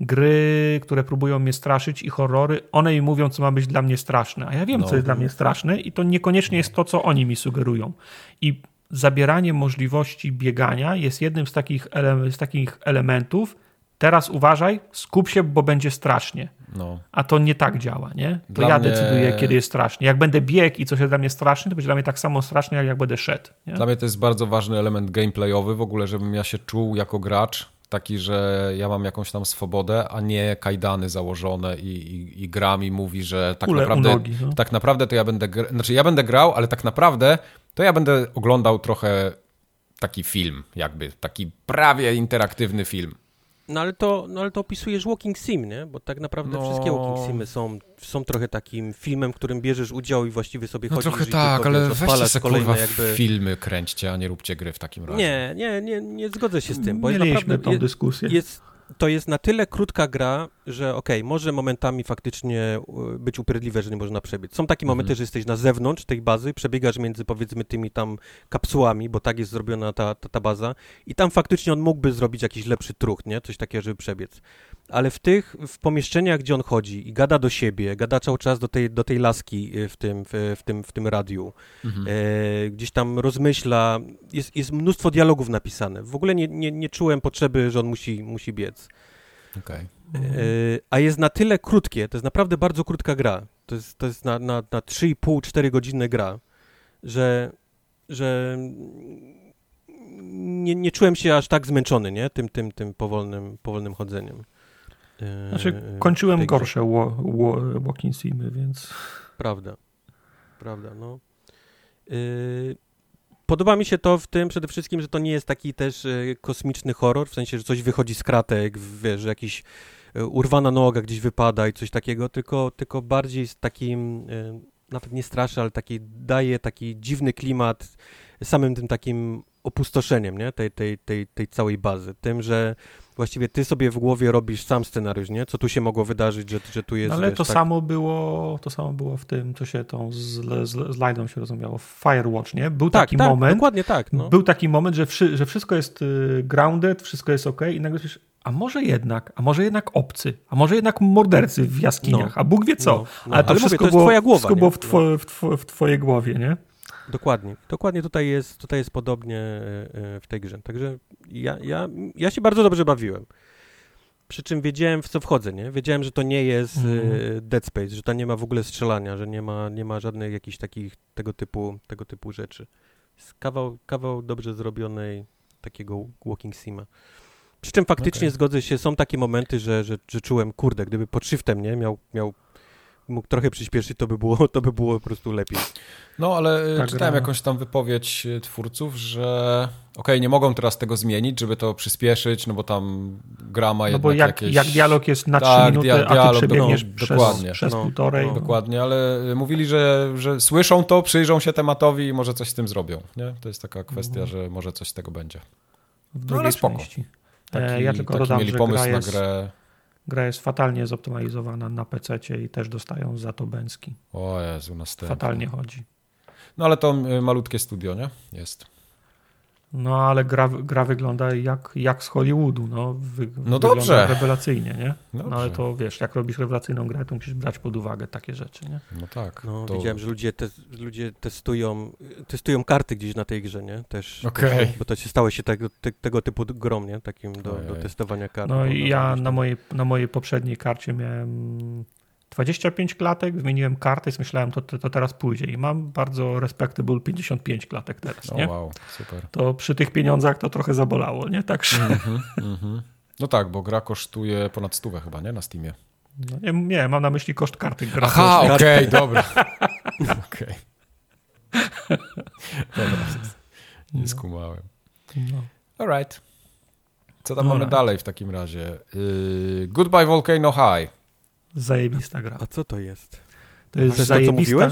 gry, które próbują mnie straszyć i horrory, one mi mówią, co ma być dla mnie straszne, a ja wiem, no. co jest dla mnie straszne i to niekoniecznie jest to, co oni mi sugerują. I zabieranie możliwości biegania jest jednym z takich, z takich elementów, teraz uważaj, skup się, bo będzie strasznie. No. A to nie tak działa, nie? To dla ja mnie... decyduję, kiedy jest strasznie. Jak będę biegł i coś jest dla mnie straszne, to będzie dla mnie tak samo straszne, jak jak będę szedł. Nie? Dla mnie to jest bardzo ważny element gameplayowy w ogóle, żebym ja się czuł jako gracz, taki, że ja mam jakąś tam swobodę, a nie kajdany założone i, i, i gram i mówi, że tak naprawdę, no. tak naprawdę to ja będę, znaczy ja będę grał, ale tak naprawdę to ja będę oglądał trochę taki film, jakby taki prawie interaktywny film. No ale to, no ale to opisujesz walking sim, nie? Bo tak naprawdę no... wszystkie walking simy są, są trochę takim filmem, w którym bierzesz udział i właściwie sobie no chodzisz trochę tak, ale weźcie se kolejne jakby... filmy kręćcie, a nie róbcie gry w takim razie. Nie, nie, nie, nie zgodzę się z tym, bo jest naprawdę... tą dyskusję. Jest, to jest na tyle krótka gra, że okej, okay, może momentami faktycznie y, być upierdliwe, że nie można przebiec. Są takie momenty, mhm. że jesteś na zewnątrz tej bazy, przebiegasz między powiedzmy tymi tam kapsułami, bo tak jest zrobiona ta, ta, ta baza i tam faktycznie on mógłby zrobić jakiś lepszy truch, nie? Coś takiego, żeby przebiec. Ale w tych, w pomieszczeniach, gdzie on chodzi i gada do siebie, gada cały czas do tej, do tej laski y, w tym, w, w tym, w tym radiu, mhm. e, gdzieś tam rozmyśla, jest, jest mnóstwo dialogów napisane. W ogóle nie, nie, nie czułem potrzeby, że on musi, musi biec. Okay. E, a jest na tyle krótkie, to jest naprawdę bardzo krótka gra. To jest, to jest na, na, na 3,5-4 godziny gra, że, że nie, nie czułem się aż tak zmęczony, nie? Tym, tym, tym powolnym, powolnym chodzeniem. Znaczy, kończyłem gorsze walking simy, więc... Prawda, prawda, no. Podoba mi się to w tym przede wszystkim, że to nie jest taki też kosmiczny horror, w sensie, że coś wychodzi z kratek, wiesz, że jakiś urwana noga gdzieś wypada i coś takiego, tylko, tylko bardziej z takim, nawet nie straszy, ale taki daje taki dziwny klimat samym tym takim opustoszeniem, nie? Tej, tej, tej, tej całej bazy. Tym, że właściwie ty sobie w głowie robisz sam scenariusz, nie? Co tu się mogło wydarzyć, że, że tu jest... No ale wiesz, to tak... samo było to samo było w tym, co się tą z, z, z Lidą się rozumiało, w Firewatch, nie? Był tak, taki tak, moment... dokładnie tak. No. Był taki moment, że, wszy, że wszystko jest y, grounded, wszystko jest ok i nagle słyszysz, a może jednak, a może jednak obcy, a może jednak mordercy w jaskiniach, no. a Bóg wie co. No, no. Ale to Ale wszystko mówię, to było, głowa, wszystko było w, two, no. w, two, w twojej głowie, nie? Dokładnie. Dokładnie tutaj jest, tutaj jest podobnie e, e, w tej grze. Także ja, ja, ja się bardzo dobrze bawiłem. Przy czym wiedziałem, w co wchodzę, nie? Wiedziałem, że to nie jest mm. Dead Space, że tam nie ma w ogóle strzelania, że nie ma, nie ma żadnych jakichś takich tego typu, tego typu rzeczy. Jest kawał, kawał dobrze zrobionej takiego walking sima. Przy czym faktycznie okay. zgodzę się, są takie momenty, że, że, że czułem, kurde, gdyby pod shiftem, nie, miał, miał mógł trochę przyspieszyć, to by było, *laughs* to by było po prostu lepiej. No, ale tak, czytałem gra. jakąś tam wypowiedź e, twórców, że okej, okay, nie mogą teraz tego zmienić, żeby to przyspieszyć, no bo tam gra ma No bo jak, jakieś... jak dialog jest na tak, 3 minuty, dia dialog, a ty przebiegniesz no, przez, dokładnie. przez no, półtorej. No. Dokładnie, ale mówili, że, że słyszą to, przyjrzą się tematowi i może coś z tym zrobią. Nie? To jest taka kwestia, no. że może coś z tego będzie. W no ale spoko. Części. Taki, e, ja tylko taki dodam, mieli pomysł na grę Gra jest fatalnie zoptymalizowana na PC i też dostają za to bęski. O Jezu, następnie. Fatalnie chodzi. No ale to y, malutkie studio, nie? Jest. No ale gra, gra wygląda jak, jak z Hollywoodu. No, wy, no dobrze. rewelacyjnie, nie? Dobrze. No ale to wiesz, jak robisz rewelacyjną grę, to musisz brać pod uwagę takie rzeczy, nie? No tak. No, to... Widziałem, że ludzie, te, ludzie testują, testują karty gdzieś na tej grze, nie? Też, okay. bo to się stało się tego, te, tego typu grom, nie? Takim do, do testowania kart. No i ja na mojej, na mojej poprzedniej karcie miałem 25 klatek, wymieniłem kartę i myślałem, to, to, to, teraz pójdzie. I mam bardzo respectable 55 klatek teraz, nie? wow, super. To przy tych pieniądzach to trochę zabolało, nie? Także... Mm -hmm, mm -hmm. No tak, bo gra kosztuje ponad stówę chyba, nie? Na Steamie. No nie, nie, mam na myśli koszt karty. Gra Aha, okej, okay, dobra. *laughs* okej. dobra, nie no. skumałem. No. Alright. Co tam mamy dalej w takim razie? Yy, Goodbye Volcano High. Zajebista gra. A co to jest? To jest zajebista.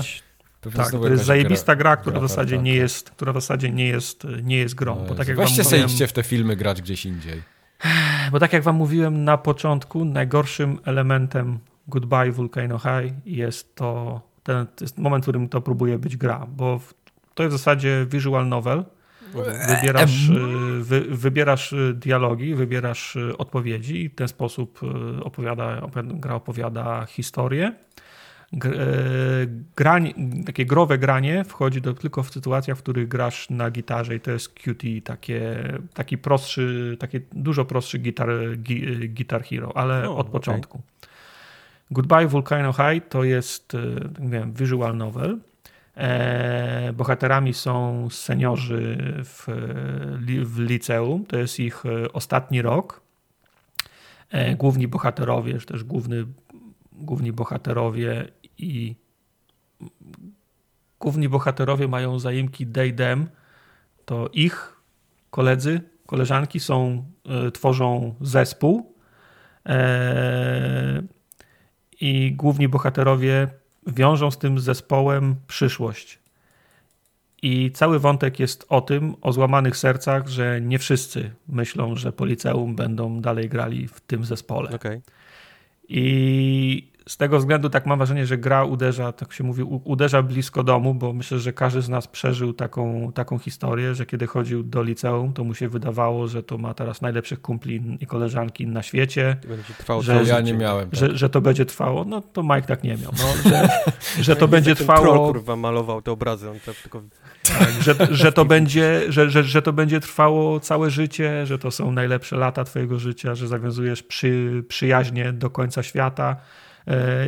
To tak, to jest zajebista gra, która gra, w zasadzie tak, nie tak. jest, która w zasadzie nie jest, nie jest grą. No bo tak jak Weźcie w te filmy grać gdzieś indziej. *sighs* Bo tak jak wam mówiłem na początku, najgorszym elementem Goodbye Volcano High jest to ten to jest moment, w którym to próbuje być gra, bo to jest w zasadzie visual novel, Wybierasz, y, wy, wybierasz y, dialogi, wybierasz y, odpowiedzi i w ten sposób opowiada, gra opowiada historię. Grań, takie growe granie wchodzi do, tylko w sytuacjach, w których grasz na gitarze i to jest QT, takie, taki prostszy, takie dużo prostszy gitar, Guitar Hero, ale od początku. Goodbye Volcano High to jest, nie wiem, visual novel, bohaterami są seniorzy w, w liceum, to jest ich e, ostatni rok. E, główni bohaterowie, czy też główny, główni bohaterowie i główni bohaterowie mają zaimki Daydem, to ich koledzy, koleżanki są, tworzą zespół. I główni bohaterowie wiążą z tym zespołem przyszłość. I cały wątek jest o tym, o złamanych sercach, że nie wszyscy myślą, że policeum będą dalej grali w tym zespole. Okay. I z tego względu tak mam wrażenie, że gra uderza, tak się mówi, uderza blisko domu, bo myślę, że każdy z nas przeżył taką, taką historię, że kiedy chodził do liceum, to mu się wydawało, że to ma teraz najlepszych kumpli i koleżanki na świecie. Trwało, że, ja nie miałem. Tak. Że, że to będzie trwało. No to Mike tak nie miał. No, *laughs* że, że to będzie trwało. Troll, kurwa, malował te obrazy. On to tylko... Tak, że, że, to *laughs* będzie, że, że, że to będzie trwało całe życie, że to są najlepsze lata twojego życia, że zawiązujesz przy, przyjaźnie do końca świata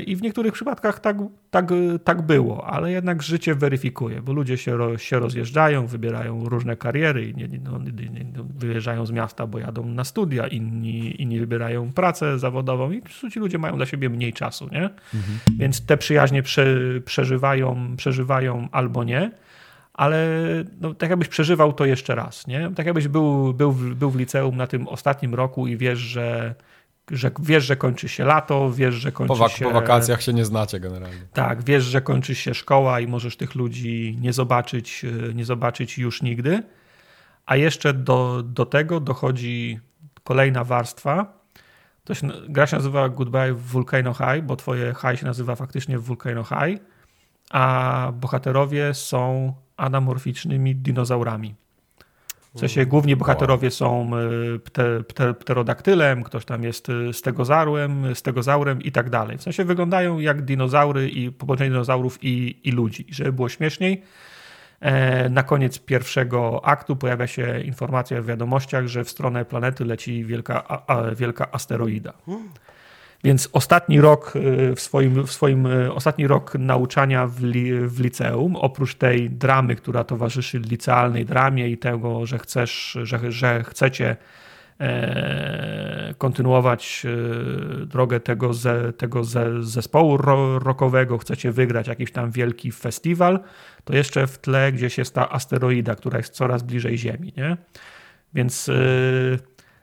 I w niektórych przypadkach tak, tak, tak było, ale jednak życie weryfikuje, bo ludzie się, się rozjeżdżają, wybierają różne kariery, nie, no, no, wyjeżdżają z miasta, bo jadą na studia, inni, inni wybierają pracę zawodową i ci ludzie mają dla siebie mniej czasu, nie? Mhm. Więc te przyjaźnie prze, przeżywają, przeżywają albo nie ale no, tak jakbyś przeżywał to jeszcze raz, nie? Tak jakbyś był, był, był w liceum na tym ostatnim roku i wiesz, że że wiesz, że kończy się lato, wiesz, że kończy po się... Po wakacjach się nie znacie generalnie. Tak, wiesz, że kończy się szkoła i możesz tych ludzi nie zobaczyć, e, nie zobaczyć już nigdy. A jeszcze do, do tego dochodzi kolejna warstwa. To się, gra się nazywa Goodbye Volcano High, bo twoje high się nazywa faktycznie Volcano High, a bohaterowie są anamorficznymi dinozaurami. W sensie główni bohaterowie są e, pte, pte, pterodaktylem, ktoś tam jest e, stegozaurem, stegozaurem i tak dalej. W sensie wyglądają jak dinozaury i połączenie dinozaurów i, i ludzi. Żeby było śmieszniej, e, na koniec pierwszego aktu pojawia się informacja w wiadomościach, że w stronę planety leci wielka, a, wielka asteroida. Więc ostatni rok y, w swoim, w swoim y, ostatni rok nauczania w, li, w liceum, oprócz tej dramy, która towarzyszy licealnej dramie i tego, że chcesz, że, że chcecie e, kontynuować e, drogę tego, ze, tego ze, zespołu ro, rockowego, chcecie wygrać jakiś tam wielki festiwal, to jeszcze w tle gdzieś jest ta asteroida, która jest coraz bliżej Ziemi, nie? Więc e,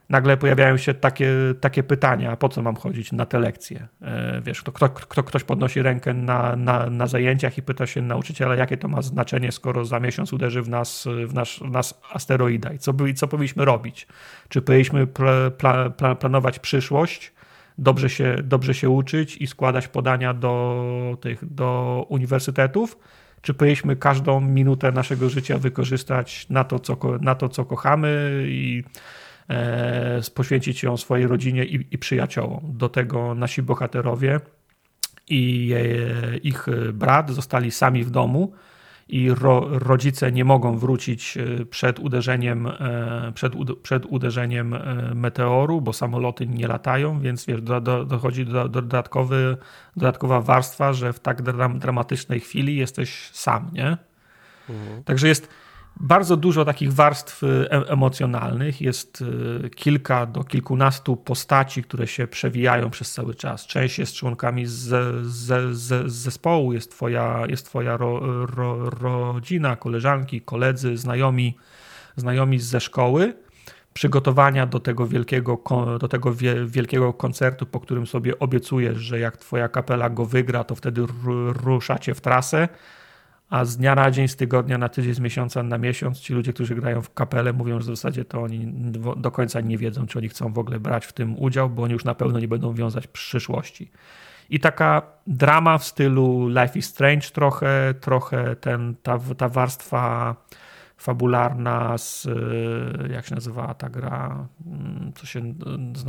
nagle pojawiają się takie, takie pytania, po co mam chodzić na te lekcje? E, wiesz, kto, kto, kto, ktoś podnosi rękę na, na, na zajęciach i pyta się nauczyciela, jakie to ma znaczenie, skoro za miesiąc uderzy w nas, w nasz, w nas asteroida i co, co powinniśmy robić? Czy powinniśmy pla, pla, planować przyszłość, dobrze się, dobrze się uczyć i składać podania do, tych, do uniwersytetów? Czy powinniśmy każdą minutę naszego życia wykorzystać na to, co, na to, co kochamy i poświęcić ją swojej rodzinie i, i przyjaciołom. Do tego nasi bohaterowie i e, ich brat zostali sami w domu i ro, rodzice nie mogą wrócić e, przed uderzeniem, e, przed, przed uderzeniem meteoru, bo samoloty nie latają, więc wiesz, do, do, dochodzi do, do dodatkowy, dodatkowa warstwa, że w tak dram, dramatycznej chwili jesteś sam, nie? Mhm. Także jest bardzo dużo takich warstw y, emocjonalnych. Jest y, kilka do kilkunastu postaci, które się przewijają przez cały czas. Część jest członkami z, z, z zespołu, jest twoja, jest twoja ro, ro, rodzina, koleżanki, koledzy, znajomi, znajomi ze szkoły. Przygotowania do tego, wielkiego, do tego wielkiego koncertu, po którym sobie obiecujesz, że jak twoja kapela go wygra, to wtedy ruszacie w trasę a z dnia na dzień, z tygodnia na tydzień, z miesiąca na miesiąc ci ludzie, którzy grają w kapelę, mówią, że w zasadzie to oni do końca nie wiedzą, czy oni chcą w ogóle brać w tym udział, bo oni już na pewno nie będą wiązać przyszłości. I taka drama w stylu Life is Strange trochę, trochę ten, ta, ta warstwa fabularna z, jak się nazywa ta gra, mm, co się z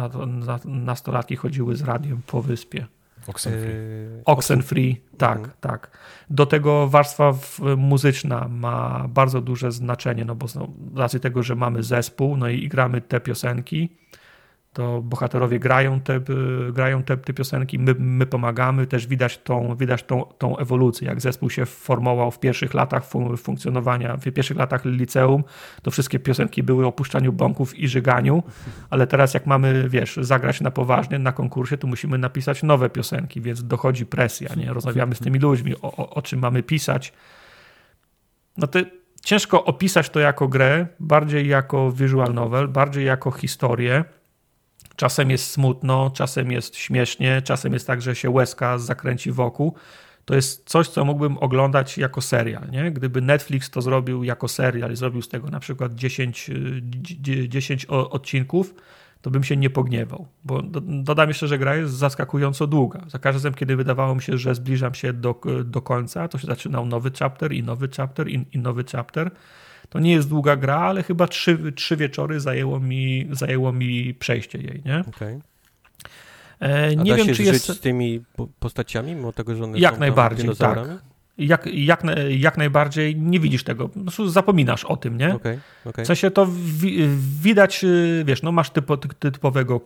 nastolatki chodziły z radiem po wyspie. Oxenfree. Yy, Oxenfree, tak, mhm. tak. Do tego warstwa muzyczna ma bardzo duże znaczenie, no bo z racji tego, że mamy zespół, no i gramy te piosenki, to bohaterowie grają te, grają te, te piosenki, my, my, pomagamy, też widać, tą, widać tą, tą ewolucję, jak zespół się formował w pierwszych latach fun funkcjonowania, w pierwszych latach liceum, to wszystkie piosenki były o puszczaniu bąków i żyganiu, ale teraz jak mamy, wiesz, zagrać na poważnie, na konkursie, to musimy napisać nowe piosenki, więc dochodzi presja, nie? Rozmawiamy z tymi ludźmi, o, o, o czym mamy pisać. No to ciężko opisać to jako grę, bardziej jako visual novel, bardziej jako historię, Czasem jest smutno, czasem jest śmiesznie, czasem jest tak, że się łezka zakręci wokół. To jest coś, co mógłbym oglądać jako serial. Nie? Gdyby Netflix to zrobił jako serial i zrobił z tego na przykład 10, 10 odcinków, to bym się nie pogniewał. Bo dodam jeszcze, że gra jest zaskakująco długa. Za każdym razem, kiedy wydawało mi się, że zbliżam się do, do końca, to się zaczynał nowy chapter i nowy chapter i, i nowy chapter. To nie jest długa gra, ale chyba trzy, trzy wieczory zajęło mi, zajęło mi przejście jej, nie? Okay. E, nie wiem, czy jest z tymi postaciami, mimo tego, że one jak są najbardziej, tak. Jak, jak, jak najbardziej nie widzisz tego, no, zapominasz o tym, nie? Okay, okay. W sensie to wi widać, y, wiesz, no masz typo, typowego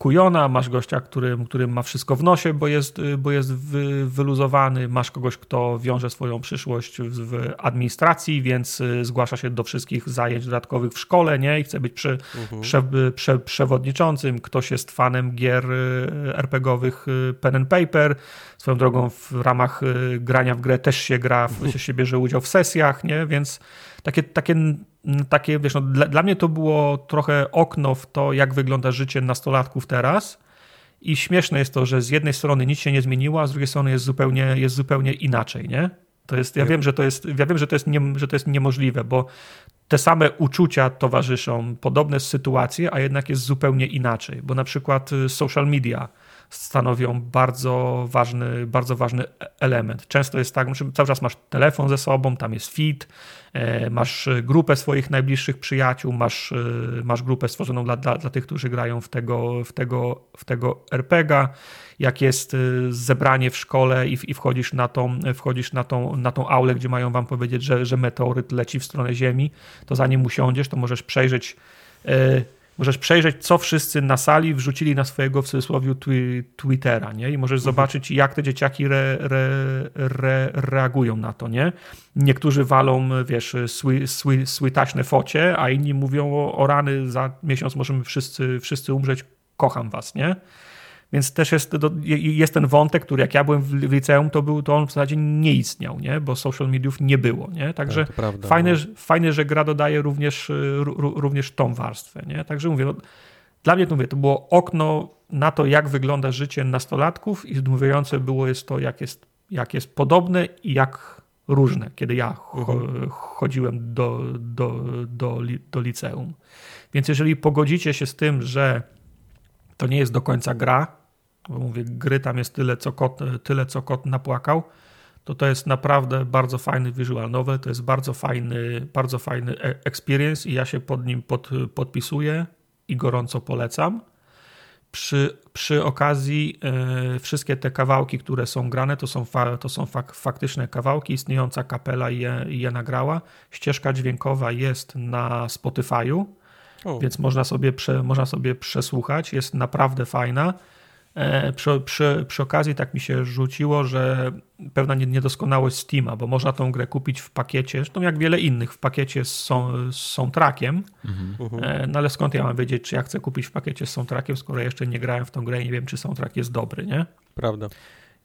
kujona, masz gościa, którym, którym ma wszystko w nosie, bo jest, bo jest wy, wyluzowany, masz kogoś, kto wiąże swoją przyszłość w administracji, więc y, zgłasza się do wszystkich zajęć dodatkowych w szkole, nie? I chce być przy, mhm. prze, prze, przewodniczącym. Ktoś jest fanem gier y, RPGowych y, pen and paper. Swoją drogą w ramach grania w grę też się gra, mhm. się bierze udział w sesjach, nie? Więc takie, takie takie, wiesz, no, dla, dla, mnie to było trochę okno w to, jak wygląda życie nastolatków teraz. I śmieszne jest to, że z jednej strony nic się nie zmieniło, a z drugiej strony jest zupełnie, jest zupełnie inaczej, nie? To jest, ja wiem, że to jest, ja wiem, że to jest, nie, że to jest niemożliwe, bo te same uczucia towarzyszą, podobne sytuacje, a jednak jest zupełnie inaczej, bo na przykład y, social media stanowią bardzo ważny, bardzo ważny element. Często jest tak, że cały czas masz telefon ze sobą, tam jest feed, e, masz grupę swoich najbliższych przyjaciół, masz, e, masz grupę stworzoną dla, dla, dla tych, którzy grają w tego, w tego, w tego RPGa. Jak jest e, zebranie w szkole i, i wchodzisz, na tą, wchodzisz na, tą, na tą aulę, gdzie mają wam powiedzieć, że, że meteoryt leci w stronę Ziemi, to zanim usiądziesz, to możesz przejrzeć możesz przejrzeć, co wszyscy na sali wrzucili na swojego w cudzysłowie twi Twittera, nie? I możesz mhm. zobaczyć, jak te dzieciaki re, re, re, reagują na to, nie? Niektórzy walą, wiesz, sły, sły, słytaśne focie, a inni mówią o, o rany, za miesiąc możemy wszyscy, wszyscy umrzeć, kocham was, nie? Więc też jest, jest ten wątek, który jak ja byłem w liceum, to, był, to on w zasadzie nie istniał, nie? bo social mediów nie było. Nie? Także tak, prawda, fajne, no. fajne, że gra dodaje również, również tą warstwę. Nie? Także mówię, no, dla mnie to, mówię, to było okno na to, jak wygląda życie nastolatków i zdumiewające było jest to, jak jest, jak jest podobne i jak różne, kiedy ja mhm. chodziłem do, do, do, do liceum. Więc jeżeli pogodzicie się z tym, że to nie jest do końca gra, bo mówię, gry tam jest tyle, co kot, tyle, co kot napłakał, to to jest naprawdę bardzo fajny visual novel, to jest bardzo fajny, bardzo fajny e, experience i ja się pod nim pod, podpisuję i gorąco polecam. Przy, przy okazji e, wszystkie te kawałki, które są grane, to są, fa, to są fak, faktyczne kawałki, istniejąca kapela je, je nagrała. Ścieżka dźwiękowa jest na Spotify'u, więc można sobie, prze, można sobie przesłuchać. Jest naprawdę fajna. E, przy, przy, przy, okazji tak mi się rzuciło, że pewna niedoskonałość Steama, bo można tą grę kupić w pakiecie, zresztą jak wiele innych, w pakiecie z, z soundtrackiem, mhm. E, no ale skąd ja mam wiedzieć, czy ja chcę kupić w pakiecie z soundtrackiem, skoro jeszcze nie grałem w tą grę i nie wiem, czy soundtrack jest dobry, nie? Prawda.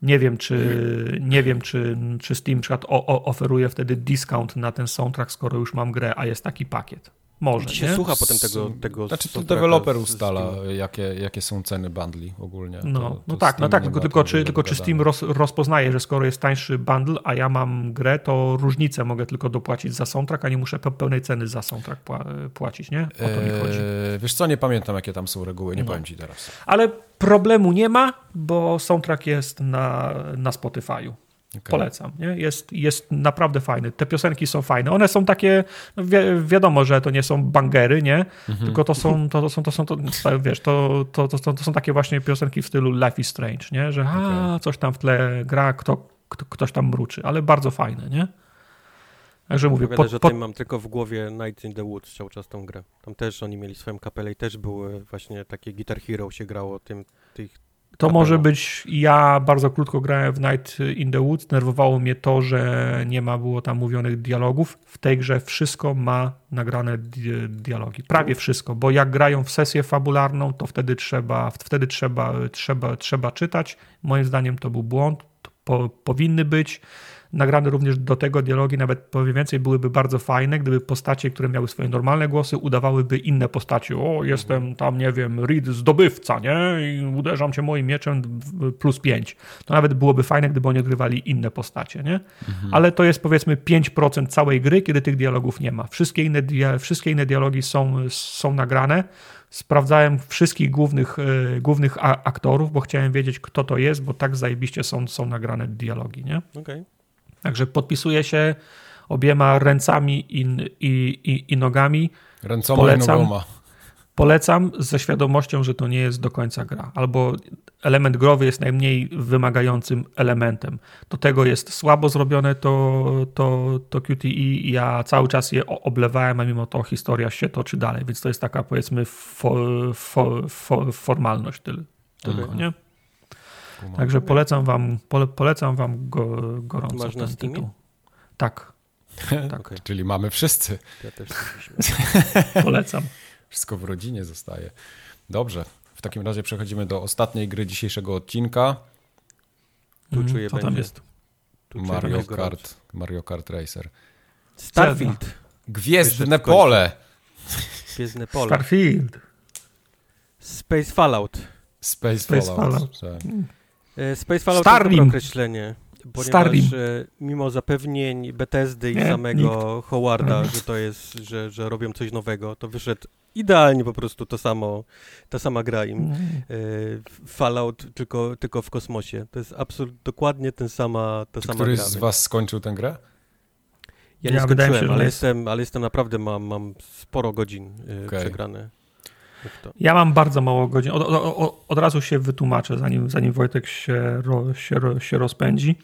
Nie wiem, czy, nie wiem, czy, czy Steam przykład o, o, oferuje wtedy discount na ten soundtrack, skoro już mam grę, a jest taki pakiet. Może. Ci się nie? słucha potem tego. tego znaczy, to deweloper ustala, jakie, jakie są ceny bundli ogólnie. No, to, no tak, no tak, tylko, tylko, czy, tylko czy Steam roz, rozpoznaje, że skoro jest tańszy bundle, a ja mam grę, to różnicę mogę tylko dopłacić za soundtrack, a nie muszę pełnej ceny za soundtrack płacić, nie? O to mi eee, chodzi. Eee, wiesz co, nie pamiętam, jakie tam są reguły, nie no. powiem ci teraz. Ale problemu nie ma, bo soundtrack jest na, na Spotify'u. Okay. Polecam. Nie? Jest, jest naprawdę fajny. Te piosenki są fajne. One są takie, no wi wiadomo, że to nie są bangery, nie? Mm -hmm. Tylko to są, to, to, są, to są, to, wiesz, to, to, to, to, są takie właśnie piosenki w stylu Life is Strange, nie? Że okay. coś tam w tle gra, kto, kto, ktoś tam mruczy, ale bardzo fajne, nie? Także mówię, pod, że pod... mam tylko w głowie Night in the Woods cały czas tą grę. Tam też oni mieli swoją kapelę i też były właśnie takie Guitar Hero się grało tym, tych, to może być, ja bardzo krótko grałem w Night in the Woods, nerwowało mnie to, że nie ma było tam mówionych dialogów. W tej grze wszystko ma nagrane di dialogi, prawie wszystko, bo jak grają w sesję fabularną, to wtedy trzeba, wtedy trzeba, trzeba, trzeba czytać. Moim zdaniem to był błąd, po, powinny być nagrane również do tego dialogi, nawet powiem więcej, byłyby bardzo fajne, gdyby postacie, które miały swoje normalne głosy, udawałyby inne postacie. O, jestem tam, nie wiem, Reed zdobywca, nie? I uderzam cię moim mieczem plus 5. To nawet byłoby fajne, gdyby oni odgrywali inne postacie, nie? Mhm. Ale to jest powiedzmy 5% całej gry, kiedy tych dialogów nie ma. Wszystkie inne, wszystkie inne dialogi są, są nagrane. Sprawdzałem wszystkich głównych, yy, głównych aktorów, bo chciałem wiedzieć, kto to jest, bo tak zajebiście są, są nagrane dialogi, nie? Okej. Okay. Także podpisuję się obiema ręcami i, i, i, i nogami. Ręcoma Polecam. i nogoma. Polecam ze świadomością, że to nie jest do końca gra, albo element growy jest najmniej wymagającym elementem. Do tego jest słabo zrobione to, to, to QTE i ja cały czas je oblewałem, a mimo to historia się toczy dalej, więc to jest taka powiedzmy fo, fo, fo, formalność tyle, tylko, mhm. nie? Także polecam wam, pole, polecam wam go, gorąco. Masz na Steamie? Tak. *laughs* tak. Okay. Czyli mamy wszyscy. Ja też *laughs* Polecam. Wszystko w rodzinie zostaje. Dobrze. W takim razie przechodzimy do ostatniej gry dzisiejszego odcinka. Tu mm, czuję, Co tam jest? Tu Mario Kart, Mario Kart Racer. Starfield. Gwiezdne pole. Gwiezdne pole. Starfield. Space Fallout. Space, Space Fallout. Fallout. Tak. E, Space Fallout Starlink. to określenie. Ponieważ Starlink. E, mimo zapewnień Bethesdy i Nie, samego nikt. Howarda, że to jest, że, że robią coś nowego, to wyszedł idealnie po prostu to samo, ta sama gra im. Mm. Fallout tylko, tylko w kosmosie. To jest absolutnie dokładnie ten sama, ta Czy sama któryś gra. z was skończył tę grę? Ja nie ja skończyłem, się, ale, jest... jestem, ale jestem naprawdę, mam, mam sporo godzin okay. przegrane. Ja mam bardzo mało godzin. Od, od, od, razu się wytłumaczę, zanim, zanim Wojtek się, ro, się, się rozpędzi.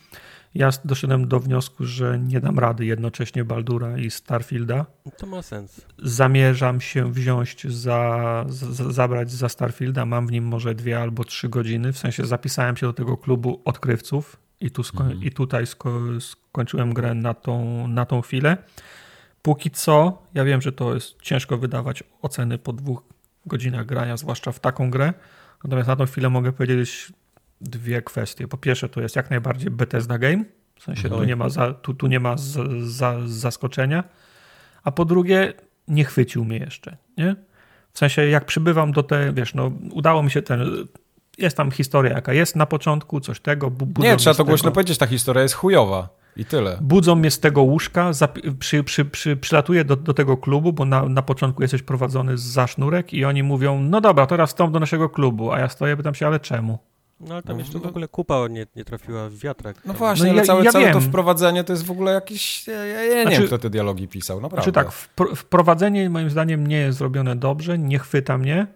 Ja doszedłem do wniosku, że nie dam rady jednocześnie Baldura i Starfielda. To ma sens. Zamierzam się wziąć za, za, zabrać za Starfielda. Mam w nim może dwie albo trzy godziny. W sensie zapisałem się do tego klubu odkrywców i, tu mhm. i tutaj sko- skończyłem grę na tą, na tą chwilę. Póki co, ja wiem, że to jest ciężko wydawać oceny po dwóch godzinach grania, zwłaszcza w taką grę. Natomiast na tą chwilę mogę powiedzieć dwie kwestie. Po pierwsze, to jest jak najbardziej Bethesda game, w sensie tu nie ma, za, tu, tu nie ma za, zaskoczenia. A po drugie, nie chwycił mnie jeszcze, nie? W sensie, jak przybywam do tej, wiesz, no, udało mi się ten. Jest tam historia, jaka jest na początku, coś tego. Nie, trzeba to głośno powiedzieć, ta historia jest chujowa. I tyle. Budzą mnie z tego łóżka, przy, przy, przy, przylatuję do, do tego klubu, bo na, na początku jesteś prowadzony za sznurek i oni mówią, no dobra, teraz wstąp do naszego klubu, a ja stoję, pytam się, ale czemu? No ale tam jeszcze w ogóle kupa nie, nie trafiła w wiatrak. No właśnie, no, ale ja, całe, ja całe to wprowadzenie to jest w ogóle jakiś... Ja, ja, ja znaczy, nie wiem, kto te dialogi pisał, naprawdę. Znaczy tak, wprowadzenie moim zdaniem nie jest zrobione dobrze, nie chwyta mnie,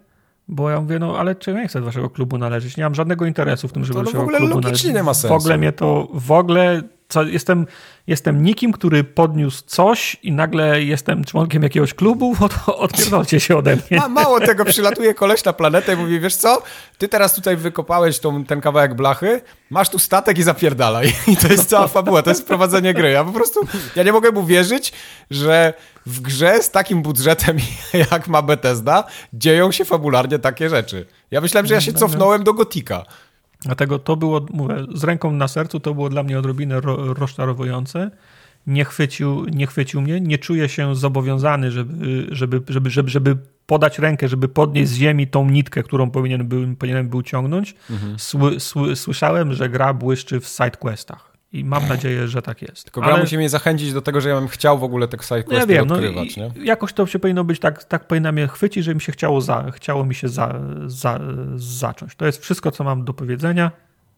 bo ja mówię, no ale czy ja nie chcę do waszego klubu należeć? Nie mam żadnego interesu w tym, żeby to do waszego w ogóle klubu należeć. nie ma sensu. W ogóle mnie to, w ogóle co, jestem, jestem nikim, który podniósł coś i nagle jestem członkiem jakiegoś klubu, od, *laughs* odpierdolcie się ode mnie. A mało tego, przylatuje koleś na planetę i mówi, wiesz co, ty teraz tutaj wykopałeś tą, ten kawałek blachy, masz tu statek i zapierdalaj. *laughs* I to jest cała fabuła, to jest prowadzenie gry. Ja po prostu, ja nie mogę mu wierzyć, że w grze z takim budżetem, *laughs* jak ma Bethesda, dzieją się fabularnie takie rzeczy. Ja myślałem, że ja się cofnąłem do Gotika. Dlatego to było, mówię, z ręką na sercu, to było dla mnie odrobinę ro, rozczarowujące. Nie chwycił, nie chwycił mnie, nie czuję się zobowiązany, żeby, żeby, żeby, żeby, żeby podać rękę, żeby podnieść z ziemi tą nitkę, którą powinien był, powinienem był ciągnąć. Mhm. Sły, sły, słyszałem, że gra błyszczy w sidequestach. I mam nadzieję, że tak jest. Tylko gra Ale... musi mnie zachęcić do tego, że ja bym chciał w ogóle te sidequesty ja wiem, no odkrywać. No, nie? Jakoś to się powinno być tak, tak powinna mnie chwycić, że mi się chciało, za, chciało mi się za, za, zacząć. To jest wszystko, co mam do powiedzenia.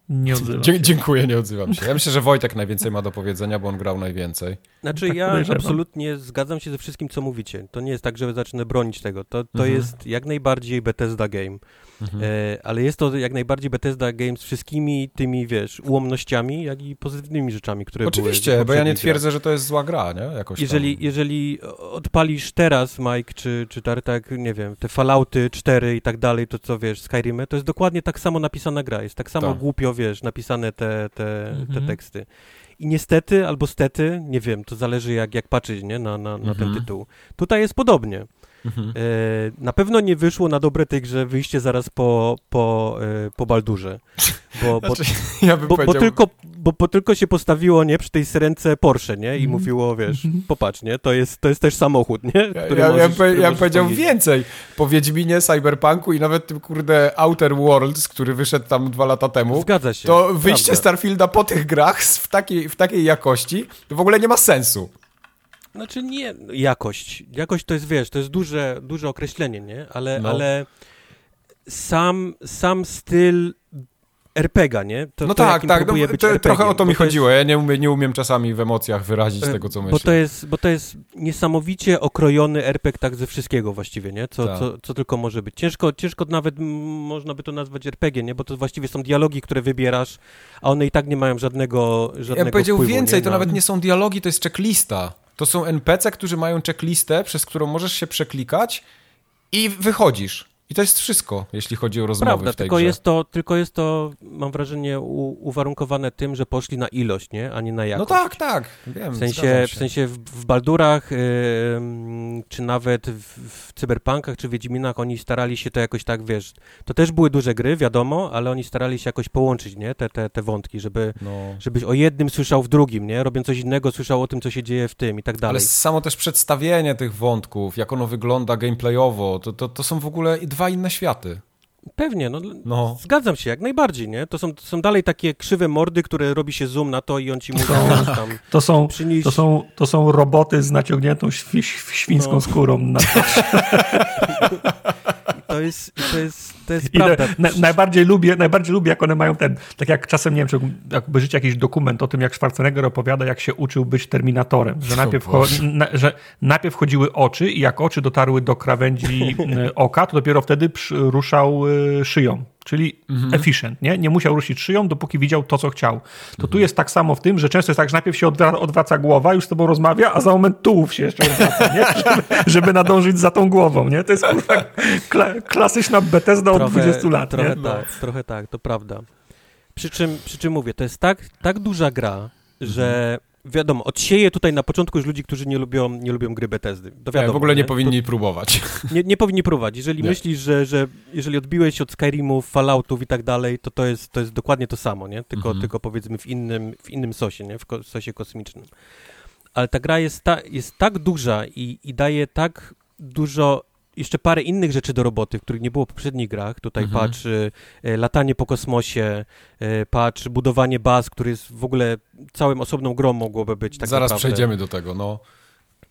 Nie odzywam się. Dziękuję, nie odzywam się. Ja myślę, że Wojtek najwięcej ma do powiedzenia, bo on grał najwięcej. Znaczy tak ja absolutnie zgadzam się ze wszystkim, co mówicie. To nie jest tak, że zacznę bronić tego. To, to mhm. jest jak najbardziej Bethesda game. Mhm. E, ale jest to jak najbardziej Bethesda game z wszystkimi tymi, wiesz, ułomnościami, jak i pozytywnymi rzeczami, które Oczywiście, były bo ja nie twierdzę, że to jest zła gra, nie? Jakoś jeżeli, tam. jeżeli odpalisz teraz, Mike, czy, czy Tartak, nie wiem, te Fallouty 4 i tak dalej, to co, wiesz, Skyrimy, to jest dokładnie tak samo napisana gra. Jest tak samo tak. głupio, wiesz, napisane te, te, mhm. te teksty. I niestety, albo stety, nie wiem, to zależy jak, jak patrzeć nie, na, na, na ten mhm. tytuł. Tutaj jest podobnie. Mhm. E, na pewno nie wyszło na dobre tej grze wyjście zaraz po, po, e, po Baldurze. *laughs* Bo, bo, znaczy, ja bo, powiedział... bo, tylko, bo, bo, tylko się postawiło, nie, przy tej syrence Porsche, nie, i mm. mówiło, wiesz, mm. popatrz, nie, to jest, to jest też samochód, nie, który Ja, możesz, ja, ja powiedział powiedzieć. więcej, po Wiedźminie, Cyberpunku i nawet tym, kurde, Outer Worlds, który wyszedł tam dwa lata temu. Zgadza się. To wyjście prawda. Starfielda po tych grach w takiej, w takiej jakości, to w ogóle nie ma sensu. Znaczy nie, jakość. Jakość to jest, wiesz, to jest duże, duże określenie, nie? Ale, no. ale sam, sam styl RPGa, nie? To, no to tak, tak. No, to, trochę o to mi chodziło. Jest... Ja nie umiem, nie umiem czasami w emocjach wyrazić e, tego, co myślę. Bo to jest, bo to jest niesamowicie okrojony RPG tak ze wszystkiego właściwie, nie? Co, tak. co, co tylko może być. Ciężko, ciężko nawet można by to nazwać RPG, nie? Bo to właściwie są dialogi, które wybierasz, a one i tak nie mają żadnego, żadnego Ja bym powiedział wpływu, więcej, nie? to nawet nie są dialogi, to jest checklista. To są NPC, którzy mają checklistę, przez którą możesz się przeklikać i wychodzisz. I to jest wszystko, jeśli chodzi o rozmowy Prawda, w tej tylko grze. jest to, tylko jest to, mam wrażenie, u, uwarunkowane tym, że poszli na ilość, nie? a nie na jakość. No tak, tak, wiem. W sensie, w, sensie w, w Baldurach, yy, czy nawet w, w Cyberpunkach, czy Wiedźminach, oni starali się to jakoś tak, wiesz, to też były duże gry, wiadomo, ale oni starali się jakoś połączyć, nie, te, te, te wątki, żeby, no. żebyś o jednym słyszał w drugim, nie, robiąc coś innego, słyszał o tym, co się dzieje w tym i tak dalej. Ale samo też przedstawienie tych wątków, jak ono wygląda gameplayowo, to, to, to są w ogóle dwa inne światy. Pewnie, no, no, zgadzam się, jak najbardziej, nie? To są, to są dalej takie krzywe mordy, które robi się zoom na to i on ci mówi, że tam *laughs* to są, przynieść... to, są, to są roboty z naciągniętą świ, świńską no. skórą na *laughs* to jest, to jest, to jest prawda. Na, najbardziej, lubię, najbardziej lubię, jak one mają ten, tak jak czasem, nie wiem, czy jakby żyć jakiś dokument o tym, jak Schwarzenegger opowiada, jak się uczył być Terminatorem, że najpierw, na, że najpierw chodziły oczy i jak oczy dotarły do krawędzi y, *laughs* oka, to dopiero wtedy ruszał y, szyją czyli mhm. efficient, nie? Nie musiał ruszyć szyją, dopóki widział to, co chciał. To mhm. tu jest tak samo w tym, że często jest tak, że najpierw się odwraca, odwraca głowa, już z tobą rozmawia, a za moment tułów się jeszcze odwraca, nie? *laughs* Żeby, żeby nadążyć za tą głową, nie? To jest tak kla, klasyczna Bethesda trochę, od 20 lat, Trochę nie? tak, no. trochę tak, to prawda. Przy czym, przy czym mówię, to jest tak, tak duża gra, że mhm wiadomo, odsieje tutaj na początku już ludzi, którzy nie lubią, nie lubią gry Bethesdy. To wiadomo, nie, w ogóle nie, nie? powinni to, próbować. *laughs* Nie, nie powinni próbować. Jeżeli nie. myślisz, że, że jeżeli odbiłeś od Skyrimów, Falloutów i tak dalej, to to jest, to jest dokładnie to samo, nie? Tylko, mhm. tylko powiedzmy w innym, w innym sosie, nie? W ko sosie kosmicznym. Ale ta gra jest, ta, jest tak duża i, i daje tak dużo jeszcze parę innych rzeczy do roboty, których nie było w poprzednich grach. Tutaj mhm. patrz y, y, latanie po kosmosie, y, patrz budowanie baz, który jest w ogóle całym osobną grą mogłoby być. Tak Zaraz naprawdę. przejdziemy do tego, no.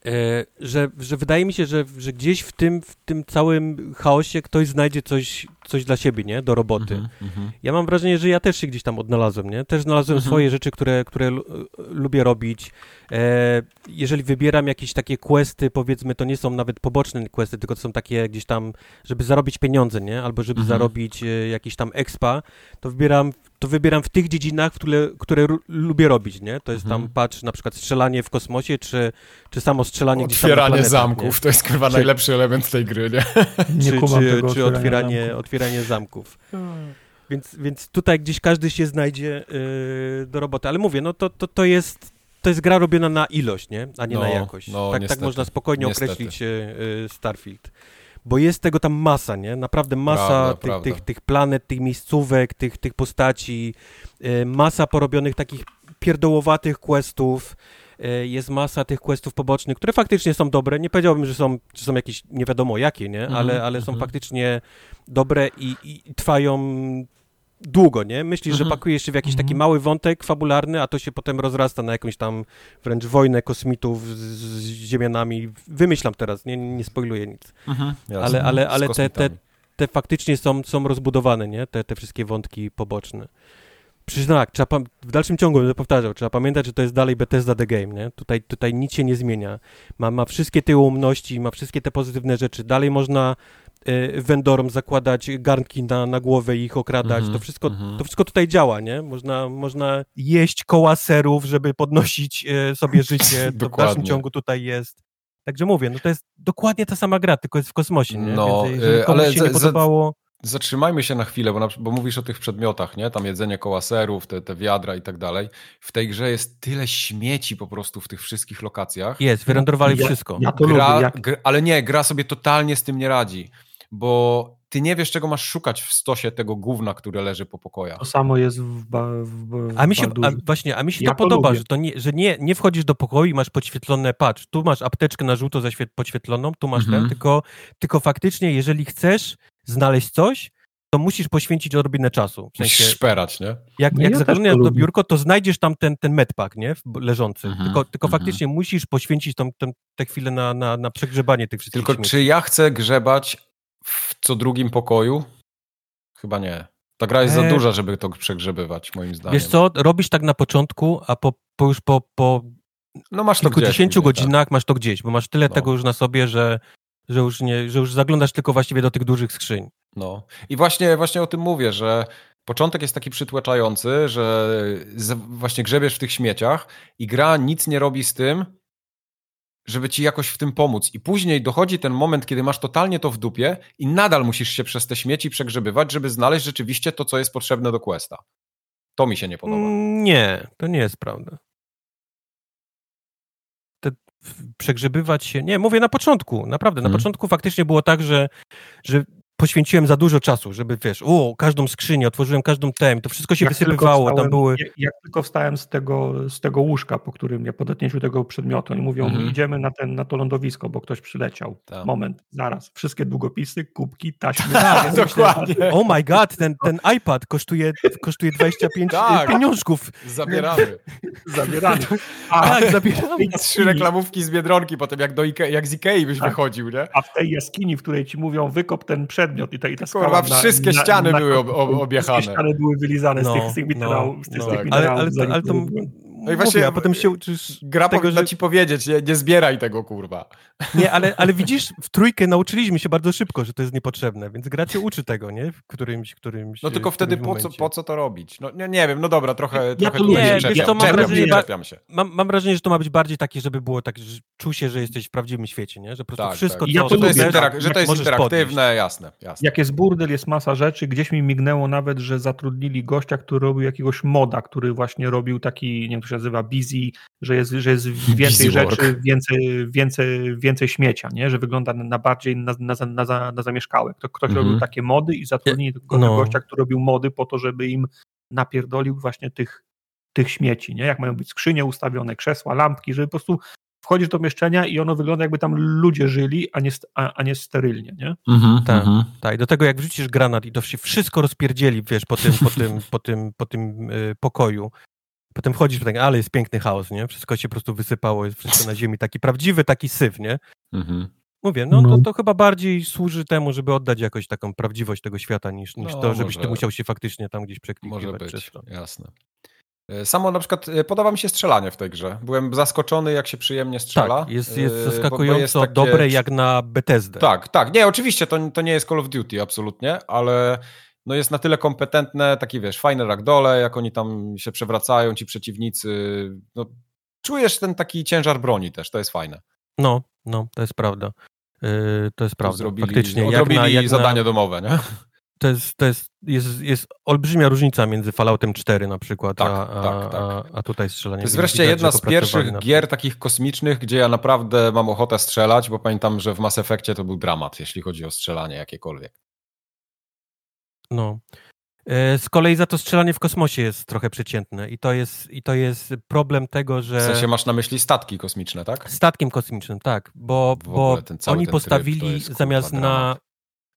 E, że, że wydaje mi się, że, że gdzieś w tym, w tym całym chaosie ktoś znajdzie coś, coś dla siebie, nie? Do roboty. Mm -hmm. Ja mam wrażenie, że ja też się gdzieś tam odnalazłem, nie? Też znalazłem mm -hmm. swoje rzeczy, które, które lubię robić. E, jeżeli wybieram jakieś takie questy, powiedzmy, to nie są nawet poboczne questy, tylko to są takie gdzieś tam, żeby zarobić pieniądze, nie? Albo żeby mm -hmm. zarobić e, jakiś tam expa, to wybieram to wybieram w tych dziedzinach, które, które lubię robić, nie? To jest mhm. tam, patrz, na przykład strzelanie w kosmosie, czy, czy samo strzelanie gdzieś tam Otwieranie zamków, nie? to jest chyba czy, najlepszy element tej gry, nie? *laughs* nie czy, czy, czy otwieranie, otwieranie zamków. Hmm. Więc, więc tutaj gdzieś każdy się znajdzie yy, do roboty. Ale mówię, no to, to, to jest to jest gra robiona na ilość, nie? A nie no, na jakość. No, tak, tak można spokojnie niestety. określić yy, Starfield bo jest tego tam masa, nie? Naprawdę masa prawda, tych, prawda. Tych, tych planet, tych miejscówek, tych, tych postaci, y, masa porobionych takich pierdołowatych questów, jest masa tych questów pobocznych, które faktycznie są dobre. Nie powiedziałbym, że są, że są jakieś nie wiadomo jakie, nie? Ale, mm -hmm, ale są mm -hmm. faktycznie dobre i, i, trwają długo, nie? Myślisz, mhm. że pakujesz się w jakiś taki mhm. mały wątek fabularny, a to się potem rozrasta na jakąś tam wręcz wojnę kosmitów z, z ziemianami. Wymyślam teraz, nie, nie spoiluję nic. Mhm. ale ale, ale te, te, te faktycznie są, są rozbudowane, nie? Te, te wszystkie wątki poboczne. Przecież tak, trzeba, w dalszym ciągu będę powtarzał, trzeba pamiętać, że to jest dalej Bethesda The Game, nie? Tutaj, tutaj nic się nie zmienia. Ma, ma wszystkie te ułomności, ma wszystkie te pozytywne rzeczy. Dalej można Y, vendorom zakładać garnki na, na głowę i ich okradać. Mm -hmm, to, wszystko, mm -hmm. to wszystko tutaj działa, nie? Można, można jeść koła serów, żeby podnosić y, sobie życie. to w dalszym ciągu tutaj jest. Także mówię, no to jest dokładnie ta sama gra, tylko jest w kosmosie, nie? No, Więc jeżeli y, ale się nie podobało... Zatrzymajmy się na chwilę, bo, na, bo, mówisz o tych przedmiotach, nie? Tam jedzenie kołaserów, te, te wiadra i tak dalej. W tej grze jest tyle śmieci po prostu w tych wszystkich lokacjach. Jest, wyrendowali ja, wszystko. Ja to gra, lubię. Gra, ale nie, gra sobie totalnie z tym nie radzi bo ty nie wiesz, czego masz szukać w stosie tego gówna, które leży po pokojach. To samo jest w, ba, w, w A mi się, a właśnie, a mi się ja to, to podoba, lubię. że, to nie, że nie, nie wchodzisz do pokoju i masz podświetlone, patrz, tu masz apteczkę na żółto podświetloną, tu masz mhm. ten, tylko, tylko faktycznie, jeżeli chcesz znaleźć coś, to musisz poświęcić odrobinę czasu. W sensie, szperać, nie? Jak, no jak ja zaglądasz to biurko, to znajdziesz tam ten, ten medpack, nie? Leżący. Mhm, tylko tylko mhm. faktycznie musisz poświęcić tą, tą, tę chwilę na, na, na przegrzebanie tych wszystkich Tylko czy ja chcę grzebać w co drugim pokoju? Chyba nie. Ta gra jest za duża, żeby to przegrzebywać, moim zdaniem. Wiesz co, robisz tak na początku, a po, po już po, po no masz to kilkudziesięciu godzinach tak. masz to gdzieś, bo masz tyle no. tego już na sobie, że, że, już nie, że już zaglądasz tylko właściwie do tych dużych skrzyń. No i właśnie, właśnie o tym mówię, że początek jest taki przytłaczający, że właśnie grzebiesz w tych śmieciach i gra nic nie robi z tym, żeby ci jakoś w tym pomóc. I później dochodzi ten moment, kiedy masz totalnie to w dupie i nadal musisz się przez te śmieci przegrzebywać, żeby znaleźć rzeczywiście to, co jest potrzebne do questa. To mi się nie podoba. Mm, nie, to nie jest prawda. Przegrzebywać się. Nie, mówię na początku, naprawdę. Na hmm. początku faktycznie było tak, że, że poświęciłem za dużo czasu, żeby wiesz, o, każdą skrzynię, otworzyłem każdą tem, to wszystko się jak wysypywało, wstałem, tam były... Jak, jak, tylko wstałem z tego, z tego łóżka, po którym ja po dotknięciu tego przedmiotu, oni mówią, mhm. idziemy na, ten, na to lądowisko, bo ktoś przyleciał. Tam. Moment, zaraz, wszystkie długopisy, kubki, taśmy. Tak, dokładnie. Oh my god, ten, ten iPad kosztuje, kosztuje 25 tak. pieniążków. Zabieramy. zabieramy. A, tak, zabieramy. Trzy reklamówki z Biedronki, potem jak, do Ike jak z Ikei byś tak. wychodził, nie? A w tej jaskini, w której ci mówią, wykop ten przedmiot, przedmiot i ta, i ta skała Kurwa, wszystkie na, ściany na, były ob, ob, objechane. Wszystkie ściany były wylizane no, z tych, z tych minerałów. No, z tych, no, z tych ale, ale, ale, ale to, no i właśnie, Mówię, a potem się uczysz. Gra tego, że... ci powiedzieć, nie, nie zbieraj tego, kurwa. Nie, ale, ale *laughs* widzisz, w trójkę nauczyliśmy się bardzo szybko, że to jest niepotrzebne, więc gra cię uczy tego, nie? W którymś, którymś No tylko wtedy po co, po co to robić? No nie, nie wiem, no dobra, trochę, ja trochę nie, wiesz, to mam wrażenie, czepiam się. Mam, mam wrażenie, że to ma być bardziej takie, żeby było tak, że czuł się, że jesteś w prawdziwym świecie, nie? Że po prostu tak, wszystko, tak. co ja to, to jest, interak- że to jest interaktywne, jasne, jasne. Jak jest burdel, jest masa rzeczy, gdzieś mi mignęło nawet, że zatrudnili gościa, który robił jakiegoś moda, który właśnie robił taki, nie wiem, to nazywa Busy że jest, że jest *laughs* więcej rzeczy, więcej, więcej, więcej śmiecia, nie? że wygląda na bardziej na, na, na, na zamieszkałe. Ktoś mhm. robił takie mody i zatrudnili tego no. gościa, który robił mody po to, żeby im napierdolił właśnie tych, tych śmieci, nie? jak mają być skrzynie ustawione, krzesła, lampki, żeby po prostu wchodzisz do mieszczenia i ono wygląda jakby tam ludzie żyli, a nie, a, a nie sterylnie, nie? Mhm, tak, mhm. tak. I do tego jak wrzucisz granat i to się wszystko rozpierdzieli, wiesz, po tym, po tym, po tym, po tym y, pokoju, Potem wchodzisz, tak, ale jest piękny chaos, nie? Wszystko się po prostu wysypało, jest wszystko na ziemi, taki prawdziwy, taki syf, nie? Mhm. Mówię, no, no. To, to chyba bardziej służy temu, żeby oddać jakoś taką prawdziwość tego świata, niż, niż no, to, żebyś może, ty musiał się faktycznie tam gdzieś przeklikiwać może być, przez to. jasne. E, samo na przykład e, podoba mi się strzelanie w tej grze. Byłem zaskoczony, jak się przyjemnie strzela. Tak, jest, jest e, zaskakująco jest takie... dobre jak na Bethesdę. Tak, tak. Nie, oczywiście to, to nie jest Call of Duty, absolutnie, ale no jest na tyle kompetentne, taki wiesz, fajne ragdole, jak oni tam się przewracają, ci przeciwnicy, no czujesz ten taki ciężar broni też, to jest fajne. No, no, to jest prawda. Yy, to jest prawda. Zrobili, Faktycznie. Jak na, jak zadanie na... domowe, nie? *laughs* To jest, to jest, jest, jest olbrzymia różnica między Falloutem 4 na przykład, tak, a, tak, tak. A, a tutaj strzelanie. To jest wreszcie widać, jedna z pierwszych gier takich kosmicznych, gdzie ja naprawdę mam ochotę strzelać, bo pamiętam, że w Mass Effectie to był dramat, jeśli chodzi o strzelanie jakiekolwiek. No. E, z kolei za to strzelanie w kosmosie jest trochę przeciętne i to jest, i to jest problem tego, że... W sensie masz na myśli statki kosmiczne, tak? Statkiem kosmicznym, tak, bo, bo oni postawili zamiast na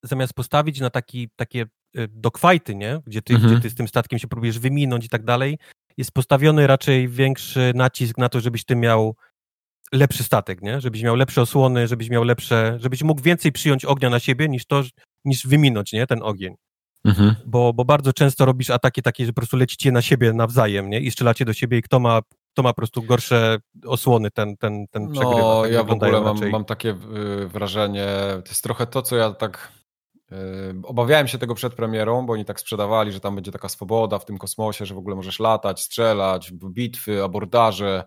zamiast postawić na taki, takie e, dokwajty, nie? Gdzie ty, mhm. gdzie ty z tym statkiem się próbujesz wyminąć i tak dalej, jest postawiony raczej większy nacisk na to, żebyś ty miał lepszy statek, nie? Żebyś miał lepsze osłony, żebyś miał lepsze, żebyś mógł więcej przyjąć ognia na siebie niż to, niż wyminąć, nie? Ten ogień. Mhm. Bo, bo bardzo często robisz ataki takie, że po prostu lecicie na siebie nawzajem, nie? I strzelacie do siebie i kto ma, kto ma po prostu gorsze osłony, ten, ten, ten no, przegrywa. No, ja w ogóle mam, mam takie y, wrażenie, to jest trochę to, co ja tak y, Obawiałem się tego przed premierą, bo oni tak sprzedawali, że tam będzie taka swoboda w tym kosmosie, że w ogóle możesz latać, strzelać, bitwy, abordaże.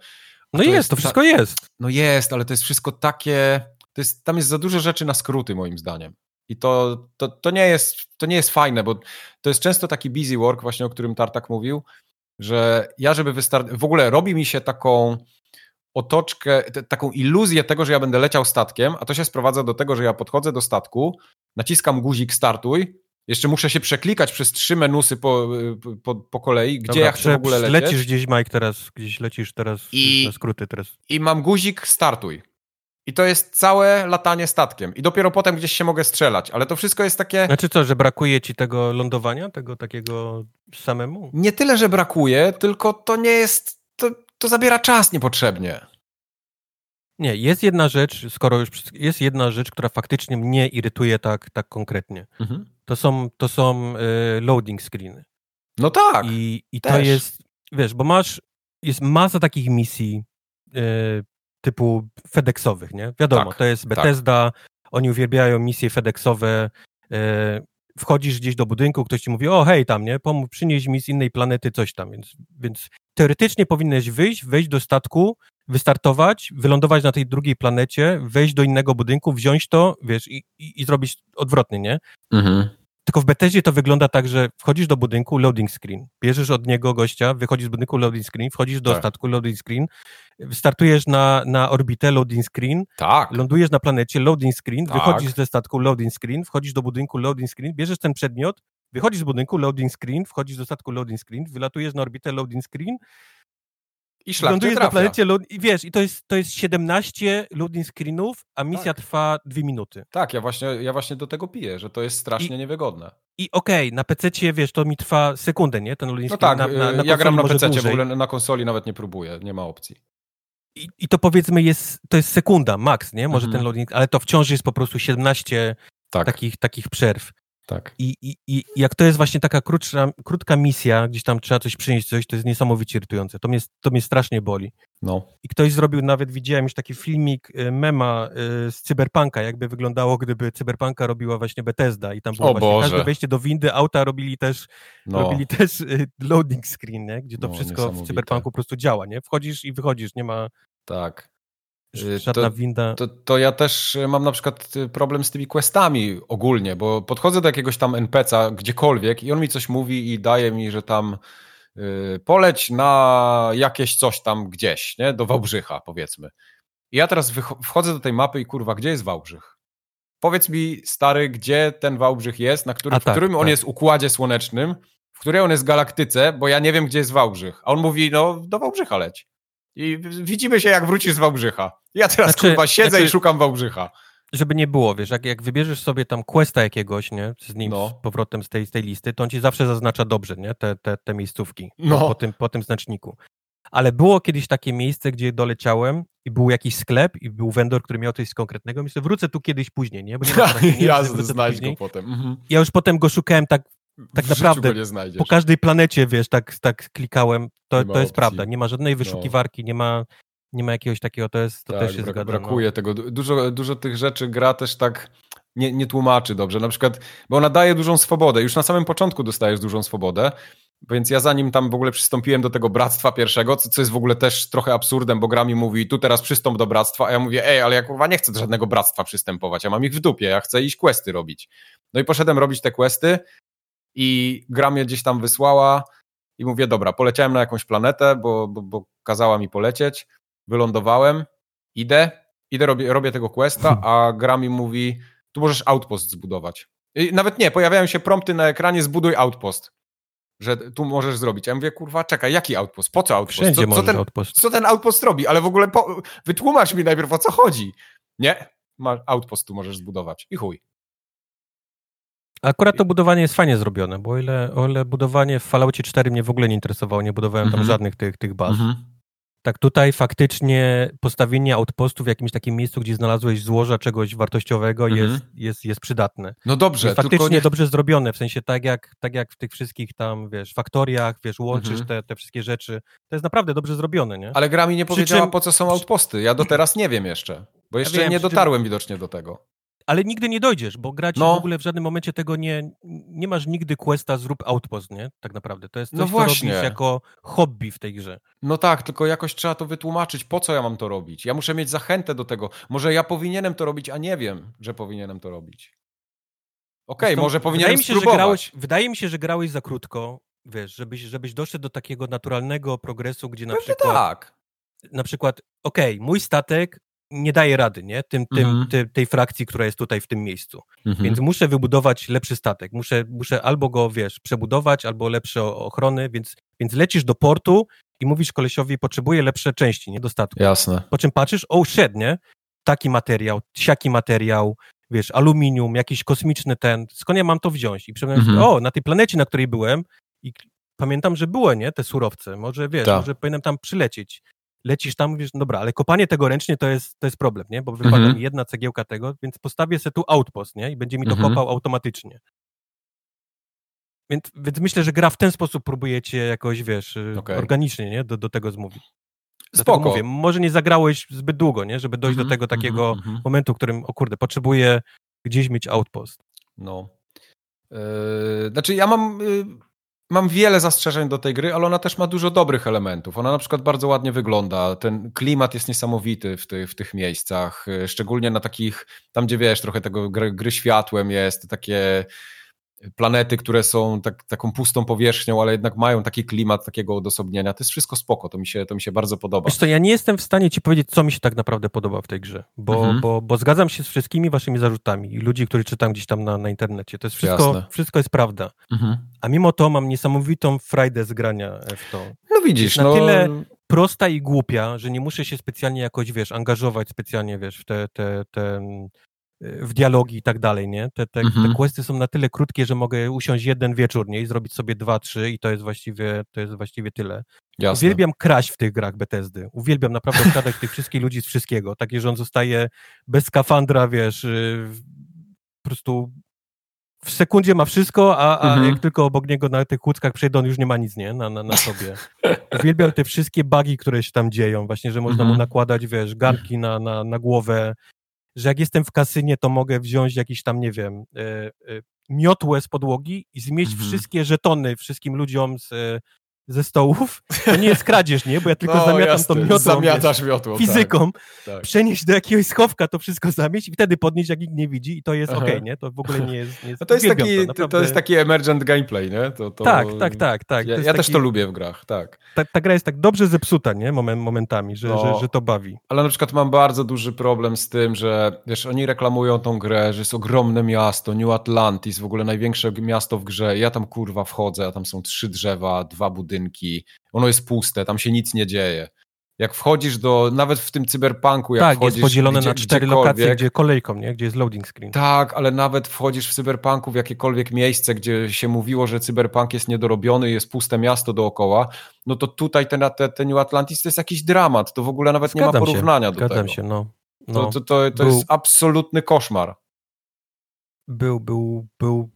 No to jest, jest, to wszystko ta... jest. No jest, ale to jest wszystko takie. To jest, tam jest za dużo rzeczy na skróty, moim zdaniem. I to, to, to, nie jest, to nie jest fajne, bo to jest często taki busy work, właśnie o którym Tartak mówił, że ja, żeby wystartować, w ogóle robi mi się taką otoczkę, taką iluzję tego, że ja będę leciał statkiem, a to się sprowadza do tego, że ja podchodzę do statku, naciskam guzik startuj, jeszcze muszę się przeklikać przez trzy menusy po, po, po kolei, gdzie Dobra, ja chcę w ogóle lecieć. Lecisz gdzieś, Mike, teraz, gdzieś lecisz teraz I, na skróty teraz. I mam guzik startuj. I to jest całe latanie statkiem. I dopiero potem gdzieś się mogę strzelać. Ale to wszystko jest takie. Znaczy co, że brakuje ci tego lądowania, tego takiego samemu? Nie tyle, że brakuje, tylko to nie jest. To, to zabiera czas niepotrzebnie. Nie, jest jedna rzecz, skoro już jest jedna rzecz, która faktycznie mnie irytuje tak, tak konkretnie. Mhm. To są, to są y, loading screeny. No tak. I, i to jest, wiesz, bo masz, jest masa takich misji y, typu FedExowych, nie? Wiadomo, tak, to jest tak. Bethesda, tak. oni uwielbiają misje FedExowe, y, wchodzisz gdzieś do budynku, ktoś ci mówi, o hej tam, nie, Pomóż, przynieś mi z innej planety coś tam, więc, więc teoretycznie powinieneś wyjść, wejść do statku, wystartować, wylądować na tej drugiej planecie, wejść do innego budynku, wziąć to, wiesz, i, i, i zrobić odwrotnie, nie? Mhm. Tylko w Bethesdzie to wygląda tak, że wchodzisz do budynku, loading screen, bierzesz od niego gościa, wychodzisz z budynku, loading screen, wchodzisz do tak. statku, loading screen, startujesz na, na orbitę, loading screen, tak. lądujesz na planecie, loading screen, tak. wychodzisz ze statku, loading screen, wchodzisz do budynku, loading screen, bierzesz ten przedmiot, wychodzisz z budynku, loading screen, wchodzisz do statku, loading screen, wylatujesz na orbitę, loading screen, i szlak lądujesz na planecie i wiesz, i to jest, to jest 17 loading screenów, a misja tak. trwa dwie minuty. Tak, ja właśnie, ja właśnie do tego piję, że to jest strasznie I, niewygodne. I okej, okay, na PC wiesz, to mi trwa sekundę, nie? Ten loading no screen. tak, na, na, na ja gram na PC, w ogóle na konsoli nawet nie próbuję, nie ma opcji. I, I, to powiedzmy jest, to jest sekunda, max, nie? Może mhm. ten loading, ale to wciąż jest po prostu 17 tak. takich, takich przerw. Tak. I, i, I jak to jest właśnie taka krótsza, krótka misja, gdzieś tam trzeba coś przynieść, coś, to jest niesamowicie irytujące. To mnie, to mnie strasznie boli. No. I ktoś zrobił, nawet widziałem już taki filmik y, mema y, z Cyberpunka, jakby wyglądało, gdyby Cyberpunka robiła właśnie Bethesda i tam było o właśnie Boże. każde wejście do windy, auta robili też, no. robili też y, loading screen, nie? gdzie to no, wszystko w Cyberpunku po prostu działa, nie? Wchodzisz i wychodzisz, nie ma... Tak. Żadna to, winda. To, to, ja też mam na przykład y, problem z tymi questami ogólnie, bo podchodzę do jakiegoś tam NPC'a gdziekolwiek i on mi coś mówi i daje mi, że tam y, poleć na jakieś coś tam gdzieś, nie? Do Wałbrzycha powiedzmy. I ja teraz wchodzę do tej mapy i kurwa, gdzie jest Wałbrzych? Powiedz mi, stary, gdzie ten Wałbrzych jest, na którym, A, tak, w którym tak. on jest układzie słonecznym, w której on jest galaktyce, bo ja nie wiem, gdzie jest Wałbrzych. A on mówi, no do Wałbrzycha leć. I widzimy się, jak wrócisz z Wałbrzycha. Ja teraz znaczy, kurwa siedzę znaczy, i szukam Wałbrzycha. Żeby nie było, wiesz, jak, jak wybierzesz sobie tam questa jakiegoś, nie, z nim no. z powrotem z tej, z tej listy, to on ci zawsze zaznacza dobrze, nie, te, te, te miejscówki no. po, tym, po tym znaczniku. Ale było kiedyś takie miejsce, gdzie doleciałem i był jakiś sklep i był vendor, który miał coś konkretnego. Myślę, wrócę tu kiedyś później, nie? Bo nie ma *laughs* znajdź go potem. Mhm. Ja już potem go szukałem tak tak naprawdę po każdej planecie, wiesz, tak, tak klikałem, to, to jest prawda. Nie ma żadnej no. wyszukiwarki, no. nie ma nie ma jakiegoś takiego, to jest, to tak, też się brak, zgadza. No. Brakuje no. tego. Dużo, dużo tych rzeczy gra też tak nie, nie tłumaczy dobrze. Na przykład, bo ona daje dużą swobodę. Już na samym początku dostajesz dużą swobodę, więc ja zanim tam w ogóle przystąpiłem do tego bractwa pierwszego, co, co jest w ogóle też trochę absurdem, bo gra mi mówi, tu teraz przystąp do bractwa, a ja mówię, ej, ale ja kurwa nie chcę do żadnego bractwa przystępować, ja mam ich w dupie, ja chcę iść questy robić. No i poszedłem robić te questy, i gra mnie gdzieś tam wysłała i mówię, dobra, poleciałem na jakąś planetę, bo, bo, bo kazała mi polecieć, wylądowałem, idę, idę, robię, robię tego questa, hmm. a gra mi mówi, tu możesz outpost zbudować. I nawet nie, pojawiają się prompty na ekranie, zbuduj outpost że tu możesz zrobić. Ja mówię, kurwa, czekaj, jaki outpost? Po co outpost? Wszędzie co, co, ten, outpost. co ten outpost robi? Ale w ogóle po, wytłumacz mi najpierw, o co chodzi. Nie, outpost tu możesz zbudować. I chuj. Akurat to budowanie jest fajnie zrobione, bo o ile, o ile budowanie w Falloutie 4 mnie w ogóle nie interesowało, nie budowałem tam mm -hmm. żadnych tych, tych baz. Mm -hmm. Tak tutaj faktycznie postawienie outpostu w jakimś takim miejscu, gdzie znalazłeś złoża czegoś wartościowego -hmm. jest, jest, jest przydatne. No dobrze. Jest faktycznie nie... dobrze zrobione, w sensie tak jak, tak jak w tych wszystkich tam, wiesz, faktoriach, wiesz, łączysz mhm. te, te wszystkie rzeczy. To jest naprawdę dobrze zrobione, nie? Ale gra mi nie powiedziała, czym... po co są outposty. Ja do teraz nie wiem jeszcze, bo jeszcze ja wiem, nie dotarłem widocznie do tego ale nigdy nie dojdziesz, bo grać no. w ogóle w żadnym momencie tego nie, nie masz nigdy questa zrób outpost, nie? Tak naprawdę. To jest no coś, no właśnie. co robisz jako hobby w tej grze. No tak, tylko jakoś trzeba to wytłumaczyć, po co ja mam to robić. Ja muszę mieć zachętę do tego. Może ja powinienem to robić, a nie wiem, że powinienem to robić. Okej, okay, może powinienem wydaje mi się, spróbować. Że grałeś, wydaje mi się, że grałeś za krótko, wiesz, żebyś, żebyś doszedł do takiego naturalnego progresu, gdzie na Pewnie przykład... tak. Na przykład, okej, okay, mój statek nie daje rady, nie? Tym, tym, mhm. ty, tej frakcji, która jest tutaj w tym miejscu. Mhm. Więc muszę wybudować lepszy statek. Muszę, muszę albo go, wiesz, przebudować, albo lepsze ochrony, więc, więc lecisz do portu i mówisz kolesiowi, potrzebuję lepsze części, nie? Do statku. Jasne. Po czym patrzysz, oh shit, nie? Taki materiał, siaki materiał, wiesz, aluminium, jakiś kosmiczny ten, skąd ja mam to wziąć? I przypomniałem mhm. o, na tej planecie, na której byłem i pamiętam, że były, nie, te surowce, może, wiesz, Ta. może powinienem tam przylecieć lecisz tam, mówisz, no dobra, ale kopanie tego ręcznie to jest, to jest problem, nie? Bo wypada mhm. mi jedna cegiełka tego, więc postawię sobie tu outpost, nie? I będzie mi to mhm. kopał automatycznie. Więc, więc myślę, że gra w ten sposób próbuje cię jakoś, wiesz, y, okay. organicznie, nie? Do, do tego zmówić. Spoko. Mówię, może nie zagrałeś zbyt długo, nie? Żeby dojść mm -hmm, do mhm, tego takiego mm -hmm. momentu, w którym, o kurde, potrzebuję gdzieś mieć outpost. No. Yy, znaczy ja mam... Yy mam wiele zastrzeżeń do tej gry, ale ona też ma dużo dobrych elementów. Ona na przykład bardzo ładnie wygląda. Ten klimat jest niesamowity w, ty, w tych miejscach, y, szczególnie na takich, tam gdzie wiesz, trochę tego gry, gry światłem jest, takie planety, które są tak, taką pustą powierzchnią, ale jednak mają taki klimat takiego odosobnienia. To jest wszystko spoko, to mi się, to mi się bardzo podoba. Wiesz co, ja nie jestem w stanie ci powiedzieć, co mi się tak naprawdę podoba w tej grze, bo, mhm. bo, bo zgadzam się z wszystkimi waszymi zarzutami i ludzi, którzy czytam gdzieś tam na, na internecie. To jest wszystko, wszystko jest prawda. Mhm. A mimo to mam niesamowitą frajdę z grania w to. No widzisz, na no... tyle prosta i głupia, że nie muszę się specjalnie jakoś, wiesz, angażować specjalnie, wiesz, w te, te, te w dialogi i tak dalej, nie? Te, te, mhm. te questy są na tyle krótkie, że mogę usiąść jeden wieczór, nie? I zrobić sobie dwa, trzy i to jest właściwie, to jest właściwie tyle. Jasne. Uwielbiam kraść w tych grach Bethesdy. Uwielbiam naprawdę okradać tych wszystkich ludzi z wszystkiego. Takie, że on zostaje bez skafandra, wiesz, y, po prostu w sekundzie ma wszystko, a, a mhm. jak tylko obok niego na tych kłódkach przejdą, już nie ma nic, nie? Na, na, na sobie. *laughs* Uwielbiam te wszystkie bugi, które się tam dzieją, właśnie, że można mhm. mu nakładać, wiesz, garnki na, na, na głowę, że jak jestem w kasynie, to mogę wziąć jakiś tam, nie wiem, e, e, miotłę z podłogi i zmieść mhm. wszystkie żetony wszystkim ludziom z, e, ze stołów. To nie jest kradzież, nie? Bo ja tylko no, zamiatam jasne. tą miotłą, Zamiatasz wiesz, miotłą, fizyką, tak, tak. przenieść do jakiegoś schowka, to wszystko zamieść i wtedy podnieść, jak nikt nie widzi i to jest okej, okay, nie? To w ogóle nie jest... Nie jest no to, jest taki, to, to, jest taki emergent gameplay, nie? To, to... Tak, tak, tak. tak. Ja, ja taki... też to lubię w grach, tak. Ta, ta, gra jest tak dobrze zepsuta, nie? Moment, momentami, że, no, że, że to bawi. Ale na przykład mam bardzo duży problem z tym, że wiesz, oni reklamują tą grę, że jest ogromne miasto, New Atlantis, w ogóle największe miasto w grze. Ja tam kurwa wchodzę, a tam są trzy drzewa, dwa budynki, ono jest puste, tam się nic nie dzieje. Jak wchodzisz do, nawet w tym cyberpunku, jak tak, wchodzisz... jest podzielone gdzie, na cztery lokacje, gdzie kolejką, nie? Gdzie jest loading screen. Tak, ale nawet wchodzisz w cyberpunku w jakiekolwiek miejsce, gdzie się mówiło, że cyberpunk jest niedorobiony, jest puste miasto dookoła, no to tutaj ten, ten, ten New Atlantis to jest jakiś dramat, to w ogóle nawet Zgadzam nie ma porównania się. do Zgadzam tego. się, no. no. To, to, to, to był... jest absolutny koszmar. Był, był, był...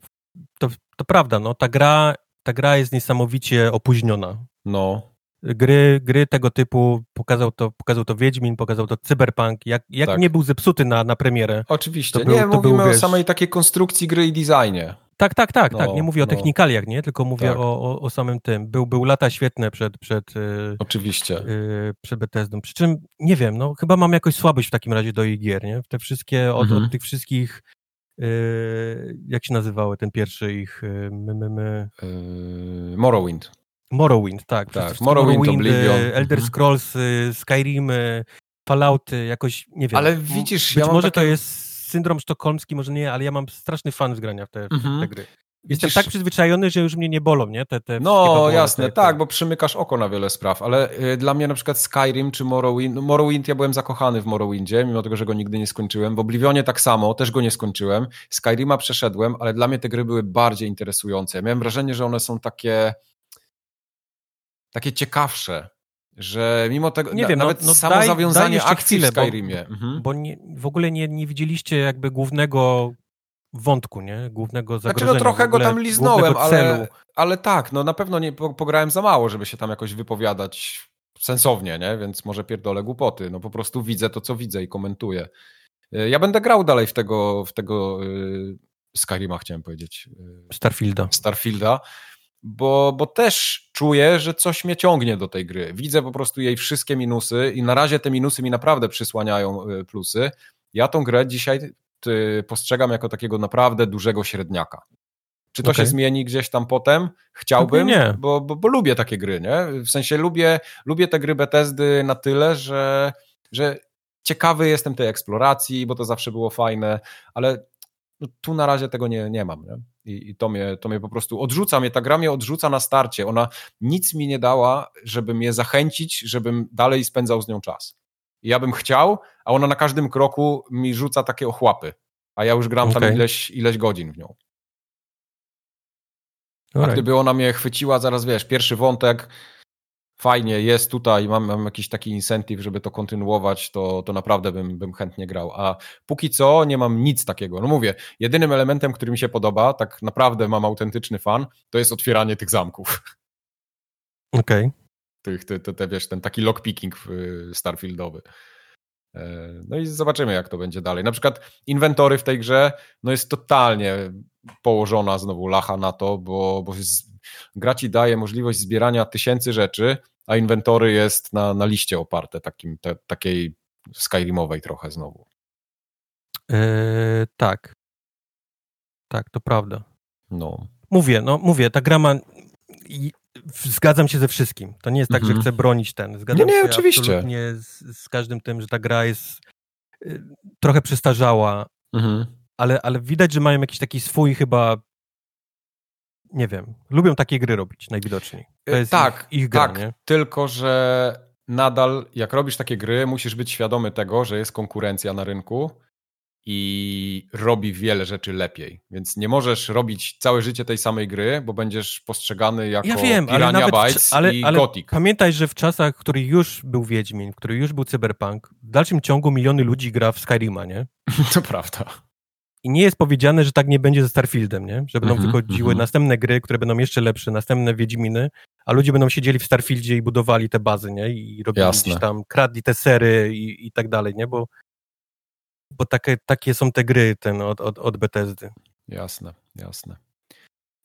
To, to prawda, no. Ta gra, ta gra jest niesamowicie opóźniona. No gry, gry tego typu, pokazał to, pokazał to Wiedźmin, pokazał to Cyberpunk, jak, jak tak. nie był zepsuty na, na premierę. Oczywiście, był, nie, mówimy był, wiesz... o samej takiej konstrukcji gry i designie. Tak, tak, tak, no, tak. Nie mówię no. o technikaliach, nie? Tylko mówię tak. o, o, o, samym tym. Był, był lata świetne przed, przed, y, Oczywiście. Yy, przed Bethesdą. Przy czym, nie wiem, no chyba mam jakoś słabość w takim razie do jej gier, nie? Te wszystkie, od, mhm. od tych wszystkich yy, jak się nazywały ten pierwszy ich yy, my, my, my. Yy, Morrowind. Morrowind, tak. tak Morrowind, Morrowind Oblivion. Elder mhm. Scrolls, mhm. Skyrim, Fallouty, jakoś, nie wiem. Ale widzisz, Być ja może takie... to jest syndrom sztokholmski, może nie, ale ja mam straszny fan z grania w te, mhm. te gry. Jestem tak przyzwyczajony, że już mnie nie bolą, nie? Te, te no jasne, te, tak, bo przymykasz oko na wiele spraw, ale y, dla mnie na przykład Skyrim czy Morrowind, no Morrowind ja byłem zakochany w Morrowindzie, mimo tego, że go nigdy nie skończyłem, w Oblivionie tak samo, też go nie skończyłem, Skyrima przeszedłem, ale dla mnie te gry były bardziej interesujące. miałem wrażenie, że one są takie takie ciekawsze, że mimo tego, nie na, wiem, no, nawet no, no samo daj, zawiązanie daj akcji chwilę, w Skyrimie. Bo, mhm. bo nie, w ogóle nie, nie widzieliście jakby głównego wątku, nie? Głównego zagrożenia. Znaczy no trochę go tam liznąłem, ale, ale tak, no na pewno nie pograłem za mało, żeby się tam jakoś wypowiadać sensownie, nie? Więc może pierdolę głupoty. No po prostu widzę to, co widzę i komentuję. E, ja będę grał dalej w tego, w tego yy, Skyrima, chciałem powiedzieć. Yy, Starfielda. Starfielda bo, bo też czuję, że coś mnie ciągnie do tej gry. Widzę po prostu jej wszystkie minusy i na razie te minusy mi naprawdę przysłaniają y, plusy. Ja tą grę dzisiaj postrzegam jako takiego naprawdę dużego średniaka. Czy to okay. się zmieni gdzieś tam potem? Chciałbym. Bo, bo, bo, lubię takie gry, nie? W sensie lubię, lubię te gry Bethesdy na tyle, że, że ciekawy jestem tej eksploracji, bo to zawsze było fajne, ale no, tu na razie tego nie, nie mam. Nie? I, I, to, mnie, to mnie po prostu odrzuca, mnie ta gra mnie odrzuca na starcie. Ona nic mi nie dała, żeby mnie zachęcić, żebym dalej spędzał z nią czas. Ja bym chciał, a ona na każdym kroku mi rzuca takie ochłapy. A ja już gram okay. tam ileś, ileś godzin w nią. A gdyby ona mnie chwyciła, zaraz wiesz, pierwszy wątek, fajnie, jest tutaj, mam, mam jakiś taki incentyw, żeby to kontynuować, to, to naprawdę bym, bym chętnie grał. A póki co nie mam nic takiego. No mówię, jedynym elementem, który mi się podoba, tak naprawdę mam autentyczny fan, to jest otwieranie tych zamków. Okej. Okay. Tych, te, te, te, wiesz, ten taki lockpicking Starfieldowy. E, no i zobaczymy, jak to będzie dalej. Na przykład inwentory w tej grze, no jest totalnie położona znowu lacha na to, bo, bo jest, gra ci daje możliwość zbierania tysięcy rzeczy, a inwentory jest na, na liście oparte, takim, te, takiej Skyrimowej trochę znowu. Yy, tak. Tak, to prawda. No. Mówię, no mówię, ta gra ma zgadzam się ze wszystkim. To nie jest tak, że mhm. chcę bronić ten. Zgadzam nie, nie, się oczywiście. absolutnie z, z, każdym tym, że ta gra jest y, trochę przestarzała, mhm. ale, ale widać, że mają jakiś taki swój chyba nie wiem, lubią takie gry robić najwidoczniej. Y, tak, ich, ich gra, tak, nie? tylko że nadal jak robisz takie gry, musisz być świadomy tego, że jest konkurencja na rynku i robi wiele rzeczy lepiej. Więc nie możesz robić całe życie tej samej gry, bo będziesz postrzegany jako ja wiem, Pirania ale nawet, Bytes ale, i ale Gothic. Pamiętaj, że w czasach, w których już był Wiedźmin, w których już był Cyberpunk, w dalszym ciągu miliony ludzi gra w Skyrima, nie? *laughs* To prawda. I nie jest powiedziane, że tak nie będzie ze Starfieldem, nie? Że będą mm -hmm, wychodziły mm -hmm. następne gry, które będą jeszcze lepsze, następne Wiedźminy, a ludzie będą siedzieli w Starfieldzie i budowali te bazy, nie? I robili Jasne. tam, kradli te sery i, i tak dalej, nie? Bo bo takie, takie są te gry ten od, od, od Bethesdy. Jasne, jasne.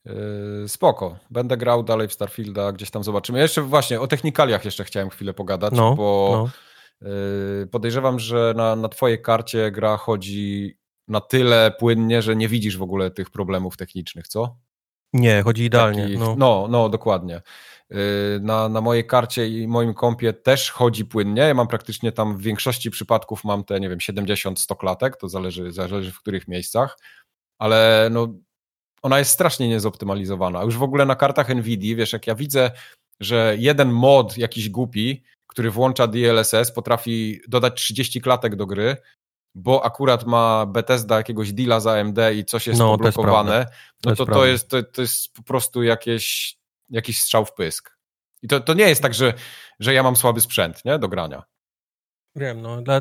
Yy, spoko. Będę grał dalej w Starfielda, gdzieś tam zobaczymy. Ja jeszcze właśnie o technikaliach jeszcze chciałem chwilę pogadać, no, bo no. Yy, podejrzewam, że na, na twojej karcie gra chodzi na tyle płynnie, że nie widzisz w ogóle tych problemów technicznych, co? Nie, chodzi idealnie. Takich, no. no, no, dokładnie. Y, na, na mojej karcie i moim kompie też chodzi płynnie. Ja mam praktycznie tam w większości przypadków mam te, nie wiem, 70-100 klatek, to zależy, zależy w których miejscach, ale no, ona jest strasznie niezoptymalizowana. Już w ogóle na kartach NVIDIA, wiesz, jak ja widzę, że jeden mod jakiś głupi, który włącza DLSS, potrafi dodać 30 klatek do gry, bo akurat ma Bethesda jakiegoś deala za AMD i coś jest no, poblokowane, no to, to, jest, to, to jest po prostu jakieś jakiś strzał w pysk. I to, to nie jest tak, że, że ja mam słaby sprzęt nie, do grania. Wiem, no, dla,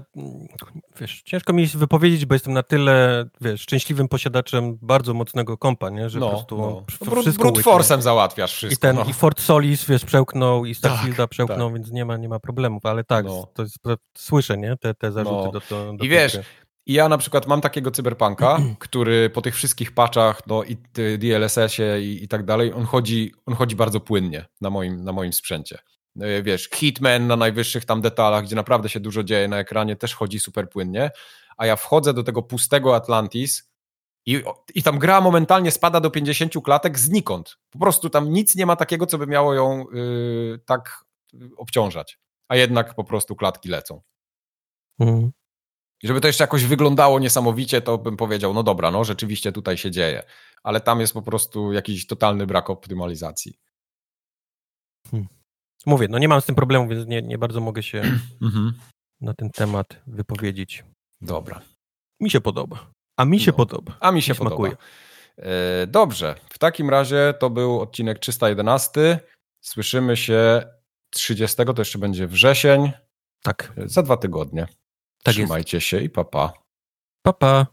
wiesz, ciężko mi wypowiedzieć, bo jestem na tyle, wiesz, szczęśliwym posiadaczem bardzo mocnego kompa, nie, że no, po prostu no. wszystko Brute force'em załatwiasz wszystko. I ten, no. i Fort Solis, wiesz, przełknął i Starfielda tak, przełknął, tak. więc nie ma, nie ma problemów, ale tak, no. to jest, słyszę, nie, te, te zarzuty no. do, do, do I wiesz, i ja na przykład mam takiego cyberpunka, *clears throat* który po tych wszystkich patchach, no i DLSS-ie i, i tak dalej, on chodzi, on chodzi bardzo płynnie na moim, na moim sprzęcie. No wiesz, Hitman na najwyższych tam detalach, gdzie naprawdę się dużo dzieje na ekranie, też chodzi super płynnie, a ja wchodzę do tego pustego Atlantis i, i tam gra momentalnie spada do 50 klatek znikąd. Po prostu tam nic nie ma takiego, co by miało ją yy, tak obciążać. A jednak po prostu klatki lecą. Mhm. I żeby to jeszcze jakoś wyglądało niesamowicie, to bym powiedział, no dobra, no rzeczywiście tutaj się dzieje, ale tam jest po prostu jakiś totalny brak optymalizacji. Hmm. Mówię, no nie mam z tym problemu, więc nie, nie bardzo mogę się *clears throat* mhm. na ten temat wypowiedzieć. Dobra. Mi się podoba. A mi się no. podoba. A mi się podoba. Smakuje. E, dobrze, w takim razie to był odcinek 311. Słyszymy się 30, to jeszcze będzie wrzesień. Tak. Za dwa tygodnie. Tak Trzymajcie jest. się i papa. Papa.